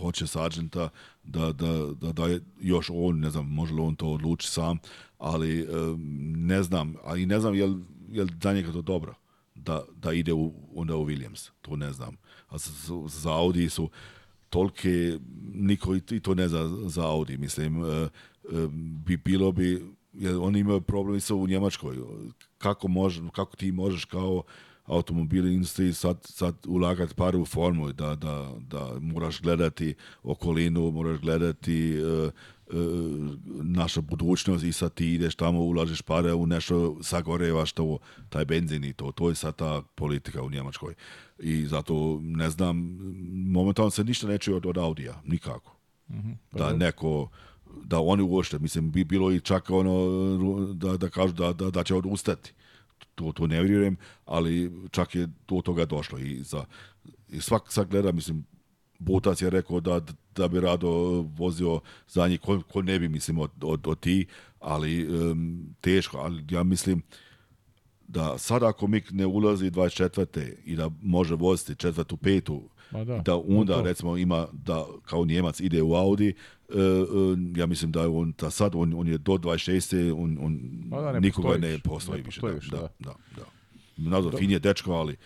hoće Sargenta, da, da, da, da je još on, ne znam, može li on to odluči sam, ali um, ne znam, a i ne znam je li, je li za njega to dobro da, da ide u, onda u Williams, to ne znam. A su, za Audi su tolke niko i to ne za, za Audi, mislim, e, e, bi bilo bi, jer oni imaju problemi sa u Njemačkoj. Kako, može kako ti možeš kao avtomobili industriji sad, sad ulagati par u formu, da, da, da moraš gledati okolinu, moraš gledati uh, naša budućnost i sad ti ideš tamo, ulažeš pare u nešto, sagorevaš to, taj benzin i to. To je sad ta politika u Njemačkoj. I zato, ne znam, momentalno se ništa neče od, od Audija, nikako. Mm -hmm, da neko da oni uošte, mislim, bi bilo i čak ono da, da kažu da, da, da će odustati to, to ne vjerujem, ali čak je do toga došlo i za i svak sad gleda, mislim, Botac je rekao da, da bi rado vozio za njih, ko, ko ne bi, mislim, od, od, od ti, ali um, teško, ali ja mislim da sada ako Mik ne ulazi 24. i da može voziti četvrtu, petu, da. da onda to. recimo ima da kao Njemac ide u Audi, uh, uh, ja mislim da on ta da sad, on, on je do 26. on, on da, ne nikoga postojiš, ne postoji da, više. Da, da, da. da. Nazor, fin je dečko, ali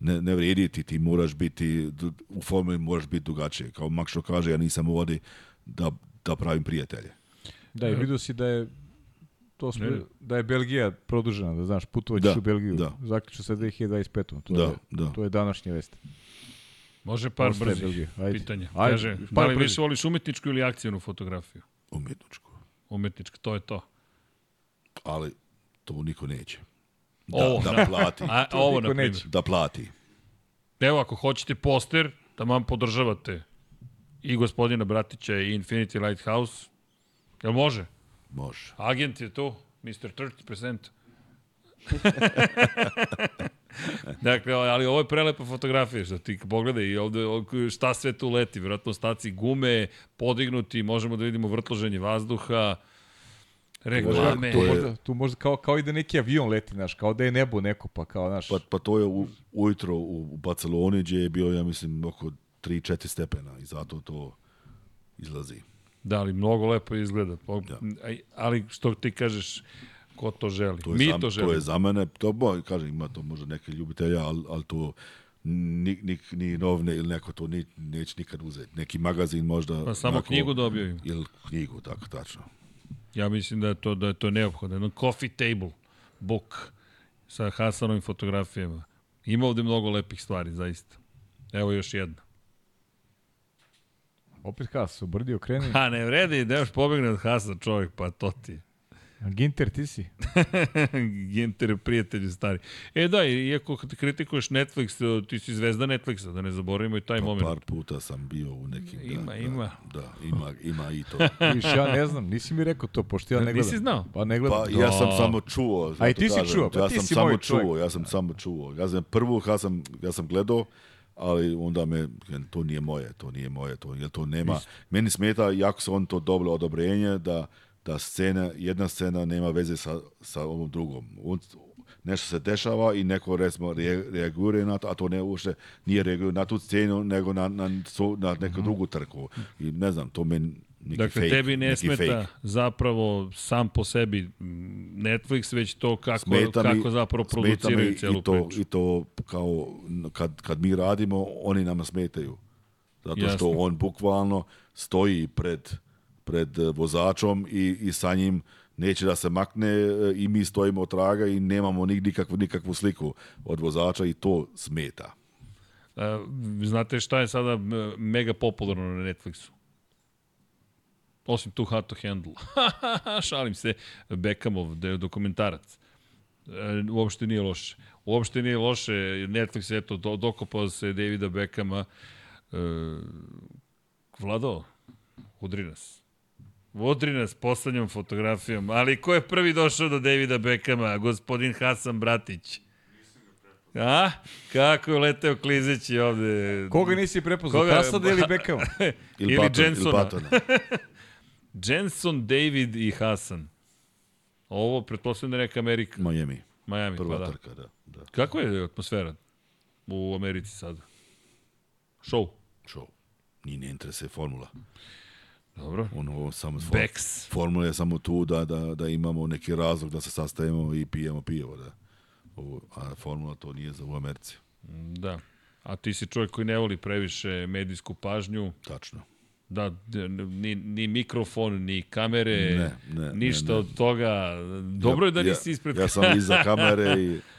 ne, ne vrijedi ti, ti moraš biti, u formi moraš biti drugačije. Kao Makšo kaže, ja nisam vodi da, da pravim prijatelje. Da, i da. vidio si da je to smo, da je Belgija produžena, da znaš, putovaćeš u Belgiju. Da. Zaključno sa 2025. To da, je, da. To je današnje vest. Može par Ostaje brzih Ajde. pitanja. Ajde. Kaže, par da li više voliš umetničku ili akcijnu fotografiju? Umetničku. Umetnička, to je to. Ali to mu niko neće. Da, ovo, da, da. plati. A, to ovo, na Neće. Da plati. Evo, ako hoćete poster, da vam podržavate i gospodina Bratića i Infinity Lighthouse, jel može? Može. Agent je tu, Mr. 30%. dakle, ali ovo je prelepa fotografija, što ti pogledaj i ovde šta sve tu leti, vjerojatno staci gume, podignuti, možemo da vidimo vrtloženje vazduha, reklame. Tu, možda, tu možda kao, kao i da neki avion leti, naš, kao da je nebo neko, pa kao, naš... Pa, pa to je u, ujutro u Barceloni, gdje je bio, ja mislim, oko 3-4 stepena i zato to izlazi. Da, ali mnogo lepo izgleda. Da. Ali što ti kažeš, ko to želi. To Mi za, to želimo. To je za mene, to bo, kažem, ima to možda neke ljubitelja, ali, ali to ni, ni, ni novne ili neko to ni, neće nikad uzeti. Neki magazin možda... Pa samo onako, knjigu dobio im. Ili knjigu, tako, tačno. Ja mislim da je to, da je to neophodno. Jedan coffee table, book sa Hasanovim fotografijama. Ima ovde mnogo lepih stvari, zaista. Evo još jedna. Opet Has, obrdio, okreni. Ha, ne vredi, da pobegne od Hasa čovjek, pa to ti je. Ginter, ti si. Ginter je prijatelj stari. E da, iako kritikuješ Netflix, ti si zvezda Netflixa, da ne zaboravimo i taj pa, moment. Par puta sam bio u nekim... Ima, da, da ima. Da, da, ima, ima i to. Viš, ja ne znam, nisi mi rekao to, pošto ja ne gledam. Nisi znao? Pa ne gledam. Pa ja sam da. samo čuo. A i ti si čuo, pa ja ti sam si samo moj čuo, čovjek. Ja sam samo čuo. Ja sam prvo, ja sam, ja sam gledao, ali onda me, to nije moje, to nije moje, to, jer to nema. Meni smeta, jako se on to dobilo odobrenje, da da scena, jedna scena nema veze sa, sa ovom drugom. On, nešto se dešava i neko recimo reaguje na to, a to ne uopšte nije reaguje na tu scenu, nego na, na, na neku mhm. drugu trku. I ne znam, to meni neki dakle, fake, tebi ne smeta fake. zapravo sam po sebi Netflix, već to kako, smeta kako mi, zapravo produciraju celu i to, priču. I to kao kad, kad mi radimo, oni nama smetaju. Zato Jasno. što on bukvalno stoji pred pred eh, vozačom i, i sa njim neće da se makne eh, i mi stojimo od traga i nemamo nikakvu, nikakvu sliku od vozača i to smeta. Znate šta je sada eh, mega popularno na Netflixu? Osim tu How to Handle. Šalim se, Beckhamov da dokumentarac. Uopšte nije loše. Uopšte nije loše. Netflix je eto, dokopao se Davida Beckhama. Vlado, udri nas. Udri s poslednjom fotografijom. Ali ko je prvi došao do Davida Bekama? Gospodin Hasan Bratić. A? Kako je leteo klizeći ovde? Koga nisi prepoznao? Koga? Hasada ili pa, Bekama? ili, ili Jensona. Jenson, David i Hasan. Ovo, pretpostavljam da neka Amerika. Miami. Miami, pa Prva pa da. trka, da, da. Kako je atmosfera u Americi sada? Show. Show. Ni ne interesuje formula. Dobro. Ono, samo Beks. Formula je samo tu da, da, da imamo neki razlog da se sastavimo i pijemo pivo. Da. Ovo, a formula to nije za u Americi. Da. A ti si čovjek koji ne voli previše medijsku pažnju. Tačno. Da, ni, ni mikrofon, ni kamere, ne, ne, ništa ne, ne. od toga. Dobro ja, je da nisi ispred... ja sam iza kamere i...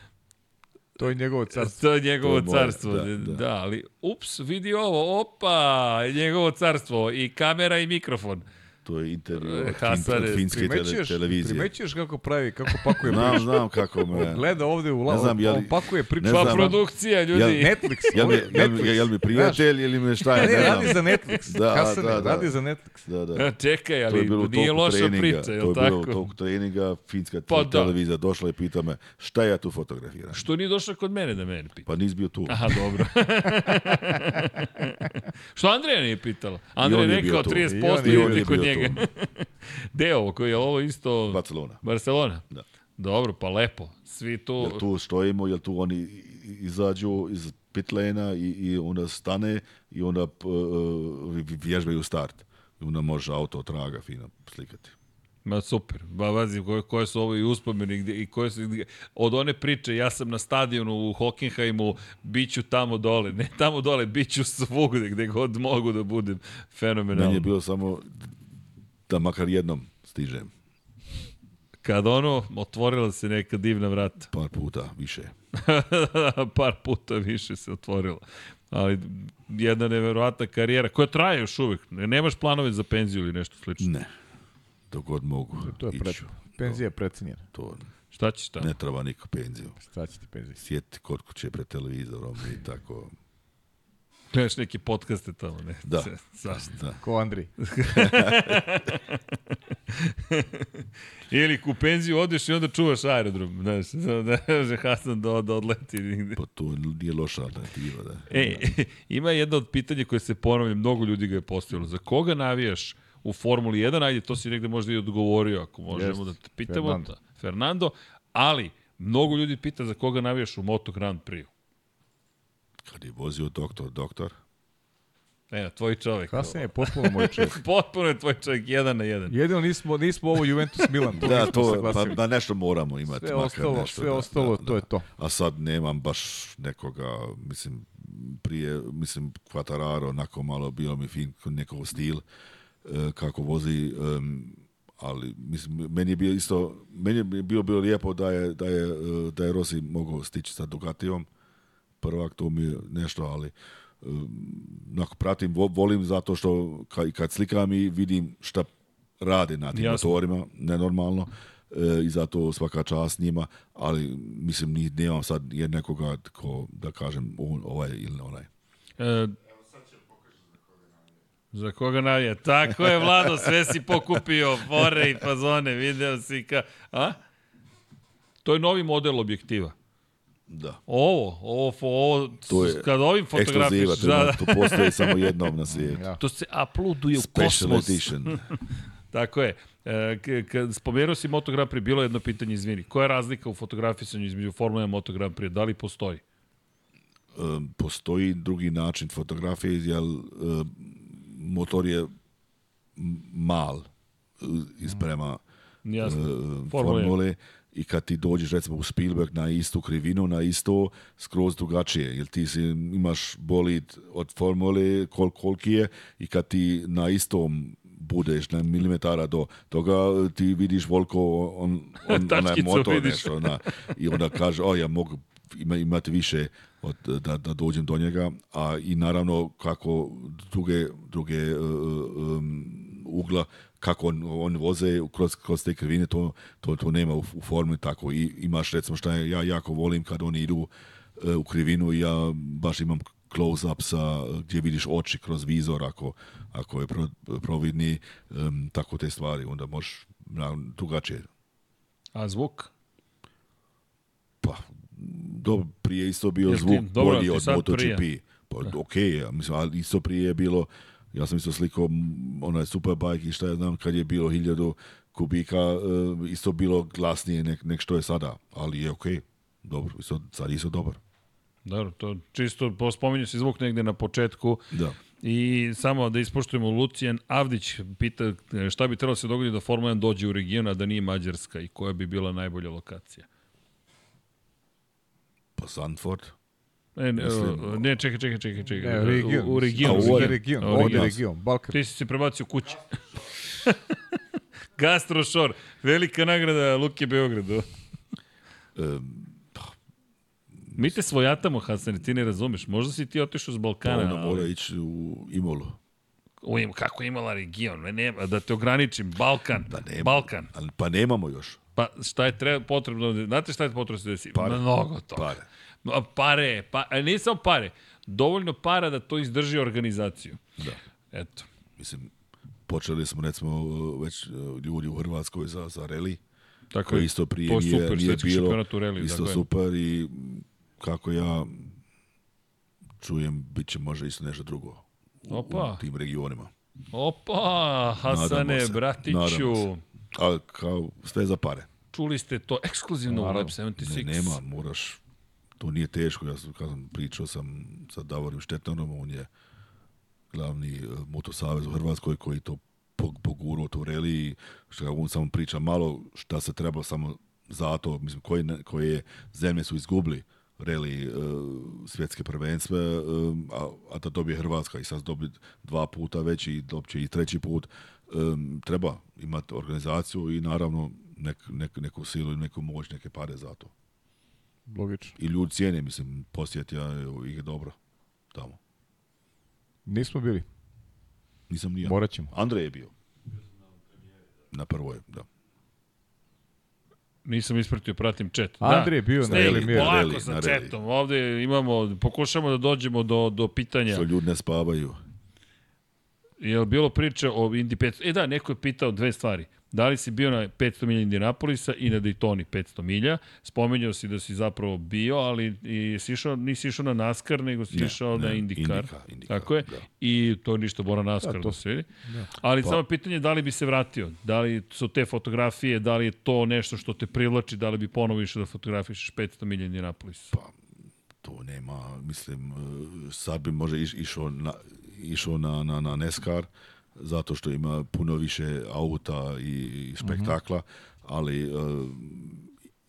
To je njegovo carstvo. To je njegovo to je carstvo, da, da, da. da, ali ups, vidi ovo, opa, njegovo carstvo i kamera i mikrofon. To je intervju od, e, finske tele, televizije. Primećuješ kako pravi, kako pakuje priču. znam, znam kako me... Gleda ovde u lavu, znam, jel, on pakuje priču. Pa produkcija, ljudi. Jel, Netflix. Jel, mi, Netflix. Jel, mi, jel mi prijatelj ili me šta je? Ne, ne, radi za Netflix. Da, da Hasan, da, da. radi za Netflix. Da, da. Čekaj, ali to je nije loša treninga, priča, je li tako? To je bilo u treninga, finska pa, da. televizija došla i pita me šta ja tu fotografiram. Što nije došla kod mene da mene pita? Pa nis bio tu. Aha, dobro. što Andreja nije pitala? Andreja je rekao 30% ljudi kod njega njega. Gde ovo? Koji je ovo isto... Barcelona. Barcelona? Da. Dobro, pa lepo. Svi tu... Jel tu stojimo, jel tu oni izađu iz pit i, i onda stane i onda uh, vježbaju start. I onda može auto traga fino slikati. Ma super, ba, vazi, koje, koje su ovo i uspomeni, gde, i koje su, gde, od one priče, ja sam na stadionu u Hockenheimu, bit ću tamo dole, ne tamo dole, bit ću svugde, gde god mogu da budem, fenomenalno. Meni je bilo samo da makar jednom stižem. Kad ono, otvorila se neka divna vrata. Par puta više. Par puta više se otvorila. Ali jedna neverovatna karijera koja traje još uvek. Nemaš planove za penziju ili nešto slično? Ne. Dok god mogu. To je pre... Penzija je precenjena. To, Šta ćeš tamo? Ne treba niko penziju. Šta će ti penziju? Sjeti kod kuće pred televizorom i tako. Gledaš neke podcaste tamo, ne? Da. Sa, da. Ko Andri. Ili ku penziju odeš i onda čuvaš aerodrom, znaš, da može Hasan da, da odleti nigde. Pa to nije loša alternativa, da. E, ima jedno od pitanja koje se ponavlja, mnogo ljudi ga je postavilo. Za koga navijaš u Formuli 1? Ajde, to si negde možda i odgovorio, ako možemo yes. da te pitamo. Fernando. Fernando, ali mnogo ljudi pita za koga navijaš u Moto Grand Prix. Kad je vozio doktor, doktor? Ne, tvoj čovjek. Kasnije je potpuno moj čovjek. potpuno je tvoj čovjek, jedan na jedan. Jedino nismo, nismo ovo Juventus Milan. da, to, pa, da nešto moramo imati. Sve ostalo, nešto, sve da, ostalo da, to da. je to. A sad nemam baš nekoga, mislim, prije, mislim, Kvatararo, onako malo bio mi fin, nekog stil, e, kako vozi, um, ali mislim, meni je bio isto, meni je bio, bio lijepo da je, da je, e, da je Rossi mogao stići sa Ducatijom, prvak, to mi je nešto, ali um, onako pratim, volim zato što kad, kad slikam i vidim šta rade na tim motorima, nenormalno, e, i zato svaka čast njima, ali mislim, ni, nemam sad je nekoga ko, da kažem, on, ovaj ili onaj. E, za koga navija? Tako je, Vlado, sve si pokupio, fore i fazone, video si ka... A? To je novi model objektiva. Da. Ovo, ovo, ovo to je kad ovim fotografiš, da, da. to postoji samo jednom na svijetu. Ja. To se uploaduje u kosmos. Special edition. Tako je. E, kad spomenuo si Moto Grand Prix, bilo je jedno pitanje, izvini. Koja je razlika u fotografisanju između Formule 1 i Moto Grand Prix? Da li postoji? postoji drugi način fotografije, jer motor je mal e, isprema mm. Jasne. formule. formule i kad ti dođeš recimo u Spielberg na istu krivinu, na isto skroz drugačije, jer ti si, imaš bolid od formule kol, koliki je i kad ti na istom budeš na milimetara do toga, ti vidiš volko on, on, onaj motor nešto, ona, i onda kaže, o ja mogu ima, imati više od, da, da dođem do njega, a i naravno kako druge, druge um, ugla kako on, on voze kroz, kroz te krivine, to, to, to nema u, u formi tako. I imaš recimo šta ja jako volim kad oni idu e, u krivinu i ja baš imam close-up sa, gdje vidiš oči kroz vizor ako, ako je pro, providni, um, tako te stvari, onda možeš na, drugačije. A zvuk? Pa, do, prije isto bio Jel zvuk ti, bolji dobro, od MotoGP. Pa, da. ok, mislim, ali isto prije je bilo Ja sam isto slikao onaj Superbike i šta ja znam kad je bilo hiljadu kubika uh, isto bilo glasnije nek, nek što je sada, ali je okej. Okay. Dobro, isto, sad isto dobar. Dobro, to čisto spominju se zvuk negde na početku. Da. I samo da ispoštujemo, Lucijan Avdić pita e, šta bi trebalo da se dogodi da Formula 1 dođe u region, a da nije Mađarska i koja bi bila najbolja lokacija? Pa Sandford. Ne, ne, Mislim, ne, čekaj, čekaj, čekaj, čekaj. Ne, region. U, u region. A, u region. Ovde region, Balkan. Ti si se prebacio kući. Gastrošor, velika nagrada Luke Beogradu. um, Mi te svojatamo, Hasan, ti ne razumeš. Možda si ti otišao s Balkana. Pa ona mora ali... ići u Imolo. U im, kako je imala region? Ne, da te ograničim, Balkan. Da nema, Balkan. Ali, pa nemamo još. Pa šta je treba, potrebno, da- znate šta je potrebno da se Pare. Mnogo toga. Pare. Pare, pa, ne samo pare, dovoljno para da to izdrži organizaciju. Da. Eto. Mislim, počeli smo recimo već e, ljudi u Hrvatskoj za, za reli. Tako je, isto prije to je super, nije, bilo, u isto tako super i kako ja čujem, bit će možda isto nešto drugo u, Opa. u tim regionima. Opa, Hasane, bratiću. Ali kao, sve za pare. Čuli ste to ekskluzivno u Lab 76. Ne, nema, moraš to nije teško, ja sam, kažem, pričao sam sa Davorim Štetanom, on je glavni e, motosavez u Hrvatskoj koji to poguruo tu reliji, što on samo priča malo šta se treba samo zato, mislim, koje, koje zemlje su izgubli reli uh, svjetske prvenstve, um, a, a da dobije Hrvatska i sad dobi dva puta već i dobit i treći put. Um, treba imati organizaciju i naravno nek, nek, neku silu i neku moć, neke pare za to. Logično. I ljudi cijene, mislim, posjetja ih je dobro tamo. Nismo bili. Nisam ni ja. Morat ćemo. Andrej je bio. Na prvoj, da. Nisam ispratio, pratim chat. Da. Andrej je da. bio na Elimir. Polako sa chatom. Ovde imamo, pokušamo da dođemo do, do pitanja. Što ljudi ne spavaju. Je li bilo priče o Indi 500? E da, neko je pitao dve stvari. Da li si bio na 500 milja Indianapolisa i na Daytoni 500 milja? Spomenuo si da si zapravo bio, ali i si išao, nisi išao na NASCAR, nego si ne, išao ne, na IndyCar. Indika, Indika, tako je. Da. I to ništa bora NASCAR da, da to, da se vidi. Da. Ali pa. samo pitanje je da li bi se vratio? Da li su te fotografije, da li je to nešto što te privlači, da li bi ponovo išao da fotografišeš 500 milja Indianapolisa? Pa, to nema, mislim, e, sad bi možda iš, išao na, išao na, na, na NASCAR, zato što ima puno više auta i, i spektakla, mm -hmm. ali uh, e,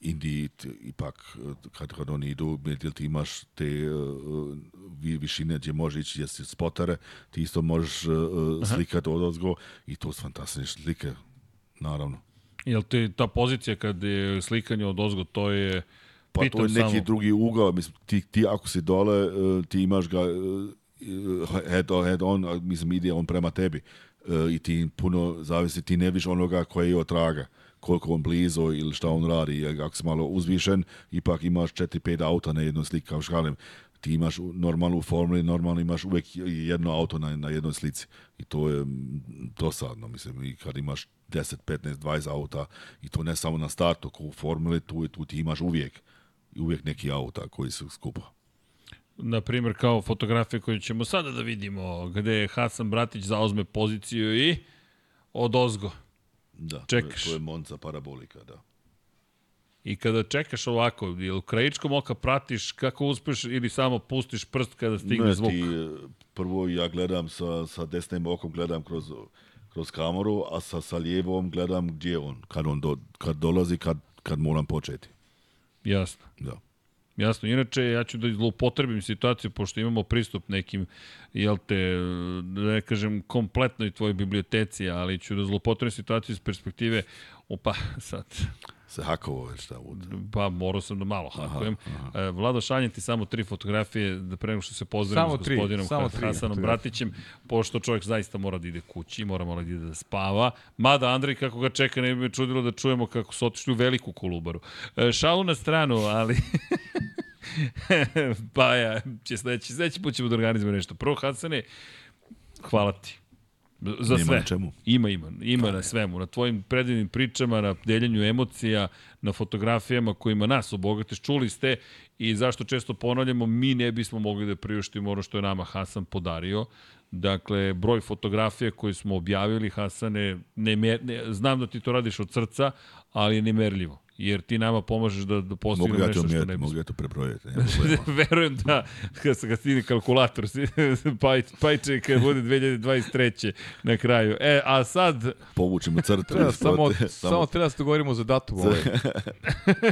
Indiji ipak kad, kad oni idu, jel ti imaš te uh, višine gdje može ići gdje spotare, ti isto možeš uh, e, slikati od ozgo i to su fantastične slike, naravno. Jel ti ta pozicija kad je slikanje od ozgo, to je... Pa to je neki samo... drugi ugao, mislim, ti, ti ako si dole, ti imaš ga head on, head on, mislim ide on prema tebi e, i ti puno zavisi, ti ne viš onoga koji je od koliko on blizo ili šta on radi. Ako si malo uzvišen, ipak imaš 4-5 auta na jednoj sliki, kao škalim. Ti imaš normalnu formuli, normalno imaš uvek jedno auto na, na jednoj slici. I to je dosadno, mislim. I kad imaš 10, 15, 20 auta, i to ne samo na startu, ko u formuli, tu, tu ti imaš uvijek. I uvijek neki auta koji su skupo na primjer kao fotografije koje ćemo sada da vidimo, gde je Hasan Bratić zaozme poziciju i od ozgo. Da, čekaš. to je, to je Monca Parabolika, da. I kada čekaš ovako, ili krajičkom oka pratiš kako uspeš ili samo pustiš prst kada stigne ne, zvuk? Ti, prvo ja gledam sa, sa desnim okom, gledam kroz, kroz kameru, a sa, sa lijevom gledam gdje on, kad, on do, kad dolazi, kad, kad moram početi. Jasno. Da. Jasno, inače ja ću da zloupotrebim situaciju pošto imamo pristup nekim, jel te, da ne kažem, kompletnoj tvojoj biblioteci, ali ću da zloupotrebim situaciju iz perspektive, opa, sad, Se hakovo već šta bude? Pa morao sam da malo hakujem. Aha, aha. E, Vlado, šaljem ti samo tri fotografije da pre nego što se pozdravim samo s gospodinom samo tri, Hasanom Bratićem, pošto čovjek zaista mora da ide kući, mora, mora da ide da spava. Mada Andrej, kako ga čeka, ne bi me čudilo da čujemo kako su otišli u veliku kolubaru. E, šalu na stranu, ali... pa ja, će sledeći, sledeći put ćemo da organizujemo nešto. Prvo, Hasane, hvala ti. Za Nema sve. Čemu. Ima, ima. Ima na svemu. Na tvojim predivnim pričama, na deljenju emocija, na fotografijama kojima nas obogatiš. Čuli ste i zašto često ponavljamo, mi ne bismo mogli da priuštimo ono što je nama Hasan podario. Dakle, broj fotografija koje smo objavili, Hasane, ne, ne, znam da ti to radiš od srca, ali je nemerljivo jer ti nama pomažeš da, da postignemo ja nešto što ne bismo. Mogu ja to prebrojati. Verujem da, kad se ga kalkulator, paj, pajče kad bude 2023. na kraju. E, a sad... Povučimo crtu. Treba, samo, samo, samo treba da se dogovorimo za datum. Ovaj.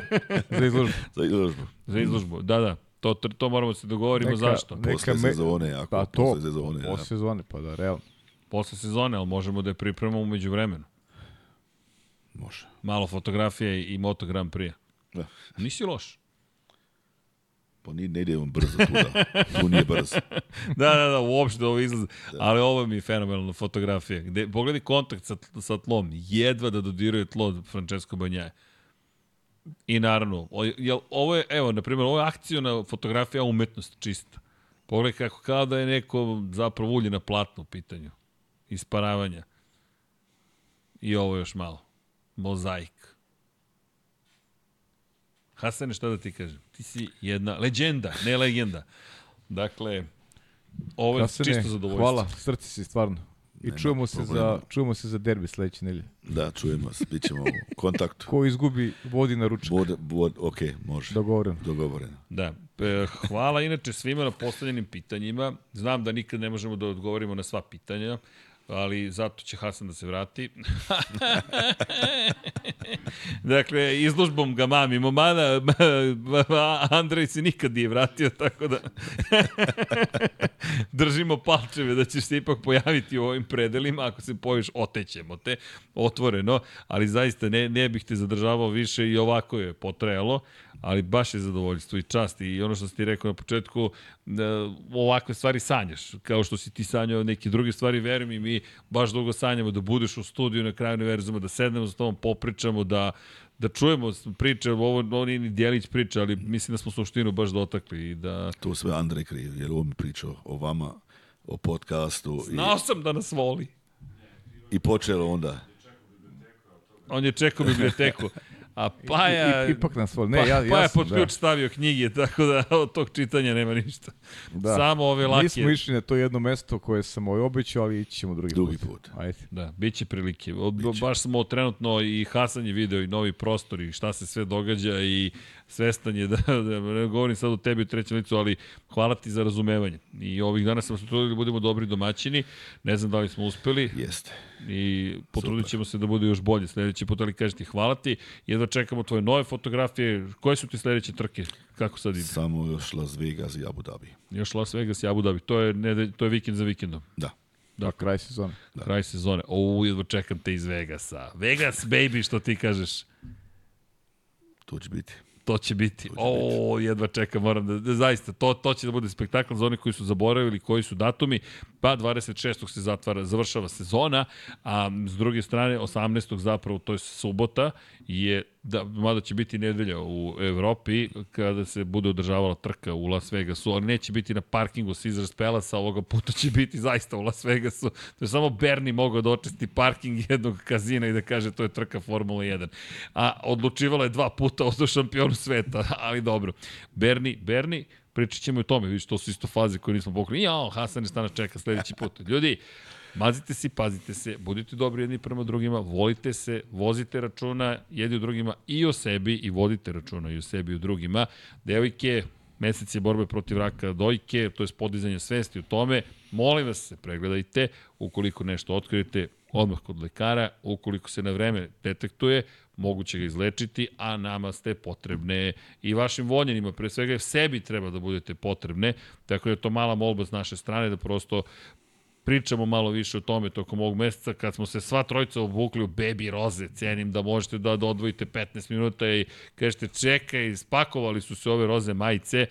za izložbu. za izložbu. Za izložbu, da, da. To, to moramo da se dogovorimo neka, zašto. Neka posle me... sezone, ako pa to, posle sezone. Da. Posle sezone, pa da, realno. Posle sezone, ali možemo da je pripremamo umeđu vremenu. Može. Malo fotografije i Moto Grand Prix. Da. Nisi loš. Pa ni, ne ide on brzo tuda. Tu nije brzo. da, da, da, uopšte ovo izlazi. Da. Ali ovo mi je fenomenalna fotografija. Gde, pogledaj kontakt sa, sa tlom. Jedva da dodiruje tlo Francesco Banjaje. I naravno, o, ovo je, evo, na primjer, ovo je akcijona fotografija umetnost čista. Pogledaj kako kao da je neko zapravo ulje na platnu pitanju. Isparavanja. I ovo još malo. Mozaik. Hasane, šta da ti kažem? Ti si jedna legenda, ne legenda. Dakle, ovo je Hasane, čisto zadovoljstvo. Hvala, srce si stvarno. I Nema čujemo, se za, čujemo se za derbi sledeće nelje. Da, čujemo se, bit ćemo u kontaktu. Ko izgubi, vodi na ručak. Bod, bod, ok, može. Dogovoreno. Dogovoreno. Da. E, hvala inače svima na postavljenim pitanjima. Znam da nikad ne možemo da odgovorimo na sva pitanja ali zato će Hasan da se vrati. dakle, izložbom ga mami mada Andrej se nikad nije vratio, tako da držimo palčeve da ćeš se ipak pojaviti u ovim predelima, ako se pojaviš, otećemo te, otvoreno, ali zaista ne, ne bih te zadržavao više i ovako je potrajalo ali baš je zadovoljstvo i čast i ono što si ti rekao na početku, e, ovakve stvari sanjaš, kao što si ti sanjao neke druge stvari, verujem i mi baš dugo sanjamo da budeš u studiju na kraju univerzuma, da sednemo s tobom, popričamo, da da čujemo priče, ovo, ovo nije ni dijelić priče, ali mislim da smo suštinu baš dotakli. I da... To sve Andrej krije, jer on mi pričao o vama, o podcastu. Znao i... sam da nas voli. I počelo onda. On je čekao biblioteku. A pa je... i, ipak nas voli. Ne, pa, ja, ja, pa je sam, pod da. ključ da. stavio knjige, tako da od tog čitanja nema ništa. Da. Samo ove lake. Nismo išli na to jedno mesto koje sam ovaj običao, ali ćemo drugi, drugi put. put. Ajde. Da, bit će prilike. biće. Baš smo trenutno i Hasan je video i novi prostor i šta se sve događa i svestan je da, da, da govorim sad o tebi u trećem licu, ali hvala ti za razumevanje. I ovih dana smo se trudili da budemo dobri domaćini, ne znam da li smo uspeli. Jeste. I potrudit ćemo se da bude još bolje. Sledeći put ali kažete hvala ti, jedva čekamo tvoje nove fotografije. Koje su ti sledeće trke? Kako sad ide? Samo još Las Vegas i Abu Dhabi. Još Las Vegas i Abu Dhabi. To je, ne, to je vikend za vikendom. Da. Da, kraj sezone. Da. Kraj sezone. O, jedva čekam te iz Vegasa. Vegas, baby, što ti kažeš? To će biti. To će biti. o, jedva čekam, moram da, da zaista, to, to će da bude spektakl za one koji su zaboravili, koji su datumi, pa 26. se zatvara, završava sezona, a s druge strane 18. zapravo to je subota je, da, mada će biti nedelja u Evropi kada se bude održavala trka u Las Vegasu, ali neće biti na parkingu Caesars Palace, a ovoga puta će biti zaista u Las Vegasu. To je samo Berni mogao da očisti parking jednog kazina i da kaže to je trka Formula 1. A odlučivala je dva puta o šampionu sveta, ali dobro. Berni, Berni, pričat ćemo i o tome, vidiš, to su isto faze koje nismo pokrili. Jao, Hasan Stana čeka sledeći put. Ljudi, Mazite se pazite se, budite dobri jedni prema drugima, volite se, vozite računa jedni u drugima i o sebi i vodite računa i o sebi i o drugima. Devojke, mesec je borbe protiv raka dojke, to je podizanje svesti u tome. Molim vas se pregledajte, ukoliko nešto otkrijete, odmah kod lekara, ukoliko se na vreme detektuje, moguće ga izlečiti, a nama ste potrebne i vašim voljenima, pre svega sebi treba da budete potrebne, tako da je to mala molba s naše strane da prosto pričamo malo više o tome tokom ovog meseca, kad smo se sva trojica obukli u bebi roze, cenim da možete da, da odvojite 15 minuta i kažete čekaj, spakovali su se ove roze majice,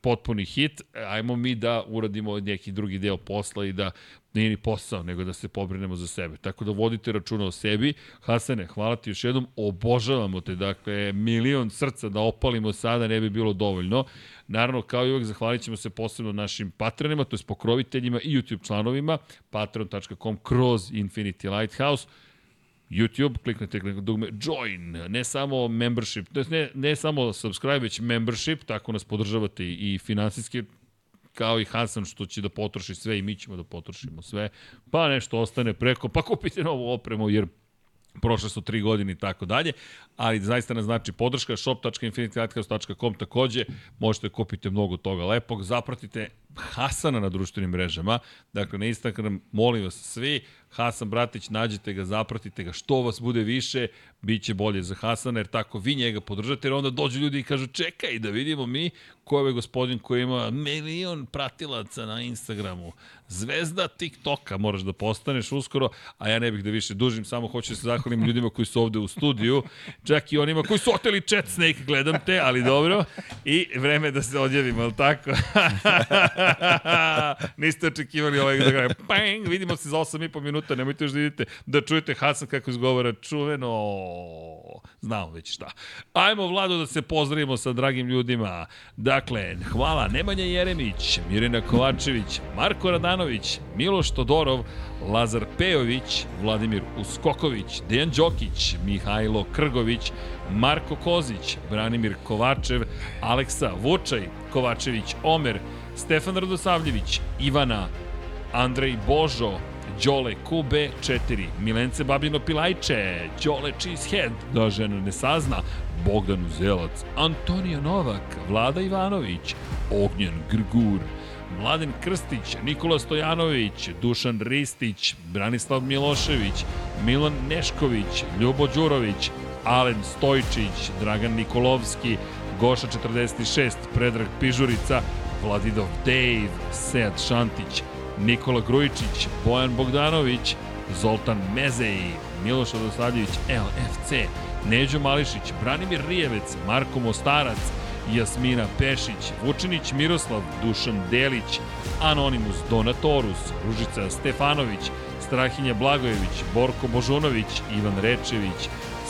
potpuni hit, ajmo mi da uradimo neki drugi deo posla i da nije ni posao, nego da se pobrinemo za sebe. Tako da vodite računa o sebi. Hasane, hvala ti još jednom, obožavamo te. Dakle, milion srca da opalimo sada ne bi bilo dovoljno. Naravno, kao i uvek, zahvalit ćemo se posebno našim patronima, to je pokroviteljima i YouTube članovima, patreon.com kroz Infinity Lighthouse. YouTube, kliknete, kliknete dugme Join, ne samo membership, ne, ne samo subscribe, već membership, tako nas podržavate i finansijski, kao i Hasan što će da potroši sve i mi ćemo da potrošimo sve, pa nešto ostane preko, pa kupite novu opremu jer prošle su tri godine i tako dalje, ali zaista nam znači podrška, shop.infinitylighthouse.com takođe, možete da kupiti mnogo toga lepog, zapratite Hasana na društvenim mrežama, dakle na Instagram, molim vas svi, Hasan Bratić, nađete ga, zapratite ga, što vas bude više, bit će bolje za Hasana, jer tako vi njega podržate, jer onda dođu ljudi i kažu čekaj da vidimo mi ko je ovaj gospodin koji ima milion pratilaca na Instagramu. Zvezda TikToka moraš da postaneš uskoro, a ja ne bih da više dužim, samo hoću da se zahvalim ljudima koji su ovde u studiju, čak i onima koji su oteli chat snake, gledam te, ali dobro. I vreme da se odjavimo, ali tako? Niste očekivali ovaj da gledam. Bang! Vidimo se za 8,5 minuta minuta, nemojte još da idete, da čujete Hasan kako izgovara čuveno, znamo već šta. Ajmo, Vlado, da se pozdravimo sa dragim ljudima. Dakle, hvala Nemanja Jeremić, Mirina Kovačević, Marko Radanović, Miloš Todorov, Lazar Pejović, Vladimir Uskoković, Dejan Đokić, Mihajlo Krgović, Marko Kozić, Branimir Kovačev, Aleksa Vučaj, Kovačević Omer, Stefan Radosavljević, Ivana, Andrej Božo, Đole Kube 4, Milence Babino Pilajče, Đole Cheesehead, da žena ne sazna, Bogdan Uzelac, Antonija Novak, Vlada Ivanović, Ognjen Grgur, Mladen Krstić, Nikola Stojanović, Dušan Ristić, Branislav Milošević, Milan Nešković, Ljubo Đurović, Alen Stojčić, Dragan Nikolovski, Goša 46, Predrag Pižurica, Vladidov Dave, Sead Šantić, Nikola Grujičić, Bojan Bogdanović, Zoltan Mezej, Miloš Adosavljević, LFC, Neđo Mališić, Branimir Rijevec, Marko Mostarac, Jasmina Pešić, Vučinić Miroslav, Dušan Delić, Anonimus Donatorus, Ružica Stefanović, Strahinja Blagojević, Borko Božunović, Ivan Rečević,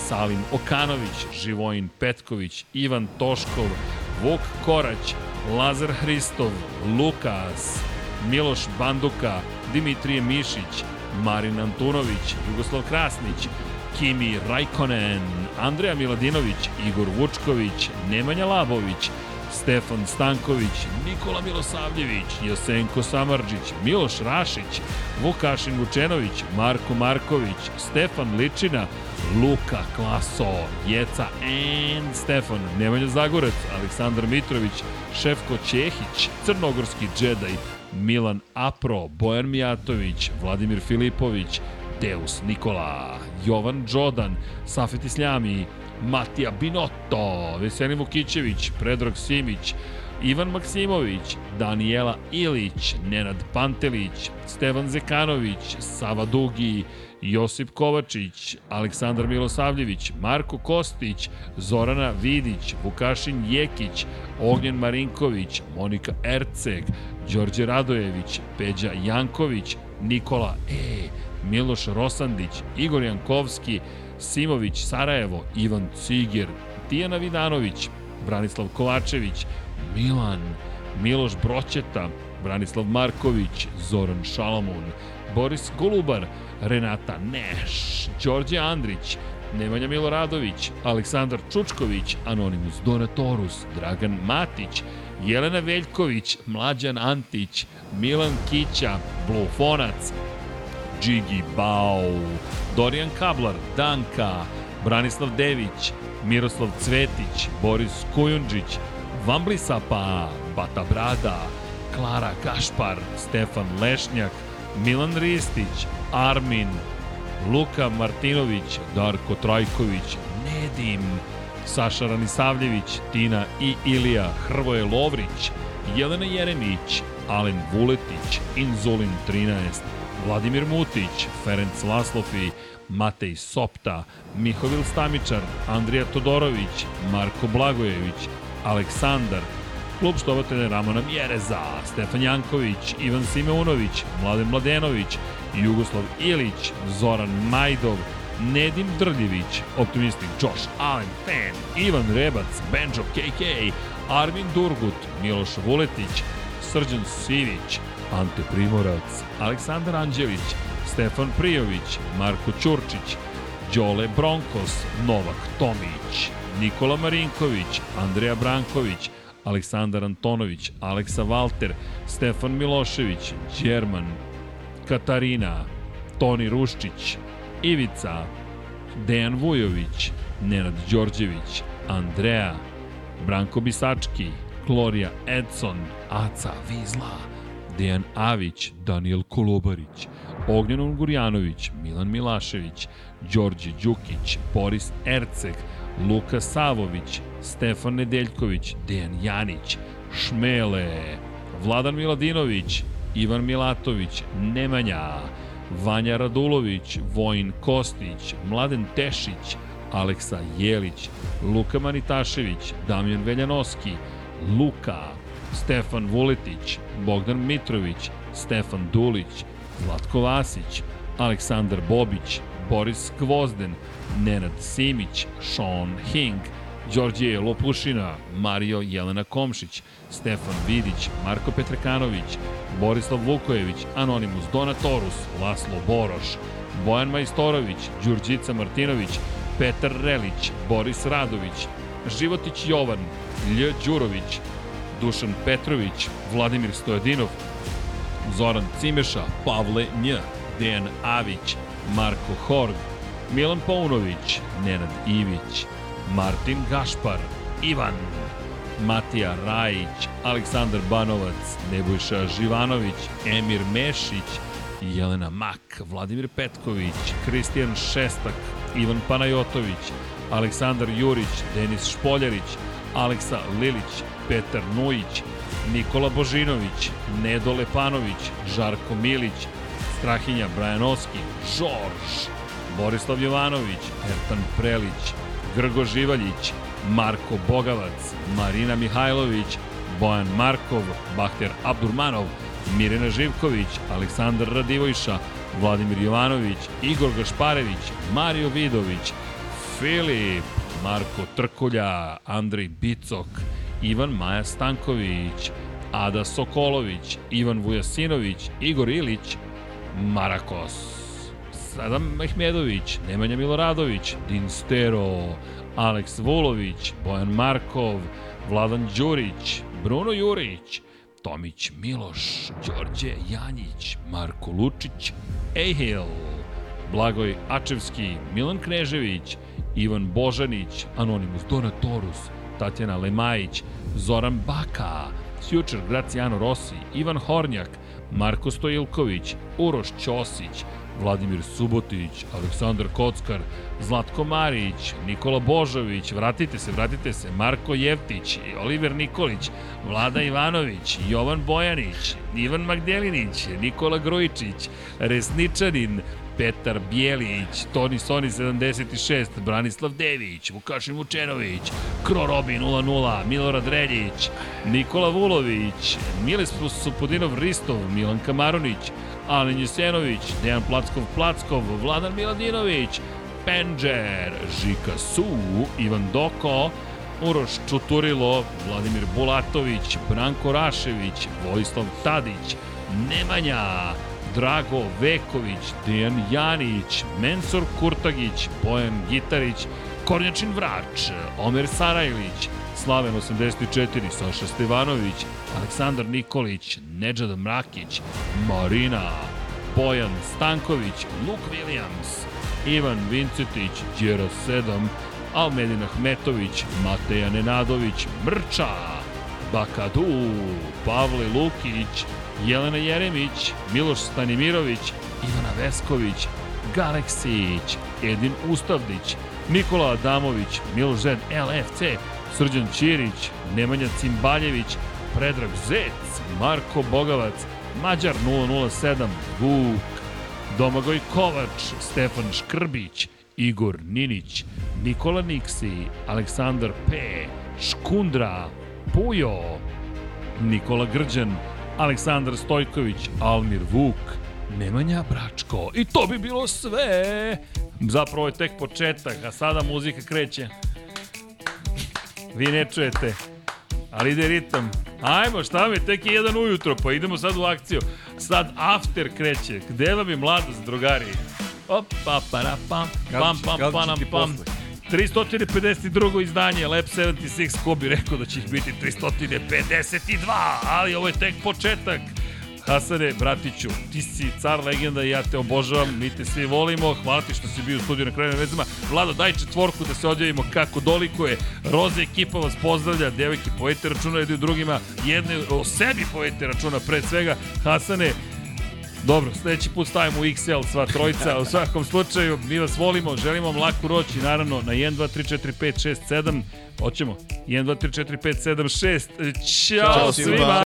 Salim Okanović, Živojin Petković, Ivan Toškov, Vuk Korać, Lazar Hristov, Lukas, Miloš Banduka, Dimitrije Mišić, Marin Antunović, Jugoslav Krasnić, Kimi Rajkonen, Andreja Miladinović, Igor Vučković, Nemanja Labović, Stefan Stanković, Nikola Milosavljević, Jasenko Samarđić, Miloš Rašić, Vukašin Vučenović, Marko Marković, Stefan Ličina, Luka Klaso, Jeca and Stefan, Nemanja Zagorec, Aleksandar Mitrović, Šefko Čehić, Crnogorski džedaj, Milan Apro, Bojan Mijatović, Vladimir Filipović, Deus Nikola, Jovan Đodan, Safet Isljami, Matija Binotto, Veselin Vukićević, Predrag Simić, Ivan Maksimović, Daniela Ilić, Nenad Pantelić, Stevan Zekanović, Sava Dugi, Josip Kovačić, Aleksandar Milosavljević, Marko Kostić, Zorana Vidić, Vukašin Jekić, Ognjen Marinković, Monika Erceg, Đorđe Radojević, Peđa Janković, Nikola E, Miloš Rosandić, Igor Jankovski, Simović Sarajevo, Ivan Ciger, Tijana Vidanović, Branislav Kovačević, Milan, Miloš Broćeta, Branislav Marković, Zoran Šalamun, Boris Golubar, Renata Neš, Đorđe Andrić, Nemanja Miloradović, Aleksandar Čučković, Anonimus Donatorus, Dragan Matić, Jelena Veljković, Mlađan Antić, Milan Kića, Blufonac, Džigi Bau, Dorijan Kablar, Danka, Branislav Dević, Miroslav Cvetić, Boris Kujundžić, Vamblisapa, Bata Brada, Klara Kašpar, Stefan Lešnjak, Milan Ristić, Armin, Luka Martinović, Darko Trajković, Nedim, Saša Ranisavljević, Tina i Ilija, Hrvoje Lovrić, Jelena Jeremić, Alen Vuletić, Inzulin 13, Vladimir Mutić, Ferenc Laslofi, Matej Sopta, Mihovil Stamičar, Andrija Todorović, Marko Blagojević, Aleksandar, klub štovatelja Ramona Mjereza, Stefan Janković, Ivan Simeunović, Mladen Mladenović, Jugoslav Ilić, Zoran Majdov, Nedim Drljević, Optimistik Josh Allen Fan, Ivan Rebac, Benjo KK, Armin Durgut, Miloš Vuletić, Srđan Sivić, Ante Primorac, Aleksandar Anđelić, Stefan Prijović, Marko Ćurčić, Đole Bronkos, Novak Tomić, Nikola Marinković, Andreja Branković, Aleksandar Antonović, Aleksa Walter, Stefan Milošević, Đerman, Katarina, Toni Ruščić, Ivica, Dejan Vujović, Nenad Đorđević, Andrea, Branko Bisački, Gloria Edson, Aca Vizla, Dejan Avić, Daniel Kolobarić, Ognjan Ungurjanović, Milan Milašević, Đorđe Đukić, Boris Erceg, Luka Savović, Stefan Nedeljković, Dejan Janić, Šmele, Vladan Miladinović, Ivan Milatović, Nemanja, Vanja Radulović, Vojin Kostić, Mladen Tešić, Aleksa Jelić, Luka Manitašević, Damjan Veljanoski, Luka, Stefan Vuletić, Bogdan Mitrović, Stefan Dulić, Zlatko Vasić, Aleksandar Bobić, Boris Kvozden, Nenad Simić, Sean Hing, Đorđe Lopušina, Mario Jelena Komšić, Stefan Vidić, Marko Petrekanović, Borislav Vukojević, Anonimus Donatorus, Laslo Boroš, Bojan Majstorović, Đurđica Martinović, Petar Relić, Boris Radović, Životić Jovan, Lj. Đurović, Dušan Petrović, Vladimir Stojadinov, Zoran Cimeša, Pavle Nj, Dejan Avić, Marko Horg, Milan Paunović, Nenad Ivić, Martin Gašpar, Ivan, Matija Rajić, Aleksandar Banovac, Nebojša Živanović, Emir Mešić, Jelena Mak, Vladimir Petković, Kristijan Šestak, Ivan Panajotović, Aleksandar Jurić, Denis Špoljarić, Aleksa Lilić, Petar Nujić, Nikola Božinović, Nedo Lepanović, Žarko Milić, Strahinja Brajanovski, Žorž, Borislav Jovanović, Ertan Prelić, Grgo Živaljić, Marko Bogavac, Marina Mihajlović, Bojan Markov, Bahter Abdurmanov, Mirena Živković, Aleksandar Radivojša, Vladimir Jovanović, Igor Gašparević, Mario Vidović, Filip, Marko Trkulja, Andrej Bicok, Ivan Maja Stanković, Ada Sokolović, Ivan Vujasinović, Igor Ilić, Marakos. Sazam Mehmedović, Nemanja Miloradović, Din Stero, Aleks Vulović, Bojan Markov, Vladan Đurić, Bruno Jurić, Tomić Miloš, Đorđe Janjić, Marko Lučić, Ehil, Blagoj Ačevski, Milan Knežević, Ivan Božanić, Anonimus Donatorus, Tatjana Lemajić, Zoran Baka, Sjučer Graciano Rossi, Ivan Hornjak, Marko Stojilković, Uroš Ćosić, Vladimir Subotić, Aleksandar Kockar, Zlatko Marić, Nikola Božović, vratite se, vratite se, Marko Jevtić, Oliver Nikolić, Vlada Ivanović, Jovan Bojanić, Ivan Magdjelinić, Nikola Grujičić, Resničanin, Petar Bijelić, Toni Soni 76, Branislav Dević, Vukašin Vučenović, Kro Robin 00, Milorad Reljić, Nikola Vulović, Mile Supodinov Ristov, Milan Kamaronić, Alen Jesenović, Dejan Plackov Plackov, Vladan Miladinović, Penđer, Žika Su, Ivan Doko, Uroš Čuturilo, Vladimir Bulatović, Branko Rašević, Vojislav Tadić, Nemanja, Drago Veković, Dejan Janić, Mensur Kurtagić, Bojan Gitarić, Kornjačin Vrač, Omer Sarajlić, Slaven 84, Saša Stevanović, Aleksandar Nikolić, Nedžad Mrakić, Marina, Bojan Stanković, Luke Williams, Ivan Vincetić, Đero 7, Almedin Ahmetović, Mateja Nenadović, Mrča, Bakadu, Pavle Lukić, Jelena Jeremić, Miloš Stanimirović, Ivana Vesković, Galeksić, Edin Ustavdić, Nikola Adamović, Miloš Zed LFC, Srđan Ćirić, Nemanja Cimbaljević, Predrag Zec, Marko Bogavac, Mađar 007, Vuk, Domagoj Kovač, Stefan Škrbić, Igor Ninić, Nikola Niksi, Aleksandar P, Škundra, Pujo, Nikola Grđan, Aleksandar Stojković, Almir Vuk, Nemanja Bračko. I to bi bilo sve. Zapravo je tek početak, a sada muzika kreće. Vi ne čujete, ali ide ritam. Ajmo, šta mi, tek je jedan ujutro, pa idemo sad u akciju. Sad after kreće. Gde vam je mladost, drugari? Opa, para, pam, pam, pam, pa, pam, pam, pam. pam. 352. izdanje Lab 76, ko bi rekao da će ih biti 352, ali ovo je tek početak. Hasane, bratiću, ti si car legenda i ja te obožavam, mi te svi volimo, hvala ti što si bio u studiju na krajnim vezama. Vlado, daj četvorku da se odjavimo kako dolikuje. Roze ekipa vas pozdravlja, devojke povete računa jedni drugima, jedne o sebi povete računa pre svega. Hasane, Dobro, sledeći put stavimo u XL sva trojica. Da, u da. svakom slučaju, mi vas volimo, želimo vam laku roć i naravno na 1, 2, 3, 4, 5, 6, 7. Hoćemo. 1, 2, 3, 4, 5, 7, 6. Ćao, Ćao svima!